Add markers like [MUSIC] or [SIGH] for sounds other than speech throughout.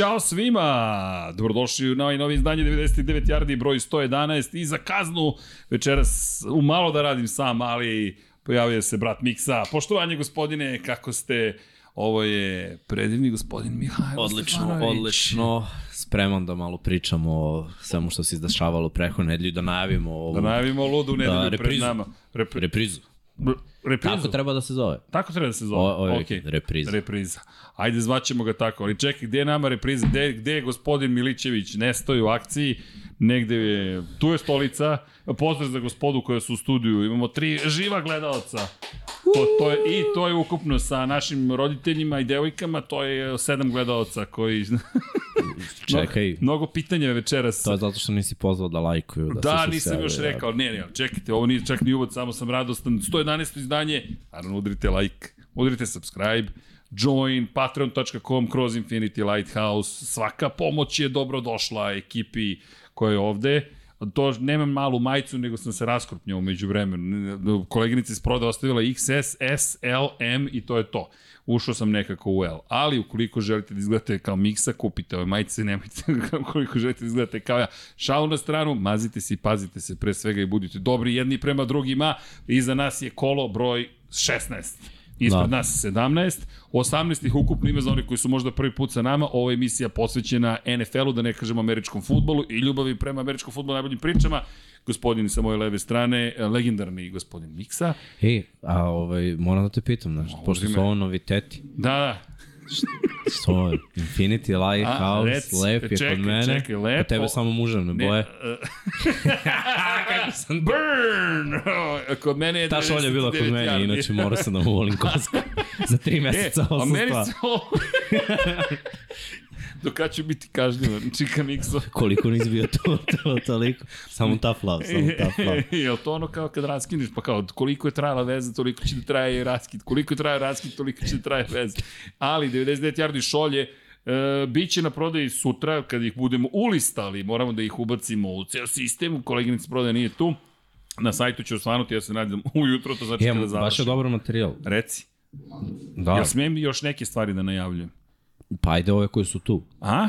Ćao svima! Dobrodošli u novi, novi izdanje 99 yardi broj 111 i za kaznu večeras umalo da radim sam, ali pojavio se brat Miksa. Poštovanje gospodine, kako ste? Ovo je predivni gospodin Mihajlo Odlično, Stefanović. odlično. Spreman da malo pričamo o svemu što se izdešavalo preko nedelju da najavimo ovu Da najavimo ludu nedelju pred reprizu. nama. Rep, reprizu. Reprizu. Tako treba da se zove. Tako treba da se zove. O, je Okej. repriza. Repriza. Ajde, zvaćemo ga tako. Ali čekaj, gde je nama repriza? Gde, gde je gospodin Milićević? Ne stoji u akciji. Negde je, tu je stolica. Pozdrav za gospodu koja su u studiju. Imamo tri živa gledalca. To, to je, I to je ukupno sa našim roditeljima i devojkama, to je sedam gledalca koji... [LAUGHS] Čekaj, Mnogo pitanja večeras. to je zato što nisi pozvao da lajkuju. Da, Da, nisam još sebe, rekao, ne, ne, čekajte, ovo nije čak ni uvod, samo sam radostan. 111. izdanje, naravno udrite like, udrite subscribe, join, patreon.com kroz Infinity Lighthouse, svaka pomoć je dobro došla ekipi koja je ovde. To nemam malu majicu, nego sam se raskrupnjao umeđu vremenu. Koleginica iz proda ostavila XS, S, L, M i to je to. Ušao sam nekako u L. Ali ukoliko želite da izgledate kao Miksa, kupite ove majice, nemojte ukoliko želite da izgledate kao ja. Šalu na stranu, mazite se i pazite se pre svega i budite dobri jedni prema drugima. Iza nas je kolo broj 16. Ispred da. Nas 17, 18 ih ukupno ima za oni koji su možda prvi put sa nama. Je emisija posvećena NFL-u, da ne kažemo američkom futbolu i ljubavi prema američkom futbolu, najboljim pričama. Gospodin sa moje leve strane, legendarni gospodin Miksa. Ej, a ovaj, moram da te pitam, znaš, pošto su ovo noviteti. Da, da, Što? Infinity Lighthouse, rec- lep je čekaj, kod mene. čekaj, lepo. Kod tebe samo muževne Ne, boje. e, [LAUGHS] Burn! [LAUGHS] Kod mene je... Ta šolja je bila kod 99 mene, inače morao sam da mu volim [LAUGHS] kosku. Za tri E, meseca a meni osustva. Do kada ću biti kažnjivan, čika Mikso? [LAUGHS] Koliko nisi bio to, to, toliko. Samo tough love, samo tough love. [LAUGHS] Jel to ono kao kad raskineš, pa kao koliko je trajala veza, toliko će da traje i raskid, koliko je traje raskid, toliko će da traje veza. Ali 99 yardi šolje, E, biće na prodaji sutra kad ih budemo ulistali, moramo da ih ubacimo u ceo sistem, koleginica prodaja nije tu, na sajtu će osvanuti, ja se nadam [LAUGHS] ujutro, to znači Imam, kada baš je dobar materijal. Reci, Da, jel smijem još neke stvari da najavljujem? Pa ajde ove koje su tu. A?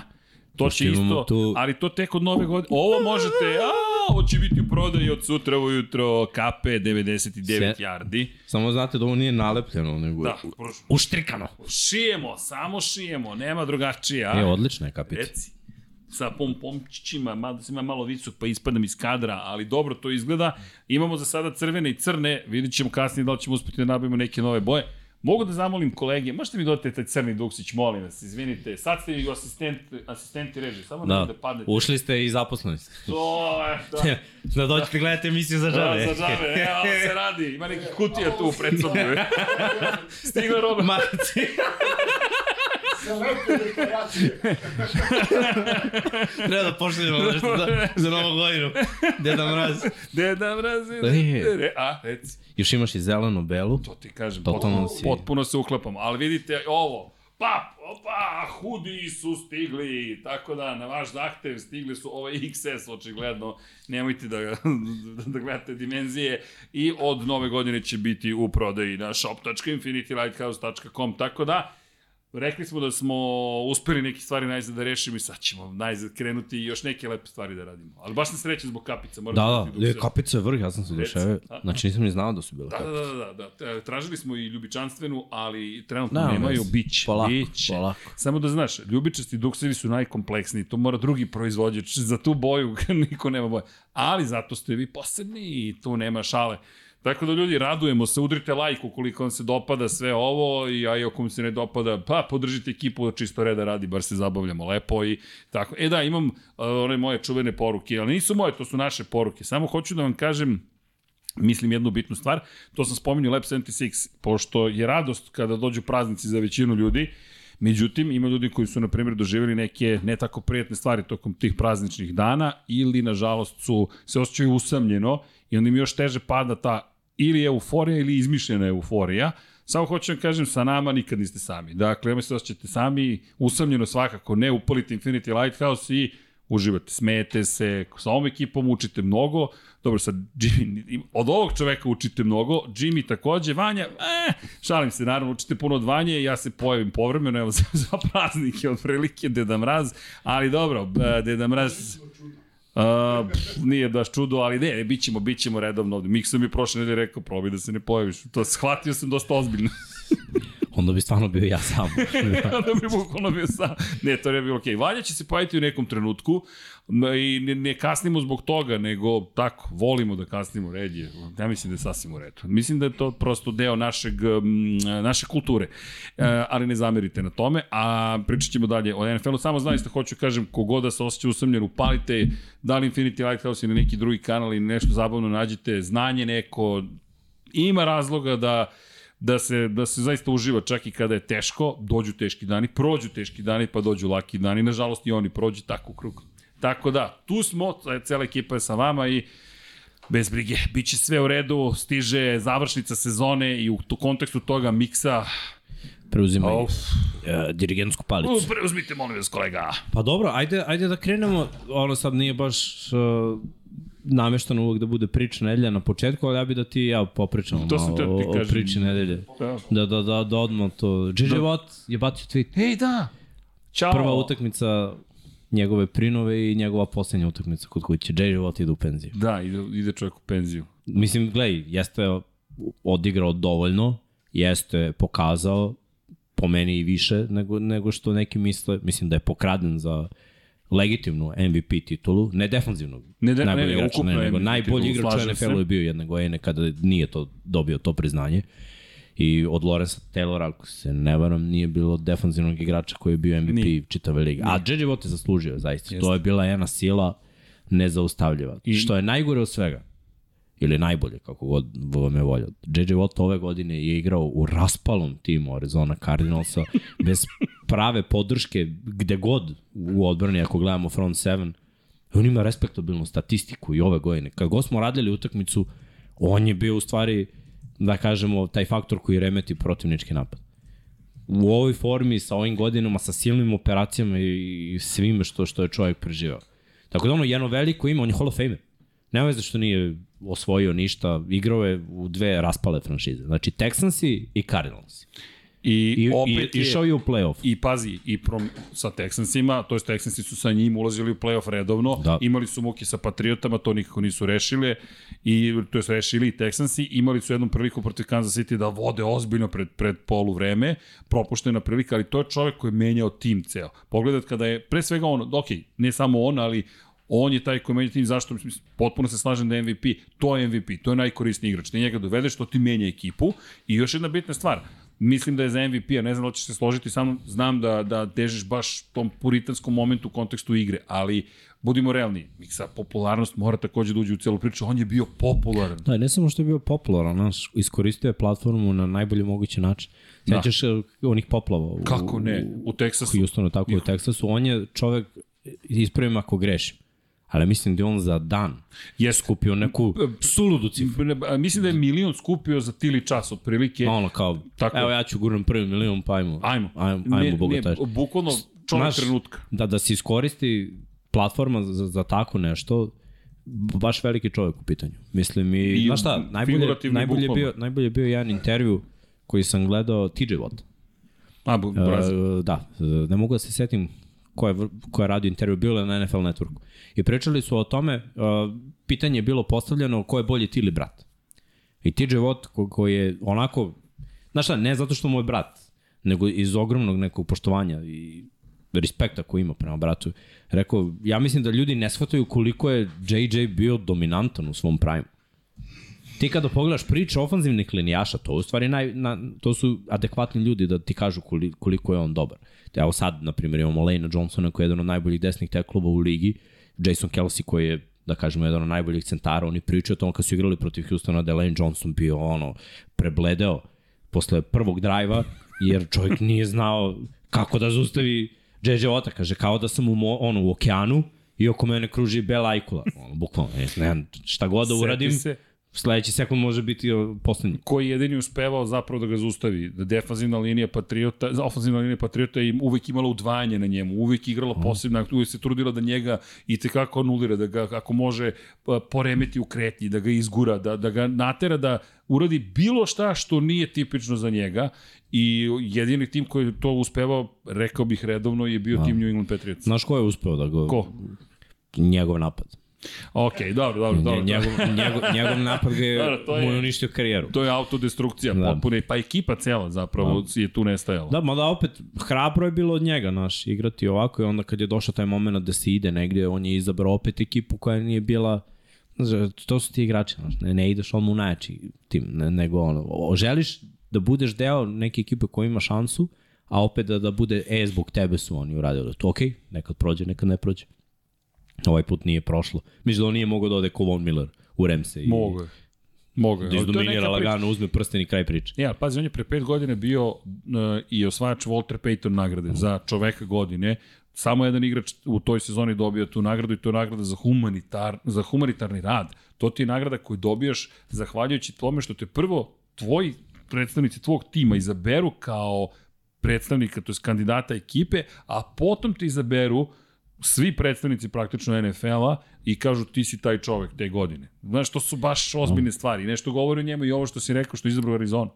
To Pošto će isto, tu- ali to tek od nove godine. Ovo možete, a, ovo će biti u prodaji od sutra ujutro, KP 99 Se- yardi. Samo znate da ovo nije nalepljeno, nego Da, prošlo. uštrikano. Šijemo, samo šijemo, nema drugačije. A? E, odlična je kapita. Reci. Sa pompomčićima, mada sam ima malo visok pa ispadam iz kadra, ali dobro to izgleda. Imamo za sada crvene i crne, vidit ćemo kasnije da li ćemo uspeti da nabavimo neke nove boje. Mogu da zamolim kolege, možete mi dodati taj crni duksić, molim vas, izvinite. Sad ste i asistent, asistenti režije, samo da, Da, da padnete. ušli ste i zaposleni ste. To je, da. [LAUGHS] da dođete gledate emisiju za Da, žave. za evo ovo se [LAUGHS] radi, ima neki kutija tu pred sobom. Stigla roba. Marci. [LAUGHS] Treba da pošaljemo nešto za, za novu godinu. Deda Mraz. Deda mrazi. E. A, reci. Još imaš i zelenu, belu. To ti kažem, Totalno potpuno, si- potpuno se uklapam. Ali vidite ovo, pa, opa, hudi su stigli, tako da na vaš zahtev stigli su ove XS, očigledno, nemojte da, da gledate dimenzije i od nove godine će biti u prodaji na shop.infinitylighthouse.com, tako da, Rekli smo da smo uspeli neke stvari najzad da rešimo i sad ćemo najzad krenuti i još neke lepe stvari da radimo. Ali baš sam srećan zbog kapica. Moram Da, ti da, je, kapica je vrh, ja sam se. Da. Znači nisam ni znao da su bile Da, da, kapice. da, da, da, da. Tražili smo i ljubičanstvenu, ali trenutno Da, nemaju, bić, Polako, bić. polako. Samo da znaš, ljubičasti duksevi su najkompleksniji, to mora drugi proizvođač, za tu boju [LAUGHS] niko nema boje. Ali zato ste vi posebni i tu nema šale. Tako da ljudi, radujemo se, udrite like ukoliko vam se dopada sve ovo i a i ako vam se ne dopada, pa podržite ekipu da čisto reda radi, bar se zabavljamo lepo i tako. E da, imam uh, one moje čuvene poruke, ali nisu moje, to su naše poruke. Samo hoću da vam kažem, mislim jednu bitnu stvar, to sam spominjao Lab 76, pošto je radost kada dođu praznici za većinu ljudi, Međutim, ima ljudi koji su, na primjer, doživjeli neke ne tako prijatne stvari tokom tih prazničnih dana ili, nažalost, su se osjećaju usamljeno i onda im još teže pada ta ili euforija ili izmišljena euforija. Samo hoću da kažem, sa nama nikad niste sami. Dakle, nemoj se osjećate sami, usamljeno svakako, ne upalite Infinity Lighthouse i uživate, smete se, sa ovom ekipom učite mnogo, dobro, sad Jimmy, od ovog čoveka učite mnogo, Jimmy takođe, Vanja, eh, šalim se, naravno, učite puno od Vanje, ja se pojavim povremeno, evo, za, [LAUGHS] za praznike, od prilike, Deda Mraz, ali dobro, Deda Mraz, Uh, pff, nije baš čudo, ali ne, ne bit ćemo, bit ćemo redovno ovde. Miksa mi prošle nedelje rekao, probaj da se ne pojaviš. To shvatio sam dosta ozbiljno. [LAUGHS] Onda bi stvarno bio ja sam. [LAUGHS] Onda bi bukvalno bio sam. Ne, to ne bi bilo okej. Okay. Valja će se pojaviti u nekom trenutku i ne, ne kasnimo zbog toga, nego tako, volimo da kasnimo, red je. Ja mislim da je sasvim u redu. Mislim da je to prosto deo našeg, naše kulture. E, ali ne zamerite na tome. A pričat ćemo dalje o NFL-u. Samo zaista hoću kažem, kogoda da se osjeća usamljen, upalite da li Infinity Lighthouse ili neki drugi kanal ili nešto zabavno nađete, znanje neko, ima razloga da da se, da se zaista uživa čak i kada je teško, dođu teški dani, prođu teški dani, pa dođu laki dani, nažalost i oni prođu tako u krug. Tako da, tu smo, cela ekipa je sa vama i bez brige, bit će sve u redu, stiže završnica sezone i u kontekstu toga miksa preuzimaju oh. uh, dirigentsku palicu. Uh, preuzmite, molim vas, kolega. Pa dobro, ajde, ajde da krenemo, ono sad nije baš uh, nameštano uvek da bude priča nedelja na početku, ali ja bih da ti ja popričam to malo o, o priči nedelje. Da. da, da, da, da odmah to. JJ da. Watt je bacio tweet. Ej, da! Ćao! Prva utakmica njegove prinove i njegova poslednja utakmica kod kuće. JJ Watt ide u penziju. Da, ide, ide čovjek u penziju. Mislim, gledaj, jeste odigrao dovoljno, jeste pokazao, po meni i više nego, nego što neki misle. Mislim da je pokraden za legitimnu MVP titulu, ne defanzivnog, ne, de, najbolji ne, igrač, ne, nego MVP najbolji igrač u NFL-u je bio jedne godine kada nije to dobio to priznanje. I od Lorenza Taylora, ako se ne varam, nije bilo defanzivnog igrača koji je bio MVP nije. čitave lige. A JJ Watt je zaslužio, zaista. Jeste. To je bila jedna sila nezaustavljiva. I, što je najgore od svega, ili najbolje, kako god vam je volja. JJ Watt ove godine je igrao u raspalom timu Arizona Cardinalsa, [LAUGHS] bez prave podrške gde god u odbrani, ako gledamo front 7, on ima respektabilnu statistiku i ove godine. Kad god smo radili utakmicu, on je bio u stvari, da kažemo, taj faktor koji remeti protivnički napad. U ovoj formi, sa ovim godinama, sa silnim operacijama i svime što, što je čovjek preživao. Tako da ono, jedno veliko ima, on je Hall of Famer. Nema veze što nije osvojio ništa, igrao je u dve raspale franšize. Znači Texansi i Cardinalsi. I, I, opet i, je, išao je u playoff. I pazi, i prom, sa Texansima, to je Texansi su sa njim ulazili u playoff redovno, da. imali su muke sa Patriotama, to nikako nisu rešili, i, to je rešili i Texansi, imali su jednom priliku protiv Kansas City da vode ozbiljno pred, pred polu vreme, propuštena prilika, ali to je čovek koji je menjao tim ceo. Pogledat kada je, pre svega on, ok, ne samo on, ali on je taj koji menja tim, zašto? Mislim, potpuno se slažem da je MVP, to je MVP, to je najkorisniji igrač. Ti njega dovedeš, to ti menja ekipu. I još jedna bitna stvar, mislim da je za MVP, a ne znam da ćeš se složiti sa mnom, znam da, da težiš baš tom puritanskom momentu u kontekstu igre, ali budimo realni, Miksa popularnost mora takođe da uđe u celu priču, on je bio popularan. Da, ne samo što je bio popularan, naš, iskoristio je platformu na najbolji mogući način. Da. Sećaš da. onih poplava u, Kako ne, u Teksasu. Houstonu, tako u Teksasu. On je čovek, ispravim ako grešim, ali mislim da je on za dan je skupio neku suludu cifru. Mislim da je milion skupio za tili čas, otprilike. Ono kao, tako, evo ja ću gurnem prvi milion, pa ajmo. Ajmo. Ajmo, ajmo ne, ne, bukvalno čovjek Znaš, trenutka. Da, da se iskoristi platforma za, za tako nešto, baš veliki čovjek u pitanju. Mislim, i, I znaš šta, najbolje, najbolje, bio, najbolje bio jedan intervju koji sam gledao TJ Watt. A, uh, da, ne mogu da se setim ko je, ko je radio intervju, bilo je na NFL Networku. I pričali su o tome, uh, pitanje je bilo postavljeno ko je bolji ti ili brat. I TJ Watt ko, ko je onako, znaš šta, ne zato što mu je brat, nego iz ogromnog nekog poštovanja i respekta koji ima prema bratu, rekao, ja mislim da ljudi ne shvataju koliko je JJ bio dominantan u svom prime. Ti kada pogledaš priče ofanzivnih linijaša, to u stvari naj, na, to su adekvatni ljudi da ti kažu koliko je on dobar. Evo sad, na primjer, imamo Lena Johnsona koji je jedan od najboljih desnih teklova u ligi, Jason Kelsey koji je da kažemo, jedan od najboljih centara, oni pričaju o tom kad su igrali protiv Houstona, da Lane Johnson bio ono, prebledeo posle prvog drajva, jer čovjek nije znao kako da zustavi JJ Watta, kaže, kao da sam u, mo, ono, u okeanu i oko mene kruži bela ajkula, ono, bukvalno, ne, ne šta god da uradim, se sledeći sekund može biti poslednji. koji je jedini uspevao zapravo da ga zaustavi. Da defanzivna linija Patriota, ofenzivna linija Patriota je uvek imala udvajanje na njemu, uvek igrala posebno, uvek se trudila da njega i tekako anulira, da ga ako može pa, poremeti u kretnji, da ga izgura, da, da ga natera da uradi bilo šta što nije tipično za njega i jedini tim koji je to uspevao, rekao bih redovno, je bio tim New England Patriots. Znaš ko je uspeo da ga... Ko? Njegov napad. Ok, dobro, dobro, dobro. Njegov, njegov, njegov napad ga je, Dobro, to je- mu je uništio karijeru. To je autodestrukcija Da. potpune, pa ekipa cela zapravo je tu nestajala. Da, mada opet hrabro je bilo od njega, naš, igrati ovako i onda kad je došao taj moment da se ide negde, on je izabrao opet ekipu koja nije bila to su ti igrači, znaš, ne, ne ideš on u najjači tim, ne, nego ono, o- želiš da budeš deo neke ekipe koja ima šansu, a opet da, da bude, e, zbog tebe su oni uradili to, okej, nekad prođe, nekad ne prođe. Ovaj put nije prošlo. Mislim da on nije mogao da ode ko Von Miller u Remse i Mogu je. Mogu je. da izdominira lagano, uzme prsten i kraj priče. Ja, pazi, on je pre pet godina bio uh, i osvajač Walter Payton nagrade za čoveka godine. Samo jedan igrač u toj sezoni dobio tu nagradu i to je nagrada za, humanitar, za humanitarni rad. To ti je nagrada koju dobijaš zahvaljujući tome što te prvo tvoji predstavnici tvog tima izaberu kao predstavnika, to je kandidata ekipe, a potom te izaberu svi predstavnici praktično NFL-a i kažu ti si taj čovek te godine. Znaš, to su baš ozbiljne stvari. Nešto govori o njemu i ovo što si rekao što je izabrao Arizona.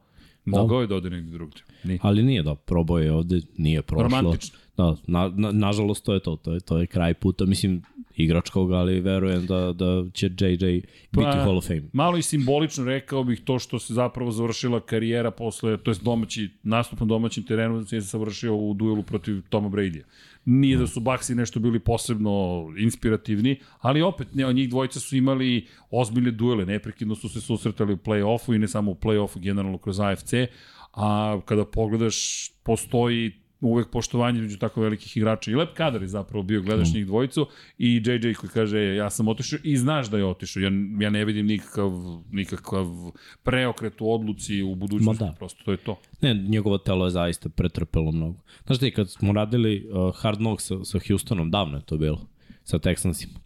Mogao je da ode negdje drugdje. Nije. Ali nije da, probao je ovde, nije prošlo. Romantično. Da, na, na, nažalost to je to, to je, to je kraj puta, mislim, igračkog, ali verujem da, da će JJ biti Hall of Fame. Malo i simbolično rekao bih to što se zapravo završila karijera posle, to je domaći, nastup na domaćem terenu se završio u duelu protiv Toma Brady-a. Nije da su Baxi nešto bili posebno inspirativni, ali opet ne, njih dvojica su imali ozbiljne duele, neprekidno su se susretali u play-offu i ne samo u play-offu, generalno kroz AFC, a kada pogledaš, postoji uvek poštovanje među tako velikih igrača. I Lep Kadar je zapravo bio, gledaš njih dvojicu i JJ koji kaže ja sam otišao i znaš da je otišao. Ja, ja ne vidim nikakav, nikakav preokret u odluci u budućnosti. Ma da. Prosto to je to. Ne, njegovo telo je zaista pretrpelo mnogo. Znaš ti, kad smo radili uh, Hard Knocks sa, sa Houstonom, davno je to bilo, sa Texansima.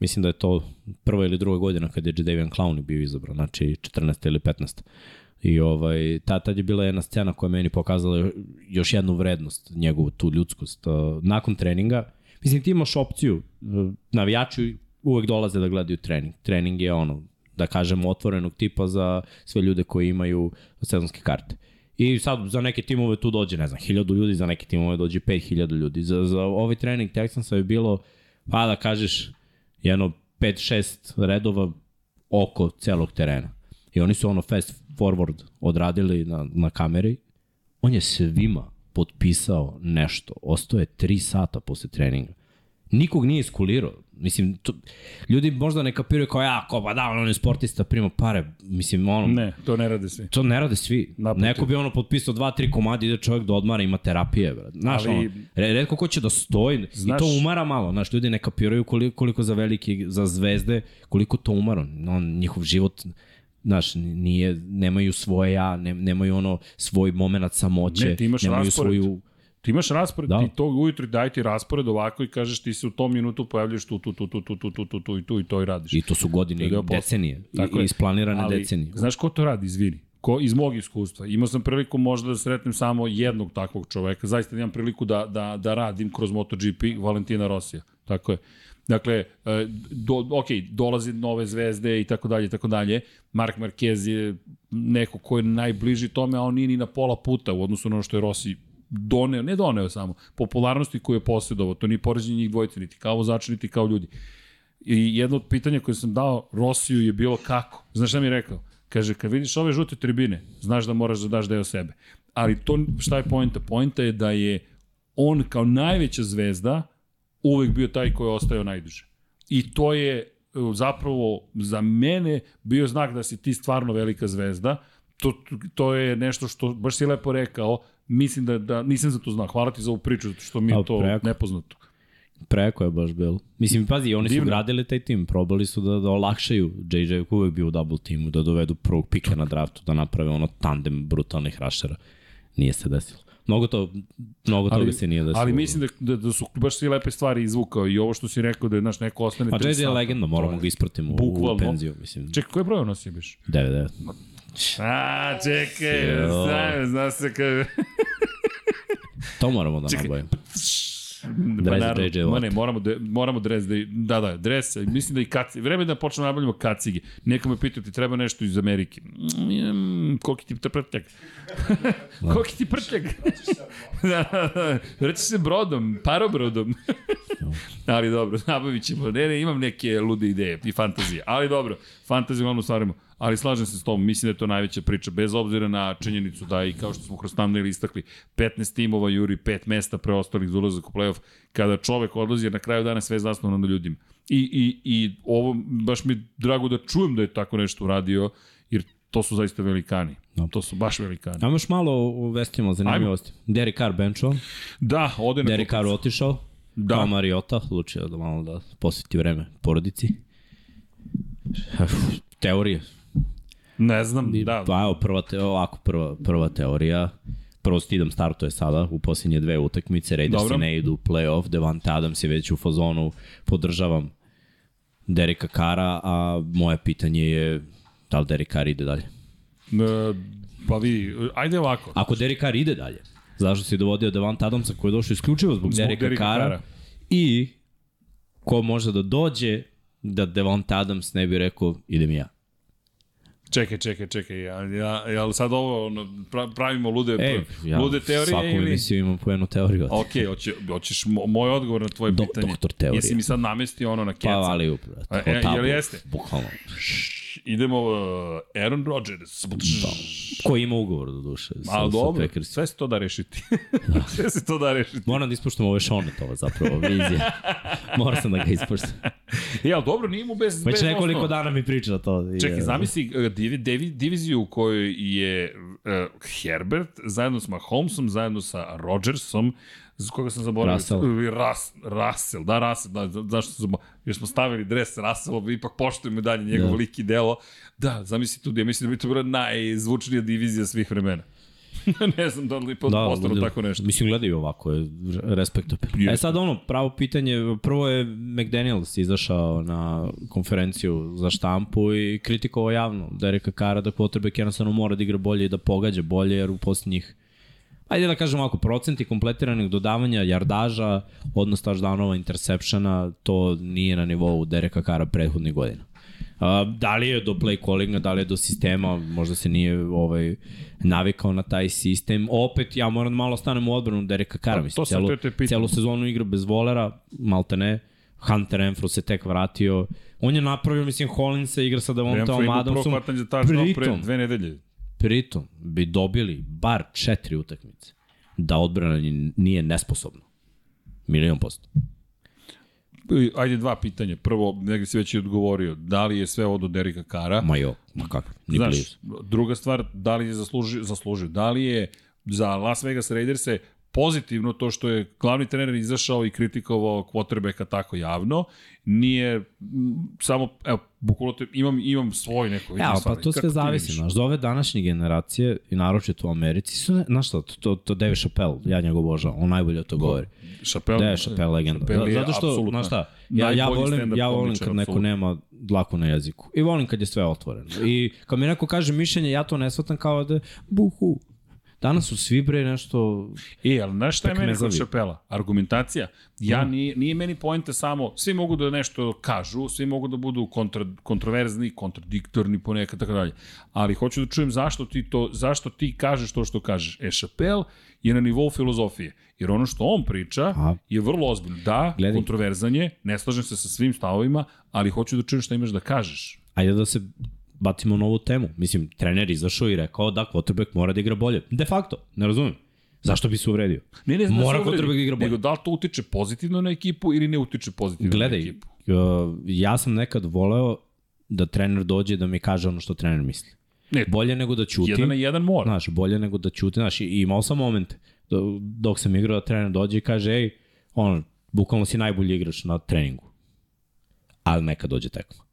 Mislim da je to prva ili druga godina kad je Jadavian Clowney bio izabran, znači 14. ili 15. I ovaj, ta, tad je bila jedna scena koja meni pokazala još jednu vrednost, njegovu tu ljudskost. Uh, nakon treninga, mislim ti imaš opciju, uh, navijači uvek dolaze da gledaju trening. Trening je ono, da kažemo, otvorenog tipa za sve ljude koji imaju sezonske karte. I sad za neke timove tu dođe, ne znam, 1000 ljudi, za neke timove dođe 5000 ljudi. Za, za ovaj trening Texansa je bilo, pa da kažeš, jedno 5-6 redova oko celog terena. I oni su ono fast forward odradili na, na kameri. On je svima potpisao nešto. Ostao je 3 sata posle treninga. Nikog nije iskulirao. Mislim, to, ljudi možda ne kapiraju kao ja, ko pa da, on je sportista, prima pare. Mislim, ono, Ne, to ne rade svi. To ne rade svi. Naprotiv. Neko bi ono potpisao dva, tri komada, ide čovjek da odmara, ima terapije. Brat. Znaš, Ali- ono, re- redko ko će da stoji Znaš- i to umara malo. Znaš, ljudi ne kapiraju koliko, koliko za veliki, za zvezde, koliko to umara. On, njihov život, znaš, nije, nemaju svoje ja, ne, nemaju ono svoj moment samoće, Ne, ti imaš nemaju raspored. svoju... Ti imaš raspored, Da. ti tog ujutru daj ti raspored ovako i kažeš ti se u tom minutu pojavljaš tu, tu, tu, tu, tu, tu, tu, tu, tu i tu i to i radiš. I to su godine, To decenije, Tako i, isplanirane Ali, decenije. Znaš ko to radi, izvini? Ko, iz mog iskustva. Imao sam priliku možda da sretnem samo jednog takvog čoveka. Zaista imam priliku da, da, da radim kroz MotoGP Valentina Rosija. Tako je. Dakle, e, do, ok, dolazi nove zvezde i tako dalje tako dalje. Mark Marquez je neko ko je najbliži tome, a on nije ni na pola puta u odnosu na ono što je Rossi doneo, ne doneo samo, popularnosti koju je posjedovao. To nije poređenje njih dvojice, niti kao vozača, niti kao ljudi. I jedno od pitanja koje sam dao Rosiju je bilo kako. Znaš šta mi je rekao? Kaže, kad vidiš ove žute tribine, znaš da moraš da daš deo sebe. Ali to, šta je poenta? Poenta je da je on kao najveća zvezda uvek bio taj koji je ostajao najduže. I to je e, zapravo za mene bio znak da si ti stvarno velika zvezda. To, to je nešto što, baš si lepo rekao, mislim da, da nisam za to znao. Hvala ti za ovu priču, zato što mi je to preko. nepoznato. Preko je baš bilo. Mislim, pazi, oni su Divno. gradili taj tim, probali su da, da olakšaju JJ koji je uvek bio u double timu, da dovedu prvog pika na draftu, da naprave ono tandem brutalnih rašera. Nije se desilo. Mnogo to, mnogo toga Ali, se nije desilo. ali mislim da, da, da su baš sve lepe stvari izvukao i ovo što si rekao da je naš neko ostane Pa JJ je legenda, moramo ga ispratiti u, Bukvalno. u penziju, mislim. Čekaj, koje broj nosio biš? 9-9. A, čekaj, Jo. znam, zna se kada... To moramo da Čekaj. Pa Dres naravno, JJ ma Watt. ne, moramo, de, moramo dres da, da, da, dres, mislim da i kacige, vreme je da počnemo nabavljamo kacige. Neko me pitao ti treba nešto iz Amerike. Mm, koliki ti prtljak? [LAUGHS] koliki ti prtljak? da, da, da, reći se brodom, parobrodom. [LAUGHS] ali dobro, nabavit ćemo. Ne, ne, imam neke lude ideje i fantazije. Ali dobro, fantaziju uglavnom stvarimo. Ali slažem se s tom, mislim da je to najveća priča, bez obzira na činjenicu da i kao što smo kroz thumbnail istakli, 15 timova juri, 5 mesta preostalih za ulazak u playoff, kada čovek odlazi, jer na kraju dana sve je zasnovano na ljudima. I, i, I ovo, baš mi je drago da čujem da je tako nešto uradio, jer to su zaista velikani. Da. To su baš velikani. Ajmo još malo u vestima zanimljivosti. Derek Carr benchao, Da, ode na Derek Carr otišao, Da. da. kao Mariota, odlučio da malo da posveti vreme porodici. Teorije. Ne znam, da. Pa evo, prva, te, ovako, prva, prva teorija. Prvo Stidham startuje sada u posljednje dve utakmice, Raidersi ne idu u playoff, Devante Adams je već u fazonu, podržavam Dereka Kara, a moje pitanje je da li Derek Carr ide dalje. E, pa vi, ajde ovako. Ako Derek Carr ide dalje, zašto si dovodio Devante Adamsa koji je došao isključivo zbog, Zbog Dereka Carra, Carra. i ko može da dođe da Devante Adams ne bi rekao idem ja. Čekaj, čekaj, čekaj, ja, ja, ja sad ovo ono, pra- pravimo lude, E, ja lude teorije svakom ili... emisiju imam po jednu teoriju. Ok, hoće, hoćeš mo, moj odgovor na tvoje Do- pitanje. doktor teorije. Jesi mi sad namestio ono na keca? Pa, ali upravo. A, e, jel jeste? Bukvalno. Idemo uh, Aaron Rodgers. Da. Ko ima ugovor do duše? Sa, sa dobro, Packersom. sve se to da rešiti. [LAUGHS] sve se to da rešiti. Moram da ispuštam ove šonetova zapravo, vizija. [LAUGHS] Moram sam da ga ispuštam. E, ali dobro, nije mu bez, Već bez nekoliko osnova. dana mi priča to. Čekaj, e, zamisli uh, divi, divi, diviziju u kojoj je uh, Herbert zajedno sa Mahomesom, zajedno sa Rodgersom, za koga sam zaboravio. Russell. Ras, Russell, da, Russell, da, za- zašto sam zaboravio? Jer smo stavili dres Russella, ipak poštujemo dalje njegov Da. lik i delo. Da, zamisli tu, ja mislim da bi to bila najzvučnija divizija svih vremena. [LAUGHS] ne znam da li da, postanu tako nešto. Mislim, gledaju ovako, je respektabilno. E sad ono, pravo pitanje, prvo je McDaniels izašao na konferenciju za štampu i kritikovao javno Dereka Kara da quarterback jednostavno mora da igra bolje i da pogađa bolje, jer u posljednjih ajde da kažemo ovako, procenti kompletiranih dodavanja, jardaža, odnos touchdownova, interceptiona, to nije na nivou Dereka Kara prethodnih godina. A, da li je do play callinga, da li je do sistema, možda se nije ovaj, navikao na taj sistem. Opet, ja moram malo stanem u odbranu Dereka Kara. Pa, Mislim, celu, celu sezonu igra bez volera, malte ne. Hunter Renfro se tek vratio. On je napravio, mislim, Hollinsa igra sa Renfro prvo Adamsom. touchdown pre Pritom, dve nedelje. Pritom bi dobili bar četiri utakmice da odbrana nije nesposobna. Milion posto. Ajde dva pitanja. Prvo, negde si već i odgovorio, da li je sve ovo do Derika Kara? Ma jo, ma kako, ni Znaš, blizu. druga stvar, da li je zaslužio, zaslužio, da li je za Las Vegas Raiders pozitivno to što je glavni trener izašao i kritikovao quarterbacka tako javno, nije m, samo, evo, bukvalno imam, imam svoj neko Ja, pa to sve zavisi, znaš, za ove današnje generacije, i naročito u Americi, su, znaš šta, to, to, to Dave Chappelle, ja njega obožavam, on najbolje to govori. Chappelle, Da, je Chappelle legenda. Chappelle Zato što, apsolutno znaš šta, ja, ja volim, ja volim kad neko nema dlaku na jeziku. I volim kad je sve otvoreno. I kad mi neko kaže mišljenje, ja to ne shvatam kao da buhu. Danas su svi bre nešto... E, ali znaš šta je meni kod. Šapela? Argumentacija. Ja, Da. nije, nije meni poenta samo, svi mogu da nešto kažu, svi mogu da budu kontra, kontroverzni, kontradiktorni ponekad, tako dalje. Ali hoću da čujem zašto ti to, zašto ti kažeš to što kažeš. E, Šapel je na nivou filozofije. Jer ono što on priča A. je vrlo ozbiljno. Da, Gledaj. kontroverzan je, ne slažem se sa svim stavovima, ali hoću da čujem šta imaš da kažeš. Ajde da se bacimo na ovu temu. Mislim, trener izašao i rekao da quarterback mora da igra bolje. De facto, ne razumem. Zašto bi se uvredio? Ne, ne znam Mora da quarterback da igra bolje. Nego da li to utiče pozitivno na ekipu ili ne utiče pozitivno na Gledaj, ekipu. uh, ja sam nekad voleo da trener dođe da mi kaže ono što trener misli. Ne, Bolje nego da ćuti. jedan na jedan mora. Znaš, bolje nego da ćuti. Znaš, i imao sam momente do- dok sam igrao da trener dođe i kaže, ej, ono, bukvalno si najbolji igrač na treningu. Ali neka dođe tekma.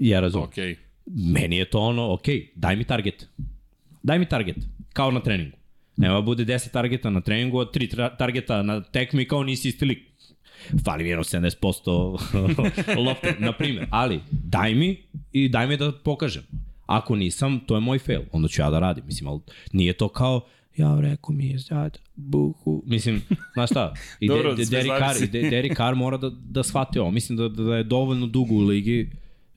Ја разумам. Okay. Мени е тоа оно, океј, дај ми таргет. Дај ми таргет, као на тренингу. Нема буде 10 таргета на тренингу, а 3 таргета на текми, као ниси исти лик. Фали ми едно 70% [LAUGHS] лопта, например. Али, дај ми и дај ми да покажем. Ако нисам, тоа е мој фейл. Онда ќе ја да радим. Мислим, ал, nije тоа као, ја реко ми е зајд, буху. Мислим, знаеш шта, и Добро, Дери Кар, де, Кар мора да, да свати ово. Мислим да, да, да е доволно дуго у лиги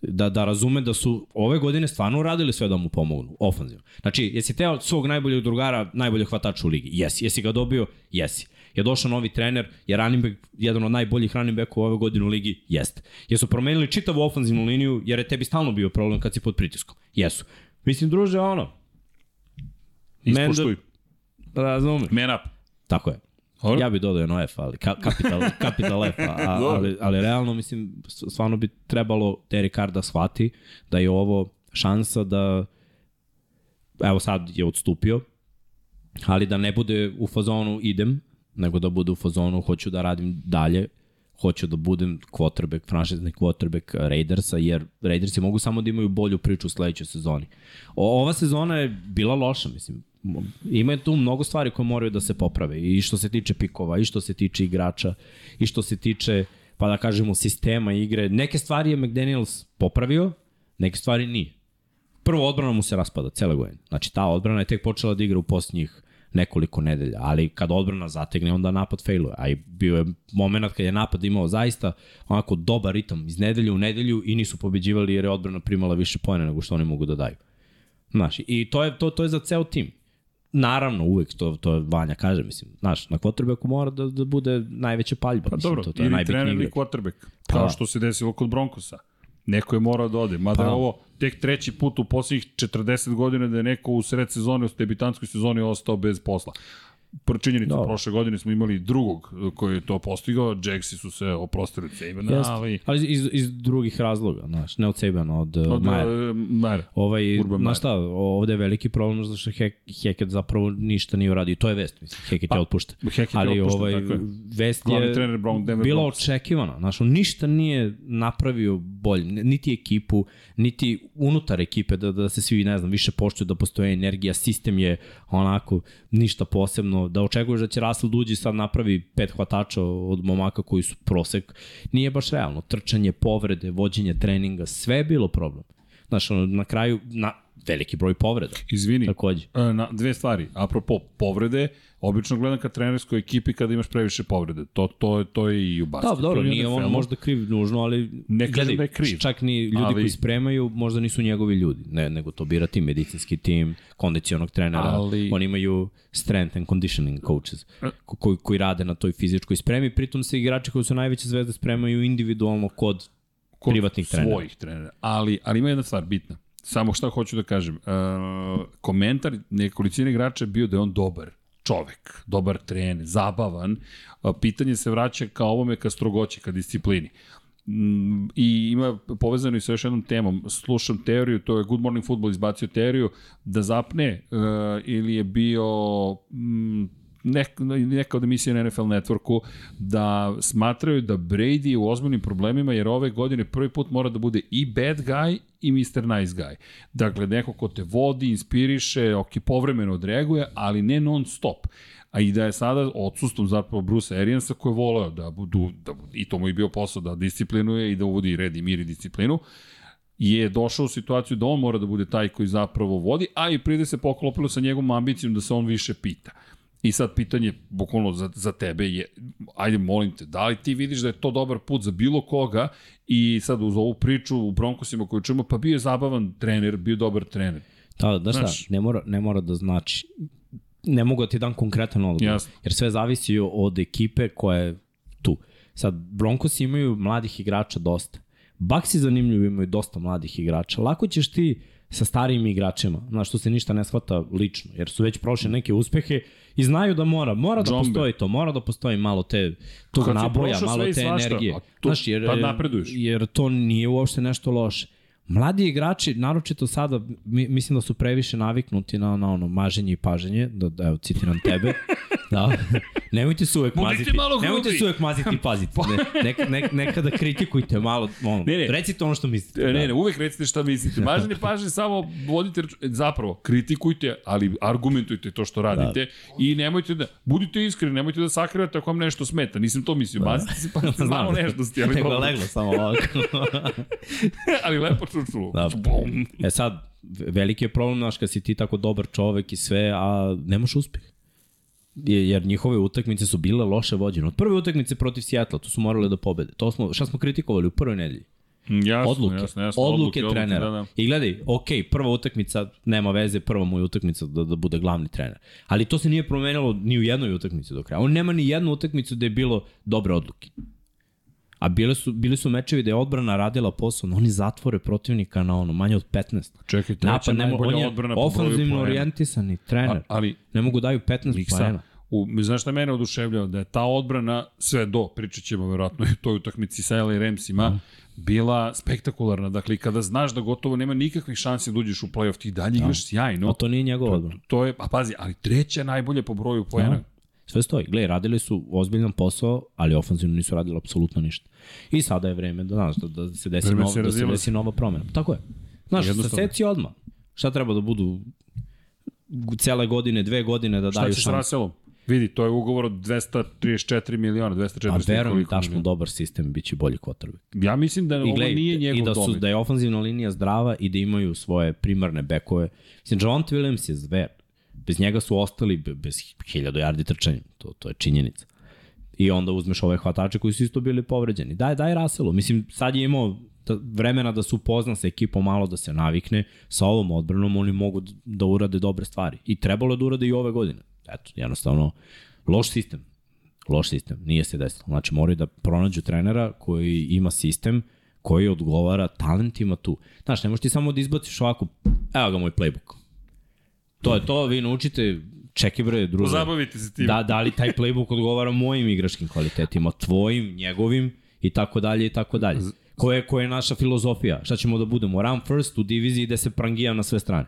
da, da razume da su ove godine stvarno uradili sve da mu pomognu, ofanzivno. Znači, jesi teo svog najboljeg drugara, najboljeg hvatača u ligi? Jesi. Jesi ga dobio? Jesi. Je došao novi trener, je running back jedan od najboljih running backova ove godine u ligi? Jeste. Jesu promenili čitavu ofanzivnu liniju, jer je tebi stalno bio problem kad si pod pritiskom? Jesu. Mislim, druže, ono, Ispoštuj. razume. Man up. Tako je. Dobro. Ja bih dodao jedno F, ali ka, kapital, [LAUGHS] kapital F, a, ali, ali realno mislim, stvarno bi trebalo Derek Carr da shvati da je ovo šansa da, evo sad je odstupio, ali da ne bude u fazonu idem, nego da bude u fazonu hoću da radim dalje, hoću da budem quarterback, franšizni quarterback Raidersa, jer Raidersi mogu samo da imaju bolju priču u sledećoj sezoni. O, ova sezona je bila loša, mislim. Ima tu mnogo stvari koje moraju da se poprave i što se tiče pikova, i što se tiče igrača, i što se tiče, pa da kažemo, sistema igre. Neke stvari je McDaniels popravio, neke stvari nije. Prvo odbrana mu se raspada cele godine. Znači ta odbrana je tek počela da igra u posljednjih nekoliko nedelja, ali kad odbrana zategne, onda napad failuje. A i bio je moment kad je napad imao zaista onako dobar ritam iz nedelje u nedelju i nisu pobeđivali jer je odbrana primala više pojene nego što oni mogu da daju. Znaš, i to je, to, to je za ceo tim. Naravno, uvek to, to Vanja kaže, mislim, znaš, na quarterbacku mora da, da bude najveća paljba. Pa mislim, dobro, to, to je ili trener ili quarterback. Kao Pa. što se desilo kod Broncosa. Neko je morao da ode. Mada Pa. je ovo tek treći put u poslednjih 40 godina da je neko u sred sezone, u debitanskoj sezoni ostao bez posla. Prvo činjenica, Dobro. prošle godine smo imali drugog koji je to postigao, Jaxi su se oprostili od Sabana, Jeste. ali Ali iz, iz drugih razloga, znaš, ne od Sabana, od, od od Maja. uh, Majer. Ovaj, Urban znaš šta, ovde je veliki problem zato što Hek, Heket zapravo ništa nije uradio. To je vest, mislim. Heket Pa, je otpušten. Heket je Ali otpušten, ovaj, tako je. vest Glavni je trener Brown, Denver bila Broncos. očekivana. Znaš, on ništa nije napravio bolje. Niti ekipu, niti unutar ekipe da, da se svi, ne znam, više poštuju, da postoje energija, sistem je onako ništa posebno. Da očekuješ da će Russell Duđi sad napravi pet hvatača od momaka koji su prosek. Nije baš realno. Trčanje, povrede, vođenje treninga, sve je bilo problem. Znaš, ono, na kraju, na, veliki broj povreda. Izvini, Takođe. E, Na, dve stvari. Apropo povrede, obično gledam ka trenerskoj ekipi kada imaš previše povrede. To, to, to je i u Da, basketu. dobro, i u nije on možda kriv nužno, ali Ne gledaj, da je kriv, čak ni ljudi ali- koji spremaju možda nisu njegovi ljudi, ne, nego to bira tim, medicinski tim, kondicionog trenera, Ali- oni imaju strength and conditioning coaches ko, koji, koji rade na toj fizičkoj spremi, pritom se igrači koji su najveće zvezde spremaju individualno kod, kod privatnih trenera. svojih trenera. Ali, ali ima jedna stvar bitna. Samo šta hoću da kažem. Uh, komentar nekolicine igrača je bio da je on dobar čovek, dobar trener, zabavan. Uh, pitanje se vraća ka ovome, ka strogoći, ka disciplini. Mm, I ima povezano i sa još jednom temom. Slušam teoriju, to je Good Morning Football izbacio teoriju, da zapne uh, ili je bio mm, nek, neka od emisija na NFL Networku da smatraju da Brady je u ozbiljnim problemima jer ove godine prvi put mora da bude i bad guy i Mr. Nice guy. Dakle, neko ko te vodi, inspiriše, ok, povremeno odreaguje, ali ne non stop. A i da je sada odsustvom zapravo Bruce Ariansa koji je voleo da budu, da, i to mu je bio posao da disciplinuje i da uvodi red i mir i disciplinu, je došao u situaciju da on mora da bude taj koji zapravo vodi, a i pride se poklopilo sa njegovom ambicijom da se on više pita. I sad pitanje, bukvalno za, za tebe je, ajde molim te, da li ti vidiš da je to dobar put za bilo koga i sad uz ovu priču u Broncosima koju čujemo, pa bio je zabavan trener, bio je dobar trener. Da, da šta, Znaš- ne mora, ne mora da znači, ne mogu da ti dam konkretan odgovor, Jasno. jer sve zavisi od ekipe koja je tu. Sad, Broncos imaju mladih igrača dosta. Bucks zanimljivo imaju dosta mladih igrača. Lako ćeš ti sa starijim igračima, znaš, što se ništa ne shvata lično, jer su već prošli neke uspehe i znaju da mora, mora da Džombe. postoji to, mora da postoji malo te tog Kad naboja, malo te energije. tu- Znaš, jer, tad napreduješ. jer to nije uopšte nešto loše. Mladi igrači, naročito sada, mi, mislim da su previše naviknuti na, na ono maženje i paženje, da, da evo, citiram tebe, [LAUGHS] Da. [LAUGHS] Nemojte se uvek Budite maziti. malo. Nemojte se uvek maziti i paziti. Ne, nek, nek, nekada kritikujte malo. Ono, Ne, ne. Recite ono što mislite. E, Ne, da. ne, uvek recite šta mislite. Mažni pažnje, samo vodite račun- zapravo, kritikujte, ali argumentujte to što radite da. i nemojte da, budite iskreni, nemojte da sakrivate ako vam nešto smeta. Nisam to mislio, da. mazite se pa [LAUGHS] Znam. malo nežnosti, ali, Nego leglo samo ovako. [LAUGHS] ali lepo čučulo. Da. Bum. E sad, veliki je problem, znaš, kad si ti tako dobar čovek i sve, a nemaš uspeh. Je- Jer njihove utakmice su bile loše vođene. Od prve utakmice protiv Sjetla, to su morali da pobede. To smo, šta smo kritikovali u prvoj nedelji? Jasno, Odluke. jasno, jasno. odluke, trenera. Da, da. I gledaj, ok, prva utakmica, nema veze, prva mu je utakmica da, da bude glavni trener. Ali to se nije promenilo ni u jednoj utakmici do kraja. On nema ni jednu utakmicu da je bilo dobre odluke. A bile su, bili su mečevi da je odbrana radila posao, no oni zatvore protivnika na ono, manje od 15. Čekaj, treća Napad, nema, on najbolja je odbrana po broju ofanzivno poena. orijentisani trener. A- ali ne mogu daju 15 Miksa, poena. u, znaš šta mene oduševljava? Da je ta odbrana, sve do, pričat ćemo verovatno i o toj utakmici sa LA Ramsima, bila spektakularna. Dakle, kada znaš da gotovo nema nikakvih šansi da uđeš u play-off, ti dalje igraš sjajno. A to nije njegova odbrana. To je, a pazi, ali treća najbolje po broju poena. Da. Sve stoji. Gle, radili su ozbiljan posao, ali ofanzivno nisu radili apsolutno ništa. I sada je vreme da, znaš, da, da se desi, Vreme nov, se da se desi nova promena. Tako je. Znaš, Jednostavno. saseci odmah. Šta treba da budu cele godine, dve godine da Šta daju će s šansu? Russellom? Vidi, to je ugovor od 234 miliona, 240 A verujem, koliko daš mu dobar sistem, bit će bolji quarterback. Ja mislim da I, ovo gled, nije njegov I da, su, domet. da je ofanzivna linija zdrava i da imaju svoje primarne bekove. Mislim, Javante Williams je zver. Bez njega su ostali be- bez hiljadu yardi trčanja. To, to je činjenica. I onda uzmeš ove hvatače koji su isto bili povređeni. Daj, daj Russellu. Mislim, sad je imao vremena da se upozna sa ekipom malo da se navikne. Sa ovom odbranom oni mogu da urade dobre stvari. I trebalo da urade i ove godine. Eto, jednostavno, loš sistem. Loš sistem. Nije se desilo. Znači, moraju da pronađu trenera koji ima sistem koji odgovara talentima tu. Znaš, ne možeš ti samo da izbaciš ovako, evo ga moj playbook. To je to, vi naučite, čekaj bre, druže. Pozabavite se tim. Da, da li taj playbook odgovara mojim igračkim kvalitetima, tvojim, njegovim i tako dalje i tako dalje. Koja je, koja je naša filozofija? Šta ćemo da budemo? Run first u diviziji gde se prangija na sve strane.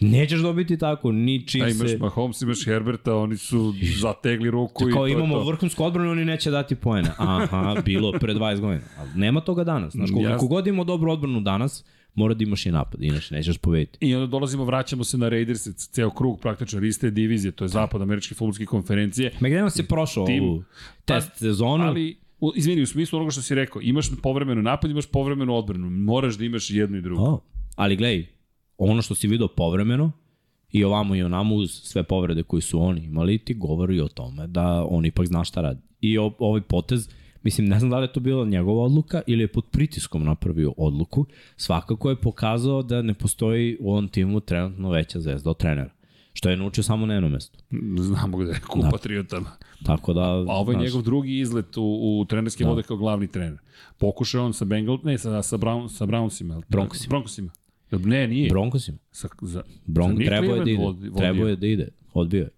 Nećeš dobiti tako, ni čim A imaš se... Mahomes, imaš Herberta, oni su zategli ruku i to imamo to. vrhunsku odbranu, oni neće dati poene. Aha, bilo pre 20 godina. Ali nema toga danas. Znaš, koliko Jasno. god imamo dobru odbranu danas, mora da imaš i napad, inače nećeš pobediti. I onda dolazimo, vraćamo se na Raiders, ceo krug praktično iste divizije, to je zapad američke futbolske konferencije. Gde se prošao Tim- ovu test sezonu? Ali, u, izvini, u smislu onoga što si rekao, imaš povremenu napad, imaš povremenu odbranu. Moraš da imaš jedno i drugo. O, ali gledaj, ono što si vidio povremeno, i ovamo i onamo uz sve povrede koje su oni imali, ti govori o tome da on ipak zna šta radi. I o, ovaj potez, mislim, ne znam da li je to bila njegova odluka ili je pod pritiskom napravio odluku, svakako je pokazao da ne postoji u ovom timu trenutno veća zvezda od trenera. Što je naučio samo na jednom mestu. Znamo gde je, ku Da. Patriotama. Tako da, A ovo je znaš, njegov drugi izlet u, u trenerske Da. vode kao glavni trener. Pokušao on sa Bengal, ne, sa, sa, Brown, sa Brownsima. Broncosima. Broncosima. Ne, nije. Broncosima. Sa, za, Bron, za trebao je da ide. Vodio. Trebao je da ide. Odbio je.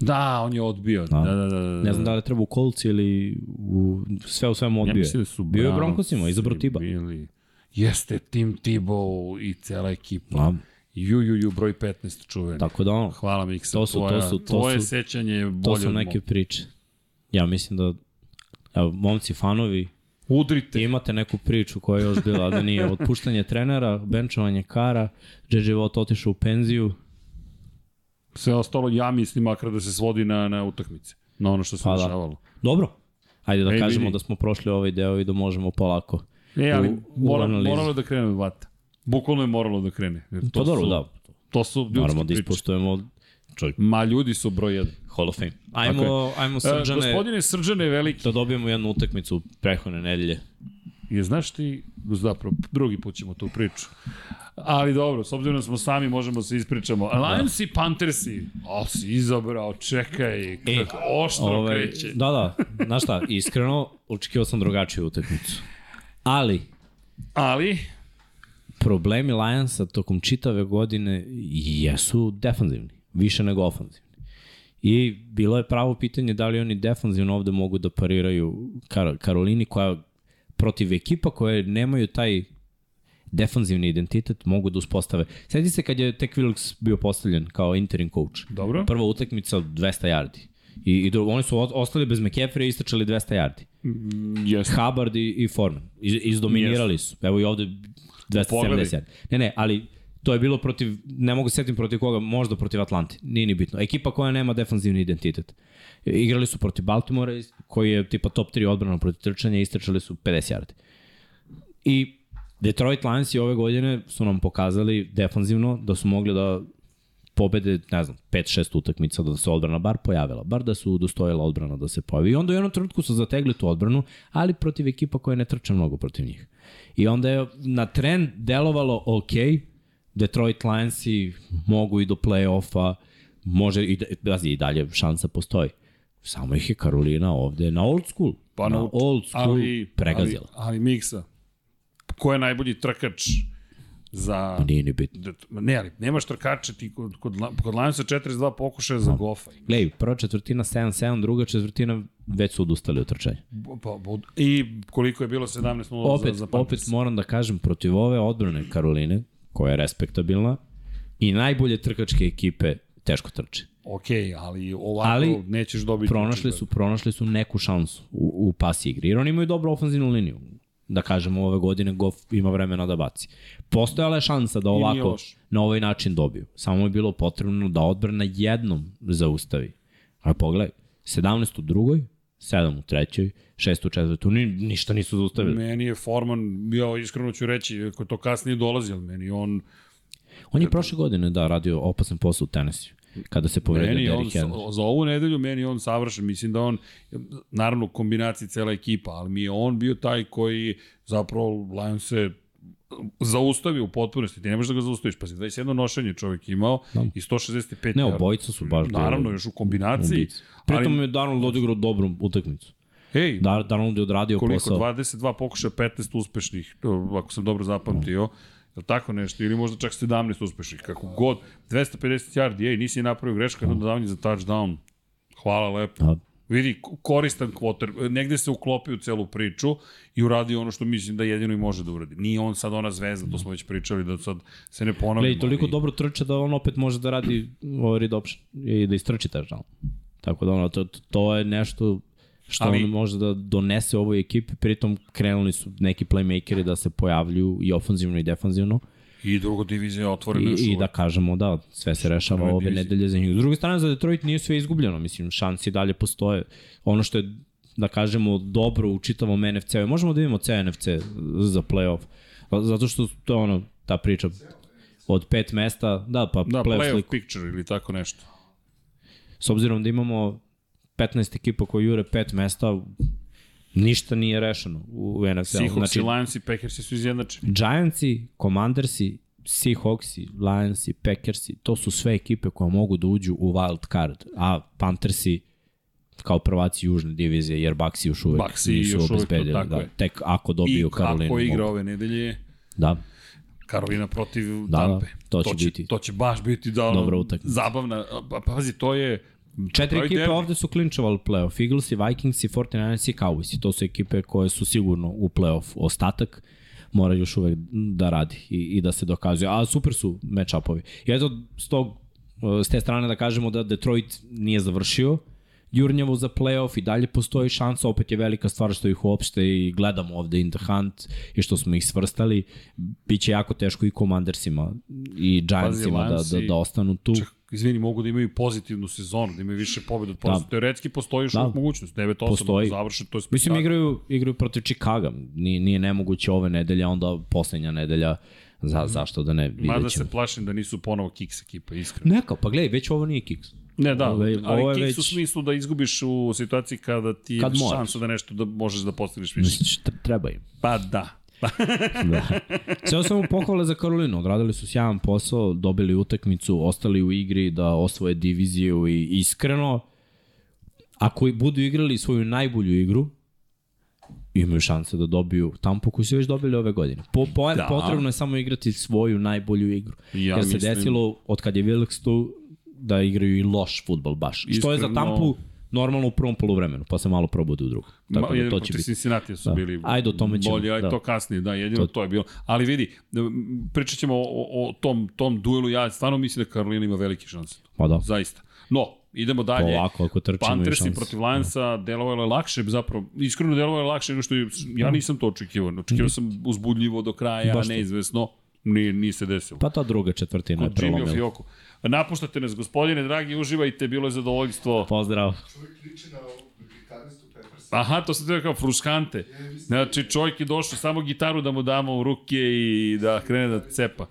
Da, on je odbio. Da, da, da. da, da. Ne znam da li treba u Colts ili u, sve u svemu Ja odbio. mislim je. da su Bio je u Broncosima, izabrao Tiba. Bili. Jeste Tim Tebow i cela ekipa. Da. Ju, ju, ju, broj 15 čuven. Tako da ono, Hvala Miksa. To su- to tvoja, su- to tvoje su- sećanje je bolje to su neke priče. Ja mislim da evo, momci fanovi, Udrite. imate neku priču koja je još bila, da nije otpuštanje trenera, benčovanje kara, JJ Watt otišao u penziju, Sve ostalo, ja mislim, makar da se svodi na, na utakmice. Na ono što se Pa da. dešavalo. Dobro, ajde da Ej, kažemo vidi. da smo prošli ovaj deo i da možemo polako. E, ali u- u mora, analizi. moralo da krene od vata. Bukvalno je moralo da krene. Jer to To dobro, su, da. To su ljudske Moramo da ispoštujemo čovjek, Ma, ljudi su broj jedan. Hall of Fame. Ajmo, ajmo E, srđane, gospodine Srđane Veliki, da dobijemo jednu utakmicu prehodne nedelje. Je znaš ti, zapravo, drugi put ćemo tu priču. Ali dobro, s obzirom da smo sami, možemo se ispričamo. Lions i Panthersi, o, si izabrao, čekaj, kako oštro kreće. Da, da, znaš šta, iskreno, očekivao sam drugačiju utakmicu. Ali, Ali, problemi Lionsa tokom čitave godine jesu defanzivni, više nego ofanzivni. I bilo je pravo pitanje da li oni defanzivno ovde mogu da pariraju Kar Karolini koja protiv ekipa koje nemaju taj defanzivni identitet mogu da uspostave. Sjeti se kad je tek Wilkes bio postavljen kao interim coach. Dobro. Prva utakmica 200 yardi. I, i do, oni su ostali bez McCaffrey i istračali 200 yardi. Yes. Hubbard i, i Foreman. Iz, izdominirali su. Evo i ovde 270 Pogledaj. yardi. Ne, ne, ali to je bilo protiv, ne mogu setim protiv koga, možda protiv Atlante, nije ni bitno. Ekipa koja nema defanzivni identitet. Igrali su protiv Baltimora, koji je tipa top 3 odbrana protiv trčanja i istrčali su 50 yardi. I Detroit Lions i ove godine su nam pokazali defanzivno da su mogli da pobede, ne znam, 5-6 utakmica da se odbrana bar pojavila, bar da su dostojila odbrana da se pojavi. I onda u jednom trenutku su zategli tu odbranu, ali protiv ekipa koja ne trče mnogo protiv njih. I onda je na tren delovalo ok, Detroit Lionsi mogu i do play-offa, može i, da, i dalje šansa postoji. Samo ih je Karolina ovde na old school. Pa na na- old school ali, pregazila. Ali, ali Miksa, ko je najbolji trkač za... Pa nije ni bitno. Da- Ne, ali nemaš trkača ti kod, kod, kod Lionsa 42 pokušaja za gofa. Glej, prva četvrtina 7-7, druga četvrtina već su odustali od trčanja. Pa, I koliko je bilo 17-0 Opet, za, za opet Panthers? moram da kažem, protiv ove odbrane Karoline, koja je respektabilna, i najbolje trkačke ekipe teško trče. Ok, ali ovako Ali nećeš dobiti... Pronašli su, pronašli su neku šansu u, u pas igri, jer oni imaju dobru ofenzivnu liniju. Da kažemo, ove godine Goff ima vremena da baci. Postojala je šansa da ovako, na ovaj način dobiju. Samo je bilo potrebno da odbrana jednom zaustavi. A pogledaj, 17 u drugoj, 7 u trećoj, 6 u četvrtoj, ni, ništa nisu zaustavili. Meni je Forman, ja iskreno ću reći, ako to kasnije dolazi, ali meni on, On je prošle godine, da, radio opasan posao u Tennessee. Kada se povredio meni Derrick Henry. za, ovu nedelju meni on savršen, mislim da on, naravno u kombinaciji cela ekipa, ali mi je on bio taj koji zapravo Lions se zaustavio u potpunosti, ti ne možeš da ga zaustaviš, pa 21 nošenje čovjek imao Da. i 165 Ne, obojica su baš Naravno, još u kombinaciji. ubice. Pritom ali, je Darnold odigrao dobru utakmicu. hej, Dar, Darnold je odradio koliko, posao. 22 pokušaja, 15 uspešnih, ako sam dobro zapamtio, je tako nešto, ili možda čak 17 uspešnih, kako god, 250 yardi, ej, nisi napravio greška, jedno dodavanje za touchdown, hvala lepo. Da. Vidi, koristan kvoter, negde se uklopio u celu priču i uradio ono što mislim da jedino i može da uradi. Nije on sad ona zvezda, to smo već pričali, da sad se ne ponavljamo. Glej, toliko ali- dobro trče da on opet može da radi ovaj read option i da istrči touchdown. Tako da ono, to, to je nešto što Ali- on može da donese ovoj ekipi, pritom krenuli su neki playmakeri da se pojavljuju i ofanzivno i defanzivno I druga divizija otvorena još i, da kažemo da sve se rešava ove divizije. nedelje za njih. S druge strane za Detroit nije sve izgubljeno, mislim šansi dalje postoje. Ono što je da kažemo dobro u čitavom NFC-u, možemo da vidimo NFC za playoff, zato što to je ono, ta priča od pet mesta, da, pa Da, playoff playoff picture ili tako nešto. S obzirom da imamo 15 ekipa koji jure pet mesta, ništa nije rešeno u NFL. Seahawks Znači, i Lions i Packersi su izjednačeni. Giantsi, Commandersi, Seahawksi, Lionsi, Packersi, to su sve ekipe koje mogu da uđu u wild card, a Panthersi kao prvaci južne divizije, jer Baxi još uvek Baxi nisu još uvek, obezbedili. tako Da, je. tek ako I dobiju Karolinu. kako igra mogu. ove nedelje, Da, Karolina protiv Da, Tampe. da, to će biti. To će baš biti da Dobra utakmica. zabavna. Pa, pazi, to je... Četiri ekipe derbi. ovde su klinčovali playoff. Eaglesi, Vikingsi, 49ersi i Cowboysi. To su ekipe koje su sigurno u playoff. Ostatak mora još uvek da radi i, i da se dokazuje. A super su match-upovi. I eto, s, tog, s te strane da kažemo da Detroit nije završio jurnjavo za playoff i dalje postoji šansa, opet je velika stvar što ih uopšte i gledamo ovde in the hunt i što smo ih svrstali. Biće jako teško i Commandersima i Giantsima da, da, Lionsi- da ostanu tu. Čak, izvini, mogu da imaju pozitivnu sezonu, da imaju više pobjeda od poraza. Da. Teoretski postoji još Da. mogućnost. 9-8 Postoji. da završe, to je Mislim, spektakl. igraju, igraju protiv Chicaga. Nije, nije nemoguće ove nedelje, onda poslednja nedelja. Za, zašto da ne, vidjet Mada se plašim da nisu ponovo Kicks ekipa, iskreno. Neka, pa gledaj, već ovo nije kiks. Ne, da, Ove- ali ovo je Kicks u već- smislu da izgubiš u situaciji kada ti je Kad šansa da nešto da možeš da postigneš više. Misliš, tre- treba im. Pa da. Da. Sve samo pohvale za Karolinu. Odradili su sjajan posao, dobili utakmicu, ostali u igri da osvoje diviziju i iskreno, ako i budu igrali svoju najbolju igru, imaju šanse da dobiju Tampu koju su već dobili ove godine. Po, po, Da. Potrebno je samo igrati svoju najbolju igru. Ja Jer se mislim- desilo, od kad je Wilkes tu, da igraju i loš futbol baš. Što je za Iskreno- Tampu normalno u prvom poluvremenu, pa se malo probude u drugom. Tako Ma, da to će biti. Cincinnati su Da. bili Ajde, o tome ćemo, bolji, ajde da. to kasnije, da, jedino to, To- je bilo. Ali vidi, pričat ćemo o, o, tom, tom duelu, ja stvarno mislim da Karolina ima velike šanse. Pa da, Zaista. No, idemo dalje. polako ako trčimo i Panthersi šanse. protiv Lionsa delovalo je lakše, zapravo, iskreno delovalo je lakše nego što je, ja nisam to očekivao. Očekivao sam uzbudljivo do kraja, Baš neizvesno, nije, nije se desilo. Pa ta druga četvrtina je Kod Jimmy prelomila. Napuštate nas, gospodine, dragi, uživajte, bilo je zadovoljstvo. Pozdrav. Čovjek liči na ovog gitaristu Peppersa. Aha, to se treba kao fruskante. Znači, čovjek je došao samo gitaru da mu damo u ruke i da krene da cepa.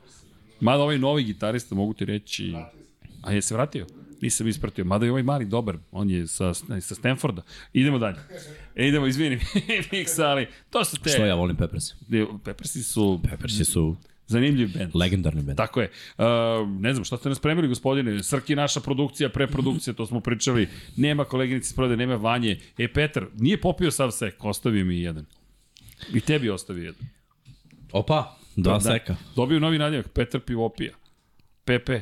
Mada ovaj novi gitarista, mogu ti reći... A je se vratio? Nisam ispratio. Mada je ovaj mali dobar. On je sa, sa Stanforda. Idemo dalje. E, idemo, izvini, [LAUGHS] Miksa, ali to su te... Što ja volim Peppers? Peppersi su Peppersi su zanimljiv band. legendarni band. Tako je. Uh, ne znam, šta ste nas spremili, gospodine? Srki naša produkcija, preprodukcija, to smo pričali. Nema koleginice sprode, nema vanje. E, Petar, nije popio sav sek, ostavio mi jedan. I tebi ostavio jedan. Opa, dva seka. Dobio novi nadjevak, Petar Pivopija. PP. [LAUGHS]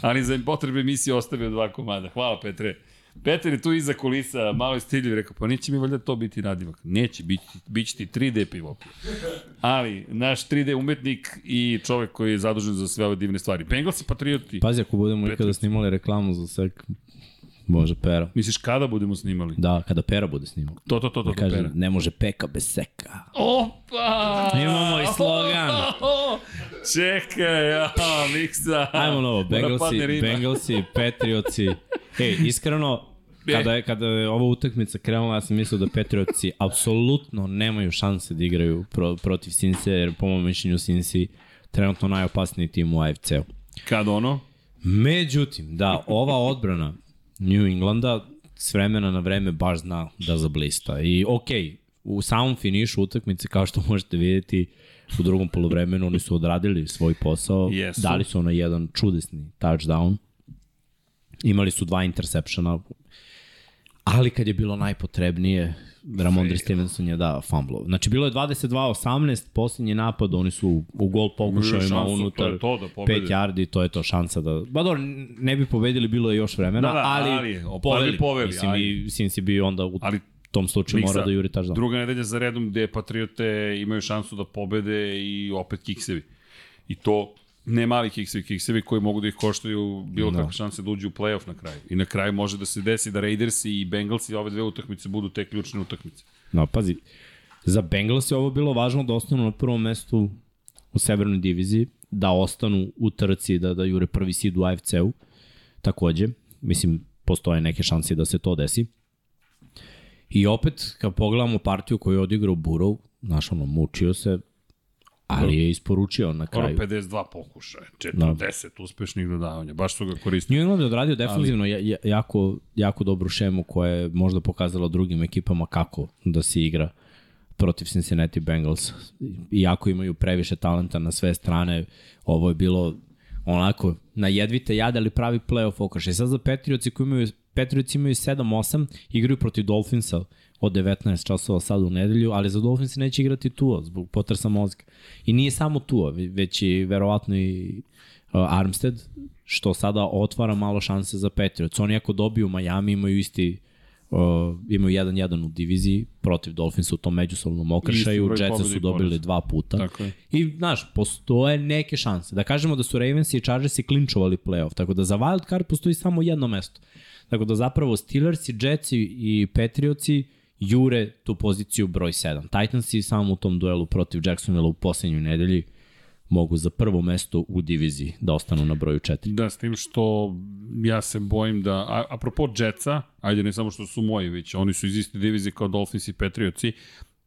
Ali za potrebe emisije ostavio dva komada. Hvala, Petre. Petar je tu iza kulisa, malo je stiljiv, rekao, pa neće mi valjda to biti nadimak. Neće, bit, bit će ti 3D pivopija. Ali, naš 3D umetnik i čovek koji je zadužen za sve ove divne stvari. Bengals i Patrioti. Pa, Pazi, ako budemo ikada snimali reklamu za sek, može pera. Misliš kada budemo snimali? Da, kada pera bude snimao. To, to, to, to, to Kaže, pera. ne može peka bez seka. Opa! Imamo i slogan. [LAUGHS] Čekaj, ja, miksa. Ajmo novo, Bengalsi. Bengalsi, Patriotsi. [LAUGHS] Ej, iskreno. Kada je, kada je ova utakmica krenula, ja sam mislio da Patriotsi [LAUGHS] apsolutno nemaju šanse da igraju pro, protiv Sinse, jer po mojom mišljenju Sinsi trenutno najopasniji tim u AFC-u. Kad ono? Međutim, da, ova odbrana New Englanda s vremena na vreme baš zna da zablista. I okej, okay, u samom finišu utakmice, kao što možete vidjeti, u drugom polovremenu oni su odradili svoj posao, Jesu. dali su ono jedan čudesni touchdown, imali su dva interseptiona, ali kad je bilo najpotrebnije, Ramondre Stevenson je da fumble. Znači bilo je 22-18, posljednji napad, oni su u, gol pokušajima unutar je to da pobede. 5 yardi, to je to šansa da... Ba dobro, ne bi pobedili, bilo je još vremena, Da, da, ali, ali, ali poveli. poveli, Mislim, ajde. i Sinsi bi onda u Ali tom slučaju Miksa, mora da juri touchdown. Druga nedelja za redom gde Patriote imaju šansu da pobede i opet kiksevi. I to ne mali kiksevi, kiksevi koji mogu da ih koštaju bilo Da. kakve šanse da uđu u playoff na kraju. I na kraju može da se desi da Raidersi i Bengalsi ove dve utakmice budu te ključne utakmice. No, pazi, za Bengals je ovo bilo važno da ostanu na prvom mestu u severnoj diviziji, da ostanu u trci, da, da jure prvi sid u AFC-u, takođe. Mislim, postoje neke šanse da se to desi. I opet, kad pogledamo partiju koju je odigrao Burrow, znaš, ono, mučio se, ali je isporučio na Ono kraju. 52 pokušaja, 40 uspešnih dodavanja, baš su ga koristili. New England je odradio defensivno ali... ja, jako, jako dobru šemu koja je možda pokazala drugim ekipama kako da se igra protiv Cincinnati Bengals. Iako imaju previše talenta na sve strane, ovo je bilo onako na jedvite jade, ali pravi playoff okaš. I sad za Patriotsi koji imaju Patriotsi imaju 7-8, igraju protiv Dolphinsa od 19 časova sad u nedelju, ali za Dolphins neće igrati Tua zbog potresa mozga. I nije samo Tua, već i verovatno i uh, Armstead, što sada otvara malo šanse za Patriots. Oni ako dobiju Miami imaju isti uh, imaju 1-1 u diviziji protiv Dolphinsa u tom međusobnom okršaju. Jetsa su i dobili dva puta. Tako je. I, znaš, postoje neke šanse. Da kažemo da su Ravens i Chargersi klinčovali playoff, tako da za wild card postoji samo jedno mesto. Tako da zapravo Steelersi, Jetsi i Patriotsi jure tu poziciju broj 7. Titansi samo u tom duelu protiv Jacksonville u poslednjoj nedelji mogu za prvo mesto u diviziji da ostanu na broju 4. Da, s tim što ja se bojim da, a, apropo Jetsa, ajde ne samo što su moji, već oni su iz iste divizije kao Dolphins i Patriotsi,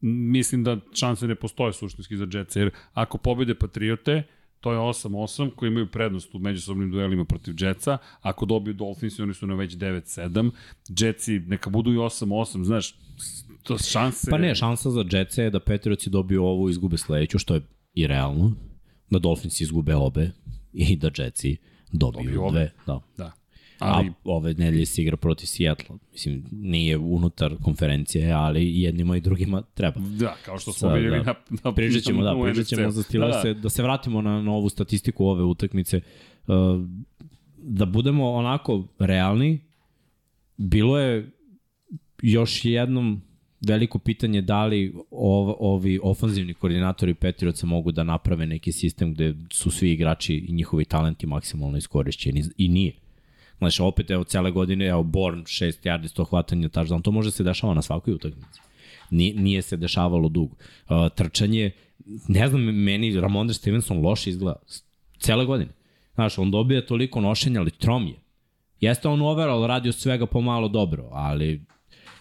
mislim da šanse ne postoje suštinski za Jetsa, jer ako pobede Patriote, to je 8-8 koji imaju prednost u međusobnim duelima protiv Jetsa, ako dobiju Dolphins, oni su na već 9-7, Jetsi neka budu i 8-8, znaš, to šanse... Pa ne, šansa za Jetsa je da Patriotsi dobiju ovu i izgube sledeću, što je i realno. Da Dolphins izgube obe i da Jetsi dobiju, Dobiju obe. dve. Da. Da. Ali... A ove nedelje se igra protiv Seattle. Mislim, nije unutar konferencije, ali jednima i drugima treba. da, kao što smo vidjeli da. na, na Pričat ćemo, da, pričat ćemo za Steelers, da, da. da se vratimo na, na ovu statistiku ove utakmice. Uh, da budemo onako realni, bilo je još jednom veliko pitanje da li ov, ovi ofanzivni koordinatori Petrioca mogu da naprave neki sistem gde su svi igrači i njihovi talenti maksimalno iskorišćeni i nije. Znači, opet, evo, cele godine, evo, Born, 6 yardi, 100 hvatanja, touchdown, to može se dešava na svakoj utakmici. Nije, nije se dešavalo dugo. Uh, trčanje, ne znam, meni Ramondre Stevenson loše izgleda cele godine. Znaš, on dobija toliko nošenja, ali trom je. Jeste on overall radio svega pomalo dobro, ali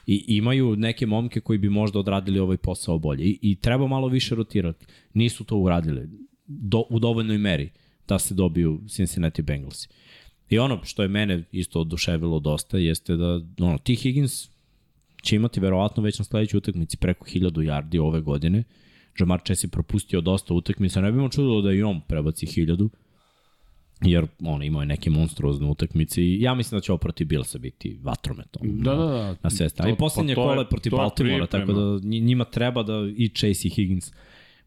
i imaju neke momke koji bi možda odradili ovaj posao bolje i, i treba malo više rotirati. Nisu to uradili do, u dovoljnoj meri da se dobiju Cincinnati Bengalsi. I ono što je mene isto oduševilo dosta jeste da ono, ti Higgins će imati verovatno već na sledećoj utakmici preko 1000 yardi ove godine. Jamar Chase je propustio dosta utakmica, ne bih čudilo da i on prebaci 1000 jer on imao je neke monstruozne utakmice i ja mislim da će ovo protiv Billsa biti vatromet. Da, da, da. Na sve strane. I poslednje pa kole protiv Baltimora, tako da njima treba da i Chase i Higgins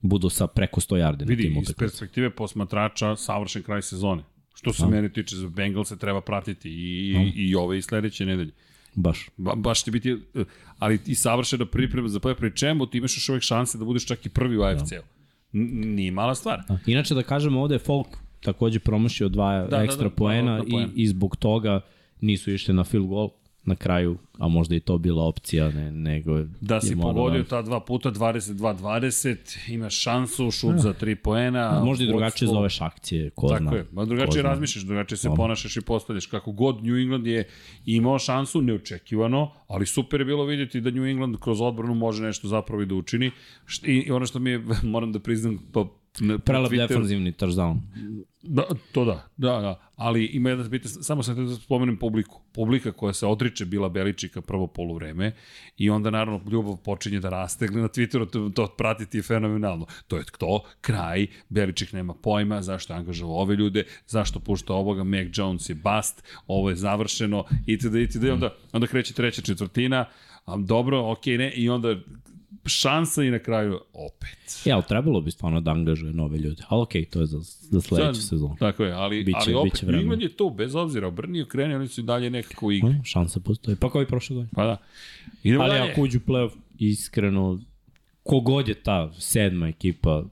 budu sa preko 100 yardi na tim utakmicama. Vidi, iz perspektive posmatrača, savršen kraj sezone. Što se da. mene tiče za Bengalse treba pratiti i, no. i, i ove i sledeće nedelje. Baš. Ba, baš će biti, ali i savršena priprema za play, pri čemu ti imaš još uvek šanse da budeš čak i prvi u AFC-u. Da. Nije mala stvar. Da. Inače da kažemo ovde je Folk takođe promašio dva da, da ekstra da, da, poena i, i zbog toga nisu išli na field goal na kraju, a možda i to bila opcija, ne, nego Da si pogodio da... ta dva puta, 22-20, imaš šansu, šut ja. za tri poena. Možda i drugačije zoveš akcije, ko Tako zna. Tako je, ma drugačije razmišljaš, drugačije se ponašaš i postavljaš. Kako god New England je imao šansu, neočekivano, ali super je bilo vidjeti da New England kroz odbranu može nešto zapravo i da učini. I ono što mi je, [LAUGHS] moram da priznam, pa Prelep defanzivni touchdown. Da, to da, da, da. Ali ima jedan bitan, samo sam da spomenem publiku. Publika koja se odriče bila Beličika prvo poluvreme i onda naravno ljubav počinje da raste. Na Twitteru to, to pratiti je fenomenalno. To je to, kraj, Beličik nema pojma zašto je angažovao ove ljude, zašto pušta ovoga, Mac Jones je bast, ovo je završeno, itd. itd. Onda, onda kreće treća četvrtina, dobro, okay, ne, i onda šansa i na kraju opet. Ja, ali trebalo bi stvarno da angažuje nove ljude. Ali okej, okay, to je za, za sledeću sezonu. Tako je, ali, biće, ali opet, England je to, bez obzira, obrni i kreni, oni su i dalje nekako igra. Hmm, šansa postoji, pa kao i prošle godine. Pa da. Idemo ali dalje. ako uđu playoff, iskreno, kogod je ta sedma ekipa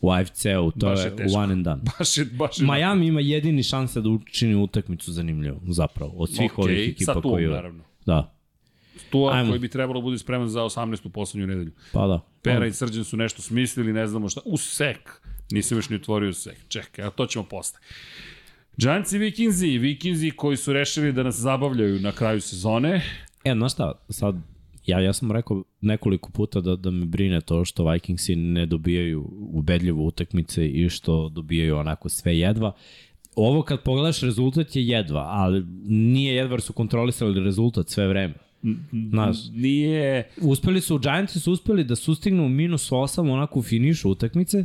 u AFC-u, to baš je, je one and done. [LAUGHS] Baš je, baš je Miami ima jedini šanse da učini utakmicu zanimljivu, zapravo, od svih okay, ovih ekipa koji... naravno. Da, Tua Ajmo. koji bi trebalo da bude spreman za 18. poslednju nedelju. Pa da. Pera Ajmo. i Srđan su nešto smislili, ne znamo šta. U sek. Nisam još ni otvorio sek. Čekaj, a to ćemo posle. Giants i Vikingsi, Vikingsi koji su rešili da nas zabavljaju na kraju sezone. E, znaš šta, sad, ja, ja sam rekao nekoliko puta da, da me brine to što Vikingsi ne dobijaju ubedljivo utakmice i što dobijaju onako sve jedva. Ovo kad pogledaš rezultat je jedva, ali nije jedva su kontrolisali rezultat sve vreme. Znaš, nije... Uspeli su, Giantsi su uspeli da sustignu minus 8 onako u finišu utakmice,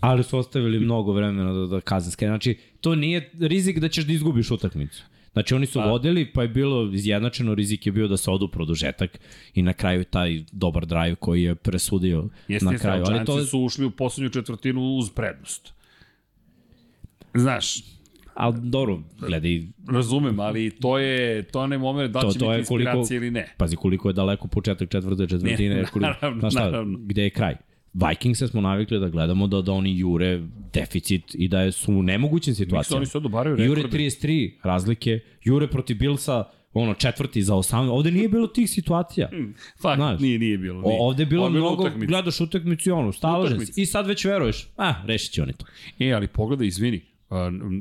ali su ostavili mnogo vremena da, da kazenske. Znači, to nije rizik da ćeš da izgubiš utakmicu. Znači oni su pa. vodili, pa je bilo izjednačeno, rizik je bio da se odu produžetak i na kraju taj dobar drive koji je presudio Jeste, na kraju. Ali to su ušli u poslednju četvrtinu uz prednost. Znaš, Ali dobro, gledaj... Razumem, ali to je to onaj moment da to, će to biti inspiracija koliko, ili ne. Pazi koliko je daleko početak četvrte četvrtine. Ne, koliko, naravno, znaš šta, naravno. Gde je kraj? Vikings smo navikli da gledamo da, da oni jure deficit i da su u nemogućim situacijama. Oni sad obaraju rekorde. Jure 33 razlike, jure protiv Billsa, ono četvrti za 18. Ovde nije bilo tih situacija. Hmm, fakt, Znaš, nije, nije bilo. Nije. Ovde je bilo mnogo, utakmic. gledaš utakmicu i ono, staložen i sad već veruješ, a, rešit će oni to. E, ali pogledaj, izvini,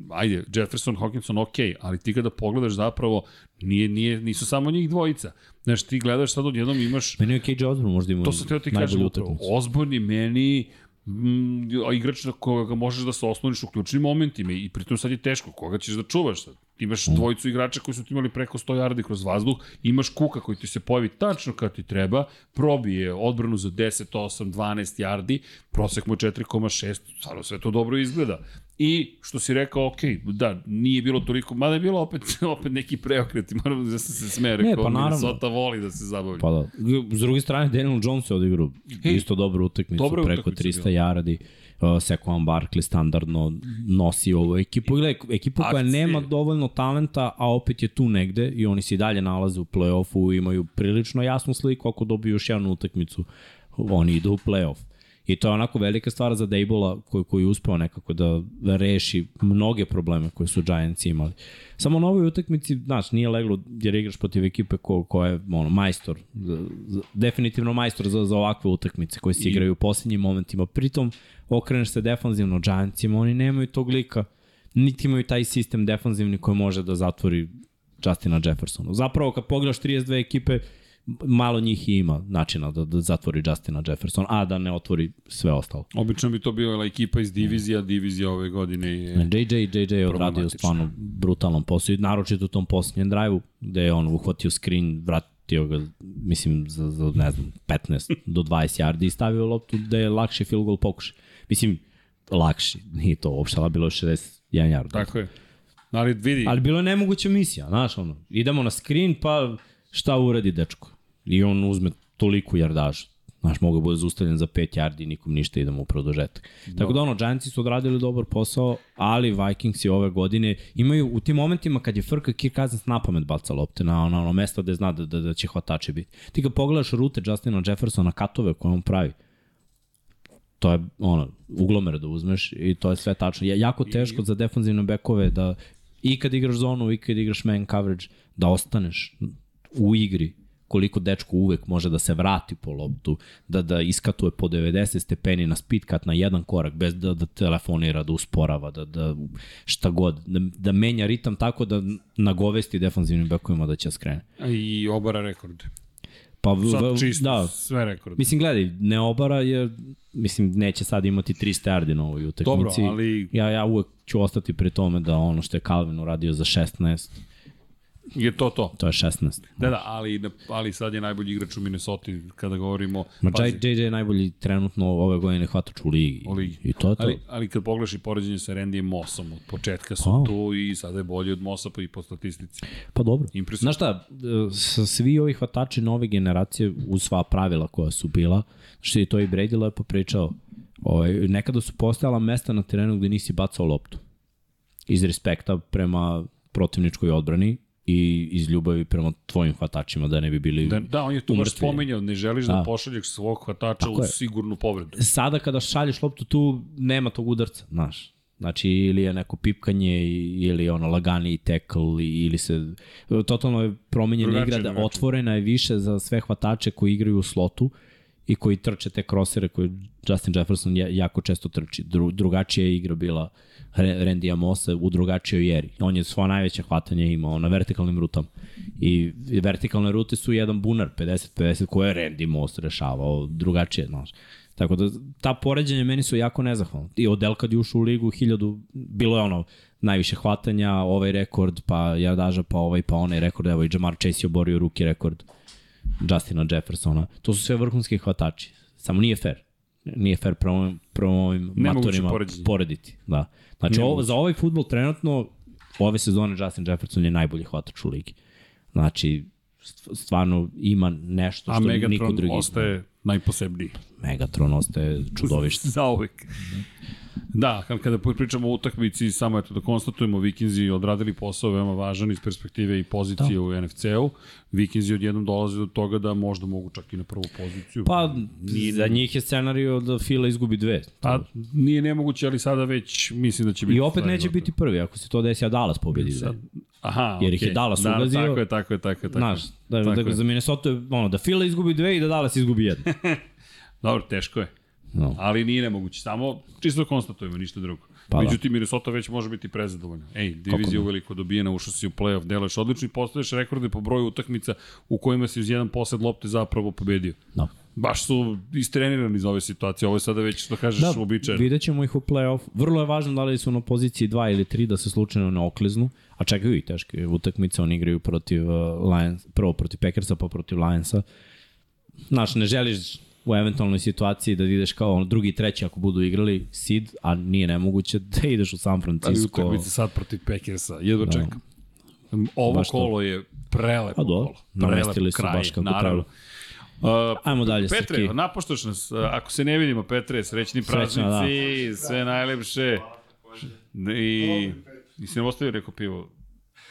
ajde, Jefferson, Hawkinson, ok, ali ti kada pogledaš zapravo, nije, nije, nisu samo njih dvojica. Znaš, ti gledaš sad odjednom imaš... Meni je KJ Osborne možda ima To sam teo ti kažem. Osborne je meni mm, igrač na koga možeš da se osloniš u ključnim momentima i pritom sad je teško, koga ćeš da čuvaš sad? Ti imaš mm. dvojicu igrača koji su ti imali preko 100 yardi kroz vazduh, imaš Kuka koji ti se pojavi tačno kad ti treba, probije odbranu za 10, 8, 12 yardi, prosek mu je 4,6, stvarno sve to dobro izgleda. I što si rekao, ok, da, nije bilo toliko, mada je bilo opet, [LAUGHS] opet neki preokret, moram da se, se sme, rekao, ne, pa Minnesota voli da se zabavlja. Pa da. S druge strane, Daniel Jones je odigrao isto dobro utakmicu, preko 300 yardi. Uh, Saquon Barkley standardno nosi ovu ekipu. Ili ekipu koja Akcije. nema dovoljno talenta, a opet je tu negde i oni se i dalje nalaze u play-offu, imaju prilično jasnu sliku ako dobiju još jednu utakmicu, oni idu u play-off. I to je onako velika stvar za Dejbola koji, koji je uspeo nekako da, da reši mnoge probleme koje su Giants imali. Samo na ovoj utakmici, znaš, nije leglo jer igraš protiv ekipe ko, ko je ono, majstor, za, za, definitivno majstor za, za ovakve utakmice koje se igraju u posljednjim momentima. Pritom, okreneš se defanzivno Giantsima, oni nemaju tog lika, niti imaju taj sistem defanzivni koji može da zatvori Justina Jeffersona. Zapravo, kad pogledaš 32 ekipe, malo njih i ima načina da, da zatvori Justina Jefferson, a da ne otvori sve ostalo. Obično bi to bila ekipa iz divizija, divizija ove godine je... JJ, JJ je odradio stvarno brutalan posao, naročito u tom posljednjem drive-u, gde je on uhvatio screen, vratio ga, mislim, za, za ne znam, 15 do 20 yardi i stavio loptu da je lakši field goal pokušaj. Mislim, lakši, nije to uopšte, ali bilo je 61 yard. Tako je. Ali vidi, Ali bilo je nemoguća misija, znaš, ono, idemo na screen, pa šta uradi dečko? I on uzme toliku jardažu. Znaš, mogu bude zaustavljen za 5 yardi i nikom ništa idemo u produžetak. No. Tako da ono, Giantsi su odradili dobar posao, ali Vikingsi ove godine imaju u tim momentima kad je frka Kirk Cousins na pamet baca lopte na ono, ono mesto gde zna da, da, da će hvatači biti. Ti kad pogledaš rute Justina Jeffersona, katove koje on pravi, to je ono, uglomer da uzmeš i to je sve tačno. Je jako teško I... za defanzivne bekove da i kad igraš zonu i kad igraš man coverage da ostaneš u igri koliko dečko uvek može da se vrati po loptu, da da iskatuje po 90 stepeni na speed cut na jedan korak bez da, da telefonira, da usporava, da, da šta god, da, da menja ritam tako da nagovesti defanzivnim bekovima da će skrene. i obara rekorde. Pa, Sad čisto, da, sve rekorde. Mislim, gledaj, ne obara jer, mislim, neće sad imati 300 yardi na ovoj utakmici. Dobro, ali- Ja, ja uvek ću ostati pri tome da ono što je Calvin uradio za 16, Je to to. to je 16. Da, da, ali, ali sad je najbolji igrač u Minnesota kada govorimo... Ma pazi, JJ je najbolji trenutno ove godine hvatač u ligi. U ligi. I to je to. Ali, ali kad pogledaš i poređenje sa Randyjem Mossom, od početka su A. tu i sada je bolji od Mossa pa i po statistici. Pa dobro. Impresivno. Znaš šta, e, sa svi ovi hvatači nove generacije uz sva pravila koja su bila, što je to i Brady lepo pričao, ovaj, nekada su postojala mesta na terenu gde nisi bacao loptu. Iz respekta prema protivničkoj odbrani i iz ljubavi prema tvojim hvatačima da ne bi bili Da, da, on je tu baš spominjao, ne želiš da, Da. pošalješ svog hvatača Tako u je. sigurnu povredu. sada kada šalješ loptu tu nema tog udarca, znaš. Znači ili je neko pipkanje ili ono lagani i- ili se totalno je promenjena igra da otvorena je više za sve hvatače koji igraju u slotu i koji trče te krosere koje Justin Jefferson ja- jako često trči. Dru, drugačija je igra bila Randy Amosa u drugačijoj eri. On je svoja najveća hvatanja imao na vertikalnim rutama. I vertikalne rute su jedan bunar 50-50 koje je Randy Moss rešavao drugačije, znaš. Tako da ta poređenja meni su jako nezahvalna. I Odell kad je ušao u ligu, hiljadu, bilo je ono najviše hvatanja, ovaj rekord, pa jardaža, pa ovaj, pa onaj rekord, evo i Jamar Chase je oborio ruki rekord Justina Jeffersona. To su sve vrhunski hvatači. Samo nije fair. Nije fair prema, ovim- prema ovim matorima poređenje. porediti. Da. Znači, ovo, za ovaj futbol trenutno, ove sezone Justin Jefferson je najbolji hvatač u ligi. Znači, st- stvarno ima nešto A što niko Megatron drugi ostaje najposebniji. Megatron ostaje [LAUGHS] čudovište. Za uvek. Da, kad- kada pričamo o utakmici, samo eto da konstatujemo, Vikinzi odradili posao veoma važan iz perspektive i pozicije da. u NFC-u. Vikinzi odjednom dolaze do toga da možda mogu čak i na prvu poziciju. Pa, za njih je scenario da Fila izgubi dve. Pa, nije nemoguće, ali sada već mislim da će biti... I opet neće biti prvi, ako se to desi, a Dallas pobedi dve. Sad, aha, Jer ih je. Dallas da, ugazio. Tako je, tako je, tako je. Tako Znaš, da, tako da, je. za Minnesota je ono, da Fila izgubi dve i da Dallas izgubi jednu. [LAUGHS] Dobro, teško je. No. Ali nije nemoguće, samo čisto konstatujemo, ništa drugo. Pa da. Međutim, Minnesota već može biti prezadovoljna. Ej, divizija uveliko dobijena, ušao si u play-off, deluješ odlično i postavlješ rekorde po broju utakmica u kojima si uz jedan posed lopte zapravo pobedio. Da. Baš su istrenirani za ove situacije, ovo je sada već, što kažeš, da, uobičajeno. vidjet ćemo ih u play-off. Vrlo je važno da li su na poziciji 2 ili 3 da se slučajno ne okliznu, a čekaju i teške utakmice, oni igraju protiv uh, Lions, prvo protiv Packersa pa protiv Lionsa. Znaš, ne želiš u eventualnoj situaciji da ideš kao ono, drugi i treći ako budu igrali seed, a nije nemoguće [LAUGHS] da ideš u San Ali Francisco. utakmice sad protiv Packersa, jedno da. čekam. Ovo Baš to. kolo je prelepo Pa dobro, kolo. namestili su baš kako naravno. treba. Uh, Ajmo dalje, Petre, Srki. napoštoš nas, uh, ako se ne vidimo, Petre, srećni praznici, da. sve najlepše. I, nisi nam ostavio neko pivo.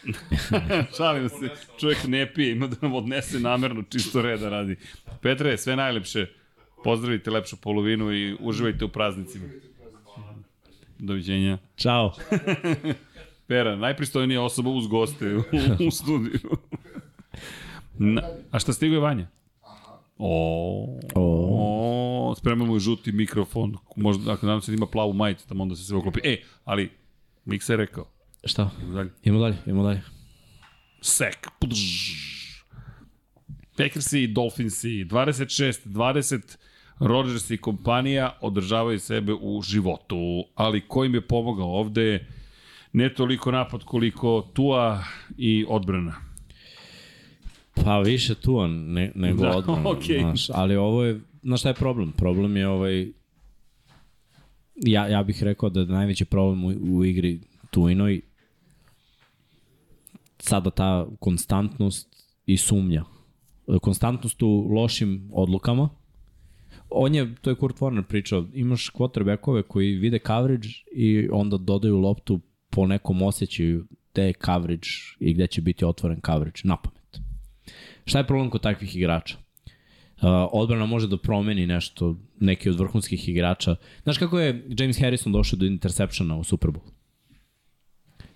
[LAUGHS] Šalim se, čovjek ne pije, ima da nam odnese namerno čisto reda radi. Petre, sve najlepše. Pozdravite lepšu polovinu i uživajte u praznicima. Doviđenja. Ćao. [LAUGHS] Pera, najpristojnija osoba uz goste u, u studiju. Na, a šta stigo je Vanja? O, o, spremamo i žuti mikrofon. Možda, ako nadam se da ima plavu majicu, tamo onda se sve oklopi. E, ali, Miksa je rekao. Šta? Idemo Dalje. Idemo dalje, idemo dalje. Sek. Pudž. Packersi i Dolphinsi. 26, 20 Rodgers i kompanija održavaju sebe u životu. Ali ko im je pomogao ovde? Ne toliko napad koliko Tua i odbrana. Pa više tu ne, nego Da, [LAUGHS] odbrana, okej. znaš, ali ovo je, znaš šta je problem? Problem je ovaj, ja, ja bih rekao da je najveći problem u, u igri Tuinoj sada ta konstantnost i sumnja. Konstantnost u lošim odlukama. On je, to je Kurt Warner pričao, imaš quarterbackove koji vide coverage i onda dodaju loptu po nekom osjećaju gde je coverage i gde će biti otvoren coverage, na pamet. Šta je problem kod takvih igrača? Uh, odbrana može da promeni nešto, neki od vrhunskih igrača. Znaš kako je James Harrison došao do interceptiona u Super Bowl?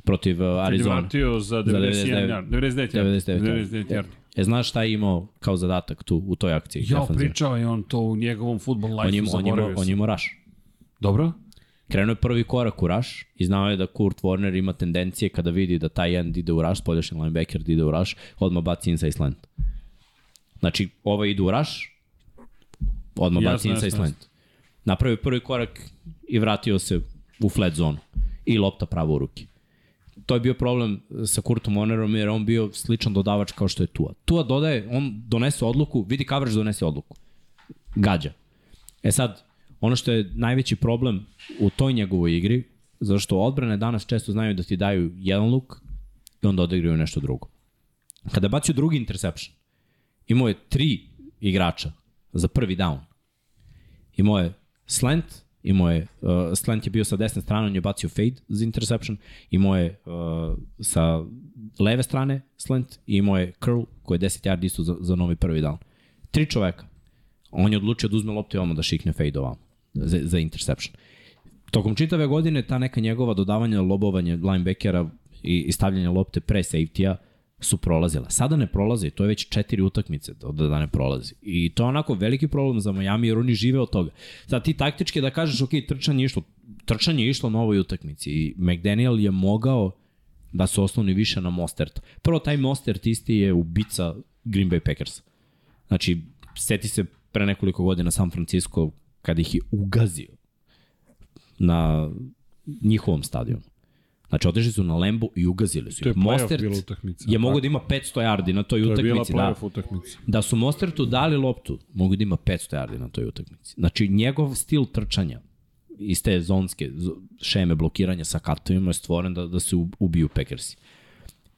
Protiv uh, Kad je Arizona. vratio za Za 91 99. yard. 99 yard. 99 99 yard. E, znaš šta je imao kao zadatak tu u toj akciji? Ja, defanzivnoj? pričao je on to u njegovom futbol life on je, on, je, imao- on imao rush. Dobro? Krenuo je prvi korak u rush i znao je da Kurt Warner ima tendencije kada vidi da taj end ide u rush, spoljašnji linebacker da ide u rush, odmah baci inside slant. Znači, ovaj ide u rush, odmah Jasno, baci inside jasno, slant. Napravio prvi korak i vratio se u flat zonu i lopta pravo u ruke. To je bio problem sa Kurtom Warnerom jer on bio sličan dodavač kao što je Tua. Tua dodaje, on donese odluku, vidi coverage donese odluku. Gađa. E sad, ono što je najveći problem u toj njegovoj igri, zato što odbrane danas često znaju da ti daju jedan luk i onda odigraju nešto drugo. Kada bacio drugi interception, imao je tri igrača za prvi down. Imao je slant, imao je, uh, slant je bio sa desne strane, on je bacio fade za interception, imao je uh, sa leve strane slant i imao je curl koji je 10 yard isto za, za novi prvi down. Tri čoveka. On je odlučio da uzme loptu i ovamo da šikne fade ovamo za, za interception. Tokom čitave godine ta neka njegova dodavanja, lobovanje linebackera i, i stavljanje lopte pre safety-a su prolazila. Sada ne prolaze, to je već četiri utakmice da, da ne prolazi. I to je onako veliki problem za Miami jer oni žive od toga. Sad ti taktički da kažeš ok, trčanje je išlo, trčanje je išlo na ovoj utakmici i McDaniel je mogao da se osloni više na Mostert. Prvo, taj Mostert isti je ubica Green Bay Packers. Znači, seti se pre nekoliko godina San Francisco kada ih je ugazio na njihovom stadionu. Znači, otišli su na Lembo i ugazili su To je Mostert bila utakmica. je tako? da ima 500 yardi na toj To je bila utakmici. Da, utakmica. da su Mostertu dali loptu, mogu da ima 500 yardi na toj utakmici. Znači, njegov stil trčanja iz te zonske šeme blokiranja sa katovima je stvoren da, da se ubiju Packersi.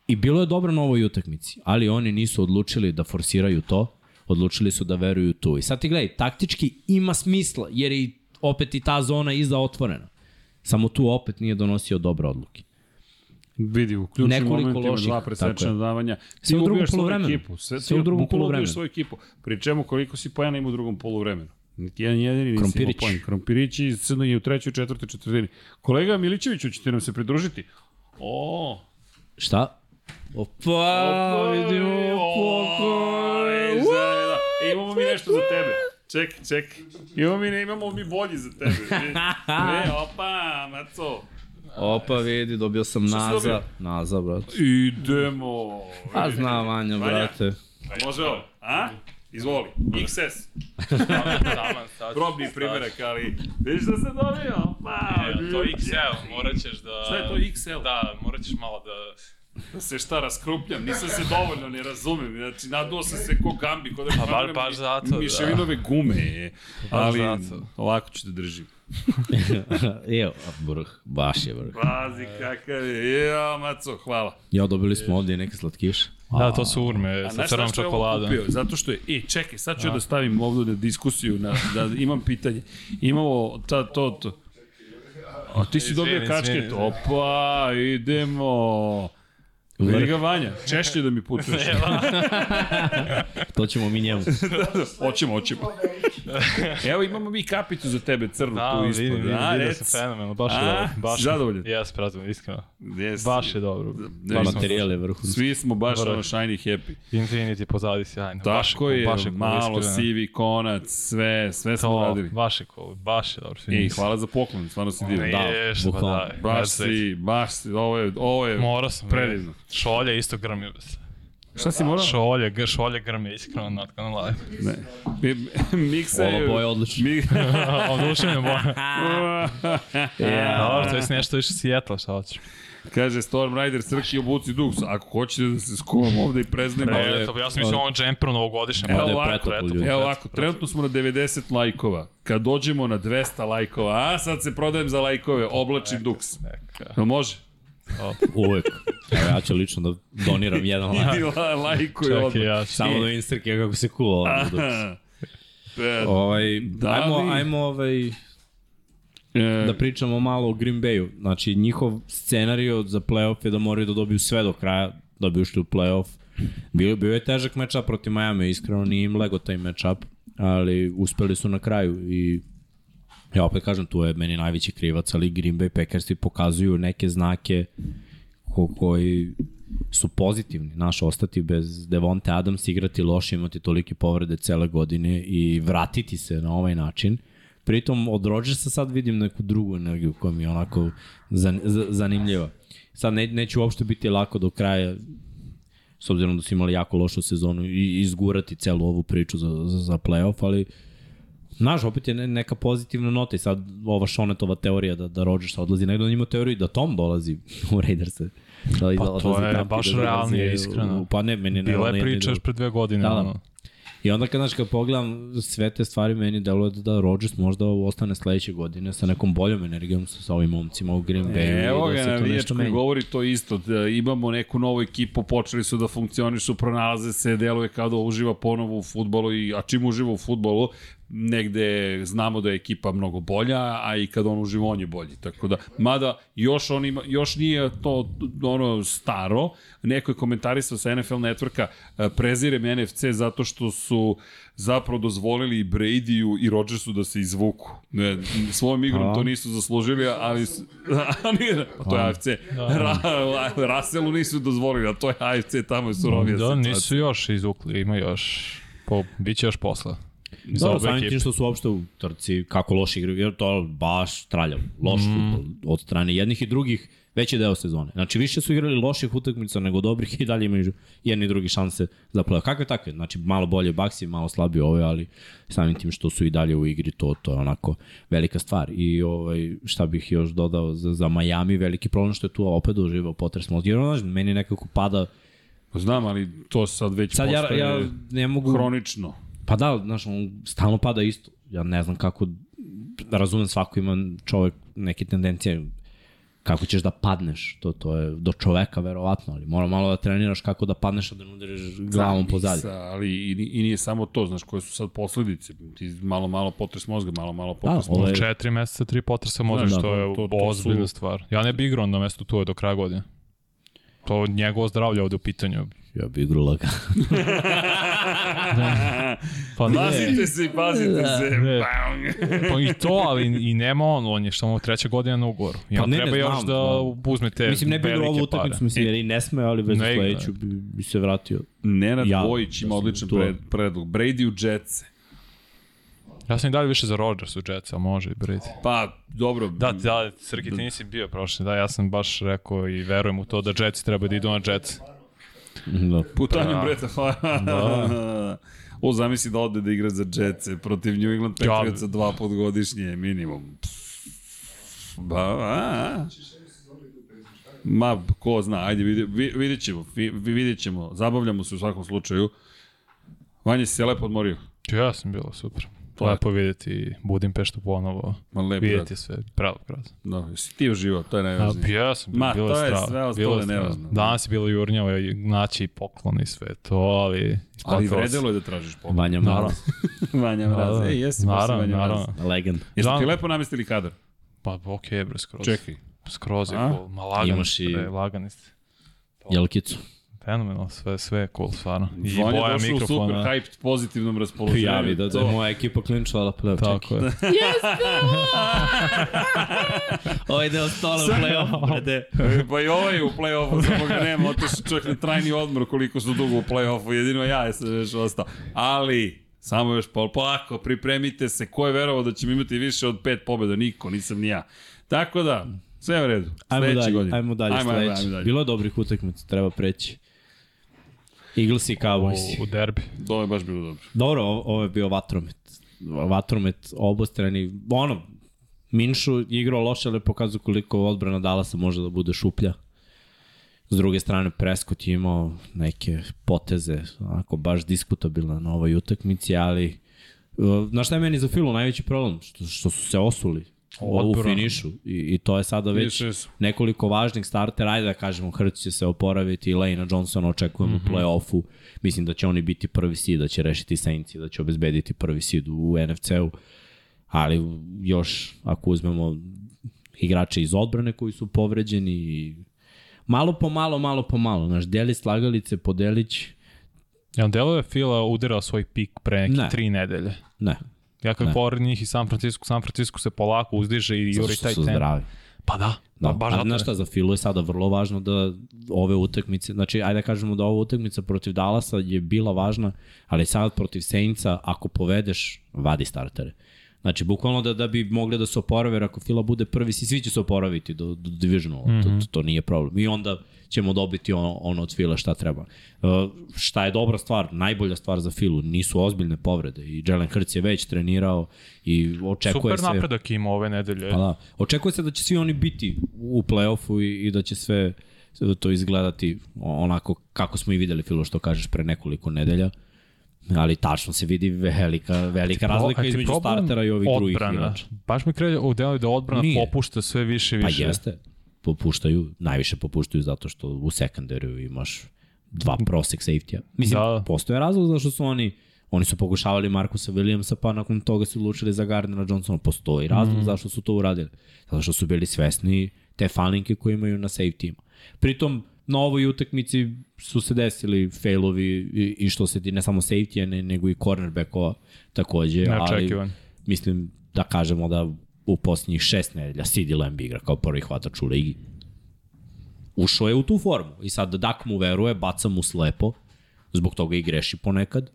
I bilo je dobro na ovoj utakmici, ali oni nisu odlučili da forsiraju to, odlučili su da veruju tu. I sad ti gledaj, taktički ima smisla, jer je i opet i ta zona iza otvorena. Samo tu opet nije donosio dobre odluke. Vidi, u ključnim Nekoliko momentima loših, dva je. davanja. Ti Sve u drugom poluvremenu. ekipu. Sve, Sve u drugom poluvremenu. svoju ekipu. Pri čemu koliko si pojena ima u drugom poluvremenu. Niti jedan jedini nisi imao Krompirić. poen. Krompirić i je u trećoj, četvrtoj četvrtini. Kolega Milićeviću, ćete nam se pridružiti? O, Šta? Opa, vidimo Oj, pokoj. žena. E, Imamo mi nešto za tebe. Ček, ček. Imamo mi, imamo mi bolji za tebe. [LAUGHS] Ne, opa, maco. Opa, vidi, dobio sam naza. dobio? Naza, brate. Idemo. A zna Vanja, Vanja. brate. Može ovo, a? Izvoli. XS. Probni primjerak, ali vidiš da se dobio? Pa, E, to XL, morat ćeš da... Šta je to XL? Da, morat ćeš malo da... Da se šta raskrupljam, nisam se dovoljno ne razumem. Znači, naduo sam se ko Gambi, ko da Pa bar- baš mi- zato, da. Mišelinove gume. Ali, zato. ovako ću da držim. [LAUGHS] Evo, vrh, baš je vrh. Pazi kakav je, ja, Maco, hvala. Ja, dobili smo ovde i neke slatkiše. Da, to su urme A sa crnom čokoladom. kupio? Zato što je, e, čekaj, sad ću ja da stavim ovdje na diskusiju, na, da imam pitanje. Imamo ta, to, to. A ti si dobio kačket. Opa, idemo. Vidi ga Vanja, češće da mi putuješ. [LAUGHS] To ćemo mi njemu. [LAUGHS] Hoćemo, hoćemo. [LAUGHS] Evo imamo mi kapicu za tebe, crnu Da, tu ispod. vidim, vidim, A, vidio rec. sam fenomenalno, baš je dobro. Baš zadovoljan? Jes, pratno, iskreno. Yes. Baš je dobro. Ne, Baš smo- Materijal je vrhunski. Svi smo baš ono shiny happy. Infinity pozadi sjajno. baš Tako cool, je, baš cool, malo iskreno. sivi konac, sve, sve smo To, radili. baš je cool, baš je dobro. Ej, hvala za poklon, stvarno si divan. Da, Je, šta pa da. Baš si, baš si, ovo je, ovo je Morao sam. predivno. Šolje isto grmi. Šta si morao? Šolje, g- šolje grmi, iskreno, not gonna lie. Ne. Mi- Miksa je... Ova boja je odlična. Mi... [LAUGHS] Oduševljeno boja. [LAUGHS] Dobro, to je nešto više Seattle, šta hoćeš. Kaže Storm Rider, Srki obuci Dux. Ako hoćete da se skuvam ovde i preznem... E, to, ja sam mislio on džemperu novogodišnjem. Evo ovako. Evo ovako, trenutno smo na 90 lajkova. Kad dođemo na 200 lajkova, a sad se prodajem za lajkove, oblačim Dux. Neka. Jel može? Uvek. Evo, ja ću lično da doniram jedan like. Idi la, lajkuj odmah. ja. Samo da instrke kako se kuva ovaj Ovaj, Da ajmo, li- ajmo ovaj, e, da pričamo malo o Green Bayu. Znači, njihov scenario za playoff je da moraju da dobiju sve do kraja da bi ušli u playoff. Bio, bio je težak matchup protiv Miami, iskreno nije im lego taj matchup, ali uspeli su na kraju i ja opet kažem, tu je meni najveći krivac, ali Green Bay Packersi pokazuju neke znake ko, koji su pozitivni. Naš ostati bez Devonte Adams, igrati loše, imati tolike povrede cele godine i vratiti se na ovaj način. Pritom od Rodgersa sad vidim neku drugu energiju koja mi je onako zan, zanimljiva. Sad ne, neće uopšte biti lako do kraja s obzirom da su imali jako lošu sezonu i izgurati celu ovu priču za, za, za playoff, ali Znaš, opet je ne- neka pozitivna nota i sad ova Šonetova teorija da, da Rodgers odlazi, nego da ima teoriju i da Tom dolazi u Raiders. Da, Pa da to je baš da realnije, u- iskreno. Pa ne, meni ne Bila realnije je da- još pre dve godine. Da, da. ono. I onda kad, znaš, kad pogledam sve te stvari, meni deluje da, da Rodgers možda ostane sledeće godine sa nekom boljom energijom sa, sa ovim momcima u Green Bayu. Evo da ga, nešto koji menja. govori to isto. Da imamo neku novu ekipu, počeli su da funkcionišu, pronalaze se, deluje kao da uživa ponovo u futbolu, i, a čim uživa u futbolu, negde znamo da je ekipa mnogo bolja, a i kad on uživa, on je bolji. Tako da, mada još, on ima, još nije to ono staro, neko je komentarisao sa NFL Networka, e, prezirem NFC zato što su zapravo dozvolili i Bradyu i Rodgersu da se izvuku. Ne, svojom igrom A. to nisu zaslužili, ali ali, [LAUGHS] pa to je AFC. Ra, Russellu nisu dozvolili, a to je AFC, tamo je surovija Da, situacija. nisu još izvukli, ima još. Po, biće još posla. Za Dobro, samim tim što su uopšte u trci, kako loši igraju, jer to je baš traljav, loš mm. futbol od strane jednih i drugih, veći deo sezone. Znači, više su igrali loših utakmica nego dobrih i dalje imaju jedni i drugi šanse za play Kakve takve? Znači, malo bolje Baxi, malo slabije ove, ali samim tim što su i dalje u igri, to, to je onako velika stvar. I ovaj, šta bih još dodao za, za Miami, veliki problem što je tu opet doživao potres mozga. Jer ono, znaš, meni nekako pada, Znam, ali to sad već sad ja, postaje ja ne mogu... hronično. Pa da, znaš, on stalno pada isto. Ja ne znam kako, da razumem svako ima čovek neke tendencije kako ćeš da padneš, to, to je do čoveka verovatno, ali mora malo da treniraš kako da padneš, a da ne udariš glavom pozadi. Sa, ali i, i nije samo to, znaš, koje su sad posledice. Ti malo, malo potres mozga, malo, malo potres ovo mozga. Četiri meseca, tri potresa možeš, da, to je to- to su- ozbiljna stvar. Ja ne bi igrao na mestu tu do kraja godine. To njegovo zdravlje ovde u pitanju. Ja bi igrao laga. Pa ne, Pazite se, pazite se. Ne. Bang. pa i to, ali i nema on, on je što mu treća godina na ugovoru. I Pa ne, ne, treba još znam, da znam. uzme te Mislim, ne bi igrao ovu utakmicu, mislim, jer i ne sme, ali bez Ne sledeću bi, bi se vratio. Nenad Ja, Bojić ima da odličan pred, predlog. Brady u Jetse. Ja sam i dalje više za Rodgers u Jetsa, ali može i Brady. Pa, dobro. Da, da, Srki, ti nisi bio prošli, da, ja sam baš rekao i verujem u to da Jetsi treba da idu na Jets. Da. Putanju Da. Breta [LAUGHS] da. O, zamisli da ode da igra za Jetse protiv New England Patriotsa dva put godišnje minimum. Ba, a, a. Ma, ko zna, ajde, vidjet ćemo, vi- vi- vidjet ćemo, zabavljamo se u svakom slučaju. Vanja, si se lepo odmorio? Ja sam bilo super. Lepo vidjeti Budimpeštu ponovo. Ma lep grad. Vidjeti sve, pravo grad. No, jesi ti uživao, to je najvažnije. bio sam, Ma, bilo to je strava, sve ostalo nevažno. Danas je bilo jurnjavo, naći poklon i sve to, ali... Ali vredelo je da tražiš pomoć. Vanja. Mraz, [LAUGHS] Vanja Mraz. Ej, jesi baš naravno, Vanja Mraz. legend. Jeste ti lepo namestili kadar? Pa okej, bre, skroz. Čekaj. Skroz je cool. Ma lagan, Imaš i- bre, lagani ste. Jelkicu. Fenomenalno, sve, sve je cool, stvarno. I je boja došao u mikrofona. super hyped pozitivnom raspoloženju. Javi da, da je moja ekipa klinčala play-off. Tako je. [LAUGHS] [LAUGHS] [LAUGHS] Ovo ide od stola u play-off, brade. Pa i ovaj je u play-offu, samo ga nema, otišao čak na trajni odmor koliko su dugo u play-offu, jedino ja jesam još ostao. Ali, samo još pol, polako, pripremite se, ko je verovao da ćemo imati više od pet pobjeda? Niko, nisam ni ja. Tako da, sve je u redu. Ajmo dalje, godine. ajmo dalje, ajmo, ajmo, ajmo dalje. Bilo je dobrih utakmica, treba preći. Eagles i Cowboys. U, u derbi. To je baš bilo dobro. Dobro, ovo, ovo je bio vatromet. Vatromet obostrani. Ono, Minšu igrao loše, ali pokazuje koliko odbrana Dallasa može da bude šuplja. S druge strane, Prescott je imao neke poteze, onako baš diskutabilne na ovoj utakmici, ali uh, znaš šta je meni za Filu najveći problem? Što, što su se osuli u Odbrana. finišu i, i to je sada već nekoliko važnih startera, ajde da kažemo, Hrć će se oporaviti, Lejna Johnsona očekujemo mm -hmm. u play-offu, mislim da će oni biti prvi seed, da će rešiti Saints da će obezbediti prvi seed u NFC-u, ali još ako uzmemo igrače iz odbrane koji su povređeni i malo po malo, malo po malo, znaš, Delić slagalice, Podelić, Jel delo je Fila udirao svoj pik pre neke Ne. tri nedelje? ne, Ja kad pored njih i San Francisco, San Francisco se polako uzdiže i juri taj tempo. zdravi. Pa da, Da, da, baš zato. znaš šta, za Filu je sada vrlo važno da ove utakmice, znači ajde da kažemo da ova utakmica protiv Dallasa je bila važna, ali sad protiv Saintsa, ako povedeš, vadi startere. Znači, bukvalno da, da bi mogli da se oporave, ako Fila bude prvi, svi će se oporaviti do, do divisional, mm -hmm. to, to, to nije problem. I onda ćemo dobiti ono, ono od Fila šta treba. Uh, šta je dobra stvar, najbolja stvar za Filu, nisu ozbiljne povrede i Jalen Hurts je već trenirao i očekuje Super se... napredak ima ove nedelje. Pa da. Očekuje se da će svi oni biti u play-offu i, i da će sve to izgledati onako kako smo i videli Filo što kažeš pre nekoliko nedelja. Ali tačno se vidi velika, velika razlika A ti između startera i ovih drugih igrača. Baš mi kreće u delu da odbrana Nije. popušta sve više i Pa više. jeste, popuštaju, najviše popuštaju zato što u sekundariju imaš dva prosek safety-a. Mislim, da. postoje razlog zašto su oni Oni su pokušavali Markusa Williamsa, pa nakon toga su odlučili za Gardnera Johnsona. Postoji razlog mm. zašto su to uradili. Zato što su bili svesni te falinke koje imaju na safety-ima. Pritom, na ovoj utakmici su se desili failovi i, i što se ti ne samo safety-a, ne, nego i cornerbackova takođe. Ali, mislim da kažemo da u posljednjih šest nedelja CD Lamb igra kao prvi hvatač u ligi. Ušao je u tu formu i sad Dak mu veruje, baca mu slepo, zbog toga i greši ponekad.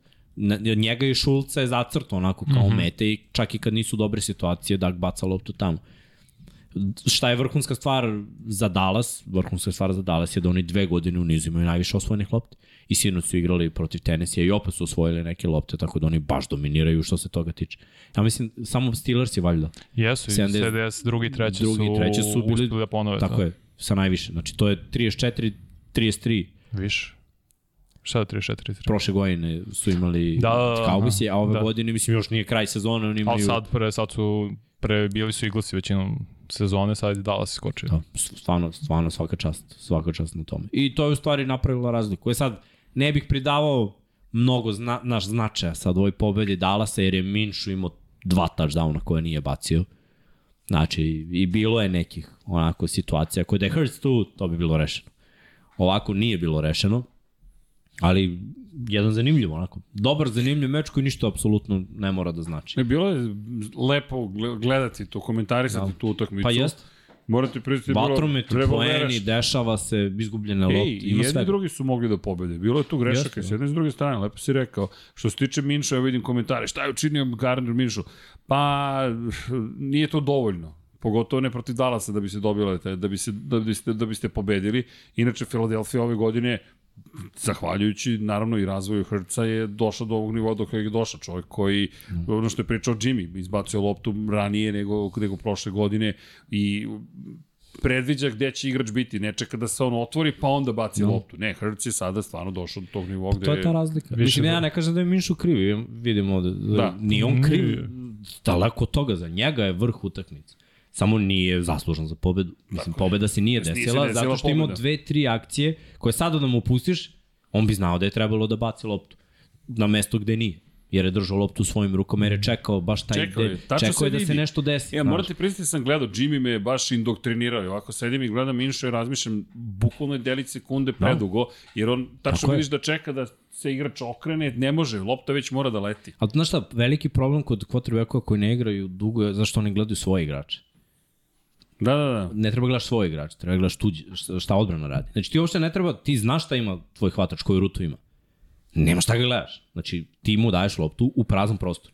Njega i Šulca je zacrto onako kao mm -hmm. mete i čak i kad nisu dobre situacije, Dak baca loptu tamo. Šta je vrhunska stvar za Dallas? Vrhunska stvar za Dallas je da oni dve godine u nizu imaju najviše osvojenih lopti. I sinoć su igrali protiv Tennessee i opet su osvojili neke lopte, tako da oni baš dominiraju što se toga tiče. Ja mislim, samo Steelers je valjda. Jesu, i 70, 70, drugi i treći drugi su, treći su bili- uspeli da ponove. Tako to. je, sa najviše. Znači, to je 34, 33. Više. Šta je 34, 33? Prošle godine su imali Da, da, da, da, Cowboysi, a ove da. da. godine, mislim, još nije kraj sezone, oni imaju... Ali sad, pre, sad su, pre bili su Eaglesi većinom sezone, sad je Dallas iskočio. Da, stvarno, stvarno svaka čast, svaka čast na tome. I to je u stvari napravila razliku. Je sad, ne bih pridavao mnogo zna, naš značaja sad ovoj pobedi Dallasa, jer je Minšu imao dva touchdowna koje nije bacio. Znači, i bilo je nekih onako situacija koje da je Hurts tu, to bi bilo rešeno. Ovako nije bilo rešeno, ali jedan zanimljiv onako. Dobar, zanimljiv meč koji ništa apsolutno ne mora da znači. Ne, bilo je lepo gle- gledati to, komentarisati Da. tu utakmicu. Pa jest, Morate priznati, bilo vatromet, treba poeni, dešava se, izgubljene lopte, i ima jedni sve. i drugi su mogli da pobede. Bilo je tu grešaka s jedne i s druge strane, lepo si rekao. Što se tiče Minša, ja vidim komentare, šta je učinio Gardner Minšu? Pa, nije to dovoljno. Pogotovo ne protiv Dallasa da bi se dobile, te, da, bi se, da, biste, da biste pobedili. Inače, Philadelphia ove godine zahvaljujući naravno i razvoju Hrca je došao do ovog nivoa do kojeg je došao čovjek koji, mm. ono što je pričao Jimmy, izbacio loptu ranije nego, nego prošle godine i predviđa gde će igrač biti, ne čeka da se on otvori pa onda baci no. loptu. Ne, Hrc je sada stvarno došao do tog nivoa gde... To je ta razlika. Više Mislim, ja da- ne kažem da je Minšu krivi, vidimo da, da, nije on kriv, Nije. daleko toga, za njega je vrh utakmice. Samo nije zaslužan za pobedu. Mislim, pobeda se nije Nije se desila, desila zato što ima pobeda. dve, tri akcije koje sada da mu pustiš, on bi znao da je trebalo da baci loptu na mesto gde nije jer je držao loptu u svojim rukama, jer je čekao baš taj Čekao je, tačno čekao je da se nešto desi. Ja, znaš. morate pristiti sam gledao, Jimmy me je baš indoktrinirao. Ovako sedim i gledam Minša i razmišljam, bukvalno je delić sekunde predugo, jer on tačno Tako je. vidiš da čeka da se igrač okrene, ne može, lopta već mora da leti. Ali znaš šta, veliki problem kod quarterbackova koji ne igraju dugo je zašto oni gledaju svoje igrače. Da, da, da. Ne treba gledaš svoje igrače, treba gledaš tuđi, šta- odbrana radi. Znači ti uopšte ne treba, ti znaš šta ima tvoj hvatač, koju rutu ima. Nema šta ga gledaš. Znači ti mu daješ loptu u prazan prostor.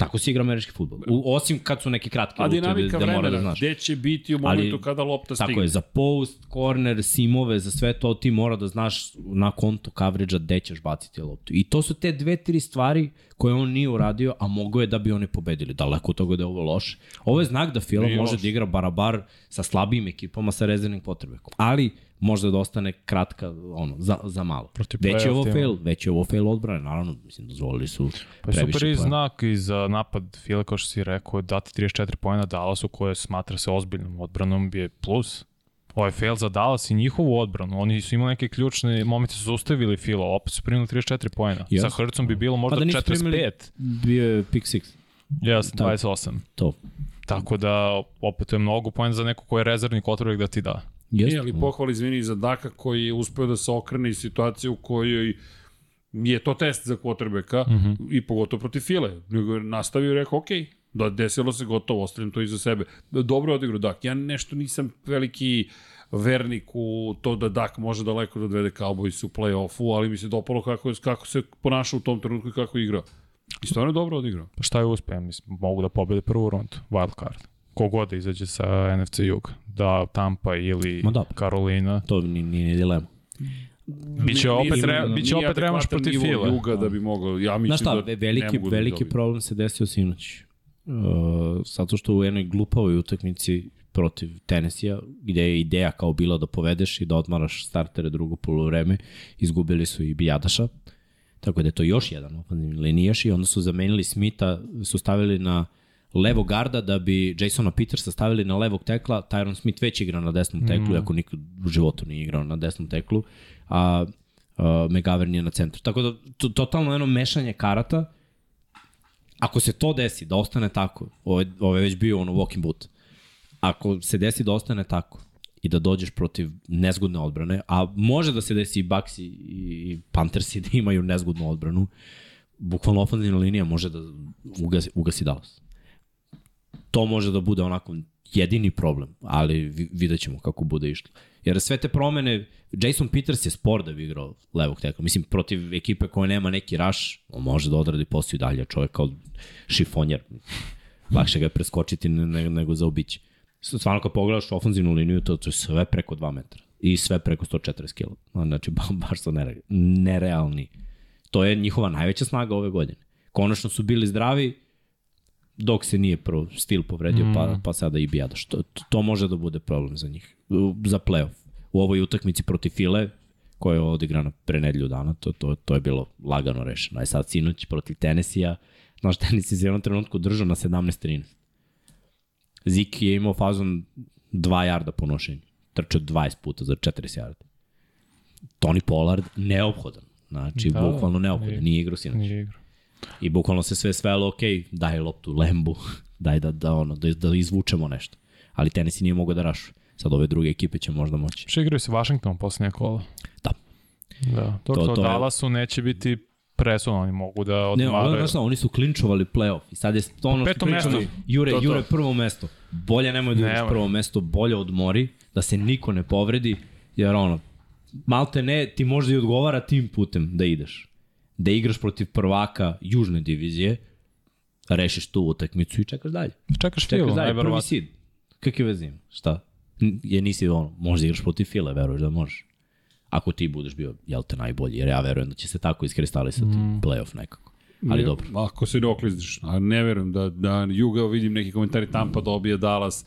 Tako se igra američki futbol. U, osim kad su neke kratke A rute dinamika da, da mora da vremena, znaš. gde će biti u Ali- momentu kada lopta stigne. Tako je, za post, corner, simove, za sve to ti mora da znaš na kontu coverage-a gde ćeš baciti loptu. I to su te dve, tri stvari koje on nije uradio, a mogo je da bi oni pobedili. Daleko od toga da je ovo loše. Ovo je znak da Fila može loše. da igra barabar sa slabijim ekipama sa rezervnim potrebekom. Ali možda da ostane kratka ono, za, za malo. Protiv Već je ovo fail, već je ovo fail odbrane, naravno, mislim, dozvolili su Pa previše super i znak i za napad Fila, kao što si rekao, dati 34 pojena Dallasu koje smatra se ozbiljnom odbranom je plus. Ovo je fail za Dallas i njihovu odbranu. Oni su imali neke ključne momente, su zaustavili Fila, opet su primili 34 pojena. Jes. Sa Hrcom bi bilo možda Pa da nisu 45. primili- Bio je pick six. Jes, Tako. 28. To. Tako da, opet to je mnogo pojena za neko ko je rezervni quarterback da ti da. Jeste. Ali pohvali izvini za Daka koji je uspeo da se okrene iz situacije u kojoj je to test za quarterbacka mm -hmm. i pogotovo protiv File. Nego je nastavio i rekao, ok, da desilo se gotovo, ostavljam to iza sebe. Dobro odigrao Dak. Ja nešto nisam veliki vernik u to da Dak može daleko da odvede Cowboys u play-offu, ali mi se dopalo kako, kako se ponašao u tom trenutku i kako je igrao. I stvarno je dobro odigrao. Pa šta je uspeo? Mislim, mogu da pobede prvu rundu, wild card. Kogod da izađe sa NFC Jug, da Tampa ili Ma da. Karolina. To nije, nije ni dilema. Biće opet, re, biće opet revanš protiv Fila. Juga da bi mogao, ja mislim Znaš šta, da veliki, da veliki dobiju. problem se desio sinoć. Uh, zato što u jednoj glupavoj utakmici protiv Tennessee-a, gde je ideja kao bila da povedeš i da odmaraš startere drugo polovreme, izgubili su i Bijadaša, tako da je to još jedan ofenzivni linijaš i onda su zamenili Smitha, su stavili na levo garda da bi Jasona Petersa stavili na levog tekla, Tyron Smith već igra na desnom teklu, mm. ako nikad u životu nije igrao na desnom teklu, a uh, McGovern je na centru. Tako da, to, totalno jedno mešanje karata, ako se to desi, da ostane tako, ovo je, ovo je već bio ono walking boot, ako se desi da ostane tako i da dođeš protiv nezgodne odbrane, a može da se desi i Bucks i, i Panthersi [LAUGHS] da imaju nezgodnu odbranu, bukvalno ofenzivna linija može da ugasi, ugasi Dallas. To može da bude onako jedini problem, ali vi- vidjet ćemo kako bude išlo. Jer sve te promene, Jason Peters je spor da bi igrao levog tekla. Mislim, protiv ekipe koja nema neki raš, on može da odradi posao i dalje. Čovjek kao šifonjer. Lakše ga je preskočiti ne, ne, nego zaobići. Stvarno kad pogledaš ofenzivnu liniju, to, je sve preko 2 metra. I sve preko 140 kg. Znači, ba, baš su nere, nerealni. To je njihova najveća snaga ove godine. Konačno su bili zdravi, dok se nije prvo stil povredio, mm. pa, pa sada i Bijadoš. To, to, to može da bude problem za njih. Za playoff. U ovoj utakmici protiv File, koja je odigrana pre nedelju dana, to, to, to je bilo lagano rešeno. A sad sinoć protiv Tennessee-a, znaš, Tennessee se u jednom trenutku držao na 17-13. Zik je imao fazon 2 jarda po nošenju. Trčao 20 puta za 40 jarda. Tony Pollard neophodan. Znači, Da, bukvalno neophodan. nije- Nije igrao sinoć. Nije igra. I bukvalno se sve svelo, ok, daj loptu Lembu, [LAUGHS] daj da, da, ono, da, da izvučemo nešto. Ali Tennessee nije mogao da rašu. Sad ove druge ekipe će možda moći. Što igraju se Washington poslednje kola? Da. Da. To, To- to, Dallasu neće biti presudno, oni mogu da Ne, ono, odmaraju. znaš šta, oni su klinčovali playoff i sad je to ono što mesto. Jure, To, to. Jure prvo mesto. Bolje nemoj da ideš prvo mesto, bolje odmori, da se niko ne povredi, jer ono, malte ne, ti možda i odgovara tim putem da ideš. Da igraš protiv prvaka južne divizije, rešiš tu utakmicu i čekaš dalje. Čekaš Filu, daj, prvi najverovatno. sid. Kakve veze ima? Šta? Je nisi ono, možda igraš protiv File, veruješ da možeš. Ako ti budeš bio, jel te najbolji, jer ja verujem da će se tako iskristalisati mm. playoff nekako. Ali Ne, dobro. Ako se ne oklizdiš, a ne verujem da, da Juga vidim neki komentari Tampa dobije Dallas.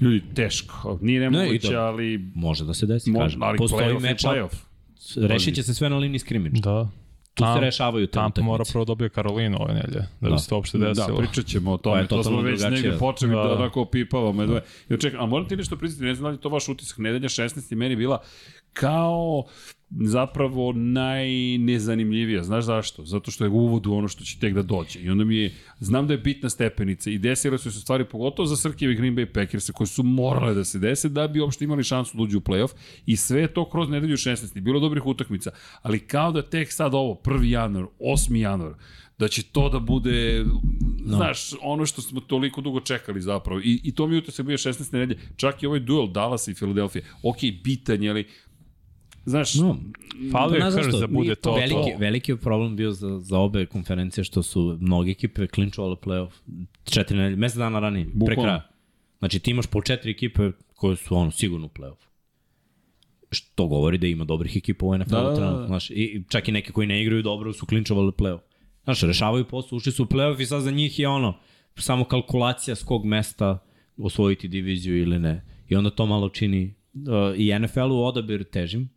Ljudi, teško. Nije nemoguće, to- ali... Može da se desi, kažem. ali Postoji playoff je meč, playoff. rešit će se sve na liniji skrimidža. Da. Tu se Tam- rešavaju te Tampa mora utakmice. prvo dobije Karolinu ove nelje, da, Da. bi se to uopšte Da, desilo. pričat ćemo o To tome, je to, smo već drugačije. negde počeli da, Da. da onako opipavamo. Da. Ja, čekaj, a moram ti nešto priznati, ne znam da li je to vaš utisak, nedelja 16. meni bila kao zapravo najnezanimljivija. Znaš zašto? Zato što je u uvodu ono što će tek da dođe. I onda mi je, znam da je bitna stepenica i desile su se stvari pogotovo za Srkijevi Green Bay Packers koje su morale da se dese da bi uopšte imali šansu da uđu u playoff i sve to kroz nedelju 16. Bilo dobrih utakmica, ali kao da tek sad ovo, 1. januar, 8. januar, da će to da bude, no. znaš, ono što smo toliko dugo čekali zapravo. I, i to mi je utisak bio 16. nedelje. Čak i ovaj duel Dallas i Philadelphia. Ok, bitan je, ali Znaš, No, Fali je zašto? da bude to. veliki, to. veliki je problem bio za, za obe konferencije što su mnoge ekipe klinčovale playoff četiri nedelje, mesec dana ranije, pre Bukvalno. kraja. Znači ti imaš po četiri ekipe koje su ono sigurno u playoff. Što govori da ima dobrih ekipa u NFL-u Da, da, da. trenutno. Znaš, i čak i neke koji ne igraju dobro su klinčovali playoff. Znaš, rešavaju posao, ušli su u playoff i sad za njih je ono, samo kalkulacija s kog mesta osvojiti diviziju ili ne. I onda to malo čini uh, i NFL-u odabir težim,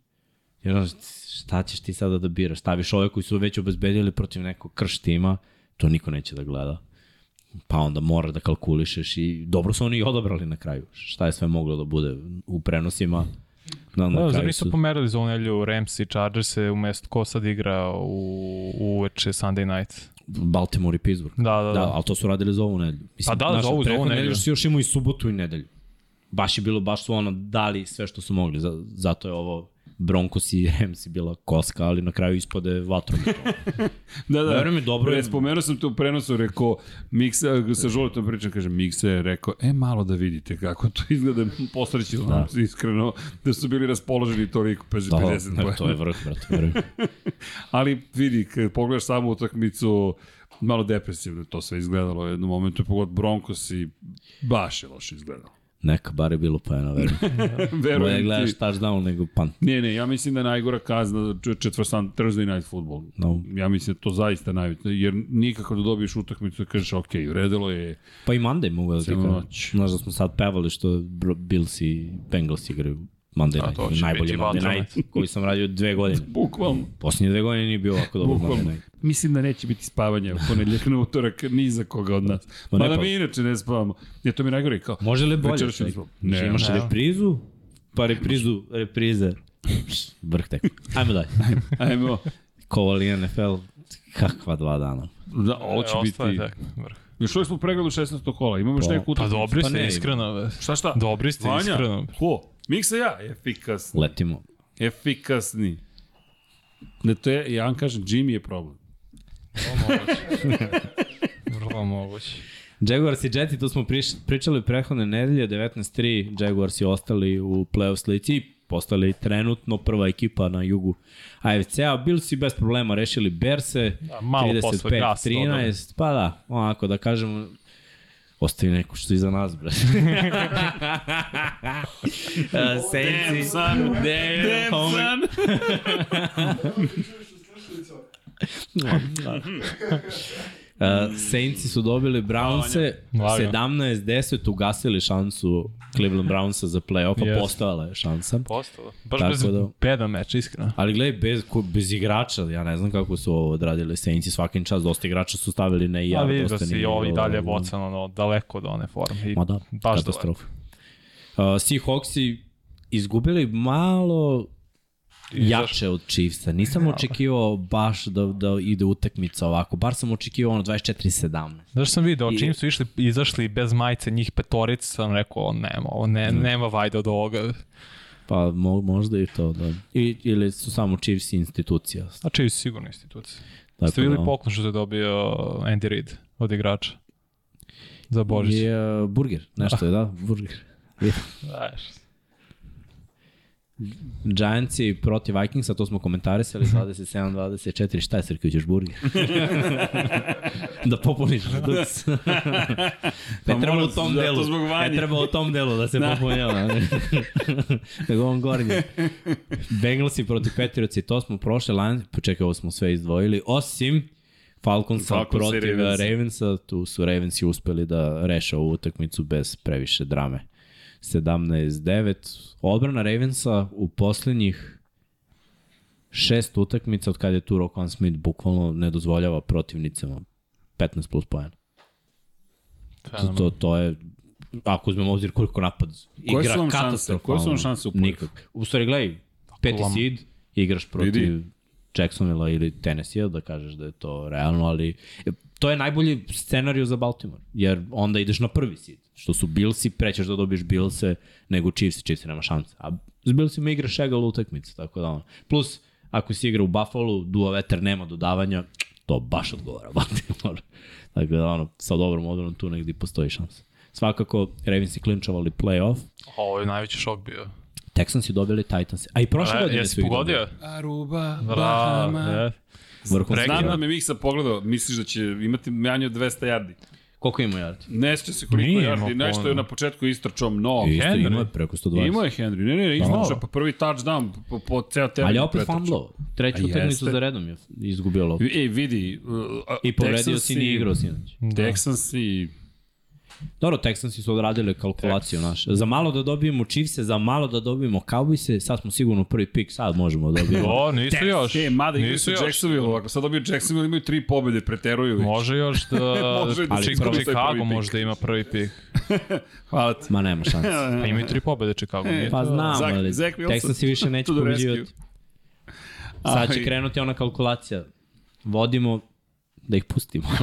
Jer znaš, šta ćeš ti sada da biraš? Staviš ove koji su već obezbedili protiv nekog krš tima, to niko neće da gleda. Pa onda mora da kalkulišeš i dobro su oni i odabrali na kraju. Šta je sve moglo da bude u prenosima. Na, na Da, kraju su... pomerali za ovu nelju Rams i Chargers umesto ko sad igra u, uveče Sunday night? Baltimore i Pittsburgh. Da, da, da. Da, ali to su radili za ovu nedelju. Mislim, Pa da, za znaš, ovu- za ovu nedelju. nedelje su još imao i subotu i nedelju. Baš je bilo, baš su ono dali sve što su mogli. Za- Zato je ovo Broncos i [LAUGHS] Rams je bila koska, ali na kraju ispode vatrom. [LAUGHS] Da, da. Veruj mi, dobro je- Pre, spomenuo sam to u prenosu, rekao, Miksa, sa Žuletom pričam, kaže, Miksa je rekao, e, malo da vidite kako to izgleda, posrećilo da. nam iskreno, da su bili raspoloženi toliko, pa 50 Da, poena. to je vrh, brate, veruj. [LAUGHS] Ali vidi, kad pogledaš samu utakmicu, malo depresivno je to sve izgledalo u jednom momentu, pogod Broncos i baš je loše izgledalo. Neka, bar je bilo poena, veruj. Bolje Verujem [LAUGHS] gledaš ti. touchdown nego punt. Ne, ne, ja mislim da je najgora kazna četvrsan Thursday Night Football. No. Ja mislim da to zaista najbitno, jer nikako da dobiješ utakmicu da kažeš, ok, uredilo je, Pa i Monday mogu da ti kažem. Znaš da smo sad pevali što Bills i Bengals igraju Monday A, night. to će Najbolji Monday night [LAUGHS] koji sam radio dve godine. bukvalno, Posljednje dve godine nije bio ovako Monday bukvalno. night. Mislim da neće biti spavanja u ponedljak na [LAUGHS] utorak ni za koga od nas. Pa Ma ne da pa- mi inače ne spavamo. Ne, to mi je najgore kao. Može li bolje? Znači, Ne, imaš ne. reprizu, pa reprizu, reprize. Vrh tek. Ajmo dalje. [LAUGHS] Ajmo. Kovali NFL, kakva dva dana. Da, ovo će E, ostaje biti... tek, vrh. Još uvijek smo u pregledu 16. kola. Imamo još Pa- neku Pa utakmicu. dobri Pa ste, ne, iskreno. Šta šta? Dobri ste, Vanja? iskreno. Ko? Miksa ja? Efikasni. Letimo. Efikasni. Da to je, ja vam kažem, Jimmy je problem. Vrlo moguće. [LAUGHS] Vrlo moguće. Jaguars i Jeti, to smo priš, pričali prethodne nedelje, 19-3, Jaguars je ostali u playoff slici, postali trenutno prva ekipa na jugu AFC-a, Bills i bez problema rešili Berse, Da, malo posle gas dodali. 35-13, pa da, onako da kažemo, ostavi neko što iza nas, bre. uh, Saints, son. damn, homie. Uh, Saintsi su dobili Brownse, Lagano. 17-10 ugasili šansu Cleveland Brownsa za play-off, a Jeste. postojala je šansa. Postalo. Baš Tako bez da- bedan meč, iskreno. Ali gledaj, bez, bez igrača, ja ne znam kako su ovo odradili Saintsi, svakim čas dosta igrača su stavili na IR, vidim da si nije ovo i bilo, dalje vocan, ono, daleko od one forme. I Ma da, baš daleko. katastrofa. Uh, Seahawksi izgubili malo jače od Chiefsa. Nisam očekivao baš da, da ide utakmica ovako. Bar sam očekivao ono 24-17. Znaš sam video, I- čim su išli, izašli bez majice njih petorica, sam rekao, nema, ovo ne, nema vajda od ovoga. Pa mo, možda i to, da. I, ili su samo Chiefs institucija. Znači, je sigurno institucija. Tako Ste vidjeli da, poklon što je dobio Andy Reid od igrača? Za Božić. Je uh, burger, nešto je, da, burger. [LAUGHS] Znaš, Giantsi protiv Vikingsa, to smo komentarisali, 27-24, šta je Srki, ćeš burger? [LAUGHS] da popuniš duc. ne Pa treba u tom delu, ne treba u tom delu da se popunjava. [LAUGHS] Nego on gornji. Bengalsi protiv Patriotsi, to smo prošle Lions, počekaj, ovo smo sve izdvojili, osim Falconsa i protiv Ravensa. Ravensa. Ravensa, tu su Ravensi uspeli da reše ovu utakmicu bez previše drame. 17-9. Odbrana Ravensa u poslednjih šest utakmica od kada je tu Rokan Smith bukvalno ne dozvoljava protivnicama 15 plus pojena. To, to, to je ako uzmemo obzir koliko napad Koje igra su šanse? katastrofalno. Koje su vam šanse u play-offu? Nikak. U stvari, gledaj, peti Lam- seed, igraš protiv Vidi. Jacksonville ili Tennessee, da kažeš da je to realno, ali to je najbolji scenariju za Baltimore, jer onda ideš na prvi seed, što su Billsi, prećeš da dobiješ Billse nego Chiefs, Chiefs nema šanse. A s Billsima igra šegal utakmicu, tako da ono. Plus, ako si igra u Buffalo, duo veter nema dodavanja, to baš odgovara [LAUGHS] Baltimore. tako da ono, sa dobrom odbranom tu negdje postoji šansa. Svakako, Ravens i klinčavali playoff, Ovo je najveći šok bio. Texans i dobili Titans. A i prošle godine su ih pogodio? dobili. Aruba, Bahama. Vrhunski. Znam da me Miksa pogledao, misliš da će imati manje od 200 yardi. Koliko ima yardi? Ne sjeća se koliko Nije je yardi, nešto je puno. na početku istrčao mnogo. Isto Henry. ima je preko 120. Imao je Henry, ne, ne, ne, istrčao pa prvi touchdown po, po ceo teren. Ali je opet fumblo. Treću utakmicu za redom je izgubio loptu. E, vidi, uh, I povredio Texansi- si ni igrao sinoć. Texans i Dobro, Texansi su odradili kalkulaciju naše. Za malo da dobijemo Chiefse, za malo da dobijemo Cowboyse, sad smo sigurno prvi pik, sad možemo da dobijemo. [LAUGHS] O, nisu još. E, mada igraju još. Jacksonville, ako sad dobiju Jacksonville imaju tri pobjede, preteruju već. Može još [LAUGHS] da... Može da ali Chicago, Chicago možda ima prvi pik. [LAUGHS] Hvala ti. Ma nema šanse. Pa imaju tri pobede Chicago. Nije Pa to- znam, Zach- ali Zach Texansi više neće pobeđivati. Sad će krenuti ona kalkulacija. Vodimo da ih pustimo. [LAUGHS]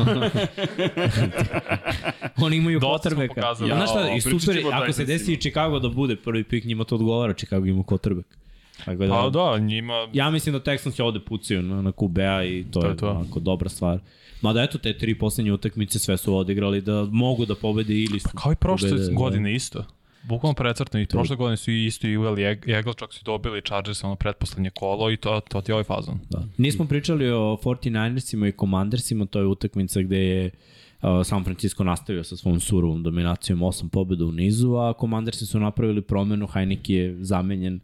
Oni imaju pokazali. Ja, znaš šta, i super, ako se desi i Chicago da bude prvi pik, njima to odgovara, Chicago ima quarterback. Tako da, Pa da, njima... Ja mislim da Texans će ovde pucaju na, na QB-a i to, To je je to. onako dobra stvar. Mada eto, te tri poslednje utakmice sve su odigrali da mogu da pobede ili su Kao i prošle pobede, da. godine isto. Bukvalno precrtno i prošle godine su isto i uveli Eagle, čak su dobili Chargers ono pretposlednje kolo i to, to ti je ovaj fazon. Da. Nismo pričali o 49ersima i Commandersima, to je utakmica gde je uh, San Francisco nastavio sa svom surovom dominacijom 8 pobjeda u nizu, a Commandersi su napravili promenu, Heineke je zamenjen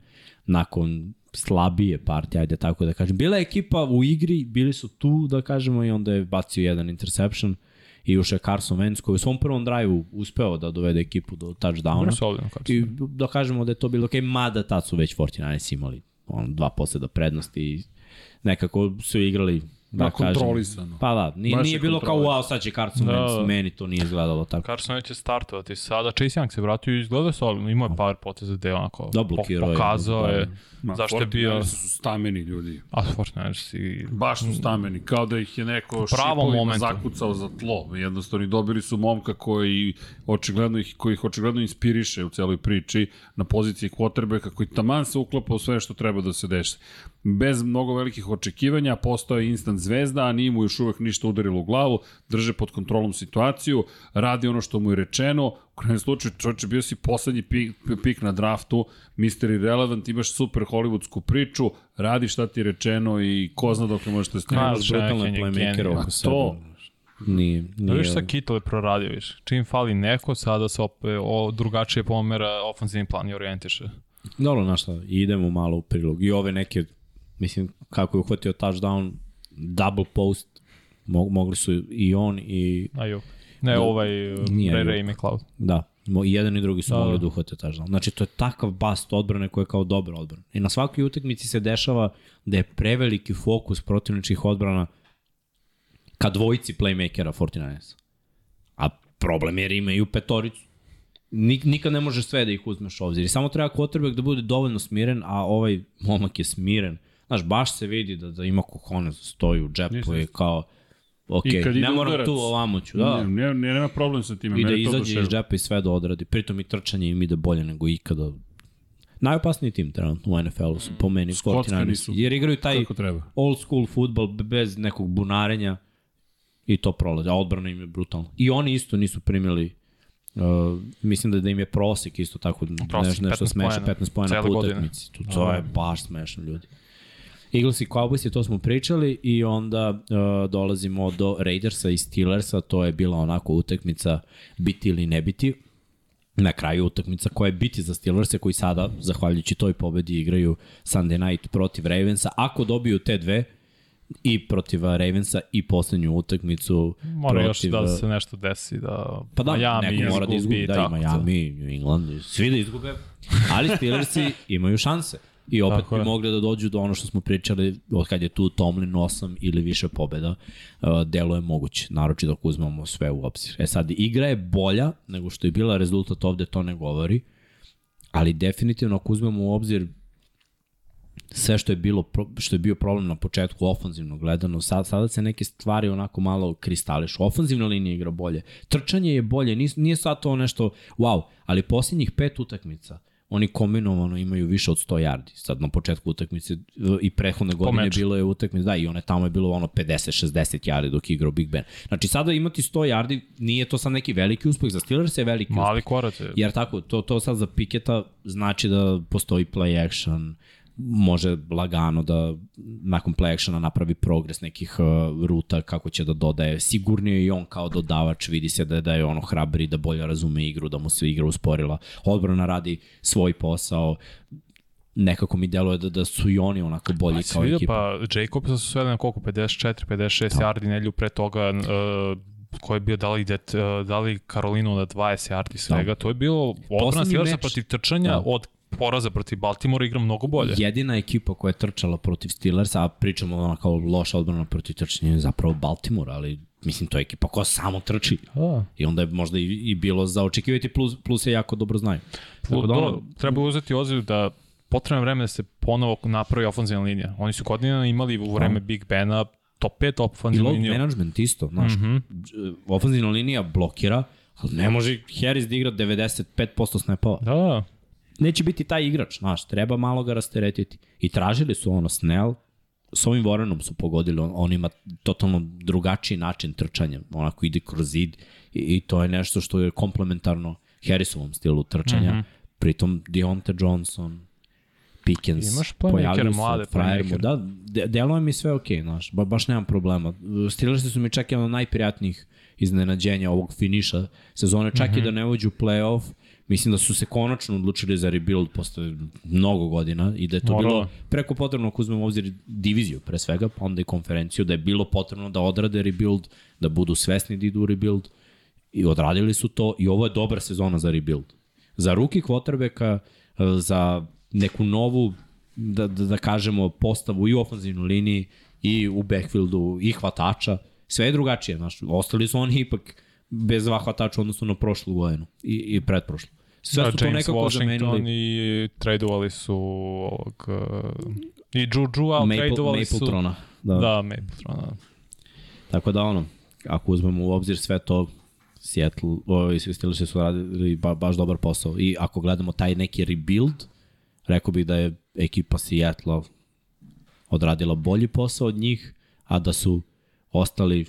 nakon slabije partije, ajde tako da kažem. Bila je ekipa u igri, bili su tu, da kažemo, i onda je bacio jedan interception i ušao je Carson Wentz koji u svom prvom drive-u uspeo da dovede ekipu do touchdowna. I da kažemo da je to bilo ok, mada tad su već 49 imali on, dva posljeda prednosti i nekako su igrali da Da, kažem. kontrolisano. Pa da, nije, Baš nije je bilo kao wow, sad će Carson Da. Wentz, meni to nije izgledalo tako. Carson Wentz će startovati sada. Chase Young se vratio i izgleda solidno. Imao je par poteza gde je onako Da, po- blokirao je. pokazao je Ma, zašto je bio... 49ersi su stameni ljudi. A Fortnite i... Baš su stameni, kao da ih je neko pravom šipovima zakucao za tlo. Jednostavno, dobili su momka koji očigledno ih, koji ih očigledno inspiriše u celoj priči na poziciji quarterbacka koji taman se uklapa u sve što treba da se desi. Bez mnogo velikih očekivanja, postao je instant zvezda, a nije mu još uvek ništa udarilo u glavu, drže pod kontrolom situaciju, radi ono što mu je rečeno, u krajem slučaju čovječe bio si poslednji pik, pik na draftu, Mr. Irrelevant, imaš super hollywoodsku priču, radi šta ti je rečeno i ko zna dok možeš da Kyle snemaš. brutalne Shanahan je playmakere genij. oko sebe. to- Nije, Da nije. vidiš sa Kittle je proradio više. Čim fali neko, sada se opet o, drugačije pomera ofenzivni plan i orijentiše. Dobro, znaš šta, idemo malo u prilog. I ove neke, mislim, kako je uhvatio touchdown, double post, mo mogli su i on i Ajuk. Ne, Da. ovaj Nije Ray. Ray McLeod. Da, mo- i jedan i drugi su Da, mogli da. da uhvate touchdown. Znači, to je takav bast odbrane koja je kao dobra odbrana. I na svakoj utakmici se dešava da je preveliki fokus protivničkih odbrana ka dvojici playmakera 49ers. A problem je imaju petoricu. Nik, nikad ne možeš sve da ih uzmeš obzir. I samo treba quarterback da bude dovoljno smiren, a ovaj momak je smiren. Znaš, baš se vidi da, da ima kohone, stoji u džepu Jeste. i kao, ok, ne moram udarac, tu, ovamo ću, da. Ne, ne, nema problem sa time. I da izađe iz džepa i sve da odradi. Pritom i trčanje im ide bolje nego ikada. Najopasniji tim trenutno u NFL-u su po meni 49 su. Jer igraju taj old school futbol bez nekog bunarenja i to prolazi. A odbrana im je brutalna. I oni isto nisu primili Uh, mislim da, da im je prosek isto tako Prosek, nešto, nešto 15 smešno, poena. 15 pojena po utakmici. To, to je baš smešno ljudi. Eagles i Cowboys, to smo pričali i onda uh, dolazimo do Raidersa i Steelersa, to je bila onako utakmica biti ili ne biti. Na kraju utakmica koja je biti za Steelerse koji sada, zahvaljujući toj pobedi, igraju Sunday night protiv Ravensa. Ako dobiju te dve, i protiv Ravensa i poslednju utakmicu Mora još protiv, da se nešto desi, da Pa da, Miami neko mora da izgubi, da, i tako Miami, New England, svi da izgube, ali Steelersi [LAUGHS] imaju šanse. I opet Tako bi je. mogli da dođu do ono što smo pričali od kad je tu Tomlin 8 ili više pobeda, uh, delo je moguće, naročito ako uzmemo sve u obzir. E sad, igra je bolja nego što je bila, rezultat ovde to ne govori, ali definitivno ako uzmemo u obzir sve što je bilo što je bio problem na početku ofanzivno gledano, sad, sada se neke stvari onako malo kristališu. Ofanzivna linija igra bolje. Trčanje je bolje, nije, nije sad to nešto wow, ali posljednjih pet utakmica oni kombinovano imaju više od 100 yardi. Sad na početku utakmice i prethodne godine meču. bilo je utakmice, da, i one tamo je bilo ono 50-60 yardi dok je igrao Big Ben. Znači sada imati 100 yardi, nije to sad neki veliki uspeh, za Steelers je veliki uspeh. Mali korac je. Jer tako, to, to sad za Piketa znači da postoji play action, može lagano da nakon play actiona napravi progres nekih uh, ruta kako će da dodaje. Sigurnije je i on kao dodavač, vidi se da, da je ono hrabri, da bolje razume igru, da mu se igra usporila. Odbrana radi svoj posao, nekako mi deluje da, da su i oni onako bolji Pa kao vidio, ekipa. pa Jacobsa su sveli na koliko, 54, 56 Da. yardi nelju pre toga, uh, ko je bio dali, det, uh, dali Karolinu na 20 yardi svega, to je bilo odbrana Steelersa protiv trčanja Da. od poraza protiv Baltimora igra mnogo bolje. Jedina ekipa koja je trčala protiv Steelersa, a pričamo ono kao loša odbrana protiv trčanja je zapravo Baltimore, ali mislim to je ekipa koja samo trči. Da. I onda je možda i, i bilo za očekivati, plus, plus je jako dobro znaju. Tako da ono, treba uzeti u obzir da potrebno vreme da se ponovo napravi ofenzivna linija. Oni su godinama imali u vreme Big Bena top 5 i ofenzivnu load liniju. management isto, znaš, mm -hmm. ofenzivna linija blokira, ali ne može Harris da igra 95% snapova. Da, da. Neće biti taj igrač, znaš, treba malo ga rasteretiti. I tražili su ono Snell, s ovim Warrenom su pogodili, on, on ima totalno drugačiji način trčanja, onako ide kroz zid i, i to je nešto što je komplementarno Harrisovom stilu trčanja. Mm -hmm. Pritom Deontay Johnson, Pickens, Imaš se, mlade frajer mu, playmakere. Da, de, deluje mi sve okej, okay, znaš, ba, baš nemam problema. Steelersi su mi čak jedan od najprijatnijih iznenađenja ovog finiša sezone, čak mm -hmm. i da ne uđu u playoff, Mislim da su se konačno odlučili za rebuild posle mnogo godina i da je to Moralo. bilo preko potrebno ako uzmemo obzir diviziju pre svega, pa onda i konferenciju, da je bilo potrebno da odrade rebuild, da budu svesni da idu u rebuild i odradili su to i ovo je dobra sezona za rebuild. Za ruki quarterbacka, za neku novu, da, da, da kažemo, postavu i u ofenzivnoj liniji i u backfieldu i hvatača, sve je drugačije. Znaš, ostali su oni ipak bez dva hvatača odnosno na prošlu godinu i, i pretprošlu. Sve Da, su to James nekako Washington zamenili. i tradovali su ovog, uh, i Juju, ali Maple, tradovali su... Mapletrona. Da. da. Da, Mapletrona. Tako da ono, ako uzmemo u obzir sve to, Seattle, ovi Steelersi su radili ba, baš dobar posao. I ako gledamo taj neki rebuild, rekao bih da je ekipa Seattle odradila bolji posao od njih, a da su ostali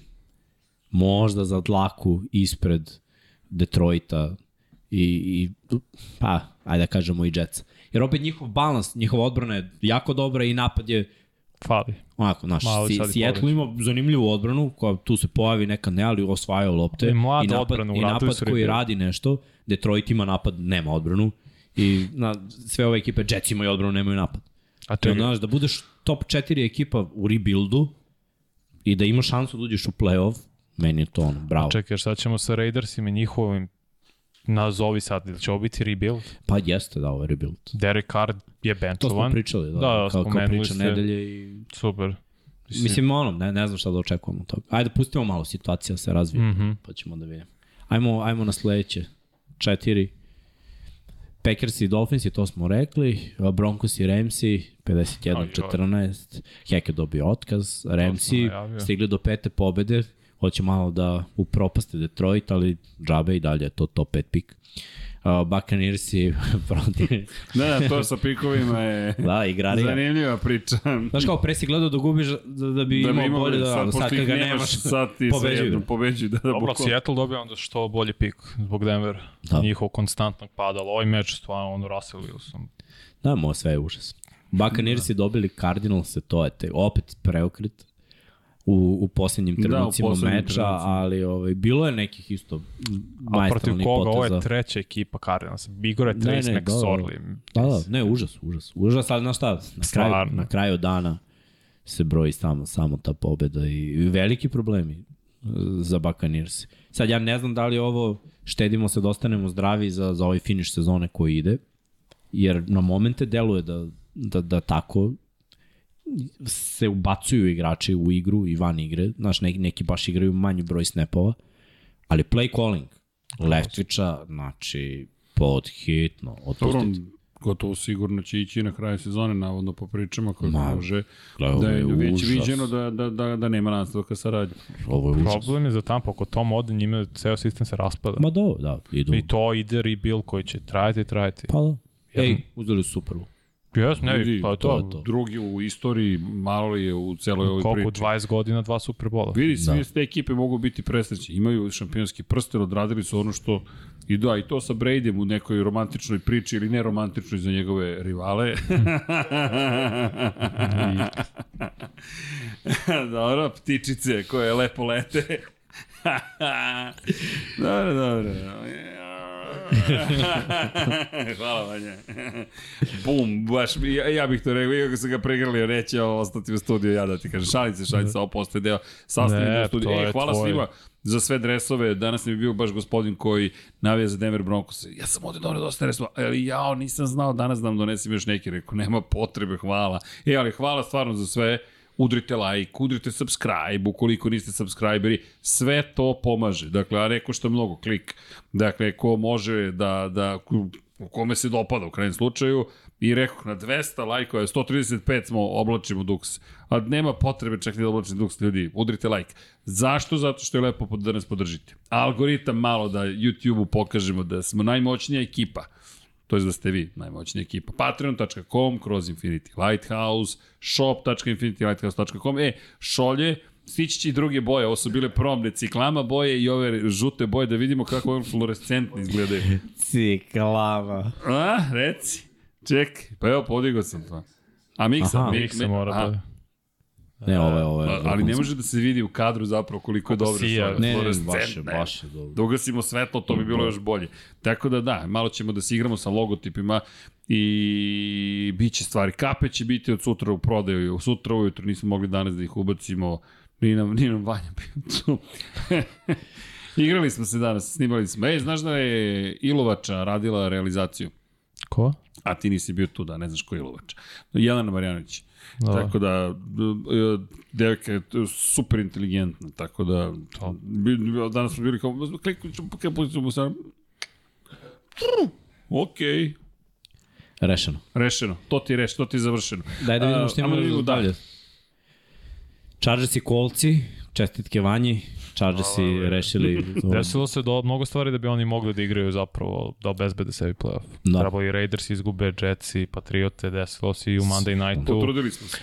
možda za dlaku ispred Detroita i, i pa, ajde da kažemo i Jetsa. Jer opet njihov balans, njihova odbrana je jako dobra i napad je Fali. onako, naš, si, i Seattle ima zanimljivu odbranu, koja tu se pojavi neka ne, ali osvajaju lopte. I mlada napad, odbrana, I napad koji rebuild. radi nešto, Detroit ima napad, nema odbranu. I na, sve ove ekipe, Jets imaju odbranu, nemaju napad. A I čekaj, onda, znaš, da budeš top 4 ekipa u rebuildu i da imaš šansu da uđeš u playoff, meni je to ono, bravo. čekaj, šta ćemo sa Raidersima i njihovim nazovi sad, ili će ovo biti rebuild? Pa jeste da ovo je rebuild. Derek Carr je To smo pričali, da, Da, da, kao, kao priča ste. nedelje i Super. Mislim, Mislim, ono, ne, ne znam šta da očekujemo od toga. Ajde, pustimo malo situacija se razvije, mm. -hmm. pa ćemo da vidimo. Ajmo, ajmo na sledeće. Četiri. Packers i Dolphins, to smo rekli. Broncos i Ramsi, 51-14. Hek je dobio otkaz. Ramsi najavio. stigli do pete pobede. Hoće malo da upropaste Detroit, ali džabe i dalje je to top 5 pik. Uh, Buccaneersi protiv... [LAUGHS] Da, da, to sa pikovima je [LAUGHS] da, igrarija. zanimljiva priča. Znaš kao, pre si gledao da gubiš da, da bi Da imao imao bolje da, sad, da, sad kad ga nemaš, sad ti pobeđuju. svejedno pobeđuju. Da, da, Dobro. Seattle dobija onda što bolji pik zbog Denver. Da. Da. Njihov konstantnog pada, ali ovaj meč stvarno ono Russell Wilson. Da, mo, sve je užas. Buccaneersi dobili Cardinals, to je te, opet preokret u, u posljednjim Da, u trenucima poslednjim meča, trenucima. ali ovaj, bilo je nekih isto A protiv majstornih koga? Ovo poteza. je treća ekipa Cardinals. Bigore Ne, Trace ne, da, da. McSorley. Da, da, ne, užas, užas. Užas, ali znaš šta, na kraju, Stvarno. na kraju dana se broji samo, samo ta pobeda i veliki problemi e, za Buccaneers. Sad ja ne znam da li ovo štedimo se da ostanemo zdravi za, za ovaj finiš sezone koji ide, jer na momente deluje da, da, da tako se ubacuju igrači u igru i van igre, znaš, neki, neki baš igraju manji broj snapova, ali play calling, Leftvića, znači, pod hitno, Dobro, otpustiti. gotovo sigurno će ići na kraju sezone, navodno po pričama kako Ma, može, da je već užas. viđeno da, da, da, da nema nastavka saradnje. Ovo je užas. Problem je za Tampa, ako Tom ode, njima ceo sistem se raspada. Ma do, da, idu. I to ide rebuild koji će trajati i trajati. Pa da. Jedan- Ej, uzeli su Super Bowl. Jes, ne, Vidi, pa to to, to. Drugi u istoriji, malo li je u celoj ovoj koliko, priči. 20 godina, dva Superbola. Vidi, svi Da. te ekipe mogu biti presrećni. Imaju šampionski prsten, odradili su ono što i da, i to sa Bradyem u nekoj romantičnoj priči ili neromantičnoj za njegove rivale. [LAUGHS] dobro, ptičice koje lepo lete. [LAUGHS] dobro, dobro. [LAUGHS] Hvala Vanja. Bum, baš, ja, ja bih to rekao, iako sam ga pregrlio, neće ovo ostati u studiju, ja da ti kažem, šalim se, ovo postoje deo deo studija. E, hvala tvoje. svima za sve dresove, danas mi je bio baš gospodin koji navija za Denver Broncos. Ja sam ovde donio dosta dresova, ali jao, nisam znao danas da vam donesem još neki, rekao, nema potrebe, hvala. E, ali hvala stvarno za sve, udrite like, udrite subscribe, ukoliko niste subscriberi, sve to pomaže. Dakle, a neko što mnogo klik. Dakle, ko može da, da kome se dopada u krajnjem slučaju, i rekao na 200 lajkova, 135 smo oblačimo Dux. A nema potrebe čak ni da oblačimo Dux, ljudi, udrite like. Zašto? Zato što je lepo da nas podržite. Algoritam malo da YouTube-u pokažemo da smo najmoćnija ekipa to je da ste vi najmoćnija ekipa. Patreon.com kroz Infinity Lighthouse, shop.infinitylighthouse.com E, šolje, stići će i druge boje, ovo su bile prom reciklama boje i ove žute boje, da vidimo kako ove fluorescentne izgledaju. Ciklava. A, reci. Čekaj, pa evo, podigao sam to. A miksa, Aha. mik, Miksa mora da... Ne, ovo je, ovo je. Ali ne može da se vidi u kadru zapravo koliko je dobro sija. Ne, ne, baš je, baš je dobro. da ugasimo svetlo, to bi bilo još bolje. Tako da da, malo ćemo da se igramo sa logotipima i bit će stvari. Kape će biti od sutra u prodaju. Sutra ujutro nismo mogli danas da ih ubacimo. Nije nam, nije nam Vanja tu. [LAUGHS] Igrali smo se danas, snimali smo. Ej, znaš da je Ilovača radila realizaciju? Ko? A ti nisi bio tu da ne znaš ko je Ilovača. Jelena Marjanović. Da. Tako da, e, devojka je super inteligentna, tako da, To. danas smo bili kao, kliknut ću, kliknut ću mu sad, Okej, Rešeno. rešeno. To ti je rešeno, to ti je završeno. Daj da vidimo što imamo da dalje. Chargers i kolci, čestitke Vanji, Chargers i rešili... [LAUGHS] Desilo se do, mnogo stvari da bi oni mogli da igraju zapravo, da obezbede sebi playoff. Da. Da. Trebalo i Raiders izgube, Jetsi, Patriote, desilo se i u Monday Nightu. Potrudili smo se.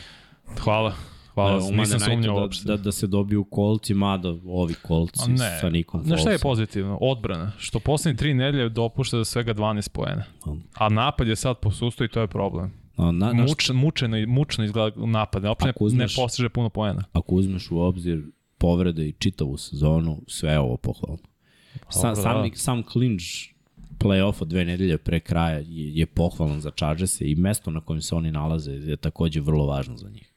Hvala. Hvala, Da, nisam sumnjao da, uopšte. da, da se dobiju kolci, mada ovi kolci ne. sa Nikom Znaš šta je pozitivno? Odbrana. Što poslednje tri nedelje dopušta da svega 12 poena. A napad je sad posustao i to je problem. A, na, na, Muč, mučeno, mučno izgleda napad. Uopšte ne, ne postiže puno poena. ako uzmeš u obzir povrede i čitavu sezonu, sve je ovo pohvalno. Sa, sam, da. sam clinch playoff od dve nedelje pre kraja je, je pohvalan za Chargers i mesto na kojem se oni nalaze je takođe vrlo važno za njih.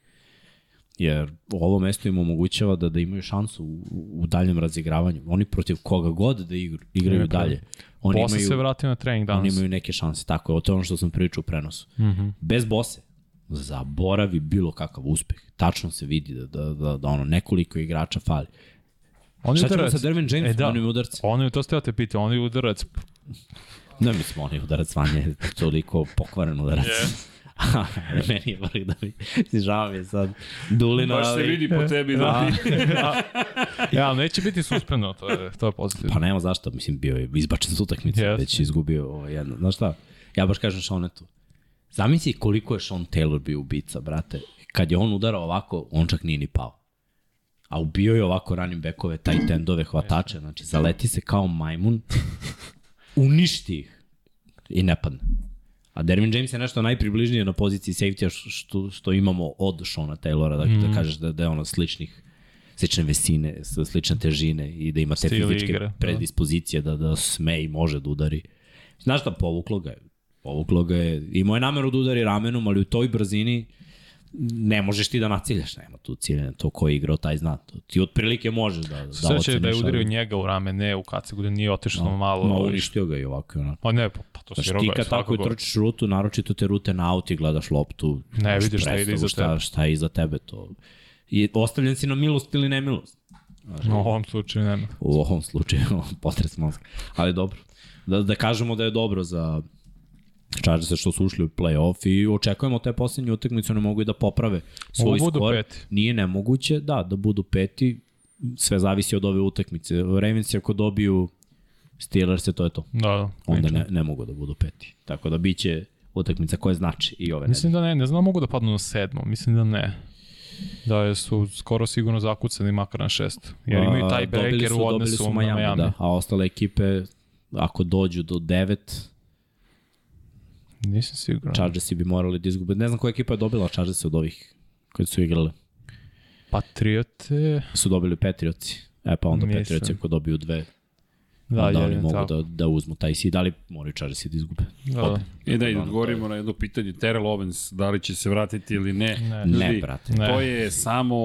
Jer ovo mesto im omogućava da, da imaju šansu u, u daljem razigravanju. Oni protiv koga god da igru, igraju Ne, pa, dalje. Oni Posle imaju, se vratio na trening oni danas. imaju neke šanse. Tako je, to je ono što sam pričao u prenosu. Mm. -hmm. Bez bose, zaboravi bilo kakav uspeh. Tačno se vidi da, da, da, da ono, nekoliko igrača fali. On je Šta ćemo udarac. sa Dervin Jamesom, E, da. onim udarcem? On je, to ste ja te pitao, on je udarac. Ne mislim, on je udarac vanje, je toliko pokvaren udarac. Yeah. [LAUGHS] Meni je vrh da mi, žao mi je sad Dulina, Baš se vidi po tebi da ti... [LAUGHS] Ja, ali neće biti suspendno, to je, to je pozitivno. Pa nema zašto, mislim, bio je izbačen s utakmice, Jeste. već je izgubio ovo jedno. Znaš šta, ja baš kažem Šonetu, zamisli koliko je Sean Taylor bio ubica, brate. Kad je on udarao ovako, on čak nije ni pao. A ubio je ovako running backove, tight endove, hvatače, znači zaleti se kao majmun, uništi ih i ne padne. A Dervin James je nešto najpribližnije na poziciji safety što, što imamo od Shona Taylora, dakle mm. da kažeš da, da je ono sličnih slične visine, s- slične težine i da ima te Stil fizičke igre, da. predispozicije da, da sme i može da udari. Znaš šta, povuklo ga je. Povuklo ga je. Imao je nameru da udari ramenom, ali u toj brzini ne možeš ti da naciljaš, nema tu ciljanja, to ko je igrao taj zna. To, ti otprilike možeš da, da Sreće oceniš. da je udario ali- njega u rame, ne u kacigu, da nije otišao no, malo. No, uništio ga i ovako i onako. Pa ne, pa, pa to si Znaš, ti roga, kad tako i trčiš rutu, naročito te rute na auti, gledaš loptu, Ne vidiš šta ide iza šta, tebe. Šta je iza tebe, to... I ostavljen si na milost ili nemilost. U ovom slučaju nema. U ovom slučaju, [LAUGHS] potres mozga. Ali dobro. Da, da kažemo da je dobro za Chargers što su ušli u play-off i očekujemo te posljednje utakmice, one mogu i da poprave svoj Mogu budu skor. peti. Nije nemoguće, da, da budu peti, sve zavisi od ove utakmice. Ravens ako dobiju Steelers, to je to. Da, da. Onda ne, ne mogu da budu peti. Tako da biće utakmica koje znači i ove Mislim da ne, ne znam mogu da padnu na sedmo, mislim da ne. Da su skoro sigurno zakucani makar na šest. Jer imaju taj breaker u odnosu su na Miami. Da, a ostale ekipe, ako dođu do devet, Nisam siguran. Chargersi bi morali da izgube. Ne znam koja ekipa je dobila Chargersi od ovih koji su igrali. Patriote, Su dobili Patriotsi. E pa onda Mislim. Patriotsi ako dobiju dve, da, da, oni mogu tako. da, da uzmu taj seed, ali moraju Chargersi da izgube. Da, da. E da, i da odgovorimo na jedno pitanje. Terrell Owens, da li će se vratiti ili ne? Ne. Ljudi, Ne, brate. Ne. To je samo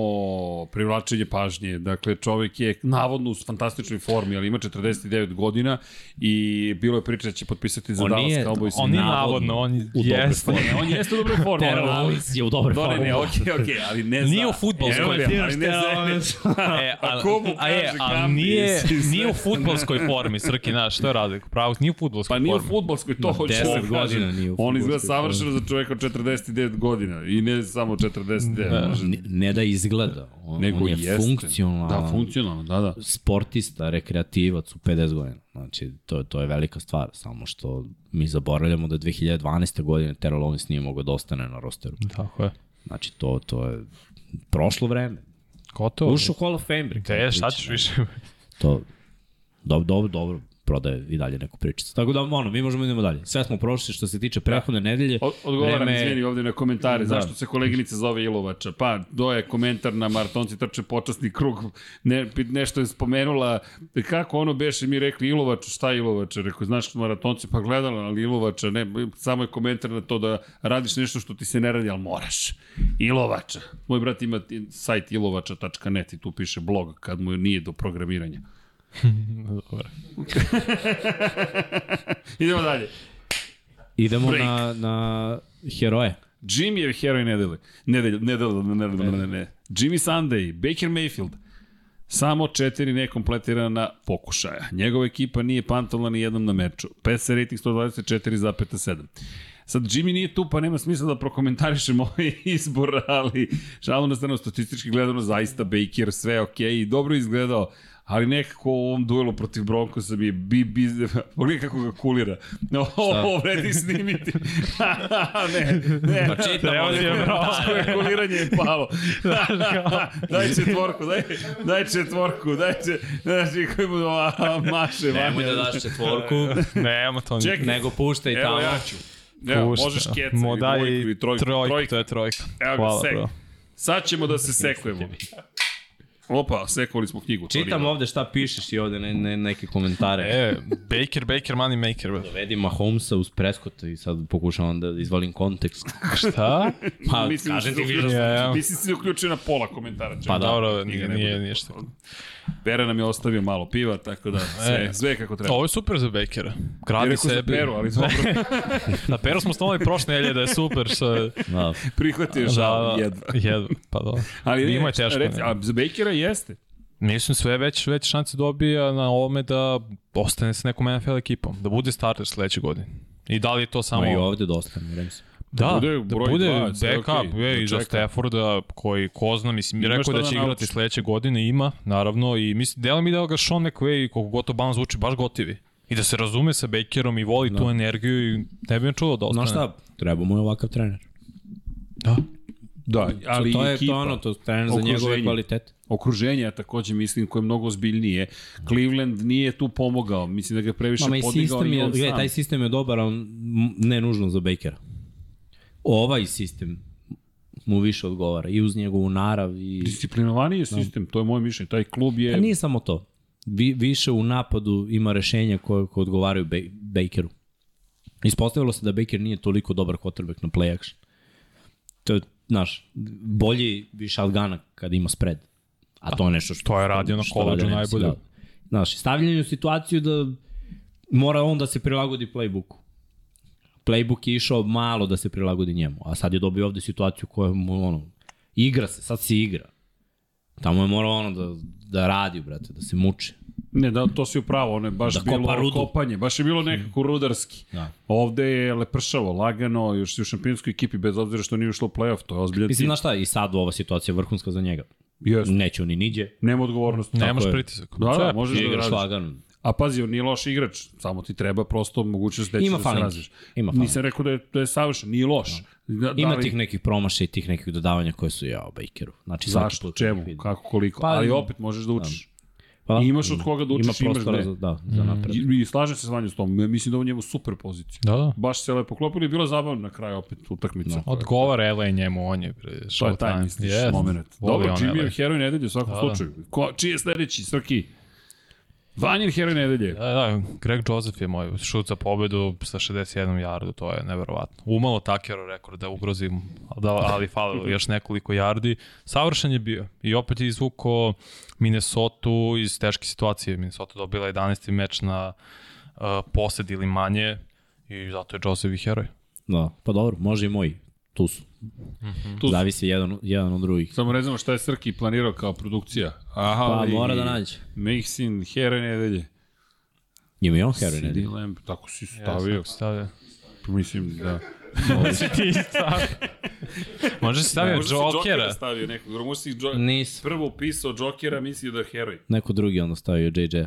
privlačenje pažnje. Dakle, čovek je navodno u fantastičnoj formi, ali ima 49 godina i bilo je priča da će potpisati za On Dallas nije- Cowboys. On nije Navodno, navodno, on u dobroj jeste. formi. Ne, on jeste u dobroj formi. Terrell Owens je u dobroj Da, ne, formi. ne, okej, okej, ali ne Nije za- u ga, formi. ali ne za... [LAUGHS] E, A ko mu a kaže a kam nije, [LAUGHS] nije u futbolskoj formi, Srki, znaš, što je razlika? Pravo, nije u futbolskoj Pa nije u formi. fudbalskoj, to hoće 10 da kažem. Godina nije u On izgleda savršeno za čoveka od 49 godina. I ne samo 49. Da. može- Ne, ne da izgleda, on, Nego on je jeste. funkcionalan. Da, funkcionalno, da, da. sportista, rekreativac u 50 godina. Znači, to, to je velika stvar, samo što mi zaboravljamo da 2012. godine Terrell Owens nije mogao da ostane na rosteru. Tako je. Znači, to, to je prošlo vreme. Gotovo. Ušao u Hall of Fame. Te, šta ćeš više? To, dobro, dobro, dobro, prodaje i dalje neku pričicu. Tako da, ono, mi možemo da idemo dalje. Sve smo prošli što se tiče prethodne nedelje. Od, odgovaram, Vreme- izvini, ovde na komentare, Da. zašto se koleginica zove Ilovača? Pa, do je komentar na maratonci trče počasni krug, ne, nešto je spomenula, kako ono beše, mi rekli Ilovača, šta je Ilovača? Rekao, znaš maratonci, pa gledala, ali Ilovača, ne, samo je komentar na to da radiš nešto što ti se ne radi, ali moraš. Ilovača. Moj brat ima sajt ilovača.net i tu piše blog kad mu nije do programiranja. [LAUGHS] Dobro. [LAUGHS] Idemo dalje. Idemo Break. na, na heroje. Jimmy je heroj nedelje. Nedelje, nedelje, nedelje, ne, ne, ne. Jimmy Sunday, Baker Mayfield, samo četiri nekompletirana pokušaja. Njegova ekipa nije pantala ni jednom na meču. PSR rating 124,7. Sad, Jimmy nije tu, pa nema smisla da prokomentarišem [LAUGHS] ovaj izbor, ali šalu na stranu, statistički gledano, zaista Baker, sve ok, i dobro izgledao, ali nekako u ovom duelu protiv Broncosa mi je bi, bi, pogledaj [LAUGHS] kako ga kulira. No, [LAUGHS] ovo [LAUGHS] vredi snimiti. ne, ne. Pa čitam Evo ovde ti je komentare. Koje kuliranje je palo. daj četvorku, daj, daj četvorku, daj če, znači koji a, maše. Nemoj da daš četvorku, Nema to. Čekaj. nego puštaj Evo tamo. ja ću. Evo, Pušta. možeš keca Mo ili daj trojku. trojku, trojku. to je trojka. Evo ga, Hvala, sek. bro. Sad ćemo da se sekujemo. Opa, sekovali smo knjigu. Čitam nije- ovde šta pišeš i ovde ne, ne, neke komentare. E, Baker, Baker, money maker, bro. Dovedi Mahomesa uz Prescott i sad pokušavam da izvalim kontekst. [LAUGHS] Šta? Pa, Mislim da kažem ti više. uključio- Ja, ja. Mislim da si se uključio na pola komentara. čekaj. Pa da. Dobro, nije, nije ništa. Pera nam je ostavio malo piva, tako da sve, E. sve kako treba. Ovo je super za Bakera. Ja Gradi rekao za sebi. Peru, ali dobro, [LAUGHS] Na Peru smo snovali prošle nedelje da je super. Što je, Da. prihvatio da, žal, da, jedva. jedva. Pa da. Ali Njima ne, je teško, reci, a za Bakera jeste. Mislim sve već, već šanse dobija na ovome da ostane sa nekom NFL ekipom. Da bude starter sledeće godine. I da li je to samo... Ma i ovde dosta, ne vrem se. Da, bude da broj bude dva, backup, okej, je, da i za. Stafforda koji ko zna, mislim, Ima rekao je da da će nauči. igrati sledeće godine, ima, naravno, i mislim, delo mi da ga Sean McVay, koliko god to ban zvuči, baš gotivi. I da se razume sa Bakerom i voli Da. tu energiju i ne bi me čulo da ostane. Znaš šta, treba mu je ovakav trener. Da. Da, ali to je ekipa, to ono, to je trener za njegove okruženje. kvalitete. okruženje, ja takođe mislim, koje je mnogo ozbiljnije. Cleveland nije tu pomogao, mislim da ga je previše Mama podigao sistem i je, on sam. taj sistem je dobar, m- ne nužno za Bakera. Ovaj sistem mu više odgovara i uz njegovu narav i... Disciplinovaniji Da. je sistem, to je moje mišljenje. Taj klub je... Pa nije samo to. Vi, više u napadu ima rešenja koje, koje odgovaraju Ba- Bakeru. Ispostavilo se da Baker nije toliko dobar quarterback na play action. To je znaš, bolji bi shotguna kad ima spread. A to je nešto što... To je radio na Ramsey, najbolje. Da. Znaš, stavljanje u situaciju da mora on da se prilagodi playbooku. Playbook je išao malo da se prilagodi njemu, a sad je dobio ovde situaciju koja mu, ono, igra se, sad se igra. Tamo je morao ono da, da radi, brate, da se muči. Ne, da, to si upravo, ono je baš Da kopa bilo rudu. kopanje, baš je bilo nekako rudarski. Da. Ovde je lepršavo, lagano, još si u šampionskoj ekipi, bez obzira što nije ušlo u playoff, to je ozbiljan Mislim, znaš šta, i sad ova situacija je vrhunska za njega. Jeste, Neće on ni niđe, nema odgovornosti. Nemaš pritisak. Da, da, možeš da igraš radiš. lagano. A pazi, on nije loš igrač, samo ti treba prosto mogućnost da Ima da se razviš. Ima falinki. Nisam rekao da je, da je savršen, nije loš. Da, Ima da li- tih nekih promaša i tih nekih dodavanja koje su jao Bakeru. Znači, Zašto, čemu, vidim. kako, koliko, Pa, ali opet možeš da učiš. Pa, I imaš od koga da učiš, ima imaš gde. za, da, za napred. I, I slažem se s vanjem s tom, mislim da je u njemu super pozicija. Da, da. Baš se lepo klopili, bilo je zabavno na kraju opet utakmica. No. Odgovara LA njemu, on je bre, To je taj, misliš, Jest. moment. Dobro, Jimmy je heroj nedelje u svakom Da, da. slučaju. Ko, čiji je sledeći, Srki? Vanjin heroj nedelje. Da, da, Greg Joseph je moj šut za pobedu sa 61 yardu, to je neverovatno. Umalo Takero rekord da ugrozim, da, ali falilo još nekoliko yardi. Savršen je bio i opet je izvuko Minnesota iz teške situacije. Minnesota dobila 11. meč na uh, posed ili manje i zato je Joseph i heroj. Da, pa dobro, može i moji. Tu su. Tu su. Zavisi jedan, jedan od drugih. Samo ne znamo šta je Srki planirao kao produkcija. Aha, Pa ali- mora da nađe. Mixin, heroj nedelje. Ima i on CD nedelje. Lamb, tako si stavio. Stavio. Mislim, da. [LAUGHS] Si ti stavio. Može si stavio si Jokera Jokera. stavio nekog, možda si jo... Nis. prvo upisao Jokera, mislio da je heroj. Neko drugi onda stavio JJ.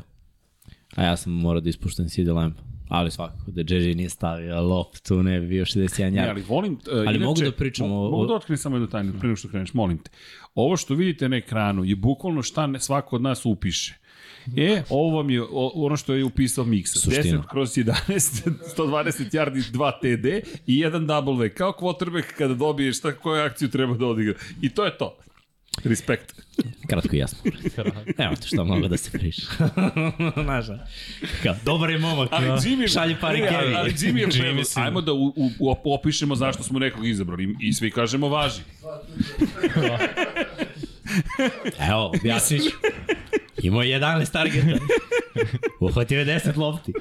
A ja sam morao da ispuštam CD Lamp. Ali svakako da JJ nije stavio loptu, ne bi bio 61 Ne, jar. ali volim... Uh, Ali inače, mogu da pričamo mo- Mogu da otkrijem samo jednu tajnu, prije što kreneš, molim te. Ovo što vidite na ekranu je bukvalno šta ne, svako od nas upiše. E, ovo vam je ono što je upisao Miksa. Suština. 10 kroz 11, 120 [LAUGHS] yardi, 2 TD i jedan double V. Kao quarterback kada dobiješ šta, koju akciju treba da odigra. I to je to. Respekt. Kratko i jasno. Evo te šta mnogo da se priša. [LAUGHS] Znaš, kao, dobar je momak, Ali no, Jimmy, šalje pare ali, ali, ali Kevi. Jimmy je Jimmy predlog. sin. Ajmo da u, u, u, opišemo zašto smo nekog izabrali i, i svi kažemo važi. [LAUGHS] Evo, objasnit ću. Imao je 11 targeta. Uhvatio je 10 lopti.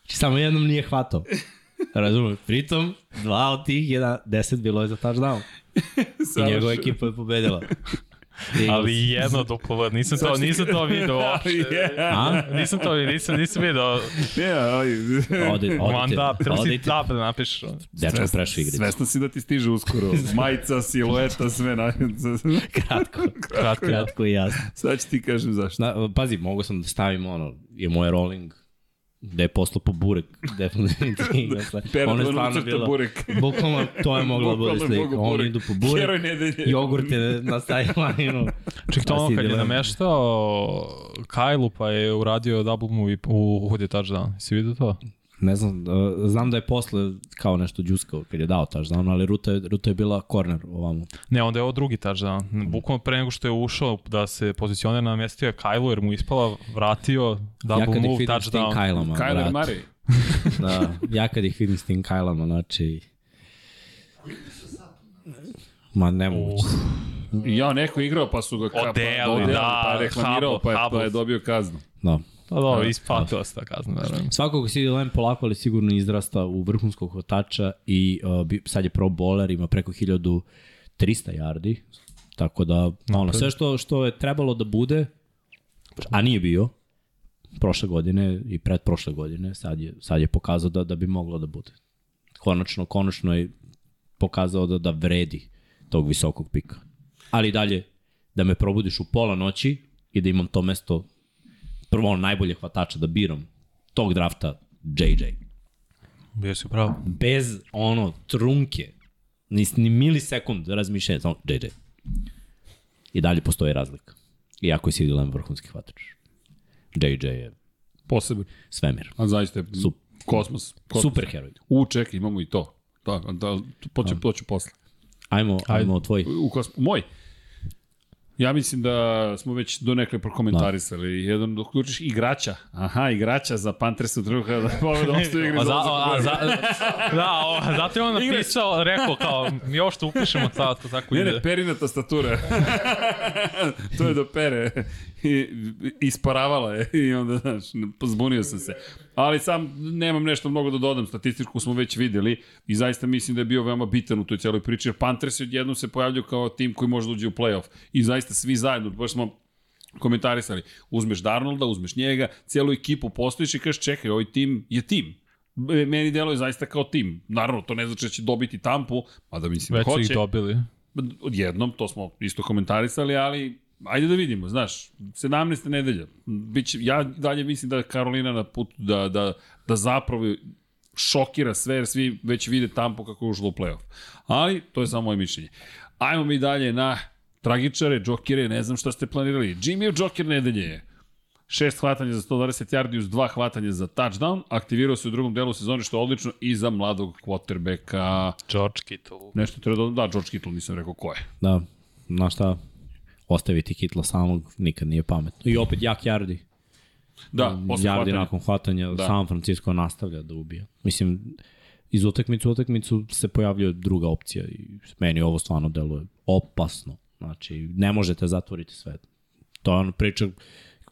Znači, samo jednom nije hvatao. Razumem. Pritom, dva od tih, jedan, 10 bilo je za touchdown. [LAUGHS] I njegova ekipa je pobedila. Ali jedno duplo, nisam to, nisam to video uopšte. [LAUGHS] A? Nisam to, nisam, nisam video. Ne, ali... Ode, One odite, dub, treba si dub da napišeš. Dečko prešao igricu. Svesno si da ti stiže uskoro. [LAUGHS] Majica, silueta, sve na... Kratko. [LAUGHS] Kratko. Kratko i jasno. Sad ću ti kažem zašto. Na, pazi, mogu sam da stavim ono, je moj rolling da je poslao po burek, [LAUGHS] definitivno. Pera ono je da stvarno bilo, burek. [LAUGHS] bukvalno to je moglo da bude slika. Oni idu po burek, Heroj nedelje. jogurte na sideline-u. Ček to A ono si kad je nameštao Kajlu pa je uradio double move u uhodio touchdown. Si vidio to? Ne znam, uh, znam da je posle kao nešto džuskao kad je dao touchdown, ali ruta je, ruta je bila corner ovamo. Ne, onda je ovo drugi touchdown. Bukvalno pre nego što je ušao da se pozicionira namestio je Kajlu jer mu ispala, vratio, double ja move, touchdown. kajlama, Kyler Murray. da, ja kad ih vidim s tim kajlama, znači... Ma nemoguće. I ja, neko igrao pa su ga ka, Odeli, pa, da, pa reklamirao, Hubble, pa je, pa je dobio kaznu. Da. Pa dobro, ispatila se ta kazna, verujem. Svakako CD Lamb polako ali sigurno izrasta u vrhunskog hotača i uh, bi- sad je pro bowler, ima preko 1300 yardi, tako da ono, sve što, što je trebalo da bude, a nije bio, prošle godine i pred prošle godine, sad je, sad je pokazao da, da bi moglo da bude. Konačno, konačno je pokazao da, da vredi tog visokog pika. Ali dalje, da me probudiš u pola noći i da imam to mesto prvo ono najbolje hvatača da biram tog drafta JJ. Bio si upravo. Bez ono trunke, ni, ni milisekund razmišljanja, samo JJ. I dalje postoji razlika. Iako je CD Lamb vrhunski hvatač. JJ je Posebno. svemir. A zaista je Sup- kosmos. kosmos. Super heroj. U, čekaj, imamo i to. Da, da, to ću, to ću posle. Ajmo, ajmo tvoj. U kosmos. Moj. Ja mislim da smo već do nekle prokomentarisali. Da. Jedan dok uključiš igrača. Aha, igrača za Panthers u drugu kada povedu ostaje [LAUGHS] igri A, za a, za, [LAUGHS] da, o, zato je on napisao, rekao kao, mi ovo što upišemo sad, to tako Ne, ide. ne, perina tastatura. [LAUGHS] to je do pere. [LAUGHS] Isparavala je i onda, znaš, zbunio sam se. Ali sam nemam nešto mnogo da dodam, statistiku smo već videli i zaista mislim da je bio veoma bitan u toj celoj priči, jer Panthers odjednom se pojavljaju kao tim koji može da uđe u playoff. I zaista svi zajedno, baš smo komentarisali, uzmeš Darnolda, uzmeš njega, celu ekipu postojiš i kažeš čekaj, ovaj tim je tim. E, Meni deluje zaista kao tim. Naravno, to ne znači da će dobiti tampu, a da mislim Već da su hoće ih dobili. odjednom, to smo isto komentarisali, ali ajde da vidimo, znaš, 17. nedelja. Biće, ja dalje mislim da je Karolina na putu da, da, da zapravo šokira sve, jer svi već vide Tampo kako je ušlo u playoff. Ali, to je samo moje mišljenje. Ajmo mi dalje na tragičare, džokere, ne znam šta ste planirali. Jimmy Joker nedelje je šest hvatanja za 120 yardi uz dva hvatanja za touchdown. Aktivirao se u drugom delu sezone, što je odlično, i za mladog quarterbacka. George Kittle. Nešto treba da... Da, George Kittle, nisam rekao ko je. Da, znaš šta, ostaviti Kitla samog nikad nije pametno. I opet jak Jardi. Da, posle Jardi hvatanja. nakon hvatanja, Da. San Francisco nastavlja da ubija. Mislim, iz utakmice u utakmicu se pojavljuje druga opcija i meni ovo stvarno deluje opasno. Znači, ne možete zatvoriti sve. To je ono priča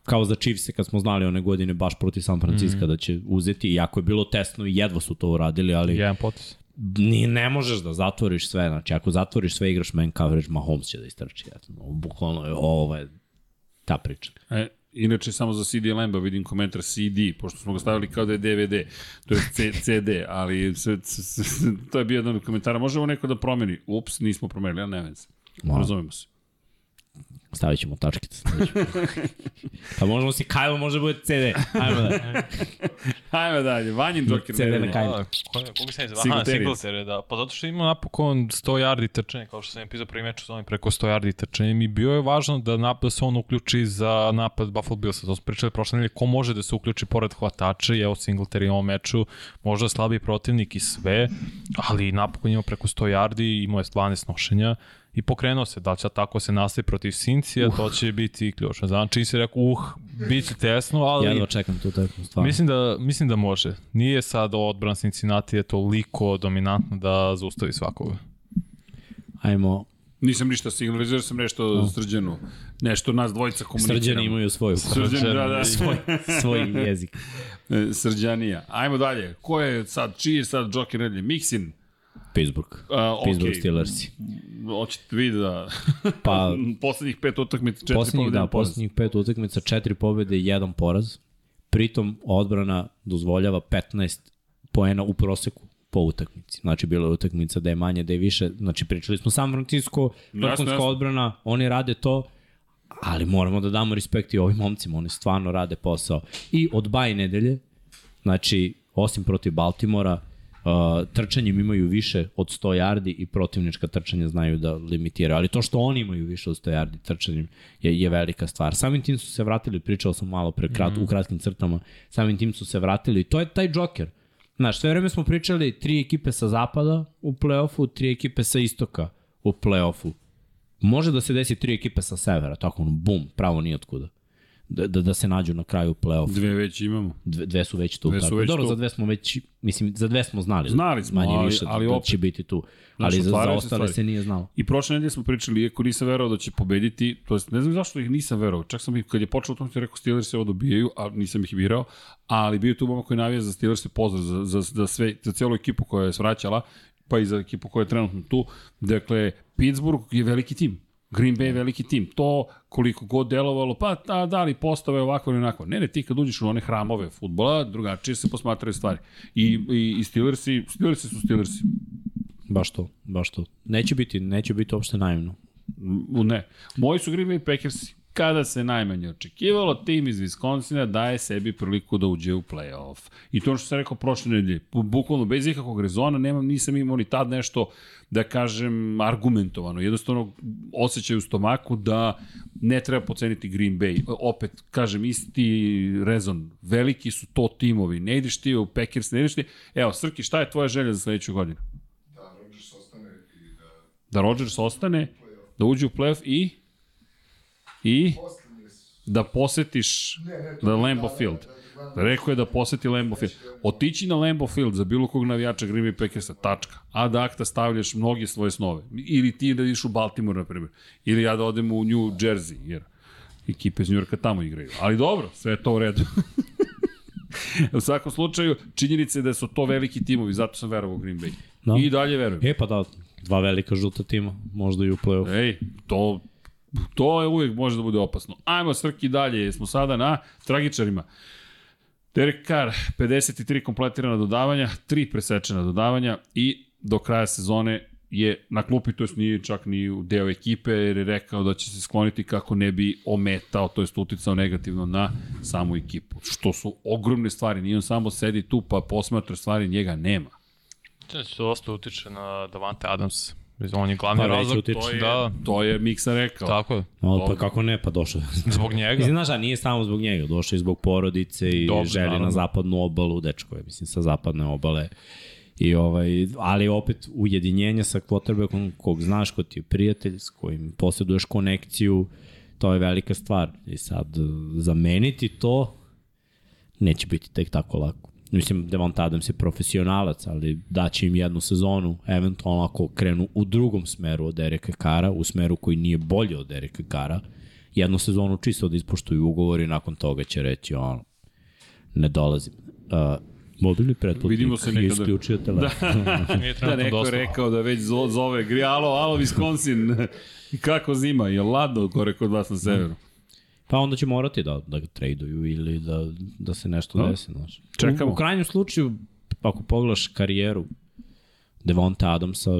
kao za Chiefs kad smo znali one godine baš protiv San Francisco mm. da će uzeti, iako je bilo tesno i jedva su to uradili, ali Jedan potis. Ni ne možeš da zatvoriš sve. Znači, ako zatvoriš sve, igraš man coverage, Mahomes će da istrči. Eto, bukvalno je ovo je ta priča. E, inače, samo za CD Lemba vidim komentar CD, pošto smo ga stavili kao da je DVD, to je C, CD, ali s, s, s, to je bio jedan od komentara. Možemo neko da promeni? Ups, nismo promenili, ali ne veze. Moram. Razumemo se. Stavit ćemo tačkice. stavit [LAUGHS] ćemo. pa možemo si Kyle, može bude CD. Ajmo da. Ajmo dalje, Vanjin Joker. CD na je, koga sam izvao? Aha, Singletary. Da. Pa zato što ima napokon 100 yardi trčanje, kao što sam je pisao prvi meč, oni preko 100 yardi trčanje. Mi bio je važno da, nap, da se on uključi za napad Buffalo Billsa. To smo pričali prošle nedelje, ko može da se uključi pored hvatača, i evo Singletary u ovom meču, možda slabiji protivnik i sve, ali napokon ima preko 100 yardi, imao je 12 nošenja i pokrenuo se, da li će tako se nastavi protiv Sincija, uh. to će biti ključno. Znači, si rekao, uh, bit će tesno, ali... Jedva čekam tu tekmu, stvarno. Mislim da, mislim da može. Nije sad odbran Cincinnati je toliko dominantno da zaustavi svakoga. Ajmo, Nisam ništa signalizirao, sam nešto oh. srđanu. Nešto nas dvojica komuniciramo. srđani imaju svoju Srđan, da, da. [LAUGHS] svoj, svoj jezik. E, Srđanija. Ajmo dalje. Ko je sad, čiji je sad Joker nedelje? Mixin. Pittsburgh. A, Pittsburgh okej. Steelersi. Hoćete vi da... Pa, [LAUGHS] poslednjih pet utakmica, četiri poslednjih, pobjede, da, poslednjih pet utakmica, četiri pobjede i jedan poraz. Pritom odbrana dozvoljava 15 poena u proseku po utakmici. Znači, bila je utakmica da je manje, da je više. Znači, pričali smo San Francisco, vrhunska odbrana, oni rade to, ali moramo da damo respekt i ovim momcima, oni stvarno rade posao. I od baj nedelje, znači, osim protiv Baltimora, uh, trčanjem imaju više od 100 yardi i protivnička trčanja znaju da limitiraju. Ali to što oni imaju više od 100 yardi trčanjem je, je velika stvar. Samim tim su se vratili, pričao sam malo pre krat, mm. u kratkim crtama, samim tim su se vratili i to je taj Joker. Znaš, sve vreme smo pričali tri ekipe sa zapada u play-offu, tri ekipe sa istoka u play-offu. Može da se desi tri ekipe sa severa, tako ono, bum, pravo nijotkuda. Da, da, da se nađu na kraju play-offa. Dve već imamo. Dve, dve su već tu. Dve su tako. već Dobro, tu. za dve smo već, mislim, za dve smo znali. Znali smo, manje ali- više, ali da opet. će biti tu. Znaš, Ali za, za se ostale se nije znalo. I prošle nedelje smo pričali, iako nisam verovao da će pobediti, to jest ne znam zašto ih nisam verovao, čak sam ih, kad je počelo to, rekao Steelers se ovo dobijaju, a nisam ih birao, ali bio je tu momak koji navija za Steelers, pozdrav za, za, za, sve, za celu ekipu koja je svraćala, pa i za ekipu koja je trenutno tu. Dakle, Pittsburgh je veliki tim. Green Bay je veliki tim. To koliko god delovalo, pa da, da li postave ovako ili onako. Ne, ne, ti kad uđeš u one hramove futbola, drugačije se posmatraju stvari. I, i, i Steelersi, Steelersi su Steelersi. Baš to, baš to. Neće biti, neće biti uopšte naivno. Ne. Moji su Green Bay Packersi. Kada se najmanje očekivalo, tim iz Wisconsina daje sebi priliku da uđe u playoff. I to što sam rekao prošle nedelje, bu- bukvalno bez ikakvog rezona, nemam, nisam imao ni tad nešto, da kažem, argumentovano. Jednostavno, osjećaj u stomaku da ne treba poceniti Green Bay. Opet, kažem, isti rezon. Veliki su to timovi. Ne ideš ti u Packers, ne ideš ti. Evo, Srki, šta je tvoja želja za sledeću godinu? Da Rodgers ostane i da Da Rodgers ostane, da uđe u playoff i I da posetiš Ne, ne, to da da, Field. Rekao je da poseti Lambeau Field. Otići na Lambeau Field za bilo kog navijača Green Bay Packersa, tačka. A da akta stavljaš mnogi svoje snove. Ili ti da ideš u Baltimore, na primjer. Ili ja da odem u New Jersey, jer ekipe iz New Yorka tamo igraju. Ali dobro, sve je to u redu. [LAUGHS] u svakom slučaju, činjenica je da su to veliki timovi, zato sam verovao u Green Bay. Da. I dalje verujem. E pa da, dva velika žuta tima, možda i u play-off. Ej, to, to je uvijek može da bude opasno. Ajmo Srki dalje, smo sada na tragičarima. Derek Carr, 53 kompletirana dodavanja, 3 presečena dodavanja i do kraja sezone je na klupi, to jest nije čak ni u deo ekipe, jer je rekao da će se skloniti kako ne bi ometao, to jest uticao negativno na samu ekipu. Što su ogromne stvari, nije on samo sedi tu pa posmatra stvari, njega nema. To dosta utiče na Davante Adams. On je glavni Pa, razlog. utiče. To je, Da, to je Miksa rekao. tako je. Ali pa kako ne, pa došao. [LAUGHS] Zbog njega. Mislim, znaš, a nije samo zbog njega, došao je zbog porodice i Dobro, želi naravno. na zapadnu obalu, dečko je, mislim, sa zapadne obale. I ovaj, ali opet ujedinjenje sa quarterbackom kog znaš, ko ti je prijatelj, s kojim posjeduješ konekciju, to je velika stvar. I sad, zameniti to neće biti tek tako lako. Mislim, Devont Adams je profesionalac, ali daće im jednu sezonu, eventualno ako krenu u drugom smeru od Dereka Kara, u smeru koji nije bolje od Dereka Kara, jednu sezonu čisto da ispoštuju ugovor i nakon toga će reći ono, ne dolazim. Uh, mobilni pretplatnik Vidimo se je nekada. isključio telefon. Da. [LAUGHS] Nije Da, neko je dosta. rekao da već zo, zove, gri, alo, alo, Wisconsin, [LAUGHS] kako zima, je ladno gore kod vas na severu? Pa onda će morati da, da ga traduju ili da, da se nešto Da. desi. Znaš. Čekamo. U, u krajnjem slučaju, ako pogledaš karijeru Devonta Adamsa,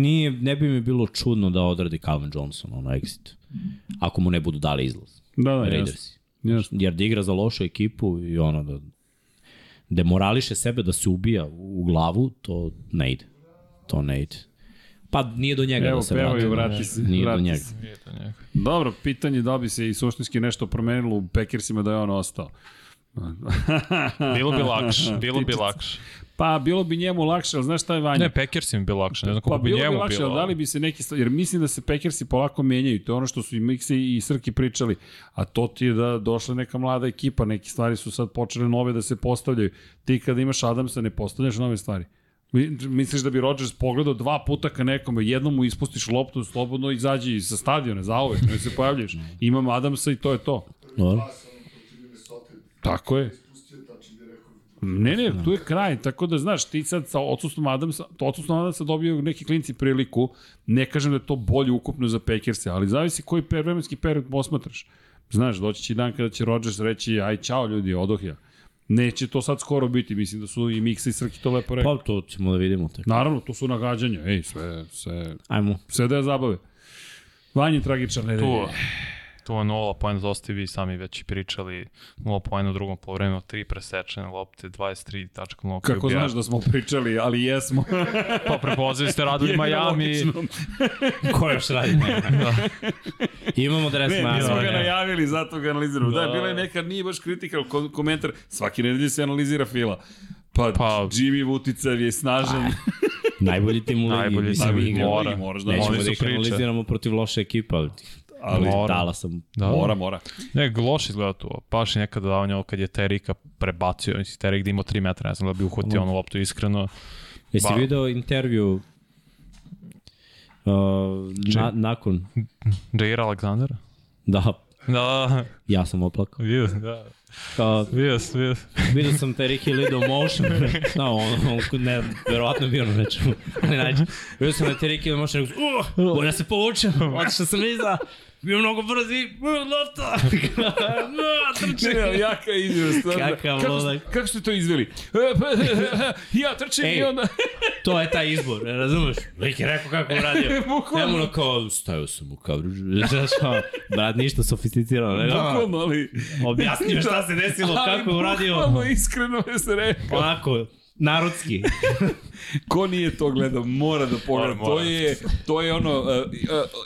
nije, ne bi mi bilo čudno da odradi Calvin Johnson ono exit. Ako mu ne budu dali izlaz. Da, da, jasno. Jasno. Jer da igra za lošu ekipu i ono da demorališe sebe da se ubija u glavu, to ne ide. To ne ide. Pa nije do njega Evo, da se pevaju, vrati. vrati se, Nije vrati do njega. se. Nije to njega. Dobro, pitanje da bi se i suštinski nešto promenilo u Packersima da je on ostao. [LAUGHS] Bilo bi lakše, [LAUGHS] bilo bi lakše. Pa, bilo bi njemu lakše, ali znaš šta je Vanja? Ne, Packers im bi lakše, ne znam Pa kako bi bilo bi njemu lakše, bilo. ali da li bi se neki jer mislim da se Packersi polako menjaju, to je ono što su i Mixi i Srki pričali, a to ti je da došla neka mlada ekipa, neke stvari su sad počele nove da se postavljaju. Ti kada imaš Adamsa ne postavljaš nove stvari. Mi- Misliš da bi Rodgers pogledao dva puta ka nekome, jednom mu ispustiš loptu, slobodno izađi sa stadiona, zauvek, ne se pojavljaš. [LAUGHS] Imam Adamsa i to je to. Dobro. Tako je. Ne, ne, tu je kraj, tako da znaš, ti sad sa odsustvom Adamsa, to odsustvom Adamsa dobiju neki klinci priliku, ne kažem da je to bolje ukupno za Packerse, ali zavisi koji per, vremenski period posmatraš. Znaš, doći će dan kada će Rodgers reći, aj čao ljudi, odoh ja. Neće to sad skoro biti, mislim da su i Miksa i Srki to lepo rekli. Pa to ćemo da vidimo tek. Naravno, to su nagađanja, ej, sve, sve, Ajmo. sve da je zabave. Vanje tragičan nedelje. Tu, tu je 0 pojena, dosta ste vi sami već i pričali, 0 pojena u drugom polovremenu, 3 presečene lopte, 23.0 Kako znaš da smo pričali, ali jesmo. Pa prepozili ste radili [LAUGHS] Miami. Ko još radi? da. Imamo dres Ne, mi Miami. smo ga ne. najavili, zato ga analiziramo. Da, Da. bila je nekad, nije baš kritika, komentar, svaki nedelje se analizira fila. Pa, pa Pa- Jimmy Vuticav je snažan. Najbolji tim u ligi. Najbolji tim, igra. mora. moraš da Nećemo da ih analiziramo protiv loše ekipa, ali, Ali mora. dala sam. Da. Mora, mora. Ne, loš izgleda tu. Je nekada davanje ovo kad je Terika prebacio, mislim, Terik da imao 3 metra, ne znam da bi uhvatio onu loptu iskreno. Jesi Ba- video intervju uh, na, nakon, Jair Alexander? da, Da, ja sam oplakao. vidio, da. Kao, Vidio, sam, vidio. sam. vidio sam te Ricky Lido motion. da, on, on, ne, verovatno je bio na nečemu. Ali nađe. Vidio sam da te Ricky Lido motion. Uh, bolje da se povučem. Otišao sam iza. Bio mnogo brzi. Lopta. [LAUGHS] Trči. Ne, jaka izveo, stvarno. Kakav kako, kako ste to izveli? [LAUGHS] ja trčim Ej. i onda... [LAUGHS] To je taj izbor, ne razumeš? Lik je rekao kako uradio. Bukvalno. Nemo kao, stavio sam u kavru. Znaš, kao, brat, ništa sofisticirano. nego, Bukvalno, ali... Objasni mi šta se desilo, kako je uradio. Bukvalno, iskreno je se rekao. Onako, narodski. [LAUGHS] Ko nije to gledao, mora da pogleda. Mora, mora. To je, to je ono, uh, uh,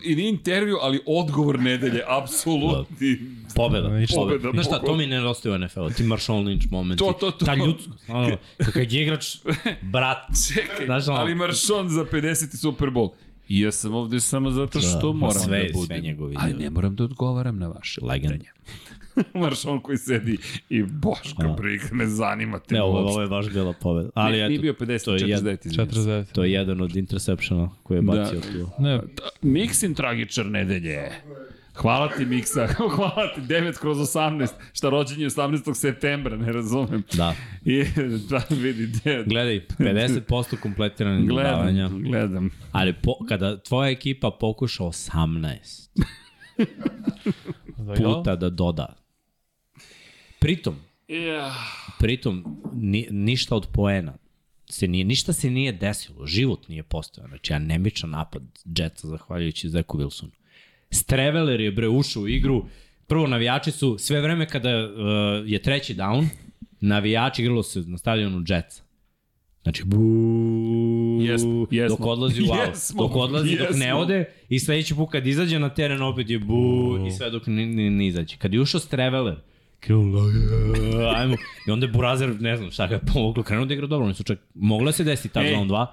i nije intervju, ali odgovor nedelje, apsolutni. Pobeda. Ništa. Pobeda, Znaš šta, to mi nedostaje u NFL-u, ti Marshall Lynch momenti. To, to, to. Ta ljudsko. Ono, kad je igrač, brat. [LAUGHS] Čekaj, Znaš, ono- ali Maršon za 50. Super Bowl. I ja sam ovde samo zato što Da, moram sve- da sve budem. njegovi Ali izjavi. ne moram da odgovaram na vaše Legend. pitanja. [LAUGHS] Moraš on koji sedi i Boško Da. Brig, ne zanima te Ne, ovo, ovo je baš bila pobeda. Ali ne, nije eto, bio 50, to je 49, izvinite. 49. to je jedan od interceptiona koji je Da. bacio tu. Ne, Miksin tragičar nedelje. Hvala ti Miksa, [LAUGHS] hvala ti 9 kroz 18, šta rođenje je 18. septembra, ne razumem. Da. I [LAUGHS] da vidi, de, Gledaj, 50% kompletiranih dodavanja. gledam, gledam. Ali po, kada tvoja ekipa pokuša 18 da, puta da doda. Pritom, Ja. pritom ni, ništa od poena se nije, ništa se nije desilo, život nije postojao. Znači, anemičan napad Jetsa zahvaljujući Zeku Wilsonu. Streveler je bre ušao u igru, prvo navijači su, sve vreme kada uh, je treći down, navijači igralo se na stadionu Jetsa. Znači, buuu, Jesmo, jesmo. dok odlazi u [LAUGHS] out, Jesmo, dok odlazi, dok ne ode i sledeći put kad izađe na teren opet je bu i sve dok ne, ne, ne izađe. Kad je ušao Streveler, krenuo, [LAUGHS] ajmo, i onda je Burazer, ne znam šta ga je pomoglo, krenuo da igra dobro, oni su čak, mogla se desiti touchdown 2,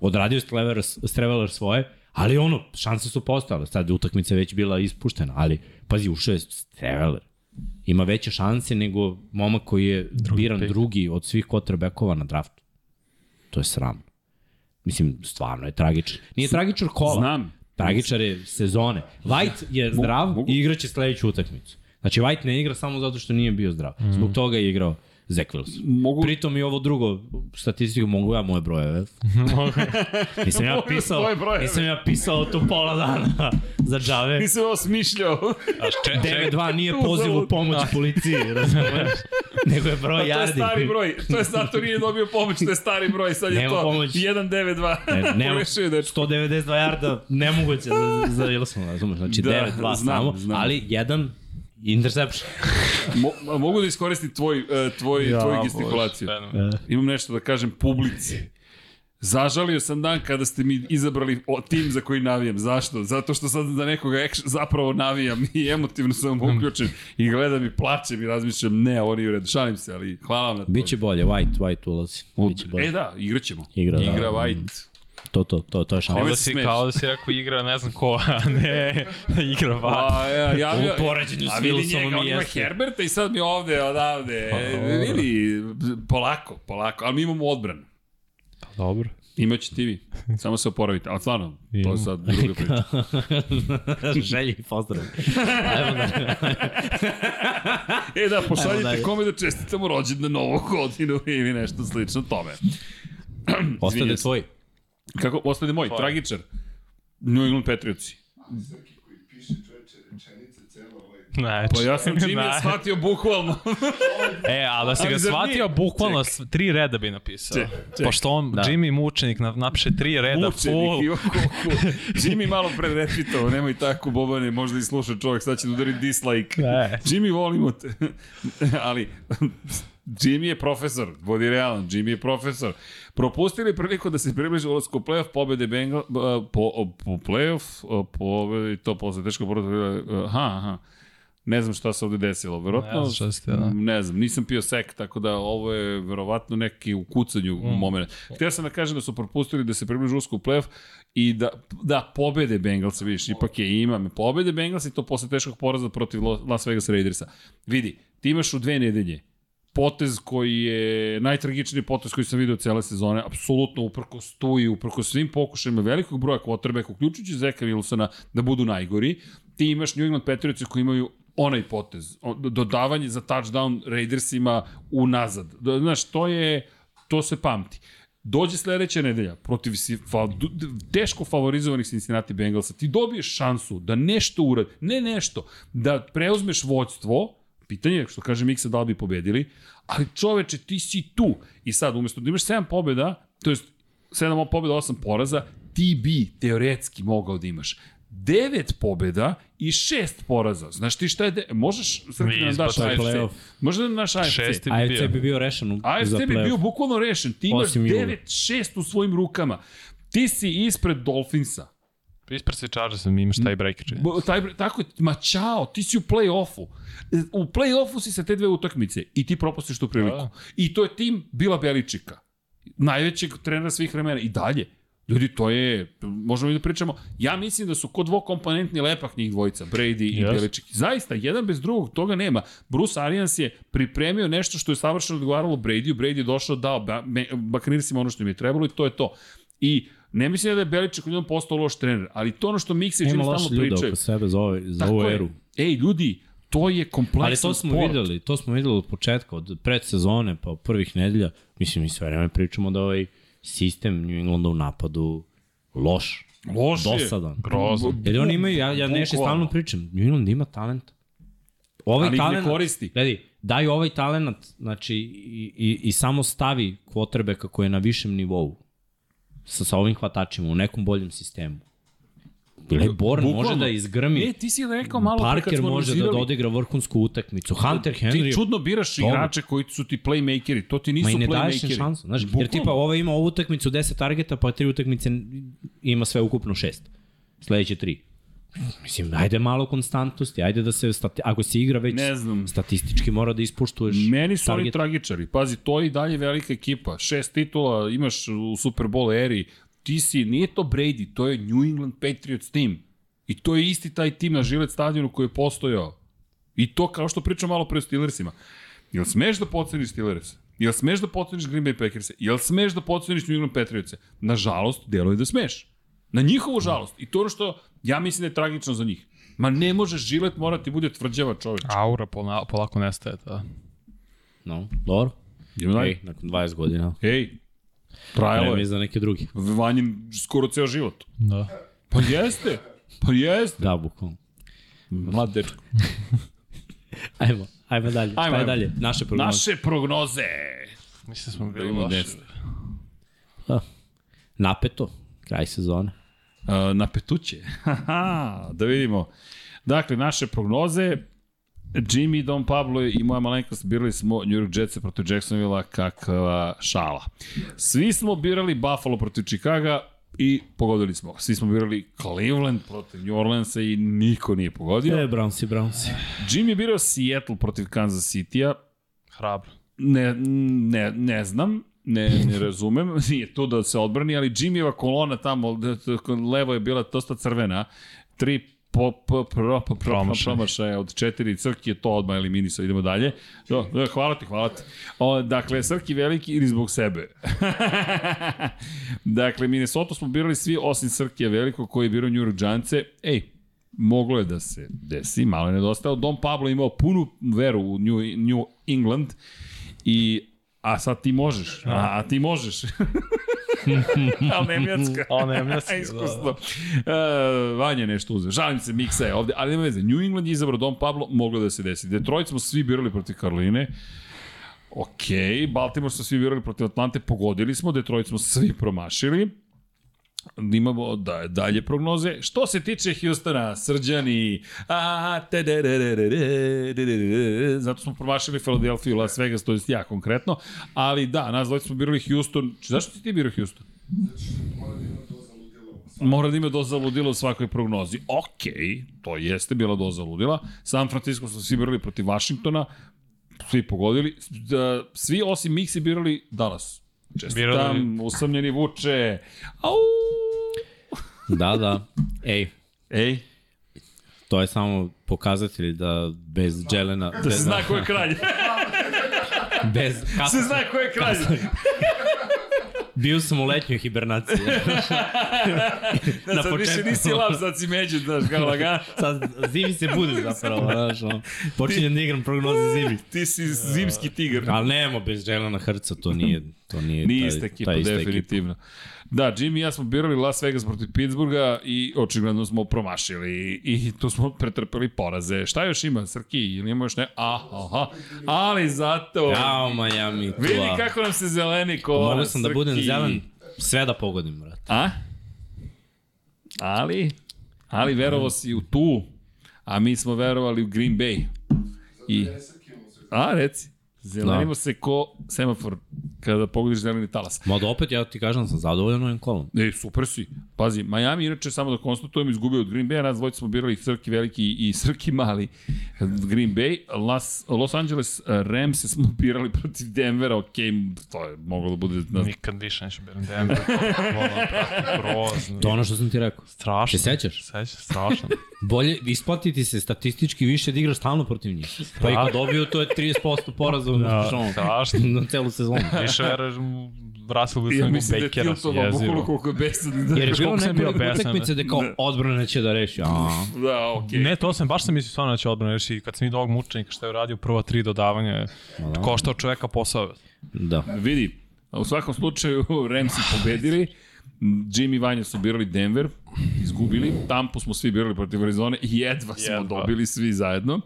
odradio Streveler, Streveler svoje, ali ono, šanse su postojale, sad je utakmica već bila ispuštena, ali pazi, ušao je Streveler. Ima veće šanse nego momak koji je drugi biran pick. drugi od svih quarterbackova na draftu. To je sramno. Mislim, stvarno je tragičan. Nije tragičar kola. Znam. Tragičar je sezone. White je zdrav i igraće sledeću utakmicu. Znači, White ne igra samo zato što nije bio zdrav. Zbog toga je igrao Zach Wilson. Mogu, Pritom i ovo drugo, statistiku mogu ja moje brojeve. [LAUGHS] nisam ja pisao, nisam ja pisao tu pola dana [LAUGHS] za džave. nisam ovo smišljao. A če, če, 9-2 nije poziv u pomoć policiji, [LAUGHS] razumeš? Nego je broj to je stari broj. To je zato nije dobio pomoć, to je stari broj. Sad je Nema to pomoć. 192. Ne, nema, Pogrešio je dečko. 192 jarda, nemoguće za, za Wilson, razumeš? Znači Da, 9-2 znam, samo, znam. ali jedan interception. [LAUGHS] Mo, mogu da iskoristim tvoj, uh, tvoj, ja, tvoju gestikulaciju. Bože, Imam nešto da kažem publici. Zažalio sam dan kada ste mi izabrali o, tim za koji navijam. Zašto? Zato što sad za nekoga ekš, zapravo navijam [LAUGHS] i emotivno sam uključen i gledam i plačem i razmišljam, ne, ovo nije u redu. Šalim se, ali hvala vam na to. Biće bolje, White, White ulazi. Biće bolje. E da, igraćemo. Igra, da. Igra White. To, to, to, to je Kao šansa. da, se si, kao da si rekao igra ne znam ko, a ne [LAUGHS] igra va. Pa, ja, ja, U ja, poređenju a s Wilsonom i ima jeste. Herberta i sad mi ovde, odavde. E, vidi, polako, polako, ali mi imamo odbranu. Dobro. Imaće ti vi. Samo se oporavite. Ali stvarno, to je sad druga priča. [LAUGHS] Želji i pozdrav. Ajmo da... E da, pošaljite kome da čestitamo rođendan novu godinu ili nešto slično tome. [CLEARS THROAT] Se. tvoj. Kako, ostade moj, tragičar. New England Patriotsi. Srki koji piše čoveče rečenice celo ovaj... Znači, Pa ja sam Jimmy Na- shvatio bukvalno. E, a da si ga shvatio, nije- bukvalno s- tri reda bi napisao. Ček, ček. Pošto on, Da. Jimmy mučenik, na- napiše tri reda, Mučenik, full. Kuku. [LAUGHS] Jimmy malo pre retvitovao, nemoj tako, Bobane, možda i sluša čovjek, sad će da udari dislike. Ne. Jimmy, volimo te. [LAUGHS] Ali, Jimmy je profesor, budi realan, Jimmy je profesor. Propustili priliku da se približi ulazku u playoff, pobede Bengal, po, po playoff, pobede, to posle teško povrata, aha, aha. Ne znam šta se ovde desilo, verovatno, Ne znam šta se da. ne znam, nisam pio sek, tako da ovo je verovatno neki u kucanju mm. moment. Htio sam da kažem da su propustili da se približu usko u playoff i da, da pobede Bengalsa, vidiš, ipak je ima, pobede Bengalsa i to posle teškog poraza protiv Las Vegas Raidersa. Vidi, ti imaš u dve nedelje potez koji je najtragičniji potez koji sam video cele sezone, apsolutno uprko stoji, uprko svim pokušajima velikog broja quarterbacka, uključujući Zeka Wilsona, da budu najgori. Ti imaš New England Patriotsi koji imaju onaj potez, dodavanje za touchdown Raidersima unazad. Da, Znaš, to je, to se pamti. Dođe sledeća nedelja protiv fa, teško favorizovanih Cincinnati Bengalsa, ti dobiješ šansu da nešto uradi, ne nešto, da preuzmeš vođstvo, pitanje je, što kaže Miksa, da li bi pobedili, ali čoveče, ti si tu. I sad, umesto da imaš 7 pobjeda, to jest 7 pobjeda, 8 poraza, ti bi teoretski mogao da imaš 9 pobjeda i 6 poraza. Znaš ti šta je... De... Možeš, Srki, da nam daš AFC? playoff. Možda da nam daš AFC? Šesti bi AFC bio. bi bio rešen u, AFC za bi bio bukvalno rešen. Ti imaš Osim jula. 9-6 u svojim rukama. Ti si ispred Dolfinsa. Ispred se Chargersa, mi imaš taj breaker. Taj, tako je, ma čao, ti si u play-offu. U play-offu si sa te dve utakmice i ti propustiš tu priliku. Da. I to je tim Bila Beličika. Najvećeg trenera svih vremena. I dalje. Ljudi, to je, možemo i da pričamo, ja mislim da su kod dvokomponentni lepak njih dvojica, Brady i Yes. Beličik. Zaista, jedan bez drugog, toga nema. Bruce Arians je pripremio nešto što je savršeno odgovaralo Brady-u, Brady je došao, dao ba, me, Bakanirsima ono što im je trebalo i to je to. I ne mislim da je Beličik odjednom postao loš trener, ali to ono što Miksa i Ima Jimmy loše stalno ljude pričaju. oko sebe za, ovaj, za Tako ovu je. eru. Ej, ljudi, to je kompleksan Ali to smo sport. videli, to smo videli od početka, od predsezone, pa od prvih nedelja. Mislim, mi sve vreme pričamo da ovaj sistem New Englanda u napadu loš, Loš je. dosadan. Grozan. Jer oni imaju, ja, ja nešto stalno pričam, New England ima talent. Ovaj Ali ih ne talent, koristi. Gledaj, daju ovaj talent, znači, i, i, i samo stavi kvotrbe kako je na višem nivou sa, sa ovim hvatačima u nekom boljem sistemu. Leborn može Bukvalno. da izgrmi, E, ti si rekao malo pre kad Parker smo može da odigra vrhunsku utakmicu, Hunter Henry... Ti čudno biraš Dobro. igrače koji su ti playmakeri, to ti nisu Ma i ne daješ playmakeri. šansu, znaš, jer Bukvalno. tipa ovo ima ovu utakmicu 10 targeta, pa tri utakmice ima sve ukupno 6. Sledeće 3. Mislim, ajde malo konstantnosti, ajde da se, stati, ako se igra već Ne znam. statistički mora da ispuštuješ Meni su oni target. tragičari. Pazi, to je i dalje velika ekipa. Šest titula imaš u Super Bowl eri. Ti si, nije to Brady, to je New England Patriots tim. I to je isti taj tim na Žilet stadionu koji je postojao. I to kao što pričam malo pre o Steelersima. Jel smeš da poceniš Steelers? Jel smeš da poceniš Green Bay Packers? Jel smeš da poceniš New England Patriots? Nažalost, deluje da smeš. Na njihovu žalost. I to je ono što ja mislim da je tragično za njih. Ma ne možeš žilet morati bude tvrđava čoveč. Aura pola, polako nestaje, da. No, dobro. Idemo dalje. Ej, nakon 20 godina. Ej, trajalo Vreme je. je za neke drugi. Vanjin skoro ceo život. Da. Pa jeste. Pa jeste. Da, bukvalno. Mlad dečko. [LAUGHS] Ajmo, ajmo dalje. Ajmo, ajmo. dalje? Naše prognoze. Naše prognoze. Mislim da smo Da bili loši. deset. Napeto, kraj sezone. Uh, na petuće. [LAUGHS] Da vidimo. Dakle, naše prognoze. Jimmy, Don Pablo i moja malenkost birali smo New York Jets protiv Jacksonville kakva šala. Svi smo birali Buffalo protiv Chicaga i pogodili smo. Svi smo birali Cleveland protiv New Orleansa i niko nije pogodio. E, Brownsi, Brownsi. Jimmy je birao Seattle protiv Kansas City-a. Hrabro. Ne, ne, ne znam, ne, ne razumem, [LAUGHS] nije tu da se odbrani, ali Jimmyeva kolona tamo, da- da- levo je bila dosta crvena, tri po, po, pro, po, pro, Promašaj. promašaja od četiri, Crki je to odmah eliminisao, idemo dalje. Do, do, hvala ti, hvala ti. O, dakle, Srki veliki ili zbog sebe. [LAUGHS] dakle, Minnesota smo birali svi osim Srkija veliko koji je birao New York Giantse. Ej, moglo je da se desi, malo je nedostao. Don Pablo imao punu veru u New, New England i a sad ti možeš, a, a ti možeš. [LAUGHS] Ali nemljacka. A, nemljacka, [LAUGHS] da. Iskusno. Uh, Vanja nešto uzeo. Žalim se, Miksa je ovde, ali nema veze. New England je izabrao Don Pablo, moglo da se desi. Detroit smo svi birali protiv Karoline. Ok, Baltimore smo svi birali protiv Atlante, pogodili smo, Detroit smo svi promašili imamo da, dalje prognoze. Što se tiče Hjustona, Srđani, a, te de de de de de de de zato smo promašili Filadelfiju, Las Vegas, to je ja konkretno, ali da, nas dvojica smo birali Hjuston. Zašto si ti birao Hjuston? Mora da ima doza ludila u svakoj prognozi. Ok, to jeste bila doza ludila. San Francisco su svi birali protiv Vašingtona, svi pogodili. Da, svi osim Mixi birali Dallas. Čestitam, usamljeni vuče. Au! Da, da. Ej, Ej, to je samo pokazatelj da bez Jelena, da se bez, zna ko je kralj. bez se zna ko je kralj. Bio sam u letnjoj hibernaciji. [LAUGHS] Da, Na sad više početku. nisi lav, sad si među, znaš, kao lagan. Sad zimi se bude zapravo, znaš, ono. Počinjem da igram prognoze zimi. Ti si zimski tigar. Ali nemo bez Jelena Hrca, to nije, to nije, Nije taj- ista ekipa, ta ista definitivno. Da, Jimmy i ja smo birali Las Vegas protiv Pittsburgha i očigledno smo promašili i tu smo pretrpeli poraze. Šta još ima, Srki? Ili ima još ne? Aha, aha. Ali zato... Jao, Miami, Vidi kako nam se zeleni ko Mogao sam da budem zelen, sve da pogodim, brate. A? Ali, ali verovo si u tu, a mi smo verovali u Green Bay. I, a, reci, zelenimo Da. se ko semafor kada pogodiš zeleni talas. Mada opet, ja ti kažem, sam zadovoljan ovim kolom. E, super si. Pazi, Miami inače samo da konstatujem izgubio od Green Bay, nas dvojica smo birali Srki veliki i Srki mali Green Bay, Las, Los Angeles Rams smo birali protiv Denvera, ok, to je moglo da bude na Nikad više neću biram Denver. Volim, grozno. To ono što sam ti rekao. Strašno. Se sećaš? Sećaš, strašno. Bolje isplatiti se statistički više da igraš stalno protiv njih. Pa i kad dobiju, to je 30% poraza Da, da, strašno. na celu sezonu. Više veruješ u Russell Ja Wilson nego mislim da je Bakera. tiltovao bukvalno Jezivo. koliko je besan. Da, Jer je bilo nekoliko utakmice da kao odbrana će da reši. A, da okej. Ne, to sam, baš sam mislio stvarno da će odbrano reći, kad sam vidio ovog mučenika što je uradio prva tri dodavanja, koštao čoveka posao. da. Vidi, u svakom slučaju Ramsi pobedili, Jimmy i Vanja su birali Denver, izgubili, Tampu smo svi birali protiv Arizone i jedva smo Jedva. dobili svi zajedno.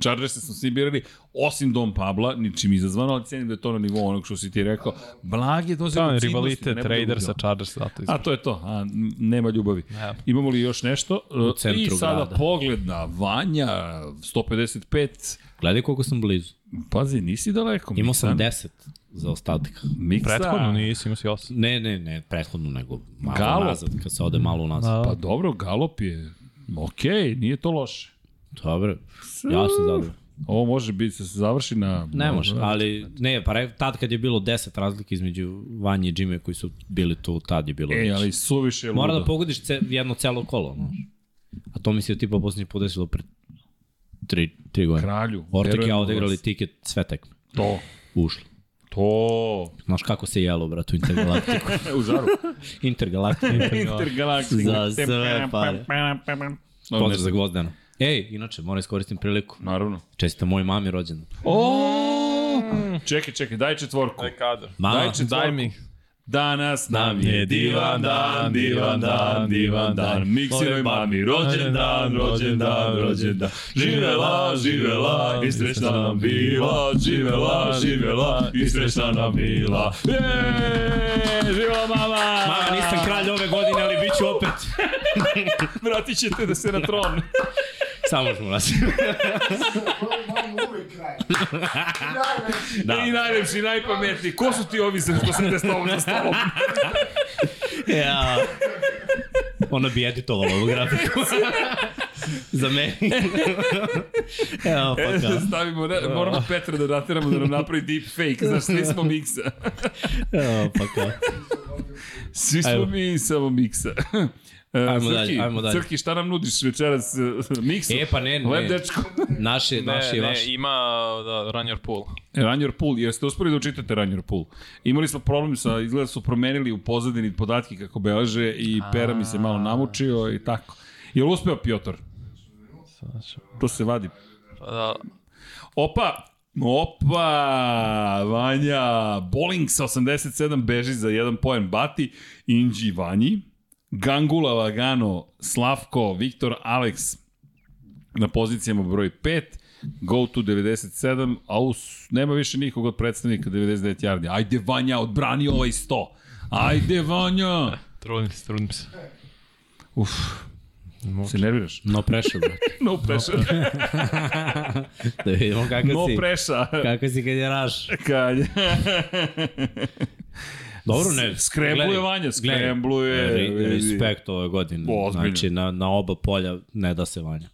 Chargers smo svi birali, osim Dom Pabla, ničim izazvano, ali cenim da je to na nivou onog što si ti rekao. Blag je doze Da, rivalitet Raider sa Chargers, zato A to je to, a nema ljubavi. Ne. Imamo li još nešto? U centru I sada grada. pogled na Vanja, 155, Gledaj koliko sam blizu. pazi, nisi daleko. Imao sam Miksa. 10 za ostatak. Miksa. Prethodno nisi, imao si osam. Ne, ne, ne, prethodno, nego malo Galop. nazad, kad se ode malo nazad. Pa dobro, galop je okej, nije to loše. Dobro, ja sam zadovoljan. Ovo može biti da se završi na... Ne može, ali ne, pa re, tad kad je bilo 10 razlike između Vanje i Jimmy koji su bili tu, tad je bilo E, ali suviše je ludo. Mora da pogodiš ce, jedno celo kolo, znaš. A to mi se tipa posljednji put desilo pre 3, 3 godine. Kralju. Ortek ja u odigrali vas. tiket sve tekme. To. Ušli. To. Znaš kako se jelo, brat, u Intergalaktiku. [LAUGHS] U žaru. Intergalaktiku. [LAUGHS] Intergalaktik. Za sve pare. Pozdrav za Gvozdena. Ej, inače, moram iskoristim priliku. Naravno. Čestite moj mami rođendan. O! Čekaj, čekaj, daj četvorku. Daj kadar. Mama, Daj četvorku. Daj mi. Danas nam je divan dan, divan dan, divan dan. Miksinoj mami rođendan, rođendan, rođendan. Živela, živela i srećna nam bila. Živela, živela i srećna nam bila. Jeee, živela mama! Mama, nisam kralj ove godine, ali bit ću opet. [LAUGHS] Vratit ćete da se na tron. Samo ću [LAUGHS] nas. Da. I najlepši, najpametniji. Ko su ti ovi sa što sede s tobom za stolom? ja. Ona bi editovala ovu grafiku. Za meni. Evo, pa kao. Stavimo, ne, moramo Petra da nateramo da nam napravi deep fake, znaš, svi smo miksa. Evo, pa kao. Svi smo Evo. mi samo miksa. E, Ajmo Crki, dalje, ajmo dalje. Crki, šta nam nudiš večeras? e, Miksu? E, pa ne, ne. Lep dečko. Naši, Ne, naši i ne, vaši. ima da, Run Your Pool. Run Your Pool, jeste uspeli da učitate Run Your Pool? Imali smo problem sa, izgleda su promenili u pozadini podatke kako beleže i Pera mi se malo namučio i tako. Je li uspeo Piotr? To se vadi. Pa da, Opa, Opa, Vanja, Bowling sa 87 beži za jedan poen Bati, Inđi Vanji, Gangula Lagano, Slavko, Viktor, Alex na pozicijama broj 5, Go to 97, a us, nema više nikog od predstavnika 99 yardi. Ajde Vanja, odbrani ovaj 100. Ajde Vanja. [LAUGHS] trudim se, trudim se. Uf, se nerviraš? No pressure, brate. [LAUGHS] No pressure. [LAUGHS] Da vidimo kakav No si. pressure. Kakav si kad je raš. Kad je... Dobro, ne. Skrembluje Vanja, skrembluje. Re, respekt ove godine. Ozbiljno. Znači, na, na oba polja ne da se Vanja.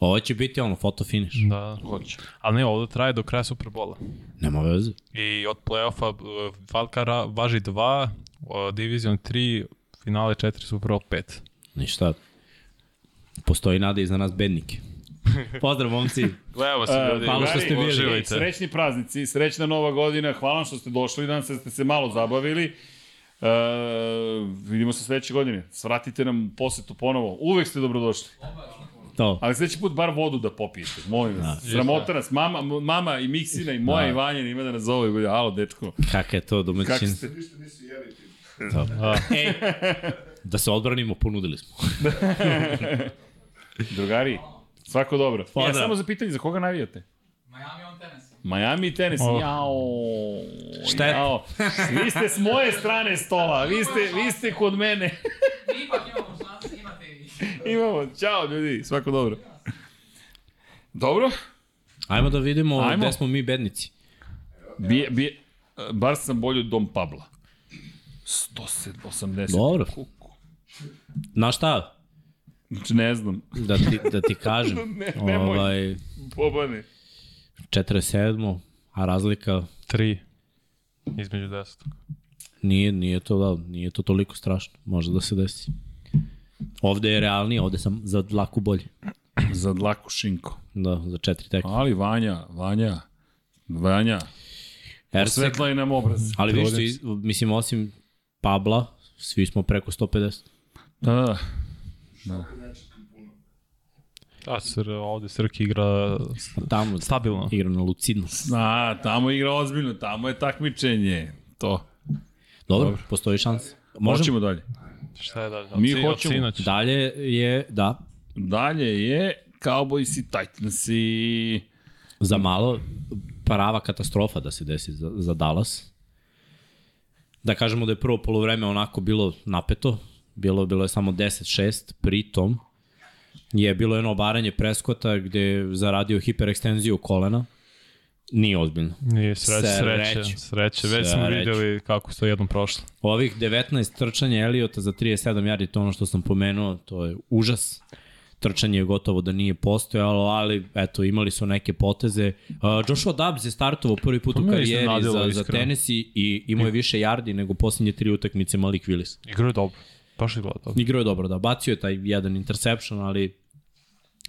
Ovo će biti ono, foto finish. Da, hoće. Ali ne, ovde traje do kraja Superbola. Nema veze. I od play-offa uh, Valkara važi 2, uh, Division 3, finale 4, Super Bowl 5. Ništa. Postoji nada i za nas bednike. [LAUGHS] Pozdrav, momci. Gledamo se, ljudi. hvala što ste bili. Uživajte. Srećni praznici, srećna nova godina, hvala vam što ste došli, danas ste se malo zabavili. E, vidimo se sledeće godine. Svratite nam posetu ponovo. Uvek ste dobrodošli. To. Ali sledeći put bar vodu da popijete, molim vas. Sramota nas. Mama, mama i Miksina i moja Da. i Vanja ima da nas zove. i bude, Alo, dečko, Kaka je to kako domaćin? ste? Ništa nisi jeli ti. Ej, da se odbranimo, ponudili smo. [LAUGHS] Drugari, svako dobro. Ja Pozdrav. samo za pitanje, za koga navijate? Miami on Tennessee. Miami i Tennessee. Oh. Jao. Šta je? Jao. Vi ste s moje strane stola. Vi ste, vi ste kod mene. Mi ipak imamo šanse, imate i. Imamo. Ćao ljudi. Svako dobro. Dobro. Ajmo da vidimo Ajmo. gde smo mi bednici. Bije, bije, bar sam bolji od Dom Pabla. 180. Dobro. Kuku. Znaš šta? Znači, ne znam. Da ti, da ti kažem. [LAUGHS] Ne, nemoj. ovaj, Pobane. 47. A razlika 3 između 10. nije, nije to da, nije to toliko strašno. Može da se desi. Ovde je realnije, ovde sam za dlaku bolji. Za dlaku šinko. Da, za četiri tekme. Ali Vanja, Vanja, Vanja, Erceg, svetla je nam obraz. ali vidiš, mislim, osim Pabla, svi smo preko 150. Da, da. Da, sr, ovde Srki igra A tamo stabilno. igra na lucidno. A, tamo igra ozbiljno, tamo je takmičenje. To. Dobro, Dobro. postoji šansa. Možemo. Hoćemo dalje. Šta je dalje? Mi hoćemo. sinoć. Dalje je, da, Dalje je Cowboys i Titans i... za malo prava katastrofa da se desi za, za Dallas. Da kažemo da je prvo polovreme onako bilo napeto, bilo, bilo je samo 10-6, pritom je bilo jedno obaranje preskota gde je zaradio hiperekstenziju kolena. Nije ozbiljno. Nije sreće, sreće, sreće. Već smo videli kako su to jednom prošlo. Ovih 19 trčanja Eliota za 37 yardi, to ono što sam pomenuo, to je užas. Trčanje je gotovo da nije postojalo, ali eto, imali su neke poteze. Uh, Joshua Dobbs je startovao prvi put To u me karijeri za, za. Tennessee i imao je više yardi nego poslednje tri utakmice Malik Willis. Igra je dobro. Baš je gleda dobro. Igrao je dobro, da, bacio je taj jedan interception, ali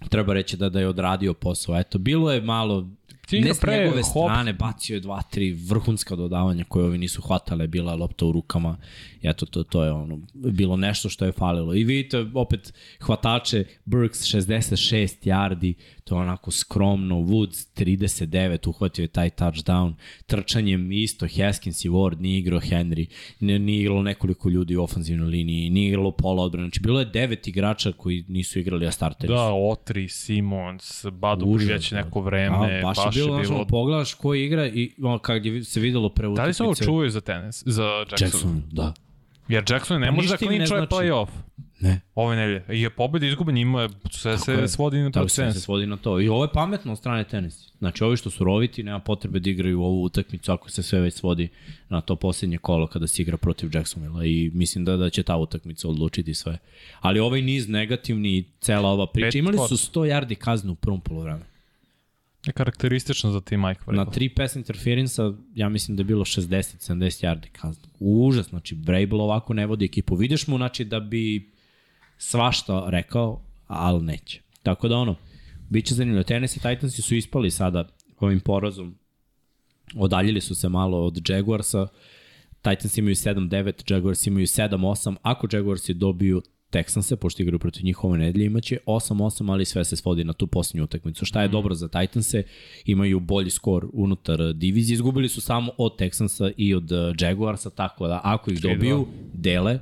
treba reći da, da je odradio posao. Eto, bilo je malo, Ti ne s njegove hop- strane, bacio je dva, tri vrhunska dodavanja koje ovi nisu hvatale, bila je lopta u rukama. I eto, to, to je ono, bilo nešto što je falilo. I vidite, opet, hvatače, Burks 66 yardi, to je onako skromno, Woods 39, uhvatio je taj touchdown, trčanjem isto, Haskins i Ward, nije igrao Henry, nije, nije igralo nekoliko ljudi u ofenzivnoj liniji, nije igralo pola odbrane, znači bilo je devet igrača koji nisu igrali, a starteri Da. Otri, Simons, Badu da. neko vreme, A, baš, baš, je bilo, je ono, bilo... pogledaš ko igra i ono, kad je se videlo pre Da li se ovo utakmice- čuvaju za tenis, za Jackson? Jackson, da. Jer Jackson ne Pa može da klinčuje znači. play-off Ne. ove nelje. I je pobjeda izguba njima, je- sve se je. svodi na Tako to se, se tenis. svodi na to. I ovo je pametno od strane tenisa. Znači, ovi što su roviti, nema potrebe da igraju ovu utakmicu ako se sve već svodi na to posljednje kolo kada se igra protiv Jacksonvilla i mislim da, da će ta utakmica odlučiti sve. Ali ovaj niz negativni i cela ova priča, Pet imali su posto. 100 yardi kaznu u prvom polovremenu. Je karakteristično za tim Mike Vrabel. Na tri pass interferensa, ja mislim da je bilo 60-70 yardi kaznu. Užas, znači Vrabel ovako ne vodi ekipu. Vidiš mu, znači, da bi svašta rekao, ali neće. Tako da ono, bit će zanimljivo. Tennessee Titansi su ispali sada ovim porazom. Odaljili su se malo od Jaguarsa. Titans imaju 7-9, Jaguars imaju 7-8. Ako Jaguarsi dobiju Texanse, pošto igraju protiv njih ove nedelje, imaće 8-8, ali sve se svodi na tu posljednju utakmicu. Šta je dobro za Titanse? Imaju bolji skor unutar divizije. Izgubili su samo od Texansa i od eh, Jaguarsa, tako da ako ih dobiju, dele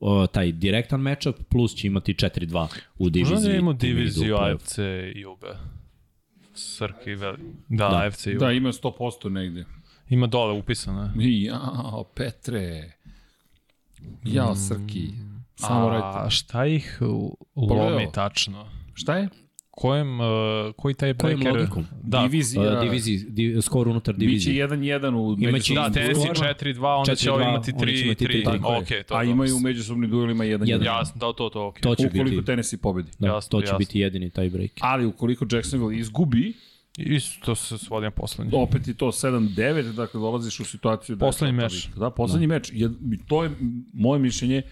o, taj direktan matchup, plus će imati 4-2 u diviziji. Možda da imamo diviziju. AFC i UB. Srki veli. Da, Da. AFC i UB. Da, ima 100% negde. Ima dole upisano. Jao, Petre. Jao, Srki. Samo A šta ih Pogledao. lomi tačno? Šta je? Kojem, uh, koji taj Kojim breaker? logikom? Da, Divizija. Uh, diviziji, div, skor unutar Biće divizije. 1-1 u Imaće međusobnim da, i Tennessee duelima. 4-2, onda će ovo 4-2, imati oni će 3 imati 3 tri. Tako je. Okej, to A imaju u međusobnim duelima 1-1. Jedan. Jasno, da, to, to, okej. To će Ukoliko biti, Tennessee pobedi. da, jasno, to će jasno. biti jedini taj break. Ali ukoliko Jacksonville izgubi, Isto se svodi na poslednji. opet je to 7-9, dakle dolaziš u situaciju da Poslednji meč. Da, poslednji meč. Je, to je moje mišljenje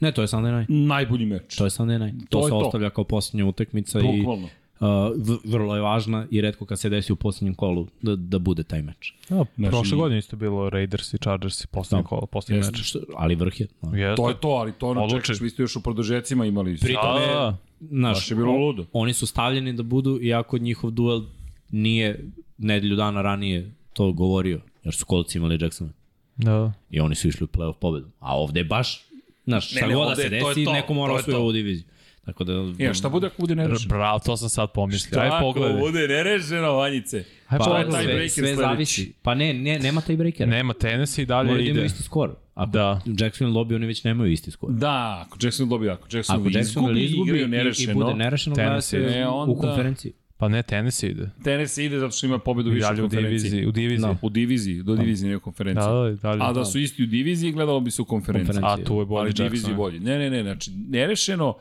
Ne, to je Sunday night. najbolji meč. To je Sunday night. To, To je se to. ostavlja kao posljednja utakmica i Bukvalno. uh, v- vrlo je važna i redko kad se desi u posljednjem kolu da, da bude taj meč. Da, Znači- prošle godine isto bilo Raiders i Chargers i poslednje Da. kolo, poslednji Jeste. meč. Što, ali vrh je. No. Jeste. To je to, ali to ono čekaš, vi ste još u produžecima imali. Pri tome, Da, da. znaš, je bilo ludo. oni su stavljeni da budu, iako njihov duel nije nedelju dana ranije to govorio, jer su kolci imali Jacksona. Da. I oni su išli u playoff pobedu. A ovde je baš, znaš, šta ne, god da se je- to je desi, to, neko mora je osvoje ovu diviziju. Tako da... Ja, šta bude ako bude nerešeno? Bravo, to sam sad pomislio. Aj pogledaj. bude nerešeno, Vanjice? Aj Pa, je taj pogledaj. breaker sve, sve sledeći? zavisi. Pa ne, ne nema taj breaker. Nema Tennessee i dalje Moraju da ide. imaju isti skor. Ako Da. Jacksonville dobije, oni već nemaju isti skor. Da, ako Jacksonville dobije, ako Ako Jacksonville Jacksonville izgubi, izgubi i, i nerešeno, bude nerešeno, gleda se Tennessee. E, u onda- konferenciji. Pa ne, Tennessee ide. Tennessee ide zato što ima pobedu više u konferenciji. diviziji. U diviziji. Da. U diviziji, do divizije, ne u Da, konferenciji. da, dalje. A da su isti u diviziji, gledalo bi se u konferenciji. A tu je bolji Ali diviziji bolji. Ne, ne, ne, znači nerešeno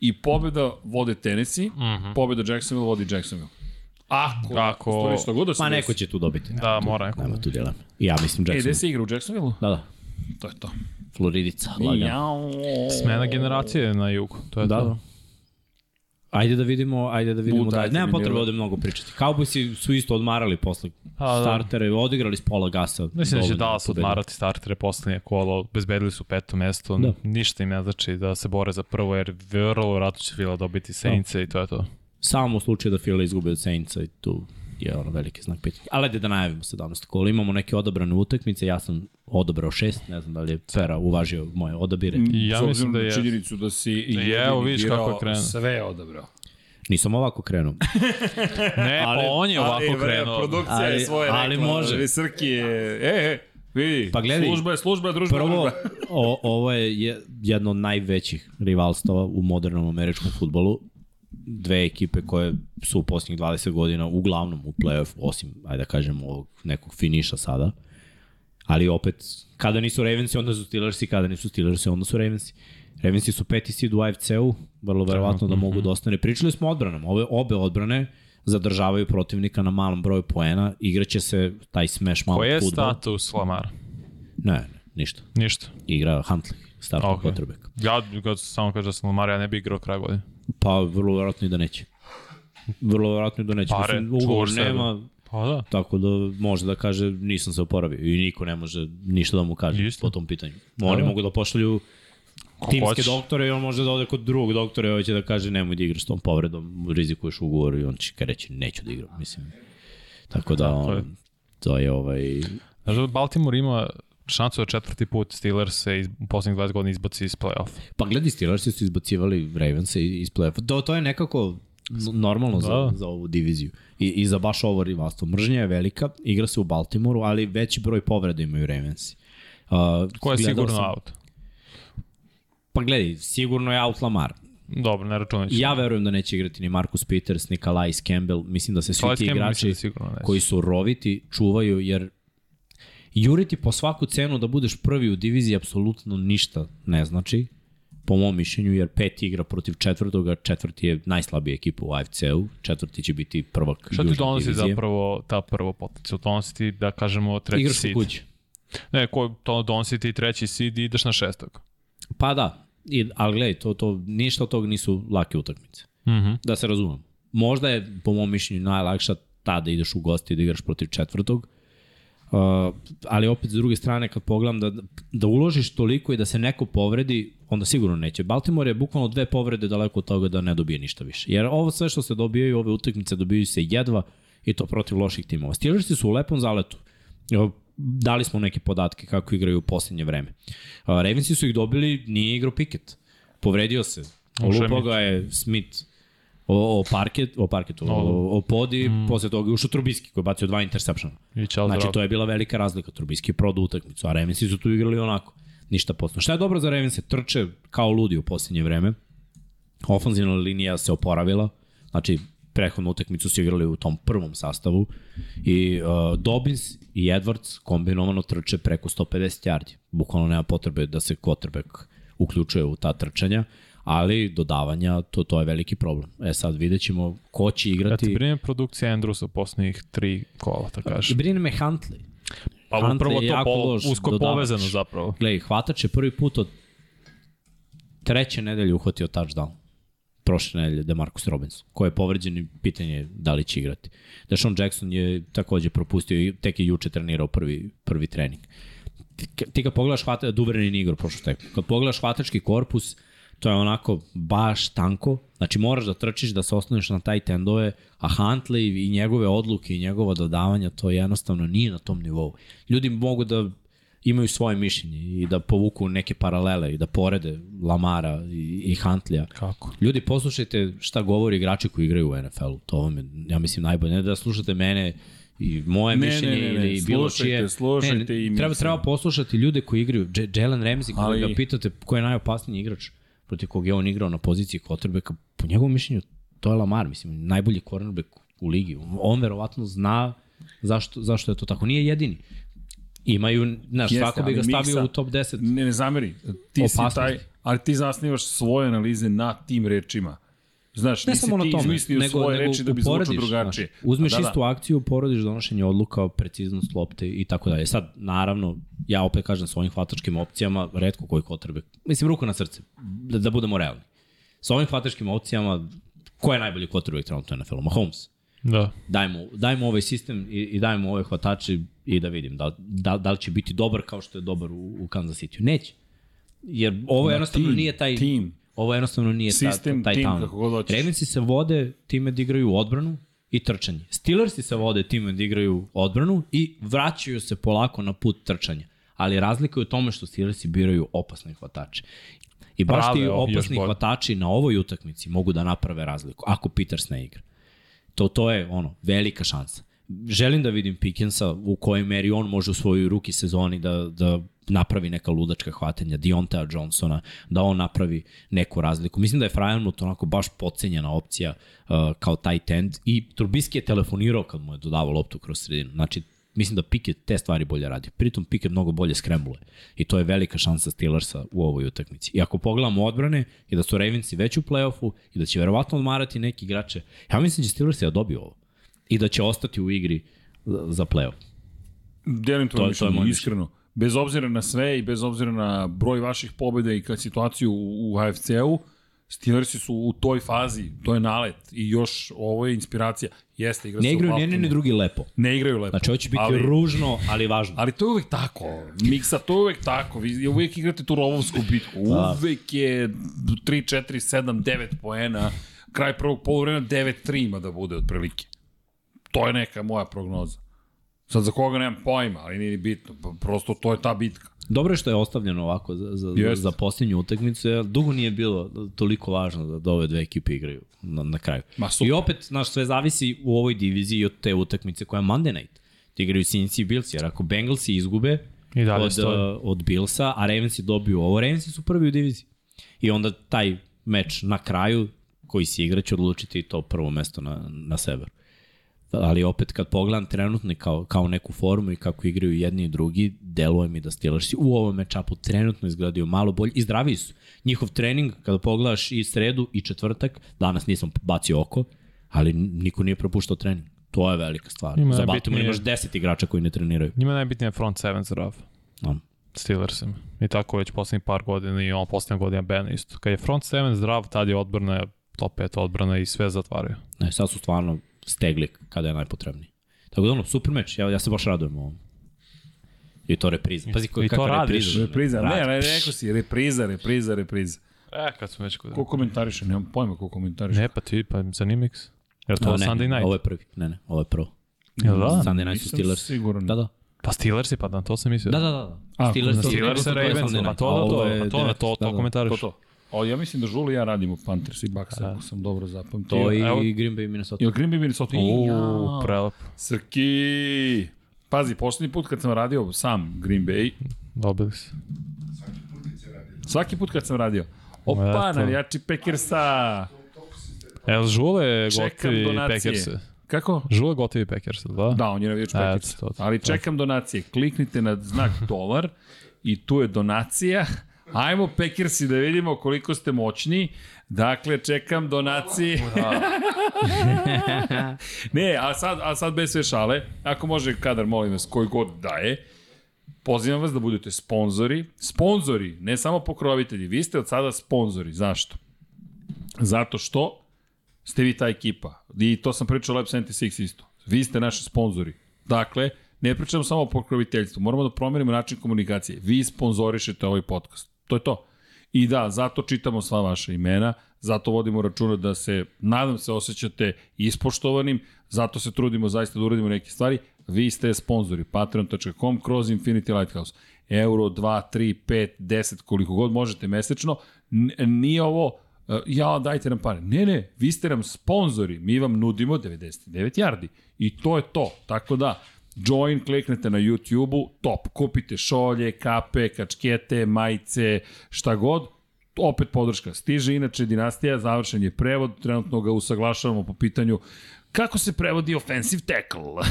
i pobeda vode Tennessee, Mhm. pobeda Jacksonville vodi Jacksonville. Ako, Ako- u stvari šta god da se Ma desi. neko će tu dobiti. Da, mora neko. Nema tu dilema. Ja mislim E, gde Jackson. se igra u Jacksonville? Da, da. To je to. Floridica, lagano. Smena generacije na jugu. To je Da, to. da. Ajde da vidimo, ajde da vidimo Puta, da. ajde Nema potrebe ovde mnogo pričati. Cowboysi su isto odmarali posle A, da. startere, odigrali s pola gasa. Mislim da će dovoljno Dallas odmarati startere poslednje kolo, bezbedili su peto mesto, Da. ništa im ne znači da se bore za prvo, jer vrlo vratno će Vila dobiti Saints i to je to. Samo u slučaju da Fila izgube od Saintsa i tu je ono veliki znak pitanja. Ali ajde da najavimo 17. kola. Imamo neke odabrane utakmice, ja sam odabrao šest, ne znam da li je Pera uvažio moje odabire. I ja S mislim da je- činjenicu da si i I evo, jedini vidiš kako je krenuo. Sve odabrao. Nisam ovako krenuo. [LAUGHS] Ne, Ali- pa on je ovako Ali, krenuo. Produkcija Ali- je svoje ali rekla. može. Srki je... E, e, vidi. Pa gledaj, Služba je služba, družba je Prvo, družba. o, ovo je je- jedno od najvećih rivalstava u modernom američkom futbolu. Dve ekipe koje su u posljednjih 20 godina uglavnom u play-off, osim, ajde da kažemo, ovog nekog finiša sada. Ali opet, kada nisu Ravensi, onda su Steelersi, kada nisu Steelersi, onda su Ravensi. Ravensi su peti seed u AFC-u, vrlo verovatno da mogu da ostane. Pričali smo o odbranama. Ove obe odbrane zadržavaju protivnika na malom broju poena. Igraće se taj smash malo Koji je futbol. status Lamar? Ne, ne, ništa. Ništa. Igra Huntley, startni Ok. okay. quarterback. Ja kad samo kažem da sam Lamar, ja ne bih igrao kraj godine. Pa vrlo verovatno i da neće. Vrlo verovatno i da neće. Pare, Mislim, ugovor čuvaš sebe. nema, Pa da. tako da može da kaže nisam se oporavio i niko ne može ništa da mu kaže Isto. po tom pitanju. Oni Da. mogu da pošalju Ko timske hoćeš. doktore i on može da ode kod drugog doktora i ovaj će da kaže nemoj da igraš s tom povredom, rizikuješ ugovor i on će reći neću da igram, mislim. Tako da, on, to je ovaj... Znaš da Baltimore ima šansu da četvrti put Steelers se iz, u poslednjih 20 godina izbaci iz play-off. Pa gledaj, Steelersi su izbacivali Ravens iz play-offa. To, to je nekako normalno da. za, za ovu diviziju. I, I za baš ovo rivalstvo. Mržnja je velika, igra se u Baltimoru, ali veći broj povreda imaju Ravensi. Uh, Ko je sigurno sam- out? Pa gledaj, sigurno je out Lamar. Dobro, ne računajući. Ja verujem da neće igrati ni Marcus Peters, ni Calais Campbell. Mislim da se svi Calais ti Campbell igrači da koji su roviti čuvaju, jer juriti po svaku cenu da budeš prvi u diviziji apsolutno ništa ne znači, po mom mišljenju, jer peti igra protiv četvrtoga, četvrti je najslabija ekipa u AFC-u, četvrti će biti prvak Šta ti donosi divizije. zapravo ta prvo potencijal? Donosi ti, da kažemo, treći Igraš seed. u kući. Ne, ko, to donosi ti treći seed i ideš na šestog. Pa da, I, ali gledaj, to, to, ništa od toga nisu lake utakmice. Mhm. Da se razumem. Možda je, po mom mišljenju, najlakša ta da ideš u gosti i da igraš protiv četvrtog. Uh, ali opet, s druge strane, kad pogledam da, da uložiš toliko i da se neko povredi, onda sigurno neće. Baltimore je bukvalno dve povrede daleko od toga da ne dobije ništa više. Jer ovo sve što se dobijaju, ove utakmice dobijaju se jedva i to protiv loših timova. Steelersi su u lepom zaletu. Dali smo neke podatke kako igraju u poslednje vreme. Uh, Ravensi su ih dobili, nije igrao Pickett. Povredio se. Lupo ga je Smith o, o parket, o parketu, o, o podi, mm. posle toga je ušao Trubiski koji je bacio dva intersepšena. I čao Znači, to je bila velika razlika. Trubiski je prodao utakmicu, a Ravensi su tu igrali onako. Ništa posle. Šta je dobro za Ravense? Trče kao ludi u posljednje vreme. Ofanzivna linija se oporavila. Znači, prethodnu utakmicu su igrali u tom prvom sastavu. I uh, Dobbins i Edwards kombinovano trče preko 150 yardi. Bukvalno nema potrebe da se quarterback uključuje u ta trčanja ali dodavanja, to, to je veliki problem. E sad vidjet ćemo ko će Ja igrati. ti brinem produkcija Andrewsa poslednjih tri kola, tako I kažem. brine me Huntley. Pa Huntley upravo je to jako po, loš usko dodavač. povezano zapravo. Gledaj, hvatač je prvi put od treće nedelje uhvatio touchdown prošle nedelje Demarcus Robinson, koji je povređen i pitanje je da li će igrati. Deshaun Jackson je takođe propustio i tek je juče trenirao prvi, prvi trening. Ti, ti kad pogledaš hvata, Duveren nije igrao prošlu tekmu. Kad pogledaš hvatački korpus, to je onako baš tanko. Znači moraš da trčiš, da se osnoveš na taj tendove, a Huntley i njegove odluke i njegova dodavanja, to jednostavno nije na tom nivou. Ljudi mogu da imaju svoje mišljenje i da povuku neke paralele i da porede Lamara i, i Huntleya. Kako? Ljudi, poslušajte šta govori igrači koji igraju u NFL-u. To vam je, ja mislim, najbolje. Ne da slušate mene i moje Ne, mišljenje ne, ne, ne. ili bilo Slušajte, čije. slušajte ne, i treba, mislim. treba poslušati ljude koji igraju. Jalen Ramsey, koji Ali- ga pitate ko je najopasniji igrač protiv kog je on igrao na poziciji quarterbacka, po njegovom mišljenju to je Lamar, mislim, najbolji cornerback u ligi. On verovatno zna zašto, zašto je to tako. Nije jedini. Imaju, znaš, Jeste, svako bi ga stavio miksa- u top 10. Ne, ne zameri. Ti Opasnosti. si taj, ali ti zasnivaš svoje analize na tim rečima. Znaš, Ne nisi samo na ti tome, izmislio nego, svoje nego reči da bi zvučao drugačije. Znaš, uzmeš da, da, da. istu akciju, porodiš donošenje odluka, preciznost lopte i tako dalje. Sad, naravno, ja opet kažem sa ovim hvatačkim opcijama, redko koji kotrbe. Mislim, ruku na srce, da, da budemo realni. Sa ovim hvatačkim opcijama, ko je najbolji quarterback trenutno u NFL-u? Mahomes. Da. Dajmo, dajmo ovaj sistem i, i dajmo ove hvatače i da vidim da, da, da li će biti dobar kao što je dobar u, u Kansas City. Neće. Jer ovo jednostavno tim, nije taj... tim. Ovo jednostavno nije Sistem, ta, taj tim, town. kako god hoćeš. Ravensi se vode time da igraju odbranu i trčanje. Steelersi se vode time da igraju odbranu i vraćaju se polako na put trčanja. Ali razlika je u tome što Steelersi biraju opasne hvatače. I baš Prave, ti opasni hvatači na ovoj utakmici mogu da naprave razliku, ako Peters ne igra. To, to je ono, velika šansa. Želim da vidim Pickensa u kojoj meri on može u svojoj ruki sezoni da, da napravi neka ludačka hvatanja, Diontea Johnsona, da on napravi neku razliku. Mislim da je Fryanmut onako baš pocenjena opcija uh, kao tight end i Trubisky je telefonirao kad mu je dodavao loptu kroz sredinu. Znači, mislim da Pickett te stvari bolje radi. Pritom Pickett mnogo bolje skrembuje i to je velika šansa Steelersa u ovoj utakmici. I ako pogledamo odbrane i da su Ravensi već u play-offu i da će verovatno odmarati neki igrače, ja mislim da će Steelersi da dobiju ovo i da će ostati u igri za play-off. Delim To tvoje je- to je mišljenje, iskreno. Bez obzira na sve i bez obzira na broj vaših pobjeda i kad situaciju u, u AFC-u, Steelersi su u toj fazi, to je nalet i još ovo je inspiracija. Jeste, igra Ne igraju ni Falconu. jedni ni drugi lepo. Ne igraju lepo. Znači, ovo će biti ali, ružno, ali važno. Ali to je uvek tako. Miksa, to je uvek tako. Vi uvek igrate tu rovovsku bitku. Da. Uvek je 3, 4, 7, 9 poena. Kraj prvog polovremena 9-3 ima da bude otprilike. To je neka moja prognoza. Sad za koga nemam pojma, ali nije ni bitno. Pa Prosto to je ta bitka. Dobro je što je ostavljeno ovako za, za, Jeste. za posljednju utakmicu, jer dugo nije bilo toliko važno da, da ove dve ekipe igraju na, na kraju. Ma, super. I opet, znaš, sve zavisi u ovoj diviziji od te utakmice koja je Monday night. Ti igraju Cincy i Bills, jer ako Bengalsi izgube I dalje od, stoje. uh, od Billsa, a Ravensi dobiju ovo, Ravensi su prvi u diviziji. I onda taj meč na kraju koji se igra će odlučiti to prvo mesto na, na severu. Ali opet kad pogledam trenutno kao, kao neku formu i kako igraju jedni i drugi, deluje mi da Steelersi u ovom mečapu trenutno izgledaju malo bolje i zdraviji su. Njihov trening, kada pogledaš i sredu i četvrtak, danas nisam bacio oko, ali niko nije propuštao trening. To je velika stvar. Njima Za Baltimore imaš 10 igrača koji ne treniraju. Njima je najbitnije front seven zdrav. No. Steelersima. I tako već poslednjih par godina i on poslednja godina Ben isto. Kad je front seven zdrav, tad je odbrana top 5 odbrana i sve zatvaraju. Ne, sad su stvarno stegli kada je najpotrebniji. Tako da ono, super meč, ja, ja se baš radujem ovom. I to repriza. Pazi, to kakva radiš. repriza. Repriza, ne, ne, rekao si, repriza, repriza, repriza. E, kad smo već kod... Ko komentariše? Nemam pojma ko komentariše. Ne, pa ti, pa zanima ih se. Jer to je ne, Sunday night. Ovo je prvi. Ne, ne, ovo je prvo. Jel da? Sunday night su Nisam Steelers. siguran. Da, da. Pa Steelersi, pa na to sam mislio. Da, da, da. A, Steelers, su- Steelers to je Ravens, Sunday pa night. to, A da, ovo to, je pa to, na to, 19, da, to da. komentariš. To to. O, ja mislim da Žuli i ja radimo Panthers i Bucks, ako sam dobro zapamtio. To i Evo- Green Bay i Minnesota. Jel Green Bay Minnesota? Uuu, Ja. prelep. Srki! Pazi, poslednji put kad sam radio sam Green Bay, Dobili se. svaki put kad sam radio, opa, Eto. navijači Packersa! Jel Žule gotivi donacije. Packers? Kako? Žule gotivi Packers, da? Da, on je navijač Packersa. Ali čekam donacije. Kliknite na znak dolar i tu je donacija. Ajmo Packersi da vidimo koliko ste moćni. Dakle, čekam donacije. [LAUGHS] ne, a sad, a sad bez sve šale, ako može kadar, molim vas, koji god daje, pozivam vas da budete sponzori. Sponzori, ne samo pokrovitelji, vi ste od sada sponzori. Zašto? Zato što ste vi ta ekipa. I to sam pričao Lab 76 isto. Vi ste naši sponzori. Dakle, ne pričamo samo o pokroviteljstvu. Moramo da promenimo način komunikacije. Vi sponzorišete ovaj podcast. To je to. I da, zato čitamo sva vaša imena, zato vodimo računa da se, nadam se, osjećate ispoštovanim, zato se trudimo zaista da uradimo neke stvari. Vi ste sponzori, patreon.com kroz Infinity Lighthouse. Euro, 2, 3, 5, 10, koliko god možete mesečno. N nije ovo Uh, ja, dajte nam pare. Ne, ne, vi ste nam sponzori, mi vam nudimo 99 yardi. I to je to. Tako da, join, kliknete na YouTube-u, top. Kupite šolje, kape, kačkete, majice, šta god. opet podrška. Stiže inače dinastija, završen je prevod, trenutno ga usaglašavamo po pitanju kako se prevodi offensive tackle. [LAUGHS]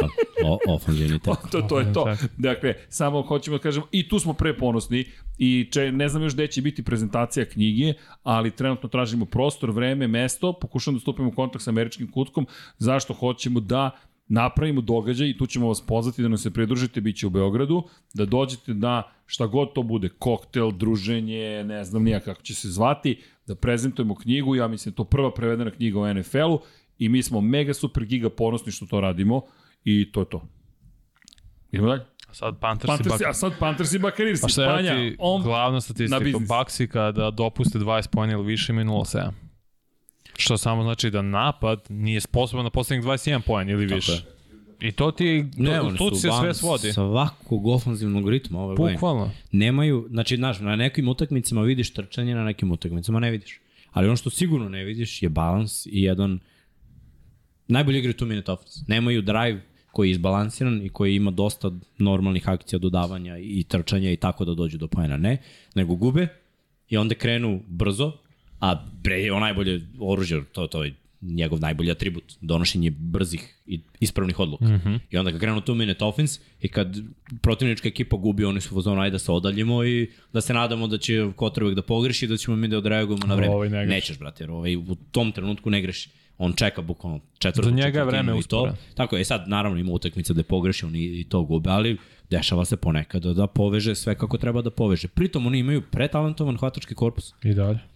Pa, o, ofenzivni [LAUGHS] tek. to, to je to. Dakle, samo hoćemo da kažemo, i tu smo preponosni i če, ne znam još gde će biti prezentacija knjige, ali trenutno tražimo prostor, vreme, mesto, pokušamo da stupimo u kontakt sa američkim kutkom, zašto hoćemo da napravimo događaj i tu ćemo vas pozvati da nam se pridružite, bit će u Beogradu, da dođete da šta god to bude, koktel, druženje, ne znam nija kako će se zvati, da prezentujemo knjigu, ja mislim da to prva prevedena knjiga o NFL-u i mi smo mega super giga ponosni što to radimo i to je to. Idemo dalje? A sad Panthers, Panthers, Panthers a sad Panthers i Buccaneers, Pa šta je ti on glavna na statistika? biznis. Baxi kada dopuste 20 pojene ili više imaju 0,7. Što samo znači da napad nije sposoban da poslednjih 21 poen ili više. je. I to ti, Ne, to, tu se sve svodi. Svakog ofanzivnog ritma ove godine. Bukvalno. Nemaju, znači, znaš, na nekim utakmicama vidiš trčanje, na nekim utakmicama ne vidiš. Ali ono što sigurno ne vidiš je balans i jedan najbolji igra two minute offense. Nemaju drive koji je izbalansiran i koji ima dosta normalnih akcija dodavanja i trčanja i tako da dođu do poena. Ne, nego gube i onda krenu brzo, a bre je on najbolje oružje, to, to je njegov najbolji atribut, donošenje brzih i ispravnih odluka. Mm -hmm. I onda kad krenu two minute offense i kad protivnička ekipa gubi, oni su u ajde da se odaljimo i da se nadamo da će Kotrbek da pogreši i da ćemo mi da odreagujemo na vreme. Ovaj ne. Nećeš, brate, jer ovaj, u tom trenutku ne greši. On čeka bukvalno četvrtu Za njega je vreme uspore. Tako je, sad naravno ima utakmica gde pogreši, on i, i to gube, ali dešava se ponekad da, da poveže sve kako treba da poveže. Pritom oni imaju pretalentovan hvatački korpus. I dalje.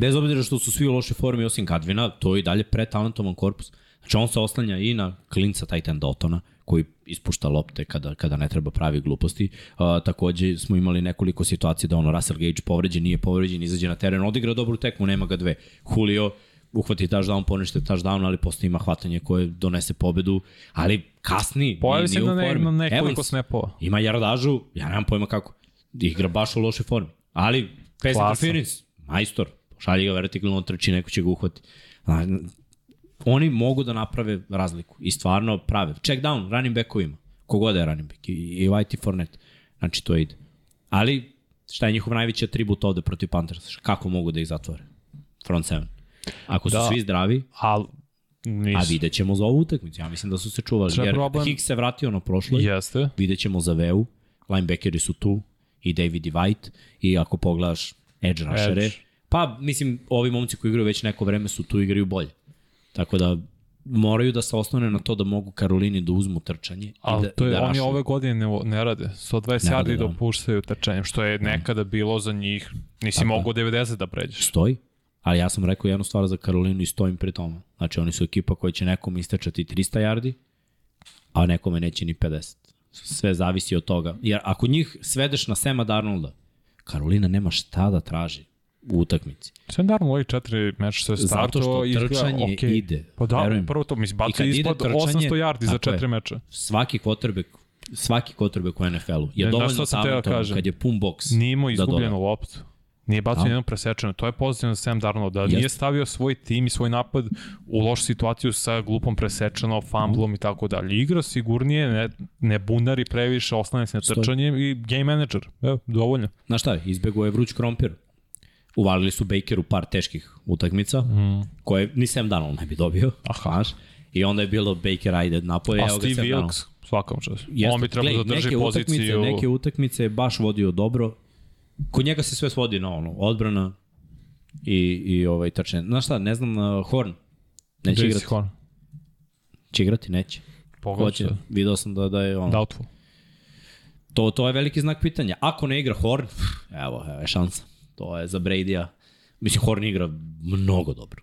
Bez obzira što su svi u lošoj formi osim Kadvina, to je i dalje pretalentovan korpus. Znači on se oslanja i na klinca Titan Dotona, koji ispušta lopte kada, kada ne treba pravi gluposti. Uh, takođe smo imali nekoliko situacija da ono Russell Gage povređen, nije povređen, izađe na teren, odigra dobru tekmu, nema ga dve. Julio uhvati touchdown, ponište touchdown, ali posle ima hvatanje koje donese pobedu, ali kasni, Pojavi nije, se nije u formi. na nekoliko snapova. ima jardažu, ja nemam pojma kako. Igra baš u lošoj formi. Ali, pass interference, majstor, šalji ga vertikalno, trči, neko će ga uhvati. Oni mogu da naprave razliku i stvarno prave. Check down, running backovima. Kogod je running back. I, i White i Fournette. Znači, to ide. Ali, šta je njihov najveći atribut ovde protiv Panthers? Kako mogu da ih zatvore? Front seven. Ako su Da. svi zdravi, nisu. a vidjet ćemo za ovu utakmicu. Ja mislim da su se čuvali. Je Jer problem? Hicks se vratio na prošloj. Jeste. Vidjet ćemo za Veu, linebackeri su tu, i David i White, i ako pogledaš edge rushere, Edge. Pa mislim, ovi momci koji igraju već neko vreme su tu igraju bolje. Tako da moraju da se oslone na to da mogu Karolini da uzmu trčanje. Ali da, to je, da oni ove godine ne, ne rade. 120 Ne yardi rade, da. dopuštaju trčanjem, što je nekada bilo za njih. Nisi mogao 90 da pređeš. Stoji, ali ja sam rekao jednu stvar za Karolinu i stojim pri tome. Znači oni su ekipa koja će nekom istračati 300 yardi, a nekome neće ni 50. Sve zavisi od toga. Jer ako njih svedeš na Sema Darnolda, Karolina nema šta da traži u utakmici. Sve naravno ovih četiri meča se Zato starto što izgleda trčanje okay. ide. Pa da, Verujem. prvo to, mislim, I kad bacio ide ispod trčanje, 800 yardi za tako je. četiri meča. Svaki quarterback svaki quarterback u NFL-u je Ne, dovoljno da talentovan kad je pun box Nije imao da izgubljenu doda. loptu. Nije bacio Da. nijednu presečenu. To je pozitivno Sam Darnold. Da Jeste. nije stavio svoj tim i svoj napad u lošu situaciju sa glupom presečenom, fumblom i tako dalje. Igra sigurnije, ne, ne bunari previše, oslane se na trčanje i game manager. Evo, dovoljno. Znaš šta, izbego je vruć krompir. Uvalili su Bakeru par teških utakmica, mm. koje ni Sam Darnold ne bi dobio. Aha. Znaš? I onda je bilo Baker, ajde, napoje, A Steve. Wilkes, svakom času. On bi trebao da drži neke poziciju. Utakmice, neke utakmice je baš vodio dobro. Kod njega se sve svodi na ono, odbrana i, i ovaj trčanje. Znaš šta, ne znam, uh, Horn. Neće JC igrati. Horn. Će igrati, neće. Pogledaj Hoće. Video sam da, da je ono. Doubtful. To, to je veliki znak pitanja. Ako ne igra Horn, evo, evo je šansa. To je za Brady-a. Mislim, Horn igra mnogo dobro.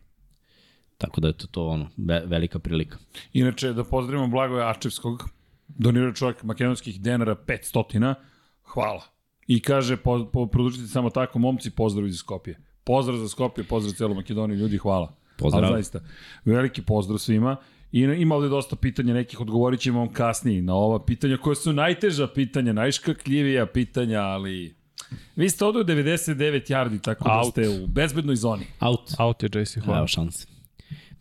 Tako da je to, to ono, ve, velika prilika. Inače, da pozdravimo Blagoja Ačevskog, donirao čovjek makedonskih denara 500, hvala. I kaže, po, po, produžite samo tako, momci, pozdrav iz Skopje. Pozdrav za Skopje, pozdrav celu Makedoniju, ljudi, hvala. Pozdrav. Ali zaista, veliki pozdrav svima. I ima ovde dosta pitanja, nekih odgovorit ćemo vam kasnije na ova pitanja, koja su najteža pitanja, najškakljivija pitanja, ali... Vi ste ovde u 99 yardi, tako da Out. ste u bezbednoj zoni. Out. Out je JC Horn. Evo šanse.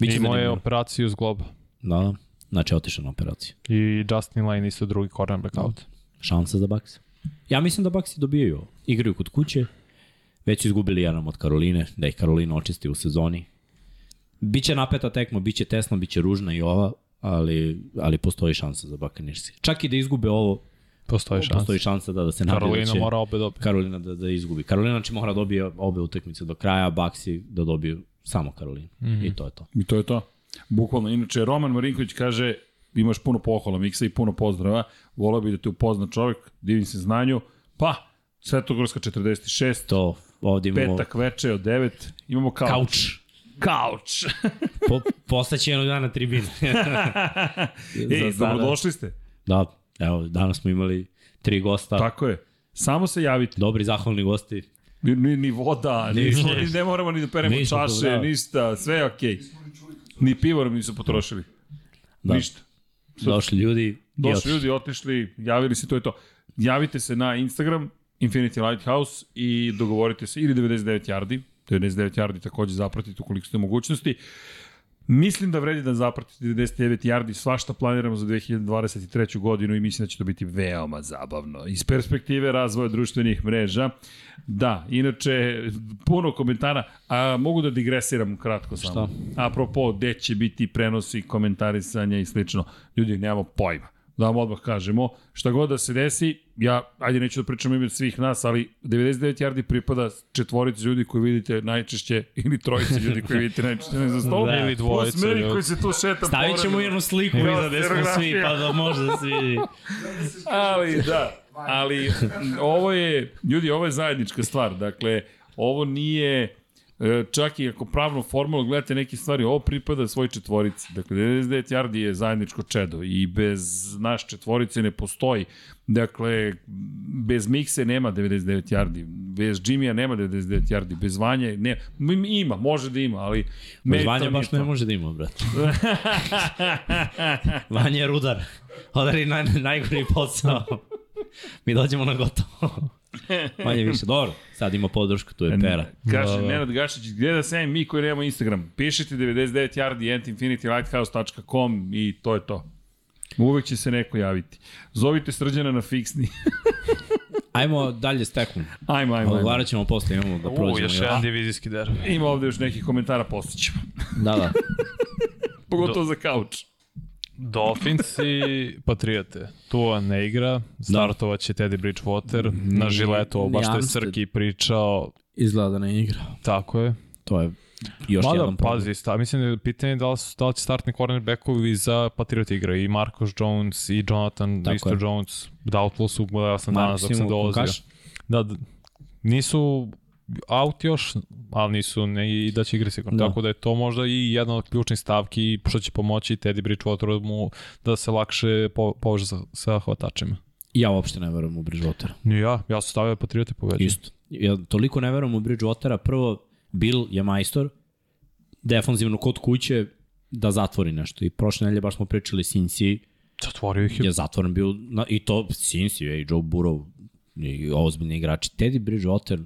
Biće Imao je zanimljivo. operaciju s globa. Da, da. Znači, otišao na operaciju. I Justin Lane isto drugi cornerback out. Šansa za Bucks. Ja mislim da Bucks dobijaju. ovo. Igraju kod kuće. Već su izgubili jednom od Karoline, da ih Karolina očisti u sezoni. Biće napeta tekma, biće tesna, biće ružna i ova, ali, ali postoji šansa za Buccaneers. Čak i da izgube ovo, Postoji šansa. postoji šansa da, da se nabije da Karolina će mora obe dobiti. Karolina da, da izgubi. Karolina će mora da dobije obe utakmice do kraja, a Baxi da dobiju samo Karolinu. Mm -hmm. I to je to. I to je to. Bukvalno. Inače, Roman Marinković kaže, imaš puno pohvala Miksa i puno pozdrava. Volao bi da te upozna čovjek, divim se znanju. Pa, Svetogorska 46, To ovde imamo petak veče od 9, imamo kauč. kauč. Kauč. Po, postaće jednog dana tribina. [LAUGHS] [LAUGHS] Ej, dobrodošli ste. da, evo, danas smo imali tri gosta. Tako je. Samo se javite. Dobri, zahvalni gosti. Ni, ni, ni voda, ni, [LAUGHS] ni, ne moramo ni da peremo Ništa, čaše, da. ništa, sve je okej. Ni pivo nam nisu potrošili. Da. Ništa. Došli ljudi. Došli otišli. ljudi, otišli, javili se, to je to. Javite se na Instagram, Infinity Lighthouse i dogovorite se, ili 99 yardi, 99 yardi takođe zapratite ukoliko ste mogućnosti. Mislim da vredi da zapratite 99 yardi, svašta planiramo za 2023. godinu i mislim da će to biti veoma zabavno. Iz perspektive razvoja društvenih mreža, da, inače, puno komentara, a mogu da digresiram kratko samo. Apropo, gde će biti prenosi, komentarisanja i slično. Ljudi, nemamo pojma da vam odmah kažemo, šta god da se desi, ja, ajde neću da pričam ime svih nas, ali 99 yardi pripada četvorici ljudi koji vidite najčešće, ili trojici ljudi koji vidite najčešće za [LAUGHS] stolom, Da. Ili dvojice Plus meni ljudi. koji se tu šeta Stavit ćemo jednu sliku Ja, iza gde smo svi, pa da može da se vidi. Ali da, ali ovo je, ljudi, ovo je zajednička stvar. Dakle, ovo nije, čak i ako pravno formalno gledate neke stvari, ovo pripada svoj četvorici. Dakle, 99 yardi je zajedničko čedo i bez naš četvorice ne postoji. Dakle, bez Mikse nema 99 yardi, bez Jimmya nema 99 yardi, bez Vanje ne, ima, može da ima, ali... Bez Vanja baš ne to. može da ima, brate. [LAUGHS] Vanja je rudar. Odari naj, najgori posao. Mi dođemo na gotovo. [LAUGHS] Manje više. Dobro, sad ima podršku, tu je pera. Kaže Da, da. Nenad Gašić, gde da se mi koji nemamo Instagram? Pišite 99 yardi at infinitylighthouse.com i to je to. Uvek će se neko javiti. Zovite srđana na fiksni. [LAUGHS] Ajmo dalje s tekom. ajmo, ajmo. Odgovarat ćemo posle, imamo da U, prođemo. još jedan divizijski derbi. Ima ovde još nekih komentara, postićemo. Da, da. [LAUGHS] Pogotovo za kauč. Dolphins i [LAUGHS] Patriote. Tua ne igra, startovaće Teddy Bridgewater na žiletu, ovo baš što je. Srki pričao, Izgleda da ne igra. tako je. To je još Mada, jedan problem. pazi, sta, mislim da je pitanje da li, su, da li će startni cornerbackovi za Patriot igra i Marcus Jones i Jonathan Tako isto je. Jones. Doubtful su, gledao sam danas dok sam dolazio. Da, nisu out još, ali nisu ne, i da će igra sigurno. Da. Tako da je to možda i jedna od ključnih stavki što će pomoći Teddy Bridgewateru mu da se lakše po, poveže sa, sa hvatačima. Ja uopšte ne verujem u Bridgewatera. Ni ja, ja sam stavio Patriote pobeđu. Isto. Ja toliko ne verujem u Bridgewatera. Prvo, Bill je majstor, defanzivno kod kuće, da zatvori nešto. I prošle nedelje baš smo pričali Cincy Zatvorio ih je. je zatvoren bio, na, i to Cincy, i Joe Burrow, i ozbiljni igrači. Teddy Bridgewater,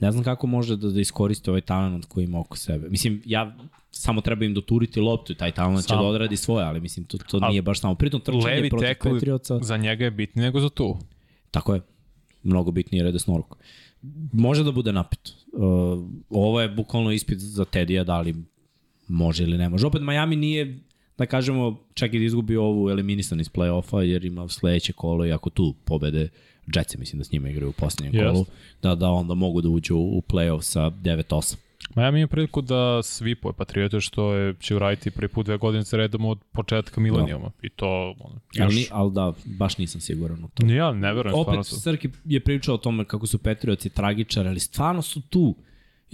ne znam kako može da, da iskoristi ovaj talent koji ima oko sebe. Mislim, ja samo treba im doturiti loptu i taj talent će Samo. da odradi svoje, ali mislim, to, to nije baš samo. Pritom trčanje Levi protiv tekl Patriotsa. za njega je bitniji nego za tu. Tako je. Mnogo bitnije je desnoruk. Može da bude napet. Uh, ovo je bukvalno ispit za Tedija, da li može ili ne može. Opet Miami nije, da kažemo, čak i da izgubi ovu eliminisan iz play-offa, jer ima sledeće kolo i ako tu pobede Jetsi, mislim da s njima igraju u posljednjem Jest. kolu, da, da onda mogu da uđu u play-off sa 9-8. Miami ima priliku da svipuje Patriote što je, će uraditi prvi put dve godine za redom od početka milenijuma. I to ono, Ali, još... ni, ali da, baš nisam siguran u to. Ja ne verujem stvarno Opet to. Srki je pričao o tome kako su Petrioci tragičari, ali stvarno su tu.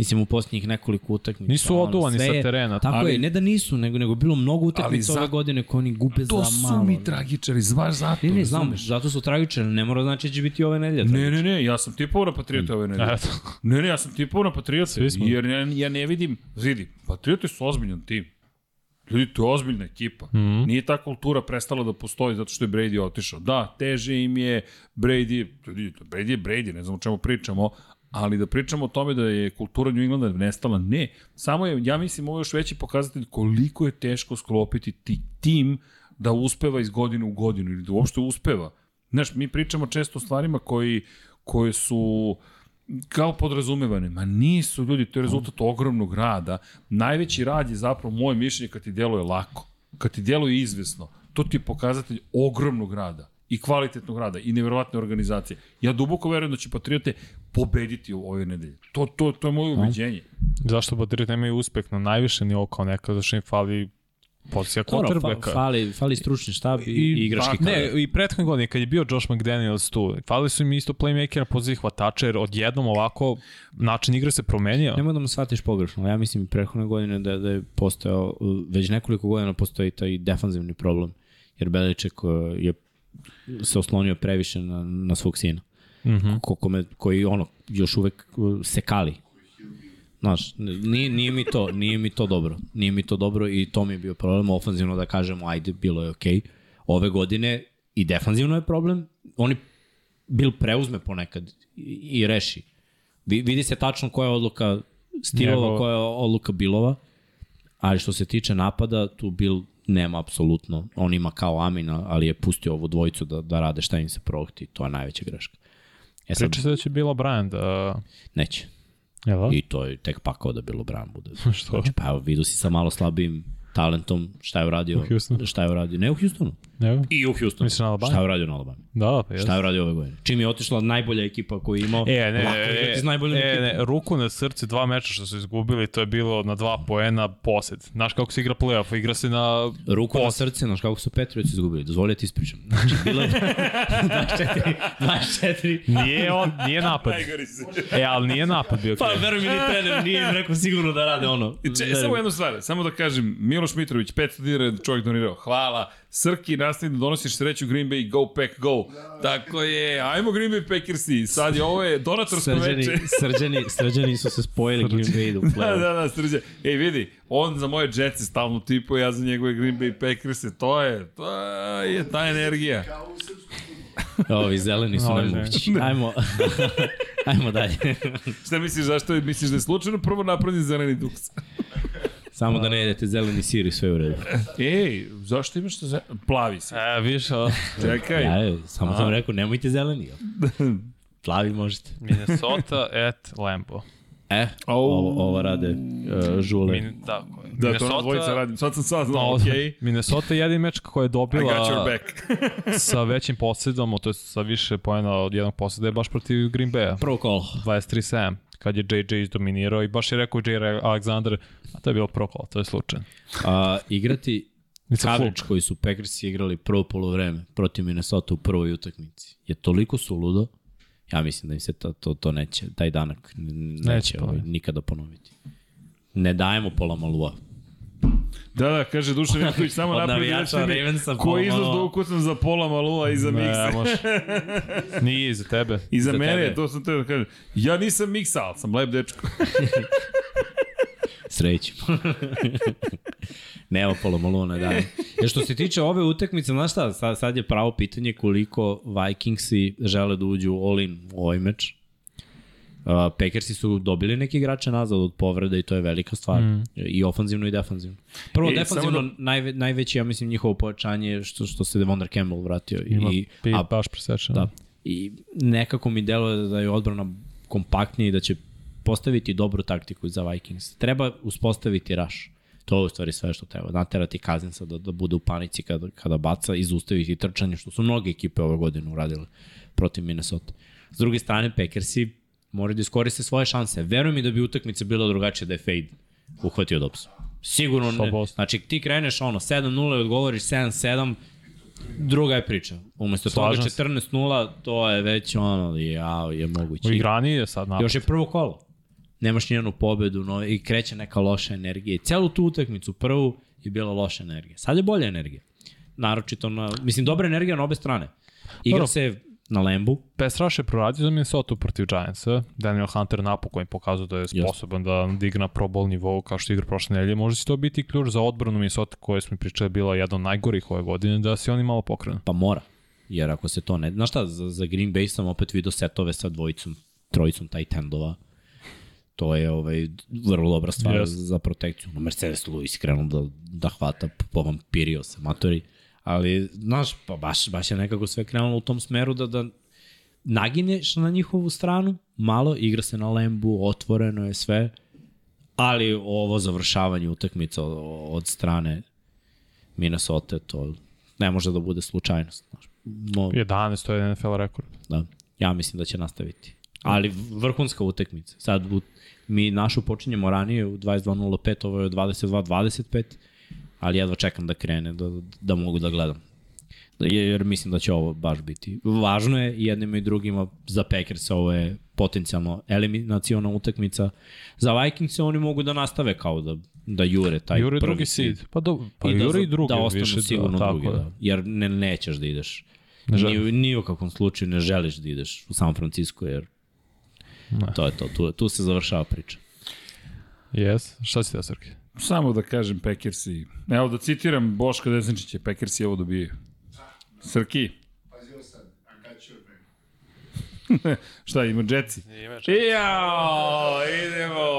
Mislim, u posljednjih nekoliko utakmica. Nisu oduvani sa terena. Tako Ali- je, ne da nisu, nego, nego bilo mnogo utakmica ove godine koje oni gube To za su malo. mi tragičari, zvaš zato. Ne, ne, znam, zato su tragičari, ne mora znači da će biti ove nedelje. Ne, ne, ne, ja sam tipao na Patriote ove nedelje. [LAUGHS] Ne, ne, ja sam tipao na Patriote, jer ja, ja ne vidim, vidi, Patriote su ozbiljan tim. Ljudi, to je ozbiljna ekipa. Mm -hmm. Nije ta kultura prestala da postoji zato što je Brady otišao. Da, teže im je Brady, ljudi, Brady je Brady, ne znam o čemu pričamo, ali da pričamo o tome da je kultura New Englanda nestala, ne. Samo je, ja mislim, ovo je još veći pokazatelj koliko je teško sklopiti ti tim da uspeva iz godine u godinu ili da uopšte uspeva. Znaš, mi pričamo često o stvarima koji, koje su kao podrazumevane. Ma nisu ljudi, to je rezultat ogromnog rada. Najveći rad je zapravo moje mišljenje kad ti djeluje lako, kad ti djeluje izvesno. To ti je pokazatelj ogromnog rada i kvalitetnog rada i neverovatne organizacije. Ja duboko verujem da će Patriote pobediti u ove nedelje. To, to, to je moje ubeđenje. Zašto Patriot nemaju uspeh na najviše nivou kao nekada, zašto im fali pozicija Dobro, fa, fali, fali stručni štab i, i igrački kadar. Ne, i prethodne godine kad je bio Josh McDaniels tu, fali su im isto playmakera na poziciji hvatača, jer odjednom ovako način igre se promenio. Nemoj da me shvatiš pogrešno, ja mislim i prethodne godine da, da je postojao, već nekoliko godina postoji taj defanzivni problem, jer Beliček uh, je se oslonio previše na, na svog sina. Mm. -hmm. ko, kome, koji ono, još uvek uh, se kali. Znaš, nije, nije mi to, nije mi to dobro. Nije mi to dobro i to mi je bio problem. Ofanzivno da kažemo, ajde, bilo je okej. Okay. Ove godine i defanzivno je problem. Oni bil preuzme ponekad i, i reši. Vi, vidi se tačno koja je odluka stilova, Njegov- koja je odluka bilova, ali što se tiče napada, tu bil nema apsolutno. On ima kao Amina, ali je pustio ovu dvojicu da, da rade šta im se prohti. To je najveća greška. E sad, Priča se da će Bila Bryant, uh, neće. jel da? I to je tek pakao da bilo Bran bude. [LAUGHS] Što? Znači, pa evo, vidu si sa malo slabijim talentom šta je uradio. U Houstonu? Šta je uradio? Ne u Houstonu. Ne, I u Houstonu. Misliš na Alabama? Šta je uradio na Alabama? da, pa jes. Šta je uradio ove godine? Čim je otišla najbolja ekipa koju je imao, E, ne, lako e, najboljom e, ekipom. ne, ruku na srce, dva meča što su izgubili, to je bilo na dva poena posed. Znaš kako se igra playoff, igra se na Ruku na srce, znaš kako su Patriots izgubili. Dozvolio ti ispričam. Znači, bilo je [LAUGHS] 24, 24. Nije on, nije napad. E, ali nije napad bio. Pa, veruj mi, ni trener nije im rekao sigurno da rade ono. Če, Veruj samo jednu stvar, samo da kažem, Miloš Mitrović, 500 dinara da čovjek donirao, hvala. Srki, nastavi da donosiš sreću Green Bay, go pack, go. Tako je, ajmo Green Bay Packersi, sad je ovo je donatorsko Srđani, veče. [LAUGHS] srđani, srđani su se spojili Green Bay u Da, da, da, srđe. Ej, vidi, on za moje Jetsi stalno tipuje, ja za njegove Green Bay Packerse, to je, to je ta energija. [LAUGHS] Ovi zeleni su Ovi nemogući. Ajmo, [LAUGHS] ajmo dalje. Šta misliš, zašto misliš da je slučajno prvo napravljen zeleni duks? Samo da ne jedete zeleni sir i sve u redu. [LAUGHS] Ej, zašto imaš to zeleni? Plavi si. E, viš, a, Čekaj. Ja, samo sam rekao, nemojte zeleni. [LAUGHS] Plavi možete. Minnesota at Lambo. E, ovo, ovo rade uh, žule. Min, da, Da, to na dvojica radim. Sad sam saznao, No, okej. okay. Minnesota je jedini meč koji je dobila [LAUGHS] sa većim posjedom, to je sa više pojena od jednog posjeda je baš protiv Green Bay-a. Prvo kolo. 23-7, kad je JJ izdominirao i baš je rekao J. Alexander, a to je bilo prokolo, to je slučajno. A, igrati [LAUGHS] coverage koji su Packersi igrali prvo polovreme protiv Minnesota u prvoj utakmici je toliko suludo, ja mislim da im se to, to, to neće, taj danak neće, Neće ovaj, nikada ponoviti. Ne dajemo pola malua. Da, da, kaže Dušan Janković, samo [LAUGHS] navijača reći mi Ravensa koji pola iznos da ukucam za pola malua i za Ne, miksa. može. [LAUGHS] Nije za tebe. I za, za mene, tebe. to sam te da kažem. Ja nisam miksa, ali sam lep dečko. [LAUGHS] Sreću. [LAUGHS] Nema pola malua na dan. Jer što se tiče ove utakmice, znaš šta, sad, sad je pravo pitanje koliko Vikingsi žele da uđu all-in u ovaj meč. Uh, Packersi su dobili neki igrače nazad od povreda i to je velika stvar. Mm. I ofanzivno i defanzivno. Prvo, I defanzivno, samo da... najve, najveće, ja mislim, njihovo pojačanje je što, što se Devondra Campbell vratio. Ima I, pi, a, baš presečeno. da, I nekako mi deluje da je odbrana kompaktnija i da će postaviti dobru taktiku za Vikings. Treba uspostaviti raš. To je u stvari sve što treba. Naterati Kazinsa da, da bude u panici kada, kada baca i zaustaviti trčanje, što su mnoge ekipe ove godine uradile protiv Minnesota. S druge strane, Packersi moraju da iskoriste svoje šanse. Veruj mi da bi utakmica bila drugačija da je Fade uhvatio Dobsa. Sigurno ne. 100%. Znači, ti kreneš ono, 7-0 i odgovoriš 7-7, druga je priča. Umesto toga Slažem se. 14-0, to je već ono, jao, je moguće. U igrani je sad napad. Još je prvo kolo. Nemaš nijednu pobedu no, i kreće neka loša energija. I celu tu utakmicu prvu je bila loša energija. Sad je bolja energija. Naročito na, mislim, dobra energija na obe strane. Igra Dobro. se na Lembu, rush je proradio za Minnesota protiv Giantsa. Daniel Hunter napokon pokazao da je sposoban da digne na pro bowl nivou kao što igra prošle nedelje. Možda će to biti ključ za odbranu Minnesota koje smo pričali bila jedna od najgorih ove godine, da se oni malo pokrenu. pa mora. Jer ako se to ne... Znaš šta, za, za Green Bay sam opet vidio setove sa dvojicom, trojicom tight endova. To je ovaj, vrlo dobra stvar Yes. za protekciju. No, Mercedes Lewis krenuo da, da hvata po vampirio se, matori. Ali, znaš, pa baš, baš je nekako sve krenulo u tom smeru da, da nagineš na njihovu stranu, malo, igra se na lembu, otvoreno je sve, ali ovo završavanje utakmica od, strane Minnesota, to ne može da bude slučajnost. Znaš. Mo, 11, to je NFL rekord. da, ja mislim da će nastaviti. Ali vrhunska utakmica. Sad mi našu počinjemo ranije u 22.05, ovo je 22.25, ali jedva čekam da krene, da, da mogu da gledam. Jer mislim da će ovo baš biti. Važno je i jednima i drugima za Packers ovo je potencijalno eliminacijona utakmica. Za Vikings oni mogu da nastave kao da, da jure taj Jure prvi drugi seed. Pa, do, pa I da, Jure i drugi. da ostanu više, sigurno da, drugi, da. Jer ne, nećeš da ideš. Ne. Ni, ni u kakvom slučaju ne želiš da ideš u San Francisco, jer Ne. to je to. Tu, tu se završava priča. Jes. Šta si da, Srke? Samo da kažem Packersi. Evo da citiram Boška Desančića, Packersi ovo dobijaju. Srki, Pazi ovo sad, I got your back. šta ima Jetsi? Jao, idemo.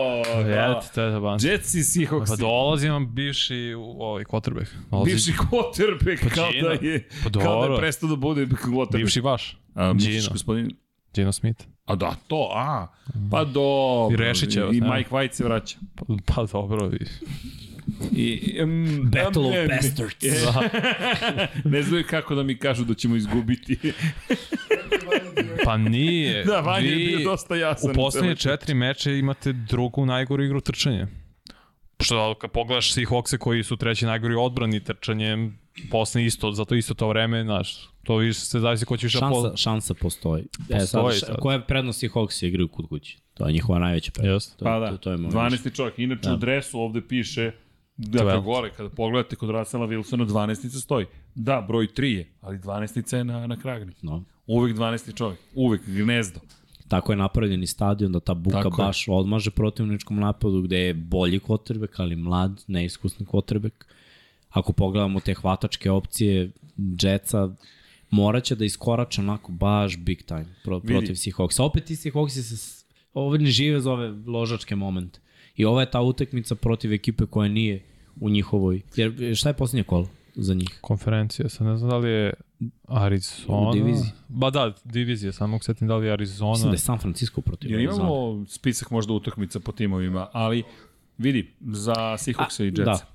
Jeti, to je ban. Jetsi i Pa dolazi nam bivši u- ovaj quarterback. Dolazi, Bivši quarterback, Pa kao da je, Pa kao da je prestao da bude quarterback. Bivši vaš. A, misliš, Gino. gospodin? Gino Smith. A da, to, a. Pa dobro. I Rešićevac, I? Mike White se vraća. Pa, pa dobro. i- I, um, Battle of ne, ne, Bastards. [LAUGHS] ne znaju kako da mi kažu da ćemo izgubiti. [LAUGHS] Pa nije. da, Vanja je bio dosta jasan. U poslednje četiri meče imate drugu najgoru igru trčanja. Što kad pogledaš Seahawkse koji su treći najgori odbrani trčanjem, posle isto, zato isto to vreme, znaš, to više se zavisi ko će više Šansa, pol... šansa postoji. E, Postoji sad, sad. koja je prednost i Hawks igraju kod kuće? To je njihova najveća prednost. Jeste. To, Pa da, to, to je moj 12. čovjek. Inače Da. u dresu ovde piše Dakle, gore, kada pogledate kod Russella Wilsona, 12. stoji. Da, broj 3 je, ali 12. je na, na kragni. No. Uvek 12. čovjek, uvek gnezdo. Tako je napravljen i stadion da ta buka Tako je. baš odmaže protivničkom napadu gde je bolji kvotrbek, ali mlad, neiskusni kvotrbek. Ako pogledamo te hvatačke opcije Jetsa, morat će da iskorače onako baš big time pro, Vidi. protiv Seahawksa. Opet ti Seahawksi se ove ne žive za ove ložačke momente. I ova je ta utakmica protiv ekipe koja nije u njihovoj. Jer šta je posljednje kolo za njih? konferencija, sad ne znam da li je Arizona. U diviziji. Ba da, divizija, samo mogu setim da li je Arizona. Mislim da je San Francisco protiv Jer imamo spisak možda utakmica po timovima, ali vidi, za Seahawksa i Jetsa. Da,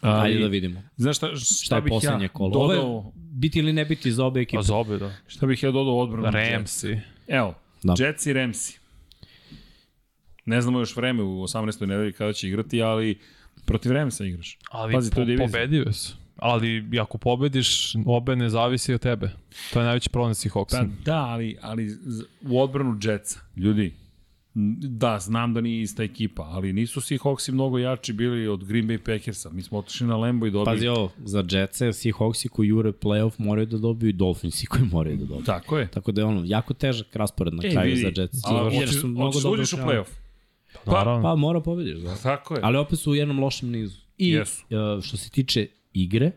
Ali, ajde da vidimo. Znaš šta, šta, Šta je bih poslednje ja kolo? dodao, Ove, biti ili ne biti za obe ekipe? Pa za obe, da. šta bih ja dodao odbranu? Ramsi. Evo, Da. Jets i Ramsi. Ne znamo još vreme u 18. nedelji kada će igrati, ali protiv Ramsa igraš. Ali Pazi, to je po, divizija. pobedio su. Ali ako pobediš, obe ne zavisi od tebe. To je najveći problem sa Pa Seahawksom. da, ali, ali u odbranu Jetsa, ljudi, da, znam da nije ista ekipa, ali nisu Seahawksi mnogo jači bili od Green Bay Packersa. Mi smo otišli na Lembo i dobili. Pazi ovo, za Jetsa, Seahawksi koji jure playoff moraju da dobiju i Dolphinsi koji moraju da dobiju. Tako je. Tako da je ono, jako težak raspored na Ej, kraju vidi, za Jets. a Jer su mnogo da dobro u playoff. Pa, Naravno. Pa mora pobediš, da. tako je. Ali opet su u jednom lošem nizu. I Jesu. uh, što se tiče igre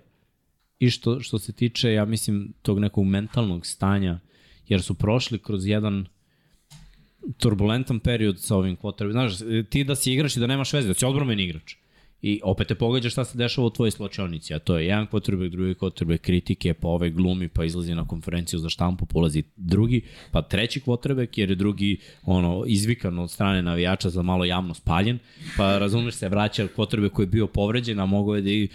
i što, što se tiče, ja mislim, tog nekog mentalnog stanja, jer su prošli kroz jedan turbulentan period sa ovim quarterback. Znaš, ti da si igrač i da nemaš veze, da si odbromen igrač. I opet te pogađa šta se dešava u tvojoj slačionici, a to je jedan quarterback, drugi quarterback, kritike, pa ovaj glumi, pa izlazi na konferenciju za štampu, pa ulazi drugi, pa treći quarterback, jer je drugi ono, izvikan od strane navijača za malo javno spaljen, pa razumeš se, vraća quarterback koji je bio povređen, a mogo je da i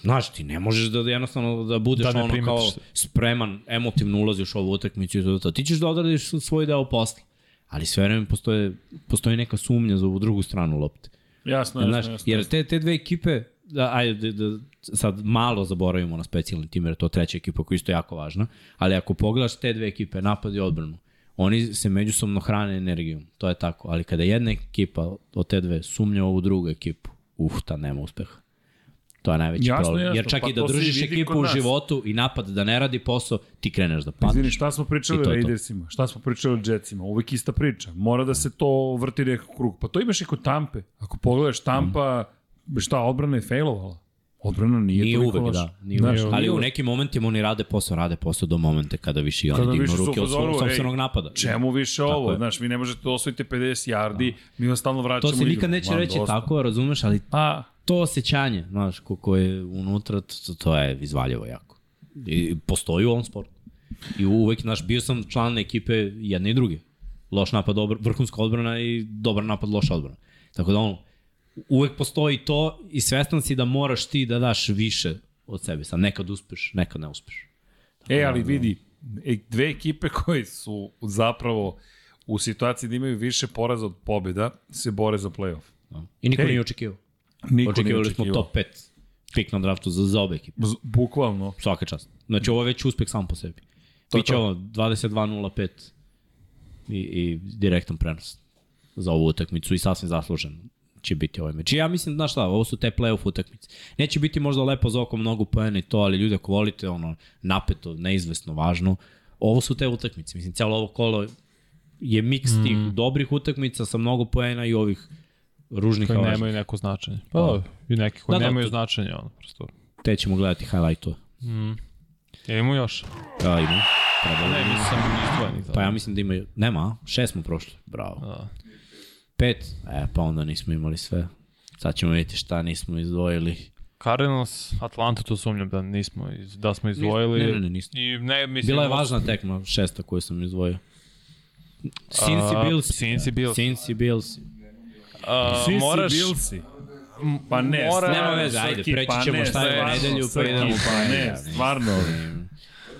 Znaš, ti ne možeš da jednostavno da budeš Da ono kao se. spreman, emotivno ulaziš u ovu utakmicu i to, to. Ti ćeš da odradiš svoj deo posla. Ali sve vreme postoje, postoji neka sumnja za ovu drugu stranu lopte. Jasno, jasno, Znaš, jasno. jer te, te dve ekipe, da, ajde, da, da, sad malo zaboravimo na specijalni tim, jer je to treća ekipa koja je isto jako važna, ali ako pogledaš te dve ekipe, napad i odbranu, oni se međusobno hrane energijom, to je tako, ali kada jedna ekipa od te dve sumnja ovu drugu ekipu, uf, ta nema uspeha. To je najveći Jasno, problem. jasno. Jer čak Pa i da to se držiš ekipu u životu i napad da ne radi posao, ti kreneš da padneš. Izvini, šta smo pričali I o. Raidersima? Šta smo pričali o Jetsima? Uvek ista priča. Mora da se to vrti nekako krug. Pa to imaš i kod Tampe. Ako pogledaš Tampa, šta, odbrana je failovala? Odbrana nije, Nije uvek, loša. da. Nije Znaš, uvek. Ali u nekim momentima oni rade posao, rade posao do momente kada više i oni Kada dignu ruke od svog sopstvenog ej, napada. Čemu više ovo? je. Znaš, vi ne možete da osvojite 50 yardi, mi vas stalno vraćamo To se nikad neće reći dosta. tako, razumeš, ali Pa, to osjećanje, znaš, ko, ko je unutra, to, to je izvaljivo jako. I postoji u ovom sportu. I uvek, znaš, bio sam član ekipe jedne i druge. Loš napad, dobra, vrhunska odbrana i dobar napad, loša odbrana. Tako da ono, uvek postoji to i svestan si da moraš ti da daš više od sebe. Sad nekad uspeš, nekad ne uspeš. E, ali vidi, e, dve ekipe [LAUGHS] koje su zapravo u situaciji da imaju više poraza od pobjeda se bore za play-off. Da. I niko nije očekivao. Niko Očekivali smo top 5 pik na draftu za, za obe ekipe. Bukvalno. Svaka čast. Znači ovo je već uspeh sam po sebi. To Biće to. ovo 22.05 i, i direktan prenos za ovu utakmicu i sasvim zaslužen će biti ovaj meč. I ja mislim, znaš šta, ovo su te playoff utakmice. Neće biti možda lepo za oko mnogo poena i to, ali ljudi ako volite ono napeto, neizvesno, važno, ovo su te utakmice. Mislim, cijelo ovo kolo je miks mm. tih dobrih utakmica sa mnogo poena i ovih ružnih Koji nemaju neko značenje. Pa da, i neki koji Da, da, nemaju to- značenje, ono, prosto. Te ćemo gledati highlightove. Je imamo još? Da, ima. Treba Ne, nisam izdvojenih. Pa ja mislim da ima, nema, šest smo prošli, bravo. Da. Pet, e, pa onda nismo imali sve. Sad ćemo vidjeti šta nismo izdvojili. Cardinals, Atlanta, to sumnjam da nismo, da smo izdvojili. Ne, ne, ne, nismo. I ne, mislim, Bila je važna tekma, šesta koju sam izdvojio. Cincy A, Bills. Cincy Bills. Cincy Bills. A, Svi moraš, si Bilsi. Pa ne, Mora- stvarno, Nema veze, ajde, preći pa ćemo ne, šta je stvarno, nedelju, pa idemo Pa ne, stvarno.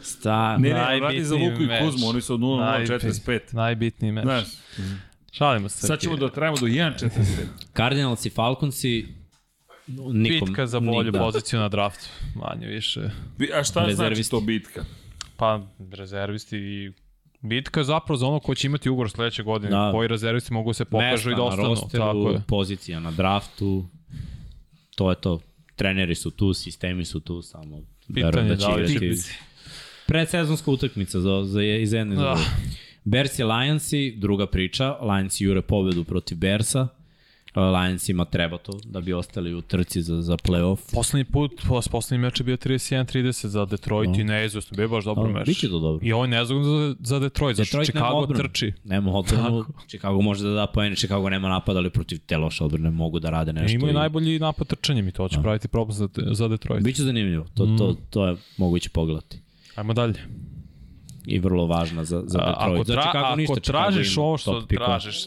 Sta, Ne, ne, radi za Luku i. Kuzmu, oni su od 0-0-45. najbitniji meč. Znaš, Šalimo se. sad ćemo da trajamo do 1-45. Cardinals i Falconsi, nikom... Bitka za bolju nik- da. poziciju na draftu, manje više. A šta znači to bitka? Pa, rezervisti i bitka je zapravo za ono ko će imati ugovor sledeće godine, Da. da. koji rezervisti mogu se pokažu Mesta i da na ostanu. rosteru, Tako je. pozicija na draftu, to je to. Treneri su tu, sistemi su tu, samo Pitanje da će da li će biti. Predsezonska utakmica za, za, iz jedne Da. druge. Bears i Lionsi, druga priča. Lions jure pobedu protiv Bearsa. Lionsima treba to da bi ostali u trci za, za playoff. Poslednji put, pos, poslednji meč je bio 31-30 za Detroit Da. i neizvestno, bio baš dobar Da, meč. biće to dobro. I ovo je nezgodno za, za Detroit, zato što Detroit nema Chicago odbranu. trči. Nema odbranu. Chicago može da da poene, Chicago nema napad, ali protiv te loše odbrane mogu da rade nešto. imaju i- najbolji napad trčanjem i to će praviti problem za, za Detroit. Biće zanimljivo. To, Mm. to, to je moguće pogledati. Ajmo dalje. I vrlo važna za, za Detroit. ako, tra, Chicago ako ništa, tražiš ovo što tražiš,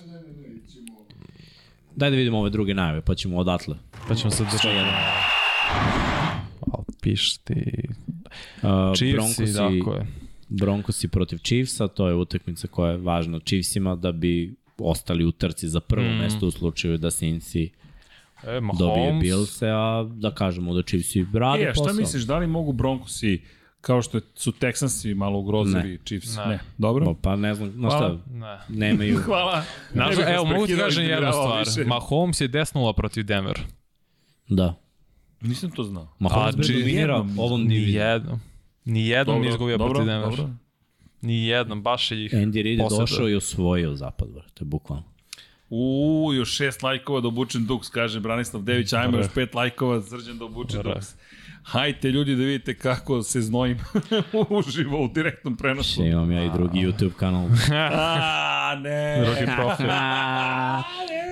Daj da vidimo ove druge najave, pa ćemo odatle. pa ćemo se jedan. Piš ti. Uh, Chiefs i tako je. Broncosi protiv Chiefsa, to je utakmica koja je važna Chiefsima da bi ostali u trci za prvo mm. mesto u slučaju da Cincy E, dobije Billse, a da kažemo da Chiefsi rade E, a šta posao. misliš, da li mogu Broncosi, kao što su Texansi malo ugrozili Ne. Chiefs? Ne. Ne. Dobro? No, pa ne znam, Hvala. šta, Ne. nemaju... [LAUGHS] Hvala. Znaš, Ne evo, mogu ti kažem jednu stvar. više. Mahomes je desnula protiv Denver. da. Nisam to znao. Mahomes A, bi či- dominirao ovom Ni diviziju. jednom. Ni jednom nije izgubio protiv Denver. dobro. Ni jednom, baš je ih Andy Reid je došao i osvojio zapad, brate, bukvalno. U, još šest lajkova da obučen Dux, kaže Branislav Dević, ajmo još pet lajkova, srđan da obuče Dobro. Hajte ljudi da vidite kako se znojim [LAUGHS] uživo u direktnom prenosu. Še imam ja i drugi YouTube kanal. A, ne. Drugi profil. [LAUGHS]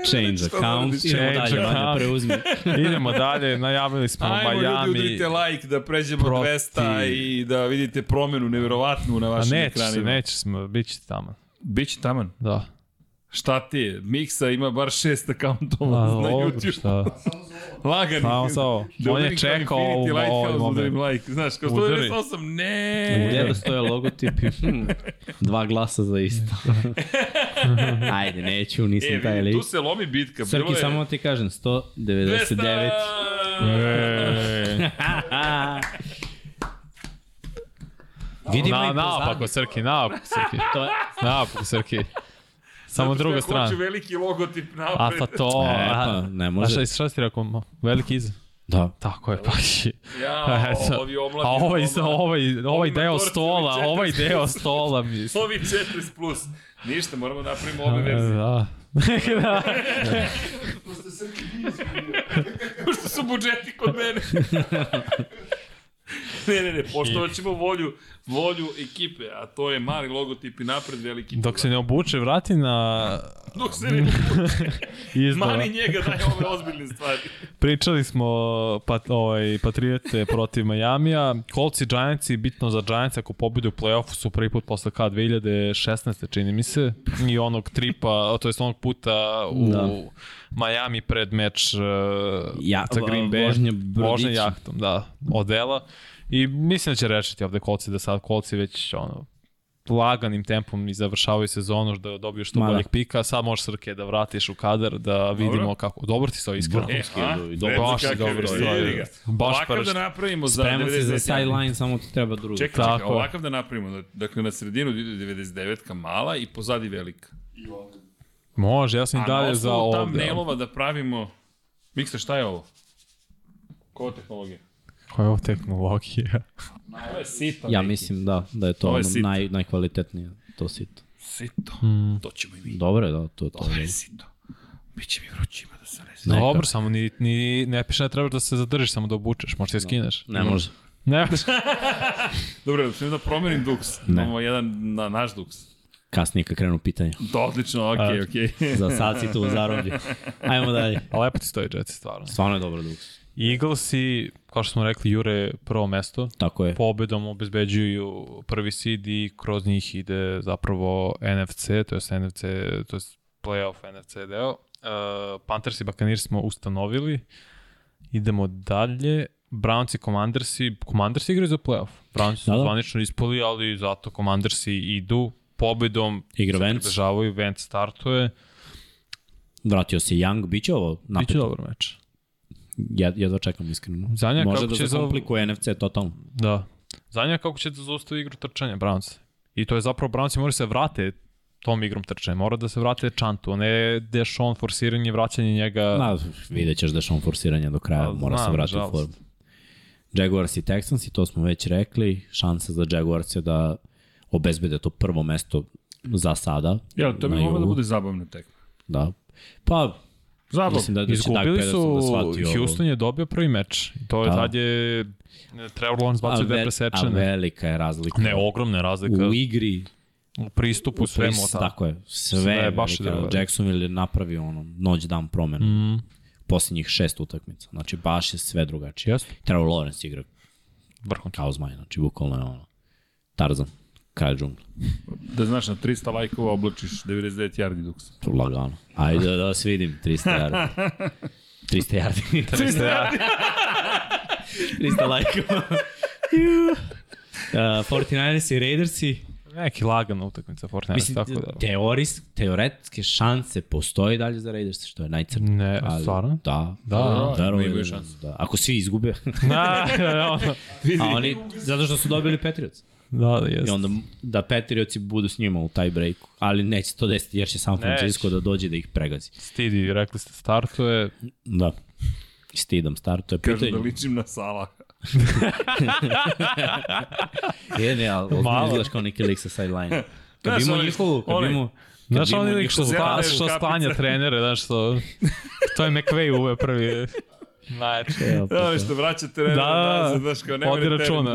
Change account, radiš? idemo Change dalje, account. preuzmi. [LAUGHS] Idemo dalje, najavili smo Ajmo ljudi, Miami. udrite like da pređemo Proti- 200 i da vidite promenu neverovatnu na A vašim neće se, ekranima. neće smo, bit će tamo. Biće taman. Da. Šta ti je? Miksa ima bar šest akauntova A, na dobro, YouTube. šta? [LAUGHS] Lagani. Samo sa ovo. Da On je čekao Lighthouse, ovaj moment. like. Znaš, kao Udari. 198, ne. Gdje da stoje logotipi? Hmm, Dva glasa za isto. [LAUGHS] Ajde, neću, nisam E, taj vidi, lik. tu se lomi bitka. Srki, Bilo je samo ti kažem, 200. 199. E, Vidimo na, i naopako pozadnje. Srki, naopako Srki. To je... Naopako Srki. Samo druga ja strana. Hoću veliki logotip A napred. pa to, E, pa, a, ne a može. šta, šta si rekao, veliki iza? Da. Tako je, pa Ja, [LAUGHS] Eto. ovi omladni. A ovaj, ovaj, ovaj na deo stola, ovaj deo stola mi... [LAUGHS] Ovi 40 plus. Ništa, moramo napravimo ove verzije. Da. [LAUGHS] da. Pošto Srki nije izgubio. Pošto su budžeti kod mene. [LAUGHS] ne, ne, ne, poštovat ćemo volju, volju ekipe, a to je mali logotip i napred veliki Dok se ne obuče, vrati na Dok se ne [LAUGHS] izdava. mani njega daje ove ozbiljne stvari. [LAUGHS] Pričali smo pat, ovaj, Patriote protiv Majamija. Colts i Giants i bitno za Giants ako pobede u play-offu su prvi put posle kad 2016. čini mi se. I onog tripa, to jest onog puta u Da. Miami pred meč uh, Ja- za Green Bay. vožnja. Vožnja jahtom, da. Odela. I mislim da će rešiti ovde Colts da sad Colts već ono, laganim tempom i završavaju sezonu da dobiju što Ma da. boljeg pika. Sad možeš Srke da vratiš u kadar da vidimo kako. Dobro ti se iskreno. E, a? dobro, baš je Kakav dobro ga. Baš Ovakav pršt. da napravimo za Spreman se 99 za sideline, samo ti treba drugi. Čekaj, čekaj, Tako ovakav da napravimo. Dakle, na sredinu ide 99 mala i pozadi velika. I ovde. Može, ja sam A i na dalje za osnovu ovde. thumbnailova da pravimo... Miksa, šta je ovo? Koja tehnologija? Koja je ovo tehnologija? Ovo je sito. Ja neki. mislim da, da je to Ovo je ono sito. naj, najkvalitetnije, to sito. Sito. Mm. To ćemo i mi. Dobro je da, to, to Ovo je. je sito. Biće mi vrućima da se rezi. Neka. Dobro, samo ni, ni, ne piše da trebaš da se zadržiš, samo da obučeš, možeš se skineš. Ne može. Ne, [LAUGHS] Dobro, smijem da promenim duks. Ne. Imamo jedan na naš duks. Kasnije kad krenu pitanja. To odlično, okej, okej. Za sad si tu u zaroblju. [LAUGHS] Ajmo dalje. a lepo ti stoji Jetsi, stvarno. Stvarno je dobro duks. Eaglesi, kao što smo rekli, jure prvo mesto. Tako je. Pobedom obezbeđuju prvi seed i kroz njih ide zapravo NFC, to je NFC, to je playoff NFC deo. Uh, Panthers i Buccaneers smo ustanovili. Idemo dalje. Browns i Commandersi, Commandersi igraju za playoff. Browns su Da, da. zvanično ispali, ali zato Commandersi idu pobedom. Igra Vance. približavaju, Vance startuje. Vratio se Young, bit će ovo Biće napet. dobar meč. Ja, jedva čekam iskreno. Zanja Može kako da će za- zakomplikuje NFC totalno. Da. Zanima kako će da zaustavi igru trčanja Browns. I to je zapravo Brownsi moraju se vrate tom igrom trčanja. Mora da se vrate čantu, a ne Dešon forsiranje, vraćanje njega. Na, vidjet ćeš da je on forsiranje do kraja, Pa, mora se znam, vratiti u nažalost. formu. Jaguars i Texans, i to smo već rekli, šansa za Jaguars je da obezbede to prvo mesto za sada. Jel, to bi moglo da bude zabavna tekma. Da. Pa, Zabavno. mislim da, da Izgubili Peterson su, da shvati ovo. Houston je dobio prvi meč. I to je Da. tad je Trevor Lawrence bacio dve ve, a presečene. velika je razlika. Ne, ogromna je razlika u igri, u pristupu, u svemu. pris- tako je, sve, Sve je baš velika. dobro. Jacksonville je napravio ono, noć dan promenu. Mm, Posljednjih šest utakmica. Znači, baš je sve drugačije. Jeste. Trevor Lawrence igra vrhunski. kao zmaj, znači, bukvalno je ono, Tarzan, kralj džungle. Da znaš, na 300 lajkova oblačiš 99 yardi duks. To lagano. Ajde da vas vidim, 300 yardi. [LAUGHS] 300 yardi. 300 ja. 300 lajkova. Uh, 49ers i Raidersi, Neki lagana utakmica Fortnite, mislim, tako da. teoris, teoretske šanse postoji dalje za Raiders, što je najcrnije. Ne, stvarno? Da, Da, da, imaju da- šanse. Da. Ako svi izgube, Na, [LAUGHS] ono. [LAUGHS] a oni, zato što su dobili Patriots. Da, da, I jeste. onda da Patriotsi budu s njima u taj breaku. Ali neće to desiti jer će San Francisco da dođe da ih pregazi. Stidi, rekli ste, startuje. Da. Stidam startuje. Kažu Pitanje. da ličim na Sala. Je, ne, ali izgledaš kao neki lik sa sideline. Kad onaj- njihovu, kad imao... Znaš, bi on imao je što, sta, što stanja trenere, znaš što... To je McVay uve prvi. Najče. Pa Da, to. nešto vraća teren Da, nazad, znaš, kao nema vodi teren računa.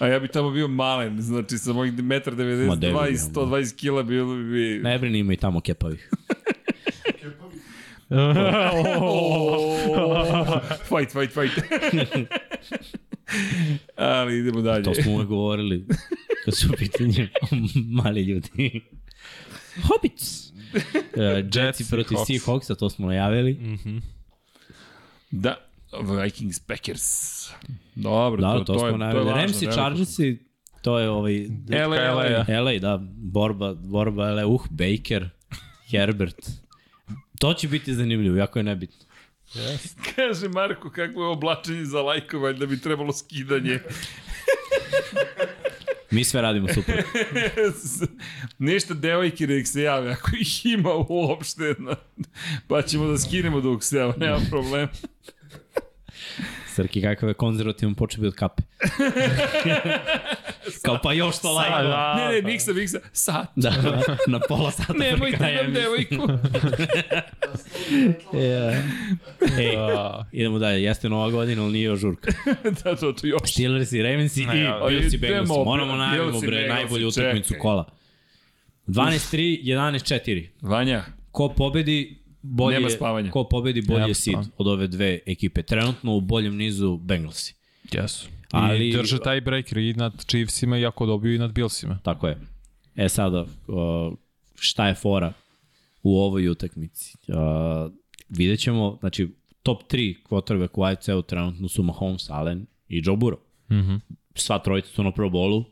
A ja bi tamo bio malen, znači sa mojih 1,92 Ma, debil i bi, 120 kila bilo bi... Ne brini, ima i tamo kepavih. [LAUGHS] fight, fight, fight. [LAUGHS] Ali idemo dalje. To smo uvek govorili kad su u pitanju mali ljudi. Hobbits! [LAUGHS] Uh, Jetsi protiv Hawks. Seahawksa, to smo najavili. Da, Vikings Packers. Dobro, Da, to, to, to, smo je, to je najavili. važno. Ramsey, veliko. Chargersi, to je ovaj... LA, LA. LA, da, borba, borba LA, uh, Baker, Herbert. To će biti zanimljivo, jako je nebitno. [LAUGHS] Kaže Marko kako je oblačenje za lajkovanje da bi trebalo skidanje. [LAUGHS] Mi sve radimo super. [LAUGHS] Ništa devojke nek se jave, ako ih ima uopšte. Na, pa ćemo da skinemo dok se jave, nema problem. Srki, kakav je konzervativan počeo bi od kape. [LAUGHS] Kao pa još to lajko. da. Ne, ne, miksa, miksa, sat. Da, na pola sata Nemojte nam devojku. Yeah. Ej, Da. idemo dalje, jeste nova godina, ali nije još žurka. [LAUGHS] da, to, to još. Steelers i Ravens i Bills i Bengals. Moramo najavimo bre najbolju utakmicu kola. 12-3, 11-4. Vanja, Ko pobedi, bolje, Nema spavanja. ko pobedi bolje Nema je seed od ove dve ekipe. Trenutno u boljem nizu Bengalsi. Jesu. Ali-. I drže taj breaker i nad Chiefsima, iako dobiju i nad Billsima. Tako je. E sada, šta je fora u ovoj utakmici? Uh, vidjet ćemo, znači, top 3 quarterback u AFC-u trenutno su Mahomes, Allen i Joe Burrow. Mm -hmm. Sva trojica su na Pro Bowlu,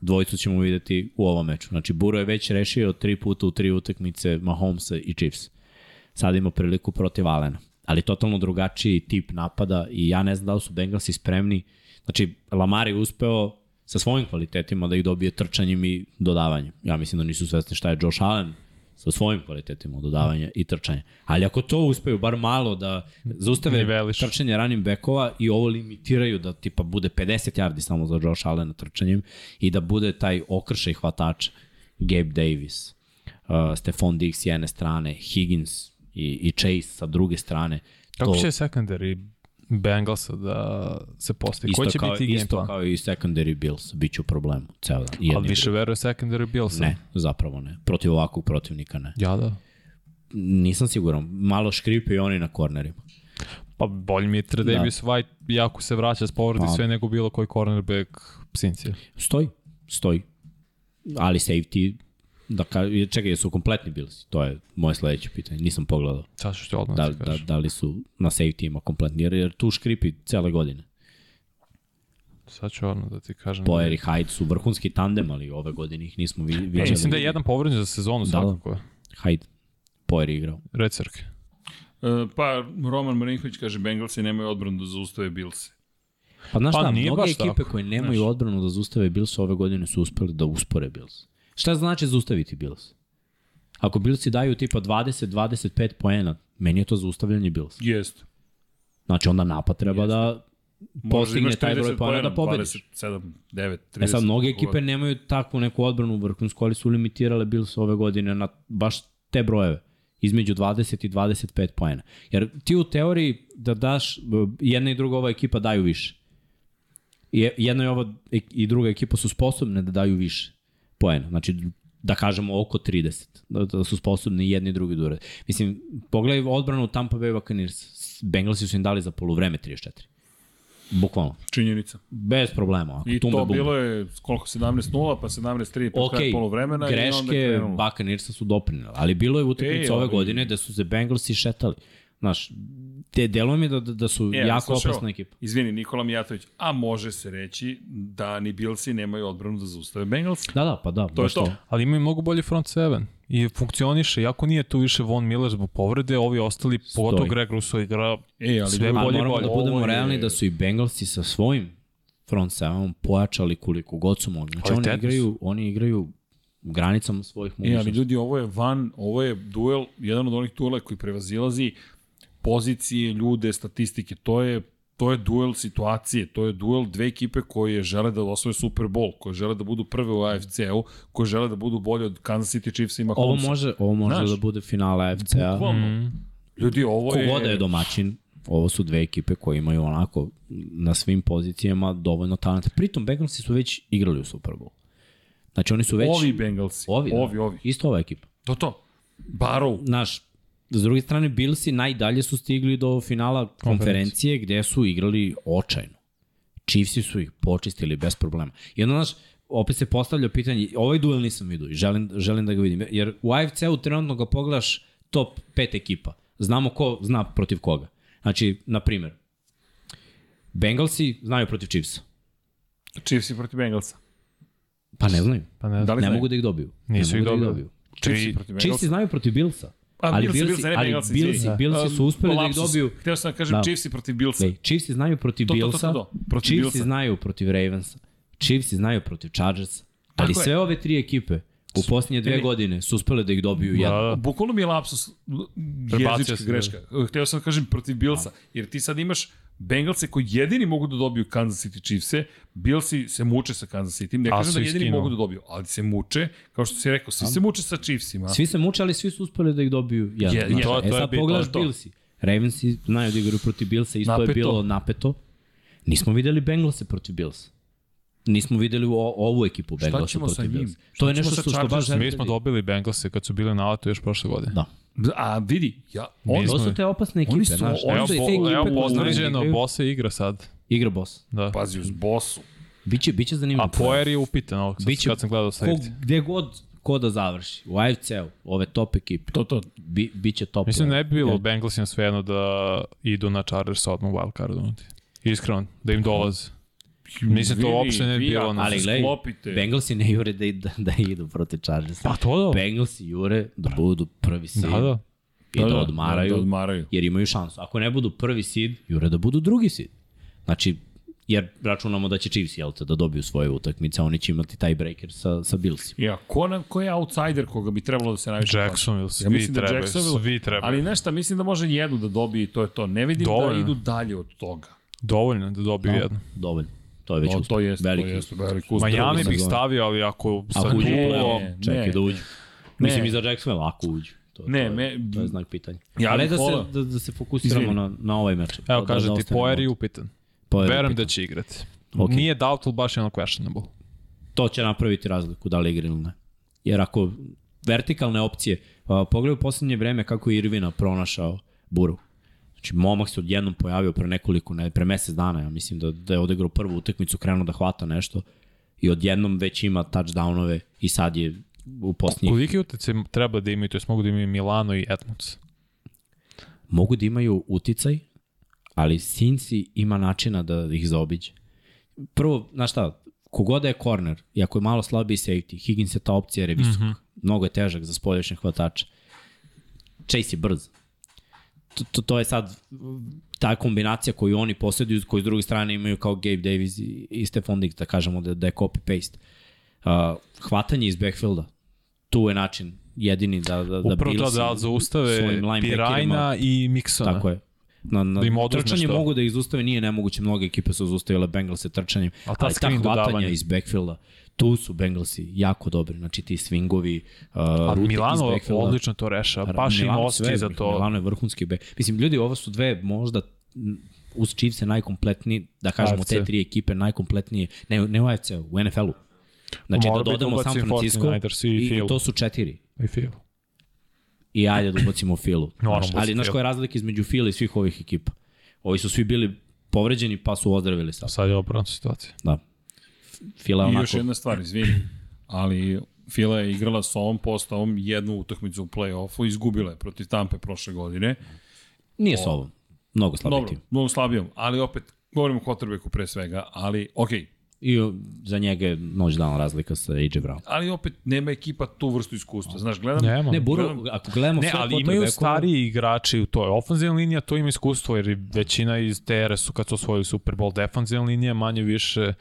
dvojicu ćemo videti u ovom meču. Znači, Burrow je već rešio tri puta u tri utakmice Mahomesa i Chiefs. Sad ima priliku protiv Allena. Ali totalno drugačiji tip napada i ja ne znam da li su Bengalsi spremni. Znači, Lamar je uspeo sa svojim kvalitetima da ih dobije trčanjem i dodavanjem. Ja mislim da nisu svesni šta je Josh Allen sa svojim kvalitetima dodavanja i trčanja. Ali ako to uspeju bar malo da zaustave Niveliš. trčanje ranim bekova i ovo limitiraju da tipa bude 50 yardi samo za Josh Allen trčanjem i da bude taj okršaj hvatača Gabe Davis, uh, Stephon Diggs s jedne strane, Higgins i, i Chase sa druge strane. Kako to će secondary Bengalsa da se postavi? isto Koji će kao, biti game isto plan? kao i secondary Bills, bit će u problemu ceo dan. Jedni Ali više veruje secondary Billsa? Ne, zapravo ne. Protiv ovakvog protivnika ne. Ja da. Nisam siguran. Malo škripe i oni na kornerima. Pa bolje mi je Tre Davis White, jako se vraća s povredi Pa. sve nego bilo koji cornerback Psincija. Stoji, stoji. Ali safety, da ka, čekaj, jesu kompletni Bills? To je moje sledeće pitanje. Nisam pogledao. Sad ću ti odmah Da, da, da, da li su na safety ima kompletni, jer, jer tu škripi cele godine. Sad ću odmah da ti kažem. Poer i Hyde su vrhunski tandem, ali ove godine ih nismo vi- vidjeli. Ja, mislim da je jedan povređen za sezonu Da, svakako. Hyde, Poer je igrao. Red Cirque. E, pa Roman Marinković kaže Bengalsi nemaju odbranu da zaustave Bilse. Pa znaš Pa šta, mnoge ekipe tako, koje nemaju odbranu da zaustave Bills ove godine su uspeli da uspore Bills. Šta znači zaustaviti Bills? Ako Billsi daju tipa 20-25 poena, meni je to zaustavljanje Bills. Jest. Znači onda napad treba da postigne taj broj poena da pobediš. 27, 9, 30. E sad, mnoge ekipe nemaju takvu neku odbranu vrhunsku, ali su limitirale Bills ove godine na baš te brojeve između 20 i 25 poena. Jer ti u teoriji da daš, jedna i druga ova ekipa daju više. I jedna i ova ek- i druga ekipa su sposobne da daju više poena. Znači, da kažemo oko 30. Da, da su sposobni jedni i drugi da urade. Mislim, pogledaj odbranu Tampa Bay Buccaneers. Bengalsi su im dali za polovreme 34. Bukvalno. Činjenica. Bez problema. Ako I tumbe to bumbe. bilo je koliko 17-0, pa 17-3 po Ok, kraju polovremena i onda greške. Buccaneersa su doprinele, ali bilo je utakmica ove ali- godine da su se Bengalsi šetali. Znaš, te delo mi da, da, da su E, jako slušaj opasna ekipa. Izvini, Nikola Mijatović, a može se reći da ni Bilsi nemaju odbranu da zaustave Bengalsi. Da, da, pa da. To je baš to. Ali imaju mnogo bolji front seven. I funkcioniše, iako nije tu više Von Miller zbog povrede, ovi ostali, pogotovo Greg Russo igra E, ali Sve bolje moramo bolje. da budemo je- realni da su i Bengalsi sa svojim front sevenom pojačali koliko god su mogli. Znači oni igraju, oni igraju granicama svojih E, ali mogućnosti. ljudi, ovo je van, ovo je duel, jedan od onih duela koji prevazilazi pozicije, ljude, statistike. To je to je duel situacije, to je duel dve ekipe koje žele da osvoje Super Bowl, koje žele da budu prve u AFC-u, koje žele da budu bolje od Kansas City Chiefs i Ovo Mahomesa. može, ovo može Znaš, da bude finala AFC-a. Bukvalno. Ljudi, ovo je... Kogoda je domaćin, ovo su dve ekipe koje imaju onako na svim pozicijama dovoljno talenta. Pritom Bengalsi su već igrali u Super Bowl. Znači oni su već... Ovi Bengalsi. Ovi, da. ovi, ovi. Isto ova ekipa. To to. Barrow. Znaš, s druge strane, Billsi najdalje su stigli do finala konferencije gde su igrali očajno. Chiefsi su ih počistili bez problema. I onda, znaš, opet se postavlja pitanje, ovaj duel nisam vidio i želim, želim da ga vidim. Jer u AFC-u trenutno ga pogledaš top 5 ekipa. Znamo ko zna protiv koga. Znači, na primer, Bengalsi znaju protiv Chiefsa. Chiefs protiv Bengalsa. Pa ne znaju. Pa ne, Da li Ne znaju? mogu da ih dobiju. Nisu ne ih da dobili. Chiefs Tri- protiv Chiefsi znaju protiv Billsa. A, ali ne ali Billsi, izvini. Billsi su Um, uspeli da ih dobiju. Hteo sam da kažem Da. Chiefs protiv Billsa. Ej, Chiefsi znaju protiv Chiefsi Billsa. znaju protiv Ravensa, Chiefsi znaju protiv Chargersa, ali sve ove tri ekipe u posljednje dve Ne, ne. godine su uspele da ih dobiju jedno. Da, da. Bukvalno mi je lapsus jezička greška. Hteo sam da kažem protiv Billsa, jer ti sad imaš Bengalse koji jedini mogu da dobiju Kansas City Chiefse, Billsi se muče sa Kansas City, ne kažem da jedini skinu. mogu da dobiju, ali se muče, kao što si rekao, svi se muče sa Chiefsima. Svi se muče, ali svi su uspeli da ih dobiju jedan. Je- Je, je, to- e to je sad pogledaš. Billsi. Ravensi znaju da igraju protiv Billsa, isto Napeto. je bilo napeto. Nismo videli Bengalse protiv Billsa. Nismo videli o, ovu ekipu Šta Bengalsa ćemo sa protiv njim? Billsa. Šta To je ćemo nešto sa što, što baš želite Mi smo da- dobili Bengalse kad su bili na letu još prošle godine. Da. A vidi, ja, on, To su te opasne ekipe, Oni su- znaš. oni Evo, to je su- te po, ekipe evo da potvrđeno, igraju. Bosa igra sad. Igra boss. Da. pazi uz bosu. Biće, biće zanimljivo. A Poer je upitan ovog sad, Biće- kad sam gledao Ko, safety. gde god ko da završi. U AFC-u, ove top ekipe, To, to, bi, biće top. Mislim, ne bi bilo Jer- Bengalsima svejedno da idu na Chargers odmah u wildcardu. Iskreno, da im dolaze. Mislim, to uopšte ne bi bilo na- Ali se gledaj, sklopite. Bengalsi ne jure da, da, da idu protiv Chargersa. Pa to da. Bengalsi jure da budu prvi seed Da, da. i da, odmaraju, Da, da odmaraju. jer imaju šansu. Ako ne budu prvi seed, jure da budu drugi seed. Znači, jer računamo da će Chiefs, jel te, da dobiju svoje utakmice, oni će imati taj breaker sa, sa Billsima. Ja, ko, nam, ko je outsider koga bi trebalo da se najviše Jacksonville, svi ja mislim da trebaju, Jacksonville, svi trebaju. Ali nešto, mislim da može jednu da dobije i to je to. Ne vidim da Dovoljno. idu dalje od toga. Dovoljno da dobiju jedno. Dovoljno. To je već O, uspeh. to jeste, veliki to jeste, uspeh. velik uspeh. Miami bih stavio, ali ako sa Ako uđu Ne, čekaj ne. da uđu. Ne. Mislim i za Jacksonville, ako uđu. To, Ne, to, je, me- to je znak pitanja. Ja Ali da se, da, da se fokusiramo Izvini. na, na ovaj meč. Evo da, kaže da ti, Poer je upitan. Poer je Verujem da će igrati. Ok. Nije doubtful, baš je ono questionable. to će napraviti razliku da li igra ili ne. Jer ako vertikalne opcije, pa pogledaj u poslednje vreme kako je Irvina pronašao Buru. Znači, momak se odjednom pojavio pre nekoliko, ne, pre mesec dana, ja mislim da, da je odigrao prvu utakmicu, krenuo da hvata nešto i odjednom već ima touchdownove i sad je u posljednjih... Koliki utjecaj treba da imaju, to jest mogu da imaju Milano i Edmunds? Mogu da imaju uticaj, ali Cincy ima načina da ih zaobiđe. Prvo, znaš šta, kogoda je corner i ako je malo slabiji safety, Higgins je ta opcija jer je visok. Mm -hmm. Mnogo je težak za spolješnje hvatača. Chase je brz. To, to, to je sad ta kombinacija koju oni posjeduju, koju s druge strane imaju kao Gabe Davis i, i Stefan Diggs, da kažemo da, da je copy-paste. Uh, hvatanje iz backfielda, tu je način jedini da, da, da Upravo to da zaustave Pirajna i Miksona. Tako je. Na, na Da im trčanje to. mogu da ih zustave, nije nemoguće, mnoge ekipe su zaustavile Bengalse trčanjem, Ali ta ali ta hvatanja dodavanje. iz backfielda, tu su Bengalsi jako dobri, znači ti swingovi, uh, A Milano odlično to rešava, baš im Milano osjećaj sve, za to. Milano je vrhunski back. Mislim, ljudi, ovo su dve možda uz Chiefs je najkompletniji, da kažemo AFC. te tri ekipe najkompletnije, ne, ne u AFC, u NFL-u. Znači Mora da bi da dodamo San Francisco 49ers i i, Phil. to su četiri. I feel. I ajde da ubacimo Filu. Znaš, ali znaš koja je razlika između Fila i svih ovih ekipa? Ovi su svi bili povređeni pa su ozdravili sad. Sad je obrana situacija. Da. Fila je I onako... još jedna stvar, izvini, ali Fila je igrala sa ovom postavom jednu utakmicu u play-offu, izgubila je protiv Tampe prošle godine. Nije s ovom. Mnogo slabiji Dobro, mnogo slabijom, ali opet, govorimo o quarterbacku pre svega, ali okej, I za njega je noć dana razlika sa AJ Brown. ali opet nema ekipa tu vrstu iskustva. Znaš, gledam, Nema. Ne, Buru, gledam- ako gledamo Ne, ali imaju quarterbackove- stariji igrači u toj ofenzivnoj liniji, a to ima iskustvo, jer većina iz TRS-u kad su osvojili Super Bowl defenzivna linija, manje više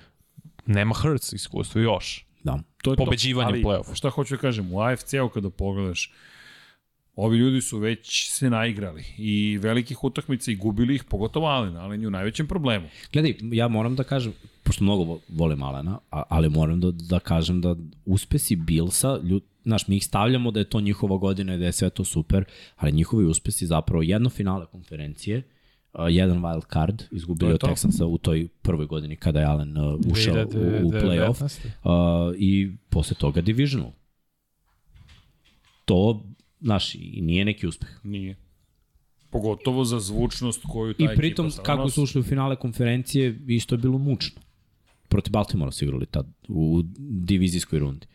nema Hurts iskustvo još. Da. to je pobeđivanje to. Ali, u play-offu. Šta hoću da kažem, u AFC-u kada pogledaš, ovi ljudi su već se naigrali i velikih utakmica i gubili ih, pogotovo Allen, Allen je u najvećem problemu. Gledaj, ja moram da kažem, pošto mnogo vo- volim Alena, ali moram da, da kažem da uspesi Billsa, ljud, znaš, mi ih stavljamo da je to njihova godina i da je sve to super, ali njihovi uspesi zapravo jedno finale konferencije, uh, jedan wild card, izgubili od. Texansa u toj prvoj godini kada je Allen uh, ušao u, u 2019. playoff uh, i posle toga divisional. To, znaš, i nije neki uspeh. Nije. Pogotovo za zvučnost koju ta I ekipa pritom, sada kako nosi. su ušli u finale konferencije, isto je bilo mučno. Protiv Baltimora su igrali tad, u divizijskoj rundi.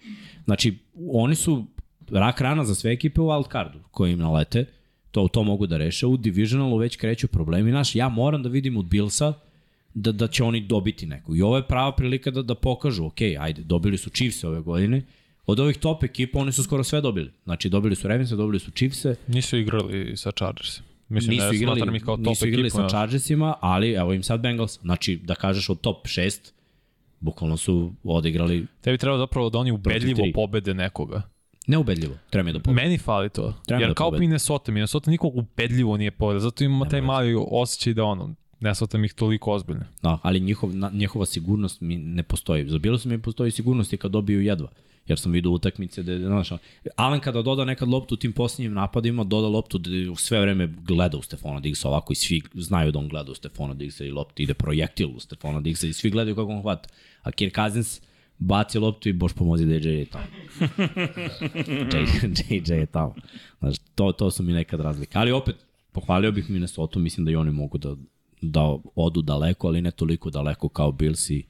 Znači, oni su rak rana za sve ekipe u wildcardu koji im nalete, to, to mogu da reše. U divisionalu već kreću problemi. Znaš, ja moram da vidim od Billsa da, da će oni dobiti neku. I ovo je prava prilika da, da pokažu, ok, ajde, dobili su Chiefs ove godine, od ovih top ekipa oni su skoro sve dobili. Znači, dobili su Ravens, dobili su Chiefs, Nisu igrali sa Chargers. Mislim, nisu ne igrali, ih kao top nisu igrali ekipu. sa. Chargersima, ali evo im sad Bengals. Znači, da kažeš od top 6, bukvalno su odigrali Tebi treba zapravo da oni ubedljivo pobede nekoga. neubedljivo. Treba mi da pobedi. Meni fali to. Treba Jer da kao pobedi. Minnesota, Minnesota nikog ubedljivo nije pobeda, zato ima taj mali osjećaj da ono, ne shvatam ih toliko ozbiljno. Da, ali njihov, na, njihova sigurnost mi ne postoji. Za su mi postoji sigurnost i kad dobiju jedva. Jer sam vidio utakmice da, znaš, Alan kada doda nekad loptu u tim posljednjim napadima, doda loptu da sve vreme gleda u Stefana Diggsa ovako i svi znaju da on gleda u Stefana Diggsa i lopta ide projektil u Stefana Diggsa i svi gledaju kako on hvata. A Kirk Cousins baci loptu i boš pomozi da JJ je tamo. [LAUGHS] JJ, JJ je tamo. Znaš, to, to su mi nekad razlike. Ali opet, pohvalio bih Minnesota, mislim da i oni mogu da, da odu daleko, ali ne toliko daleko kao Billsi,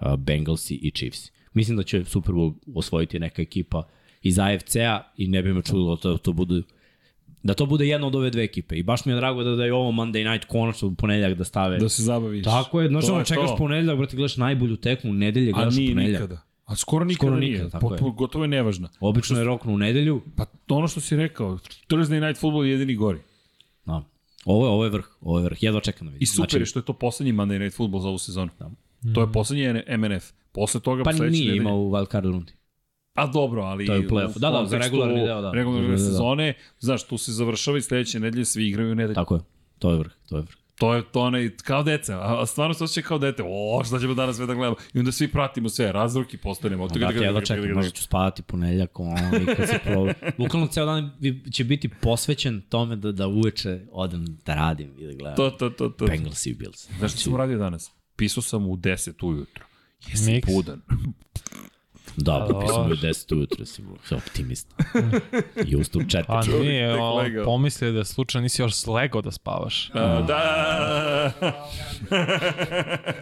uh, Bengalsi i Chiefs. Mislim da će Super Bowl osvojiti neka ekipa iz AFC-a i ne bi me čudilo da to, to bude da to bude jedna od ove dve ekipe. I baš mi je drago da, da je ovo Monday night konačno u ponedeljak da stave. Da se zabaviš. Tako je, znaš, ono je čekaš to. ponedeljak, brate, gledaš najbolju tekmu nedelje, A gledaš u nije ponedeljak. nikada. A skoro nikada Skoro nije. nikada, tako je. Potpuno, gotovo je nevažna. Obično je roknu u nedelju. Pa to ono što si rekao, Thursday Night Football je jedini gori. Da. Ovo je, ovo je vrh, ovo je vrh. Jedva čekam da vidim. I super je što je to poslednji Monday Night Football za ovu sezonu. Da. To je poslednji MNF. Posle toga pa sledeće nije nedelje- imao u wildcard rundi. A dobro, ali To je u play-offu. Da, da, za regularni deo, da. Regularne Da, da, da. sezone, znaš, tu se završava i sledeće nedelje svi igraju u nedelju. Tako je. To je vrh, to je vrh. To je to onaj, kao deca, a stvarno se osjeća kao dete, o, šta ćemo danas sve da gledamo. I onda svi pratimo sve, razruki postanemo. Da, ti jedva čekam, možda ću spavati ponedeljak, ono, i kad se proba. [LAUGHS] Bukvalno ceo dan će biti posvećen tome da, da uveče odem da radim i da gledam. To, to, to, to. Bengals i Bills. Znaš što sam radio danas? Pisao sam u 10 ujutro. Jesi Miks. budan. [LAUGHS] Da, popisao bi u 10 ujutro, si sam optimist. I ustao u 4. A Čovjek nije, tek o, legao. pomislio da slučajno nisi još slegao da spavaš. A, da,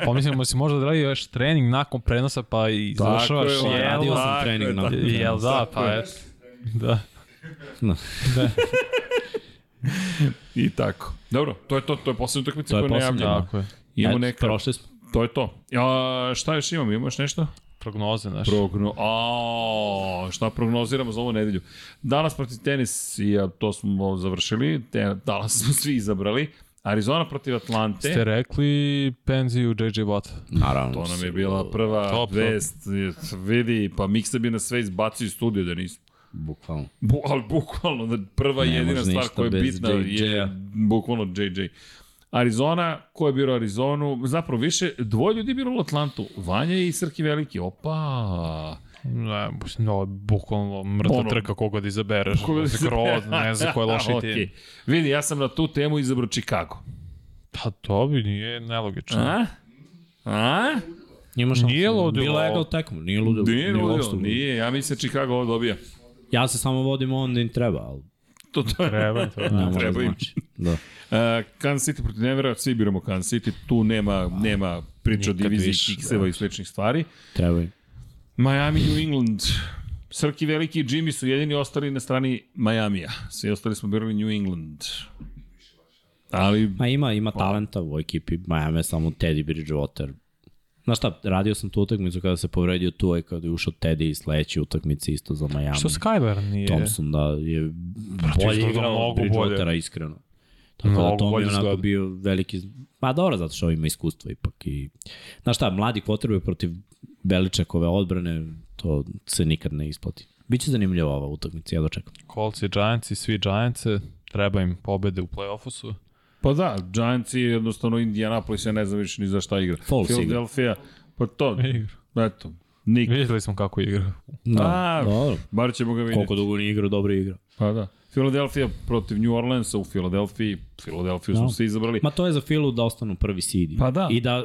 Pomislio da si možda odradio još trening nakon prenosa pa i Tako završavaš. je, jel? radio sam tako trening je, nakon tako je. Jel da, Tako pa je. eto. Da. No. I tako. Dobro, to je to, to je poslednja utakmica je koju poslednja, najavljamo. Tako je. Imamo neka, Prošli smo. To je to. A, šta još imamo? Imaš nešto? Prognoze, znaš. Progno... A, šta prognoziramo za ovu nedelju? Danas protiv Tennessee, to smo završili, te, danas smo svi izabrali. Arizona protiv Atlante. Ste rekli penziju JJ Watt. Naravno. To nam je bila prva Top, top. vest. Vidi, pa Miksa bi nas sve izbacio iz studija da nismo. Bukvalno. Bu, ali bukvalno, da prva Ne jedina stvar koja je bitna JJ-a. je bukvalno JJ. Arizona, ko je birao Arizonu? Zapravo više, dvoje ljudi je biralo Atlantu. Vanja i Srki Veliki. Opa! Ne, je bukvalno mrtva Ono- trka koga da izabereš. Koga da Skroz, ne znam ko je [LAUGHS] loši Okej. tim. Vidi, ja sam na tu temu izabrao Chicago. Pa to bi nije nelogično. A? A? Šanse. Nije ludilo Bila je ovo. legal tekmo, nije ludilo. Nije ludilo, ludilo. nije. Ja mislim da Chicago ovo dobija. Ja se samo vodim onda im treba, ali [LAUGHS] To, to je. Treba, to ne da. treba im. znači. Da. Uh, Kansas City protiv Denvera, svi biramo Kansas City, tu nema, nema priča o diviziji kikseva i sličnih stvari. Treba im. Miami, New England, Srki Veliki i Jimmy su jedini ostali na strani Majamija. Svi ostali smo birali New England. Ali, Ma ima, ima talenta u ekipi, Miami je samo Teddy Bridgewater. Znaš šta, radio sam tu utakmicu kada se povredio tu i kada je ušao Teddy i sledeći utakmice isto za Miami. Što Skyler nije? Thompson da je bolje igrao od Bridgewatera, iskreno. Tako da Mnogo to mi bolje je onako bio veliki... Pa dobro, zato što ima iskustva ipak. I... Znaš šta, mladi kvotrbe protiv Beličekove odbrane, to se nikad ne isplati. Biće zanimljiva ova utakmica, ja dočekam. Colts i Giants i svi Giantse, treba im pobede u play-offu su. Pa da, Giants i jednostavno Indianapolis, ja ne znam više ni za šta igra. False igra. Philadelphia, pa to, [LAUGHS] eto, Nik. Vidjeli smo kako igra. Da, A, dobro. Bar ćemo ga vidjeti. Koliko dugo nije igrao, dobro igra. Pa da. Philadelphia protiv New Orleansa u Philadelphiji. Philadelphia su Da. se izabrali. Ma to je za Filu da ostanu prvi seed. Pa da. I da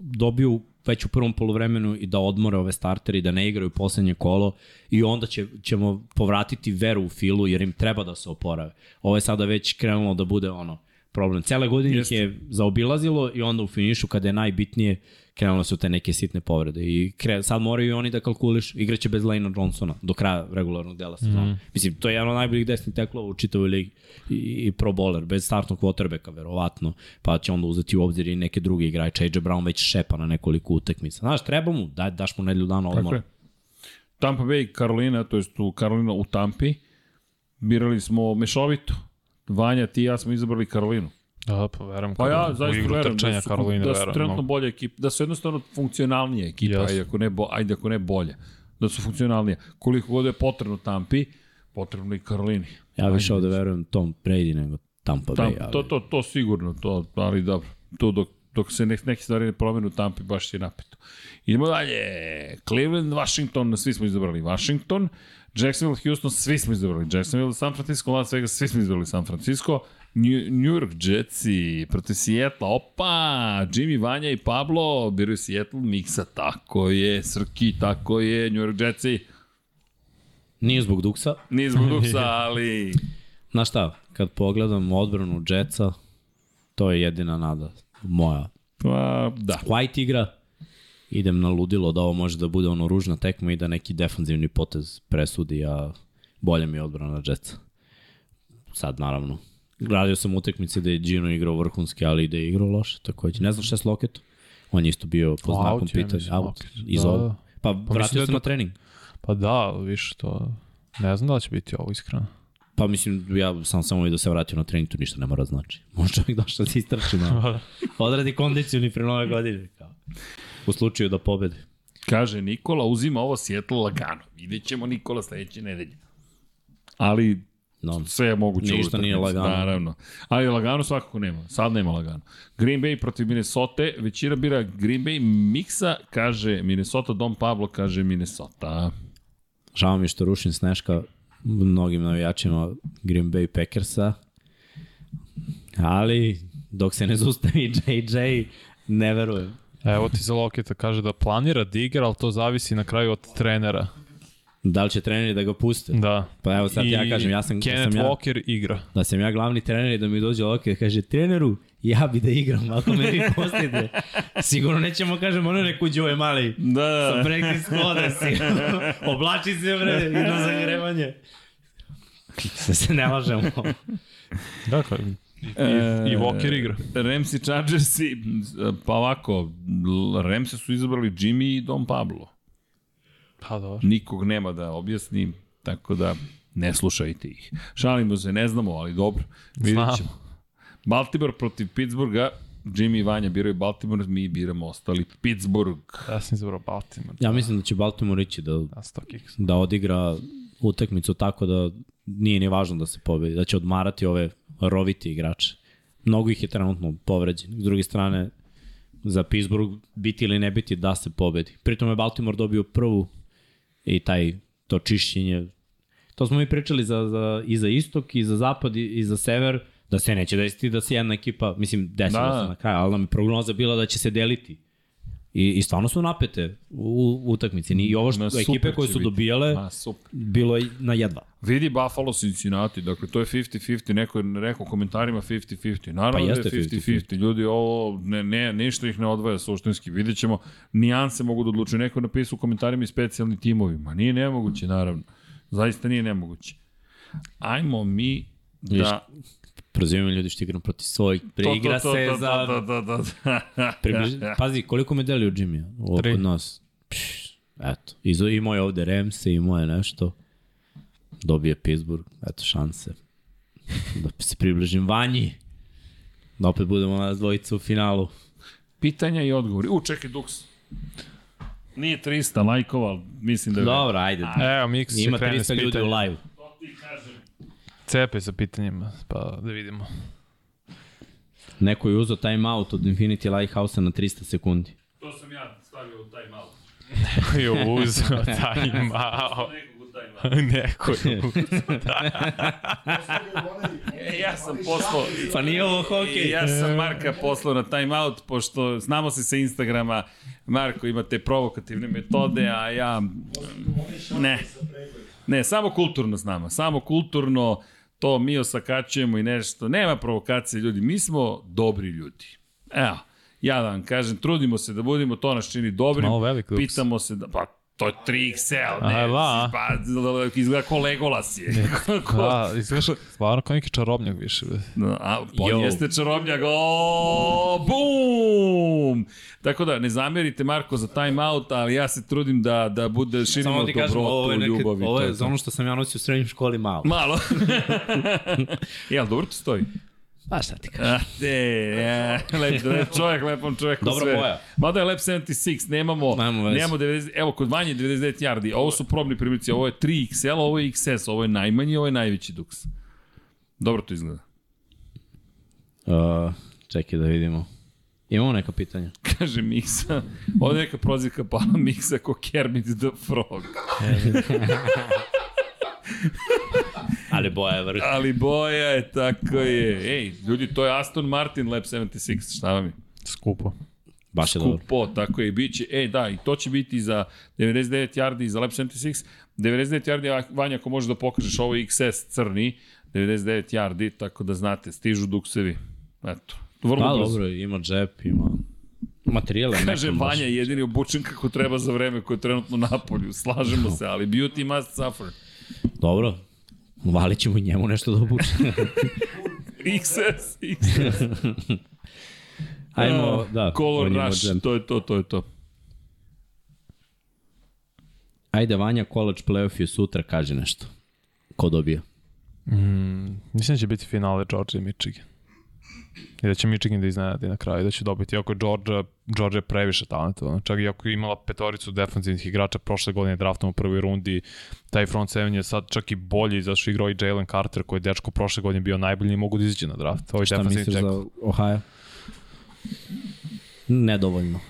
dobiju već u prvom polovremenu i da odmore ove starteri, da ne igraju poslednje kolo i onda će, ćemo povratiti veru u Filu jer im treba da se oporave. Ovo je sada već krenulo da bude ono problem. Cele godine ih je zaobilazilo i onda u finišu kada je najbitnije krenulo su te neke sitne povrede i kre, sad moraju i oni da kalkuliš igraće bez Lane Johnsona do kraja regularnog dela sezona. Mm. Mislim, to je jedan od najboljih desnih teklova u čitavoj ligi i, i pro bowler, bez startnog quarterbacka verovatno, pa će onda uzeti u obzir i neke druge igrače. AJ Brown već šepa na nekoliko utakmica. Znaš, treba mu, daj, daš mu nedelju dana Tako odmora. je. Tampa Bay, Karolina, to jest u Karolina u Tampi. Birali smo mešovito. Vanja, ti i ja smo izabrali Karolinu. Da, pa verujem. Pa ja zaista verujem da su, Karoline da su verujem trenutno mnogo. bolje ekipe, da su jednostavno funkcionalnije ekipa, Jesu. ajde ako, ne, bo, ajde ako ne bolje. Da su funkcionalnije. Koliko god je potrebno Tampi, potrebno i Karolini. Ja više ovde verujem Tom Brady nego Tampa Bay. Tam, ali... to, to, to sigurno, to, ali dobro. to dok, dok se nek, neke stvari ne promene u Tampi, baš je napeto. Idemo dalje. Cleveland, Washington, svi smo izabrali Washington. Jacksonville, Houston, svi smo izabrali Jacksonville. San Francisco, Las Vegas, svi smo izabrali San Francisco. New, New York Jetsi protiv Seattle, opa, Jimmy, Vanja i Pablo biraju Seattle, Miksa, tako je, Srki, tako je, New York Jetsi, Nije zbog Duksa. nije zbog Duksa, [LAUGHS] ali Znaš šta, kad pogledam odbranu Jetsa, to je jedina nada moja. pa, da. White igra, idem na ludilo da ovo može da bude ono ružna tekma i da neki defanzivni potez presudi, a bolje mi je odbrana Jetsa. Sad, naravno. Radio sam utekmice da je Gino igrao vrhunski, ali i da je igrao loše, takođe. Ne znam šta je s Loketom. On je isto bio po Out znakom je, pitanja. mislim, Out, iz Da, da. Pa, da vratio je se to- na trening. Pa da, više to... Ne znam da će biti ovo iskreno. Pa mislim, ja sam samo i da se vratio na trening, to ništa ne mora da znači. Može čovjek došao da se istrači na [LAUGHS] odradi kondicijuni pre nove godine. Kao. U slučaju da pobede. Kaže Nikola, uzima ovo Seattle lagano. Vidjet ćemo Nikola sledeće nedelje. Ali No. sve je moguće. Ništa utakmici, nije lagano. Naravno. Ali lagano svakako nema. Sad nema lagano. Green Bay protiv Minnesota. Većina bira Green Bay. Miksa kaže Minnesota. Dom Pablo kaže Minnesota. Žao mi što rušim Sneška mnogim navijačima Green Bay Packersa, ali dok se ne zustavi JJ, [LAUGHS] ne verujem. Evo ti za Loketa kaže da planira da igra, ali to zavisi na kraju od trenera. Da li će treneri da ga puste? Da. Pa evo sad ja kažem, ja sam, da Kenneth sam ja, Walker igra. da sam ja glavni trener i da mi dođe Loki da kaže treneru, ja bi da igram, ako me vi pustite. [LAUGHS] Sigurno nećemo kažem ono neku Joe mali. Da. Sa practice squada si. Oblači se bre i na zagrevanje. Se [LAUGHS] se ne lažemo. Dakle, i, i, i Walker igra. Ramsey Chargersi, pa ovako, Ramsey su izabrali Jimmy i Dom Pablo. Pa dobro. Nikog nema da objasni, tako da ne slušajte ih. Šalimo se, ne znamo, ali dobro. Vidjet Znamo. ćemo. Baltimore protiv Pittsburgha, Jimmy i Vanja biraju Baltimore, mi biramo ostali Pittsburgh. Ja sam izabrao Baltimore. Ja mislim da će Baltimore ići da, Na 100 kicks. da odigra utakmicu tako da nije ni važno da se pobedi, da će odmarati ove roviti igrače. Mnogo ih je trenutno povređeni. S druge strane, za Pittsburgh biti ili ne biti da se pobedi. Pritom je Baltimore dobio prvu i taj to čišćenje. To smo mi pričali za, za, i za istok, i za zapad, i, i za sever, da se neće desiti da se jedna ekipa, mislim, desilo Da. da. se na kraju, ali nam je prognoza bila da će se deliti. I, i stvarno su napete u, u utakmici. I ovo što super ekipe koje su dobijale, bilo je na jedva. Vidi Buffalo Cincinnati, dakle to je 50-50, neko je rekao u komentarima 50-50. Naravno Pa da je 50-50. Ljudi, ovo ne, ne, ništa ih ne odvaja suštinski. Vidjet ćemo, nijanse mogu da odlučuju. Neko je napisao u komentarima i specijalni timovi. Ma nije nemoguće, naravno. Zaista nije nemoguće. Ajmo mi da... Prozivaju ljudi što igram protiv svojih. Preigra To, to, to, se to, za... to, to, to, to. Približ... Pazi, koliko medalja u Jimmy ovo Tri. kod nas? Pš, eto. I, I moje ovde Remse i moje nešto. Dobije Pittsburgh. Eto šanse. [LAUGHS] Da se približim Vanji. Da opet budemo nas dvojica u finalu. Pitanja i odgovori. U, čekaj, Dux. Nije 300 lajkova, mislim da je... Dobro, ajde. Evo, Mix će Ima krene s 300 ljudi u live. Cepe sa pitanjima, pa da vidimo. Neko je uzao timeout od Infinity Lighthouse na 300 sekundi. To sam ja stavio u taj malo. Jo, uzeo taj mao. Nekog u taj malo. Neko je uzeo. E, ja sam poslao... Pa nije ovo hokej. Ja sam Marka poslao na timeout, pošto znamo se sa Instagrama, Marko ima te provokativne metode, a ja... Ne. Ne, samo kulturno s nama. Samo kulturno to mi osakačujemo i nešto. Nema provokacije, ljudi. Mi smo dobri ljudi. Evo, ja da vam kažem, trudimo se da budemo, to nas čini dobrim. Malo velik duks. Pitamo se da, pa to je 3XL, ne, A, da. pa izgleda ko Legolas je. [LAUGHS] Ko- Da, izgledaš stvarno kao neki čarobnjak više. be. No, a, pa Yo. jeste čarobnjak, o, bum! Tako da, ne zamerite Marko za time out, ali ja se trudim da, da bude širimo Samo ti kažem, dobrotu, ovo je, neke, ljubav i ovo je za ono što sam ja nosio u srednjoj školi malo. Malo. [LAUGHS] Jel, dobro ti stoji? Pa šta ti kažem? A, te, ja, lep, [LAUGHS] lep čovjek, lepom čovjeku Dobra sve. boja. Mada je lep 76, nemamo, Nemamo nemamo 90, evo kod Vanje 99 yardi, ovo su probni primici, ovo je 3XL, ovo je XS, ovo je najmanji, ovo je najveći duks. Dobro to izgleda. Uh, čekaj da vidimo. Imamo neka pitanja. [LAUGHS] Kaže Miksa, ovde je neka prozivka pala Miksa ko Kermit the Frog. [LAUGHS] Ali boja je vrh. Ali boja je, tako je. Ej, ljudi, to je Aston Martin Lab 76, šta vam je? Skupo. Baš je dobro. Skupo, tako je, bit će, ej da, i to će biti za 99 yardi za Lab 76, 99 yardi, Vanja, ako možeš da pokažeš ovo XS crni, 99 yardi, tako da znate, stižu duksevi. Eto, vrlo Da, brzo. dobro, ima džep, ima materijale. Kaže. Vanja je jedini obučen kako treba za vreme koje je trenutno na polju. Slažemo se, ali beauty must suffer. Dobro, valit ćemo i njemu nešto da obuče. [LAUGHS] XS, XS. [LAUGHS] Ajmo, da. Color Rush, džep. to je to, to je to. Ajde, Vanja, college playoff je sutra, kaže nešto. Ko dobija? Mislim da će biti finale Georgia i Michigan. I da će Michigan da iznenadi na kraju, da će dobiti. Iako je Georgia, Georgia je previše talentovana. Čak i ako je imala petoricu defensivnih igrača prošle godine draftom u prvoj rundi, taj front seven je sad čak i bolji, zato što igrao i Jalen Carter, koji je dečko prošle godine bio najbolji i mogu da izađe na draft. Ovo je Šta misliš za Ohio? Nedovoljno.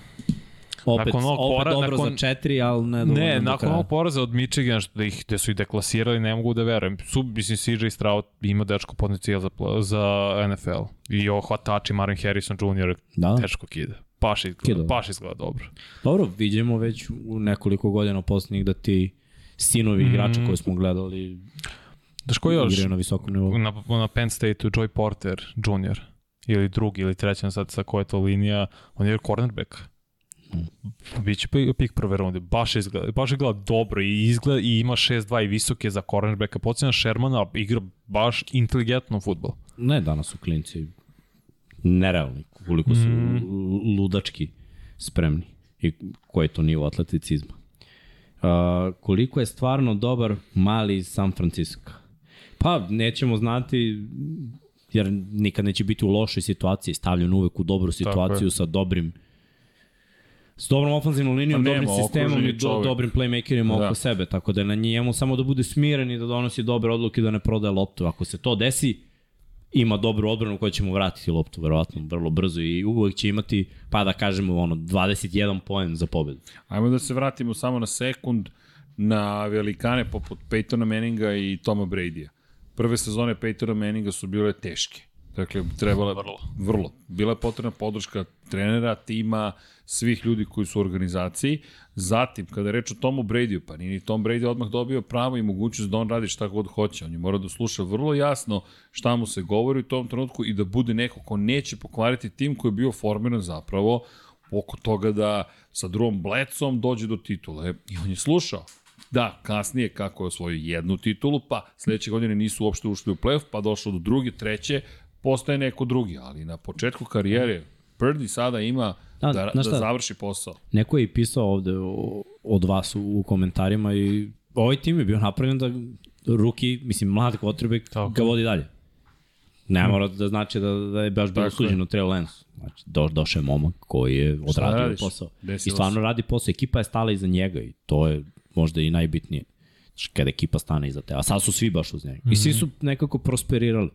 Opet, Nakon ovog opet pora- dobro nakon- za četiri, ali Ne, do nakon kraja. ovog poraza od Michigana, što da ih, gde su ih deklasirali, ne mogu da verujem. Su, mislim, CJ Stroud ima dečko potencijal za, za NFL. I ovo hvatači Marvin Harrison Jr. Da. Dečko kida. Baš izgleda, baš izgleda dobro. Dobro, vidimo već u nekoliko godina posljednjih da ti sinovi Mm. igrača koje smo gledali Daš ko još? igraju na visokom nivou. Na, na Penn State-u Joy Porter Jr. Ili drugi, ili treći, ne sad sa koja je to linija. On je cornerback. Biće pi- pik prve runde. Baš izgleda, baš izgleda dobro i izgleda i ima 6-2 i visoke za cornerbacka. Podsjećam Shermana, igra baš inteligentno futbol. Ne, danas su klinci nerealni, koliko su Mm. ludački spremni i koji je to nivo atleticizma. Uh, koliko je stvarno dobar mali iz San Francisco? Pa, nećemo znati, jer nikad neće biti u lošoj situaciji, stavljen uvek u dobru situaciju sa dobrim s dobrom ofenzivnom linijom, Pa dobrim nema, sistemom okružen i je do, dobrim playmakerima Da. oko sebe, tako da je na njemu samo da bude smiren i da donosi dobre odluke da ne prodaje loptu. Ako se to desi, ima dobru odbranu koja će mu vratiti loptu, verovatno, vrlo brzo i uvek će imati, pa da kažemo, ono, 21 poen za pobedu. Ajmo da se vratimo samo na sekund na velikane poput Peytona Manninga i Toma Brady-a. Prve sezone Peytona Manninga su bile teške. Dakle, trebala... Vrlo. Vrlo. Bila je potrebna podrška trenera, tima, svih ljudi koji su u organizaciji. Zatim, kada reč o Tomu Brady-u, pa nije ni Tom Brady odmah dobio pravo i mogućnost da on radi šta god hoće. On je mora da sluša vrlo jasno šta mu se govori u tom trenutku i da bude neko ko neće pokvariti tim koji je bio formiran zapravo oko toga da sa drugom Blecom dođe do titule. I on je slušao. Da, kasnije kako je osvojio jednu titulu, pa sledeće godine nisu uopšte ušli u playoff, pa došlo do druge, treće, postaje neko drugi. Ali na početku karijere Purdy sada ima Da, da, da, završi posao. Neko je i pisao ovde o, od vas u, u komentarima i ovaj tim je bio napravljen da ruki, mislim, mlad quarterback Tako. ga vodi dalje. Ne mora da znači da, da je baš bilo Tako je. suđeno Trey Lance. Znači, do, došao je momak koji je odradio radiš? posao. Desilo I stvarno radi posao. Ekipa je stala iza njega i to je možda i najbitnije. Znači, kada ekipa stane iza te. A sad su svi baš uz njega. I svi su nekako prosperirali.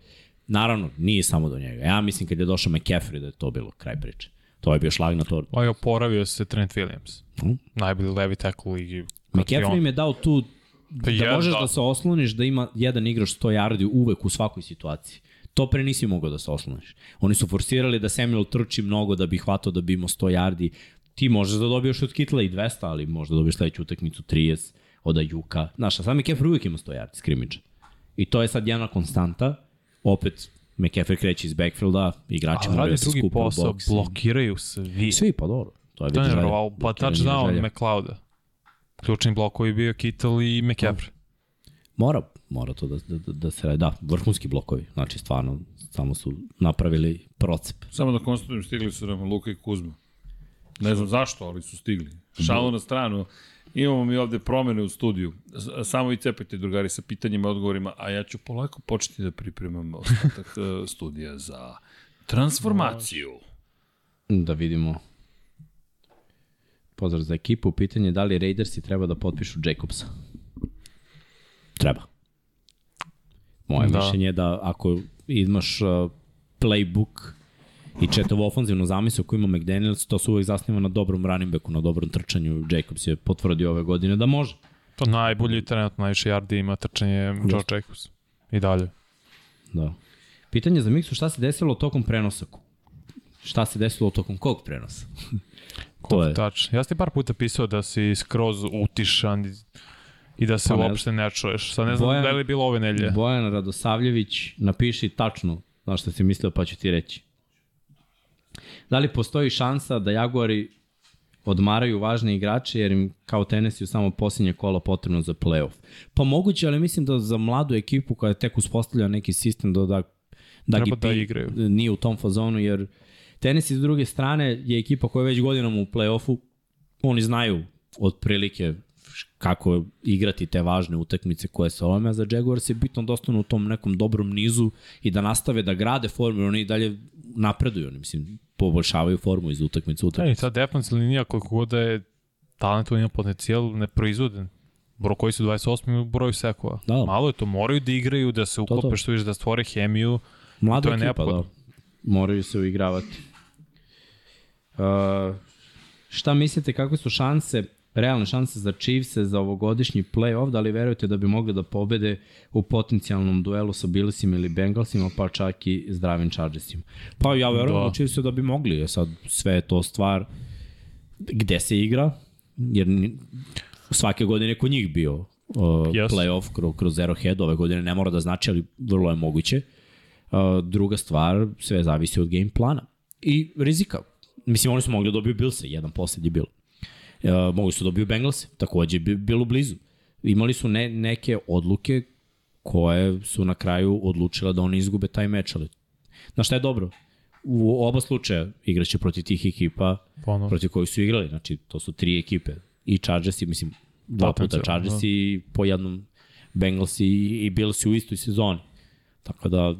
Naravno, nije samo do njega. Ja mislim kad je došao McCaffrey da je to bilo kraj priče. To je bio šlag na tortu. Ovaj oporavio se Trent Williams. Mhm. Najbolji levi tackle u ligi. Je McCaffrey im je dao tu Pa da je, možeš da. da. se osloniš da ima jedan igrač 100 yardi uvek u svakoj situaciji. To pre nisi mogao da se osloniš. Oni su forsirali da Samuel trči mnogo da bi hvatao da bi imao 100 yardi. Ti možeš da dobiješ od Kitla i 200, ali možda dobiješ sledeću utakmicu 30 od Ajuka. Znaš, a sad McCaffrey uvek ima 100 yardi skrimidža. I to je sad jedna konstanta. Opet, McCaffrey kreće iz backfielda, igrači moraju da se skupe u posao, boks. blokiraju svi. Svi, pa dobro. To je To je već želja. nevjerovatno. Pa je touchdown. McLeoda. Ključni blok koji je bio Kittle i McCaffrey. Mora, mora to da, da, da, da se radi. Da, vrhunski blokovi. Znači, stvarno, samo su napravili procep. Samo da konstatujem, stigli su nam Luka i Kuzma. Ne znam zašto, ali su stigli. Šalu na stranu. Imamo mi ovde promene u studiju. Samo vi cepajte, drugari, sa pitanjima i odgovorima, a ja ću polako početi da pripremam ostatak eh, studija za transformaciju. Da vidimo. Pozdrav za ekipu. Pitanje je da li Raidersi treba da potpišu Jacobsa. Treba. Moje Da. da. mišljenje je da ako imaš uh, playbook i četav ofenzivnu zamisao koju ima McDaniels, to se uvek zasniva na dobrom running backu, na dobrom trčanju. Jacobs je potvrdio ove godine da može. To najbolji trenutno najviše yardi ima trčanje Joe Jacobs. I dalje. Da. Pitanje za Miksu, šta se desilo tokom prenosa? Šta se desilo tokom kog prenosa? to je. Tač. Ja sam ti par puta pisao da si skroz utišan i, da se Pa uopšte ne čuješ. Sad ne znam Bojan- da li je bilo ove nelje. Bojan Radosavljević, napiši tačno znaš šta si mislio pa ću ti reći. Da li postoji šansa da Jaguari odmaraju važne igrače jer im kao Tennessee samo posljednje kola potrebno za playoff? Pa moguće, ali mislim da za mladu ekipu koja tek uspostavlja neki sistem da, da, da, Treba da igraju. nije u tom fazonu jer Tennessee s druge strane je ekipa koja je već godinama u playoffu oni znaju otprilike kako igrati te važne utakmice koje se ovome, a za Jaguars je bitno da ostanu u tom nekom dobrom nizu i da nastave da grade formu, jer oni i dalje napreduju, oni, mislim, poboljšavaju formu iz utakmice u E, utakmice. i sad defensivna linija koliko god da je talentovan ima potencijal neproizvoden. Bro koji su 28 u broju sekova. Da. Malo je to, moraju da igraju, da se to. uklope što više, da stvore hemiju. Mlada to je ekipa, neophodno. da. Moraju se uigravati. Uh, šta mislite, kakve su šanse, realne šanse za Chiefs za ovogodišnji play-off? Da li verujete da bi mogli da pobede u potencijalnom duelu sa Billsima ili Bengalsima, pa čak i zdravim Chargersima? Pa ja verujem Da. da. Chiefs da bi mogli. E Sad, sve je to stvar gde se igra, jer ni- svake godine kod njih bio uh, Yes. play-off kroz, kroz Arrowhead, ove godine ne mora da znači, ali vrlo je moguće. Uh, druga stvar, sve zavisi od game plana i rizika. Mislim, oni su mogli da dobiju Billse, jedan posled je bilo. Uh, mogli su da dobiju Bengalse, takođe bi bilo blizu. Imali su ne, neke odluke koje su na kraju odlučile da oni izgube taj meč, ali Znaš šta je dobro? U oba slučaja igraće protiv tih ekipa Ponovo. protiv kojih su igrali. Znači, to su tri ekipe. I Chargersi, mislim, dva puta Potencijalno, Chargersi i po jednom Bengalsi i, i Billsi u istoj sezoni. Tako da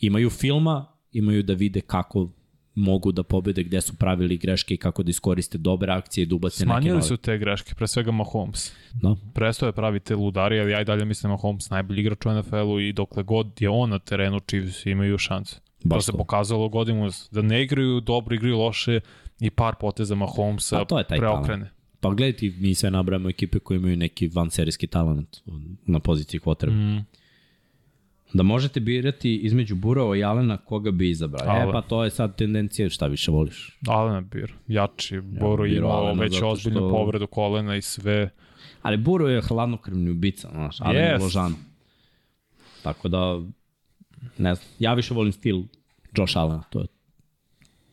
imaju filma, imaju da vide kako mogu da pobede, gde su pravili greške i kako da iskoriste dobre akcije i da ubace neke Smanjili nove. su te greške, pre svega Mahomes. Da. Prestao je pravi te ludari, ali ja i dalje mislim da Mahomes najbolji igrač u NFL-u i dokle god je on na terenu, Chiefs imaju šanse. Baš to se to. pokazalo godinu da ne igraju dobro, igraju loše i par poteza Mahomesa Pa to je taj preokrene. Pa gledaj ti, mi sve nabrajamo ekipe koje imaju neki vanserijski talent na poziciji quarterback. Mm. Da možete birati između Burova i Alena koga bi izabrali. E Allen. pa to je sad tendencija šta više voliš. Alena Bir, jači, Boro bih ja, imao već zato ozbiljnu što- povredu kolena i sve. Ali Buro je hladnokrvni ubica, znaš, Allen je Jest. ložan. Tako da, ne znam, ja više volim stil Josh Allena, to je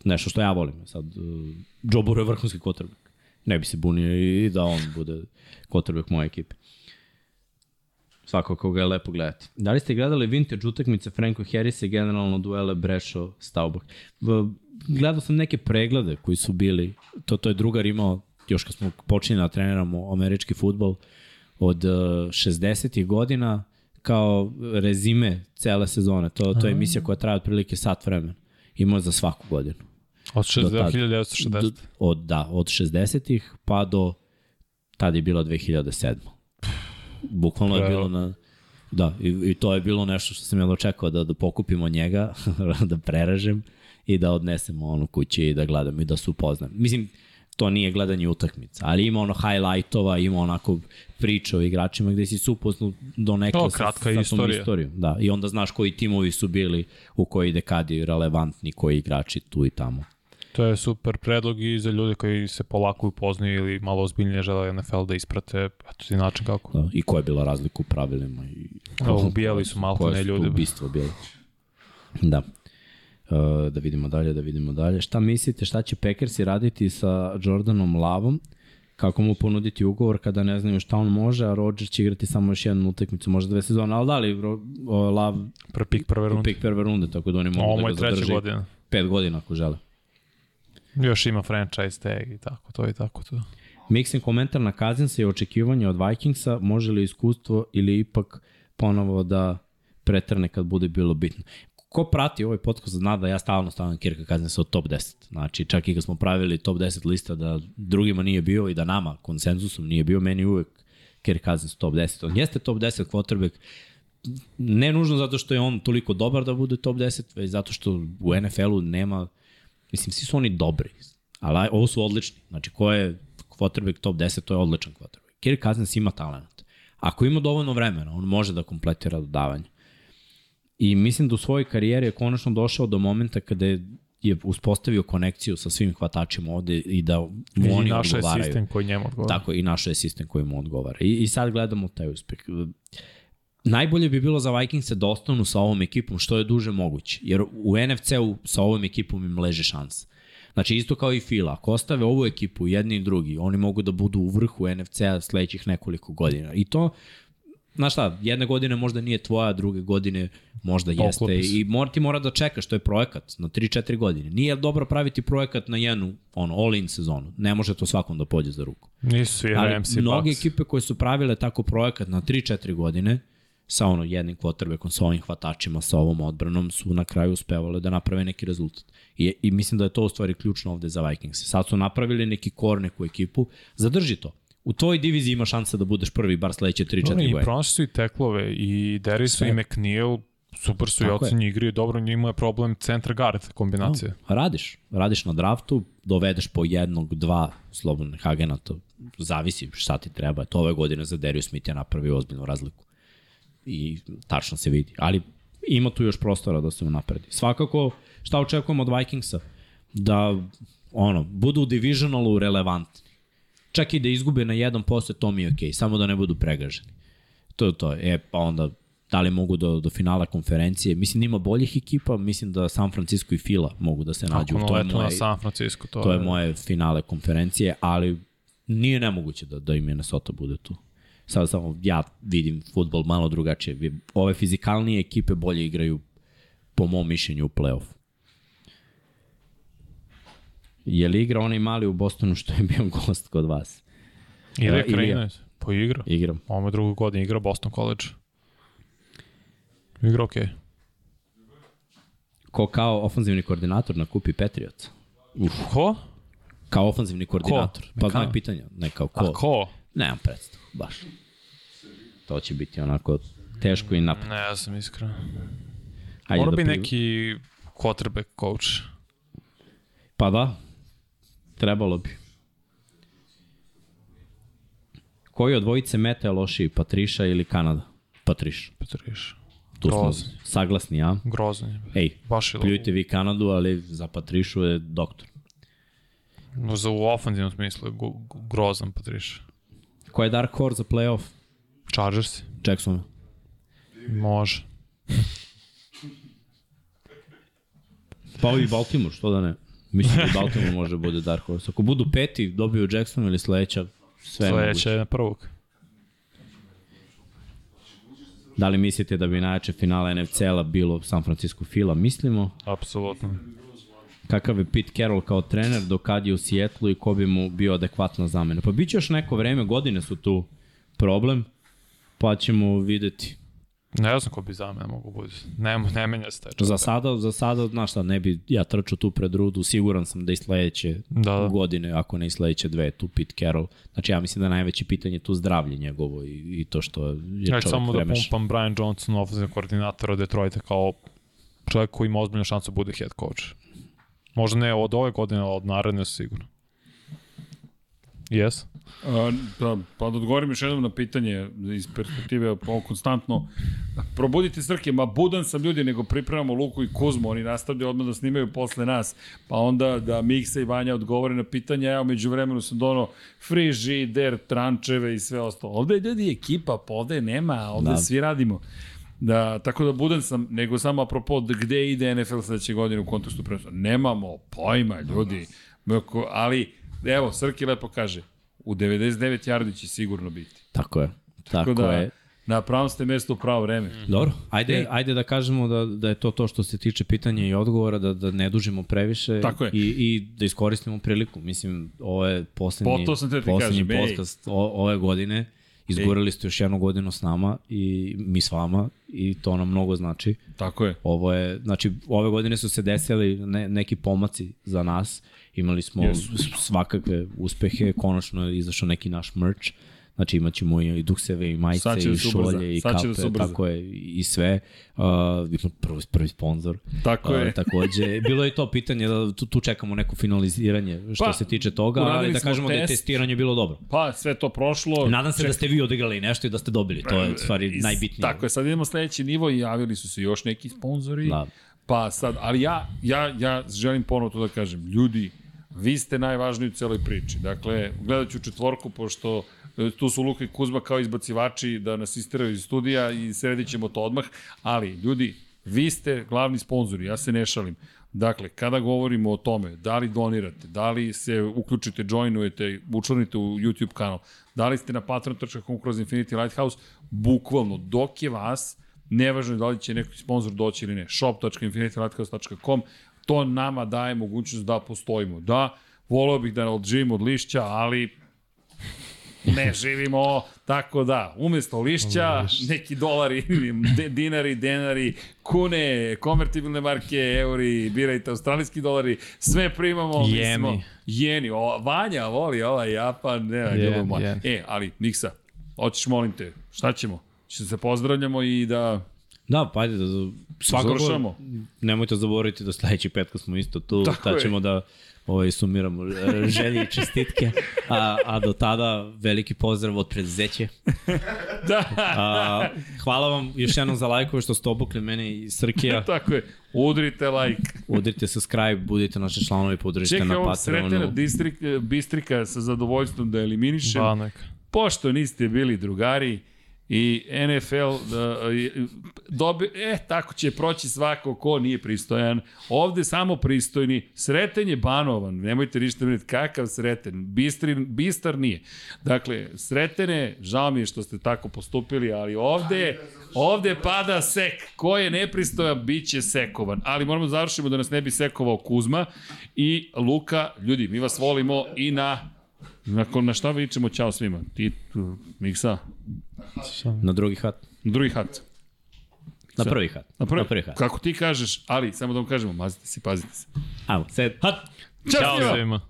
nešto što ja volim. Sad, uh, Joe Burrow je vrhunski quarterback. Ne bi se bunio i da on bude quarterback moje ekipe. Svako koga je lepo gledati. Da li ste gledali vintage utakmice Franco Harrisa i generalno duele Brešo Staubach? Gledao sam neke preglede koji su bili, to, to je drugar imao, još kad smo počinjeli da treniramo američki futbol, od uh, 60. godina kao rezime cele sezone. To, to je emisija koja traje otprilike sat vremena. Imao je za svaku godinu. Od Do tad. 1960. Do- Od, da, od 60-ih pa do tad je bila 2007. Bukvalno je Bravo. bilo na... Da, i, i to je bilo nešto što sam ja očekao da, da pokupimo njega, [LAUGHS] da prerežem i da odnesemo ono kući i da gledam i da se upoznam. Mislim, to nije gledanje utakmica, ali ima ono highlightova, ima onako priča o igračima gde si se upoznao do neka To, sa, sa istorija. istorijom. Da, i onda znaš koji timovi su bili u koji dekadi relevantni, koji igrači tu i tamo. To je super predlog i za ljude koji se polako upoznaju ili malo ozbiljnije žele NFL da isprate, eto ti način kako. Da, I koja je bila razlika u pravilima. I, Da, ubijali su maltene koje su to ljude. ubistva bile. Da. Uh, da vidimo dalje, da vidimo dalje. Šta mislite, šta će Packersi raditi sa Jordanom Lavom? Kako mu ponuditi ugovor kada ne znaju šta on može, a Rodgers će igrati samo još jednu utakmicu, možda dve sezone, ali da li Lav Pre pik prve runde. pik prve runde, tako da oni mogu Ovo da ga je treća zadrži godina. pet godina ako žele. Još ima franchise tag i tako to i tako to. Miksin komentar na Kazinsa i očekivanje od Vikingsa, može li iskustvo ili ipak ponovo da pretrne kad bude bilo bitno. Ko prati ovaj podcast zna da ja stalno stavljam Kirka Kazinsa od top 10. Znači, čak i kad smo pravili top 10 lista da drugima nije bio i da nama konsenzusom nije bio, meni uvek Kirk Cousins top 10. On jeste top 10 quarterback, ne nužno zato što je on toliko dobar da bude top 10, već zato što u NFL-u nema Mislim, svi su oni dobri, ali ovo su odlični. Znači, ko je quarterback top 10, to je odličan quarterback. Kirk Cousins ima talent. Ako ima dovoljno vremena, on može da kompletira dodavanje. I mislim da u svojoj karijeri je konačno došao do momenta kada je je uspostavio konekciju sa svim hvatačima ovde i da mu I oni našao je odgovaraju. sistem koji njemu odgovara. Tako, i našao je sistem koji mu odgovara. I, i sad gledamo taj uspeh. Najbolje bi bilo za Vikingse da ostanu sa ovom ekipom što je duže moguće, jer u NFC-u sa ovom ekipom im leže šansa. Znači isto kao i Fila, ako ostave ovu ekipu jedni i drugi, oni mogu da budu u vrhu NFC-a sledećih nekoliko godina. I to, znaš šta, jedne godine možda nije tvoja, druge godine možda jeste. Poklopi se. I mora, ti mora da čekaš, to je projekat na 3-4 godine. Nije dobro praviti projekat na jednu ono, all-in sezonu. Ne može to svakom da pođe za ruku. Nisu svi i mnoge Bucks. ekipe koje su pravile tako projekat na 3-4 godine sa ono jednim quarterbackom, sa ovim hvatačima, sa ovom odbranom, su na kraju uspevale da naprave neki rezultat. I, I mislim da je to u stvari ključno ovde za Vikings. Sad su napravili neki kor, neku ekipu, zadrži to. U toj diviziji ima šansa da budeš prvi bar sledeće 3-4 Dobro, I godine. pronašli su i teklove, i Derisu Sve. i McNeil, super su i Tako je. ocenji igri, dobro, njima je problem centar guard kombinacije. No, radiš. Radiš na draftu, dovedeš po jednog, dva slobodnih agenata, zavisi šta ti treba. To ove godine za Darius Smith je napravio ozbiljnu razliku. I tačno se vidi. Ali ima tu još prostora da se napredi. Svakako, šta očekujemo od Vikingsa? Da ono, budu u divisionalu relevantni. Čak i da izgube na 1%, to mi je okej, okay, samo da ne budu pregaženi. To je to. E, pa onda da li mogu do, do finala konferencije. Mislim da ima boljih ekipa, mislim da San Francisco i Fila mogu da se nađu. Ako to je, leto na moje, San Francisco, to, to je moje finale konferencije, ali nije nemoguće da, da i Minnesota bude tu. Sad samo ja vidim futbol malo drugačije. Ove fizikalnije ekipe bolje igraju po mom mišljenju u play-off. Je li igra onaj mali u Bostonu što je bio gost kod vas? Ilija. Krajinac, po igra. Igram. Ovo je drugu godinu igra Boston College. Igra okej. Okay. Ko kao ofanzivni koordinator na kupi Patriots? Uf, Ko? kao ofanzivni koordinator. Pa Neka. znak pitanja, ne kao ko. A ko? Nemam predstavu, baš. To će biti onako teško i napad. Ne znam iskreno. Hajde Mora da bi pri- neki quarterback coach. Pa da, trebalo bi. Koji od dvojice meta je lošiji, Patriša ili Kanada? Patriš. Petriš. Tu smo Grozan. saglasni, a? Grozan je. Ej, Baš je pljujte vi Kanadu, ali za Patrišu je doktor. No, za u ofenzivnom smislu je grozan Petriš. Ko je Dark Horse za playoff? Chargers? Jackson. Može. Pa i Baltimore, što da ne? Mislim da Baltimore može da bude Dark Horse. Ako budu peti, dobiju Jackson ili sledeća, sve. Sledeće je na prvog. Da li mislite da bi najjače finale NFC-a bilo San Francisco Fila? Mislimo. Apsolutno. Kakav je Pete Carroll kao trener, do kad je u Sijetlu i ko bi mu bio adekvatna zamena. Pa bit će još neko vreme, godine su tu problem, pa ćemo videti. Ne znam ko bi za mene mogu bude. Ne, ne menja se taj. Za sada, za sada, znaš šta, ne bi ja trčao tu pred rudu, siguran sam da i sledeće Da, da. godine, ako ne i sledeće dve, tu Pete Carroll. Znači ja mislim da je najveće pitanje tu zdravlje njegovo i, i to što je Ja čovjek samo da vremeš. pumpam Brian Johnson, ofenzivni koordinator od Detroita, kao čovjek koji ima ozbiljnu šansu da bude head coach. Možda ne od ove godine, ali od naredne sigurno. Yes? A, da, pa da odgovorim još jednom na pitanje iz perspektive ovo konstantno. Probudite Srke, ma budan sam ljudi, nego pripremamo Luku i Kuzmu, oni nastavljaju odmah da snimaju posle nas, pa onda da Miksa i Vanja odgovore na pitanja, evo među vremenu sam dono frižider, trančeve i sve ostalo. Ovde je ljudi ekipa, pa ovde nema, ovde da. svi radimo. Da, tako da budan sam, nego samo apropo da gde ide NFL sledeće godine u kontekstu prenosa. Nemamo pojma, ljudi. Ali, evo, Srki lepo kaže, u 99 yardi će sigurno biti. Tako je. Tako, Tako da, je. na pravom ste mestu u pravo vreme. Dobro, ajde, E. ajde da kažemo da, da je to to što se tiče pitanja i odgovora, da, da ne dužimo previše Tako je. I, i da iskoristimo priliku. Mislim, ovo je poslednji, poslednji kažem, ej. podcast o, ove godine. Izgurali ste još jednu godinu s nama i mi s vama i to nam mnogo znači. Tako je. Ovo je, znači, ove godine su se desili ne, neki pomaci za nas. Imali smo yes. svakakve uspehe, konačno je izašao neki naš merch. Znači imat ćemo i dukseve i majice i da šolje i da kape, ubrza. tako je i sve. Uh, prvi, prvi sponsor. Tako je. Uh, takođe, [LAUGHS] bilo je to pitanje da tu, tu čekamo neko finaliziranje što Pa, se tiče toga, ali da kažemo da je test. testiranje bilo dobro. Pa, sve to prošlo. Nadam se da ste vi odigrali nešto i da ste dobili, to je stvari Is- najbitnije. Tako je, sad idemo sledeći nivo i javili su se još neki sponzori. Da. Pa sad, ali ja, ja, ja želim ponovo to da kažem, ljudi, vi ste najvažniji u celoj priči. Dakle, gledat ću četvorku, pošto e, tu su Luka i Kuzma kao izbacivači da nas istiraju iz studija i sredit ćemo to odmah, ali ljudi, vi ste glavni sponzori, ja se ne šalim. Dakle, kada govorimo o tome, da li donirate, da li se uključite, joinujete, učlanite u YouTube kanal, da li ste na patreon.com kroz Infinity Lighthouse, bukvalno, dok je vas, nevažno je da li će neki sponsor doći ili ne, shop.infinitylighthouse.com, to nama daje mogućnost da postojimo. Da, voleo bih da odživim od lišća, ali ne živimo, tako da, umesto lišća, neki dolari, dinari, denari, kune, konvertibilne marke, euri, birajte australijski dolari, sve primamo. mi Jeni. smo- Jeni, o, Vanja voli ovaj Japan, ne, Jen, ljubav moja. jen. E, ali, Niksa, hoćeš molim te, šta ćemo? Će se pozdravljamo i da Da, pa ajde, da, svakako Završamo. nemojte zaboraviti da sledeći petka smo isto tu, Tako je. ćemo da ovaj, sumiramo e, želje i čestitke, a, a do tada veliki pozdrav od preduzeće. [LAUGHS] Da, A, hvala vam još jednom za lajkove što ste obukli mene i Srkija. [LAUGHS] tako je. Udrite like. Udrite subscribe, budite naši članovi, podržite Čekaj na ovog sretena Patreonu. distrik, Bistrika sa zadovoljstvom da eliminišem. Banak. Pošto niste bili drugari i NFL da, dobi, e, tako će proći svako ko nije pristojan. Ovde samo pristojni. Sreten je banovan. Nemojte ništa briniti. Kakav sreten? Bistri, bistar nije. Dakle, sretene, žao mi je što ste tako postupili, ali ovde, ovde pada sek. Ko je nepristojan, bit će sekovan. Ali moramo da završimo da nas ne bi sekovao Kuzma i Luka. Ljudi, mi vas volimo i na Nakon na šta vičemo ćao svima? Ti, tu, Miksa, Na drugi hat. drugi hat. Na prvi hat. Na prvi, Na prvi hat. Kako ti kažeš, ali samo da vam kažemo, mazite se, pazite se. Ajmo, sed. Hat! Ćao, Ćao svima! svima.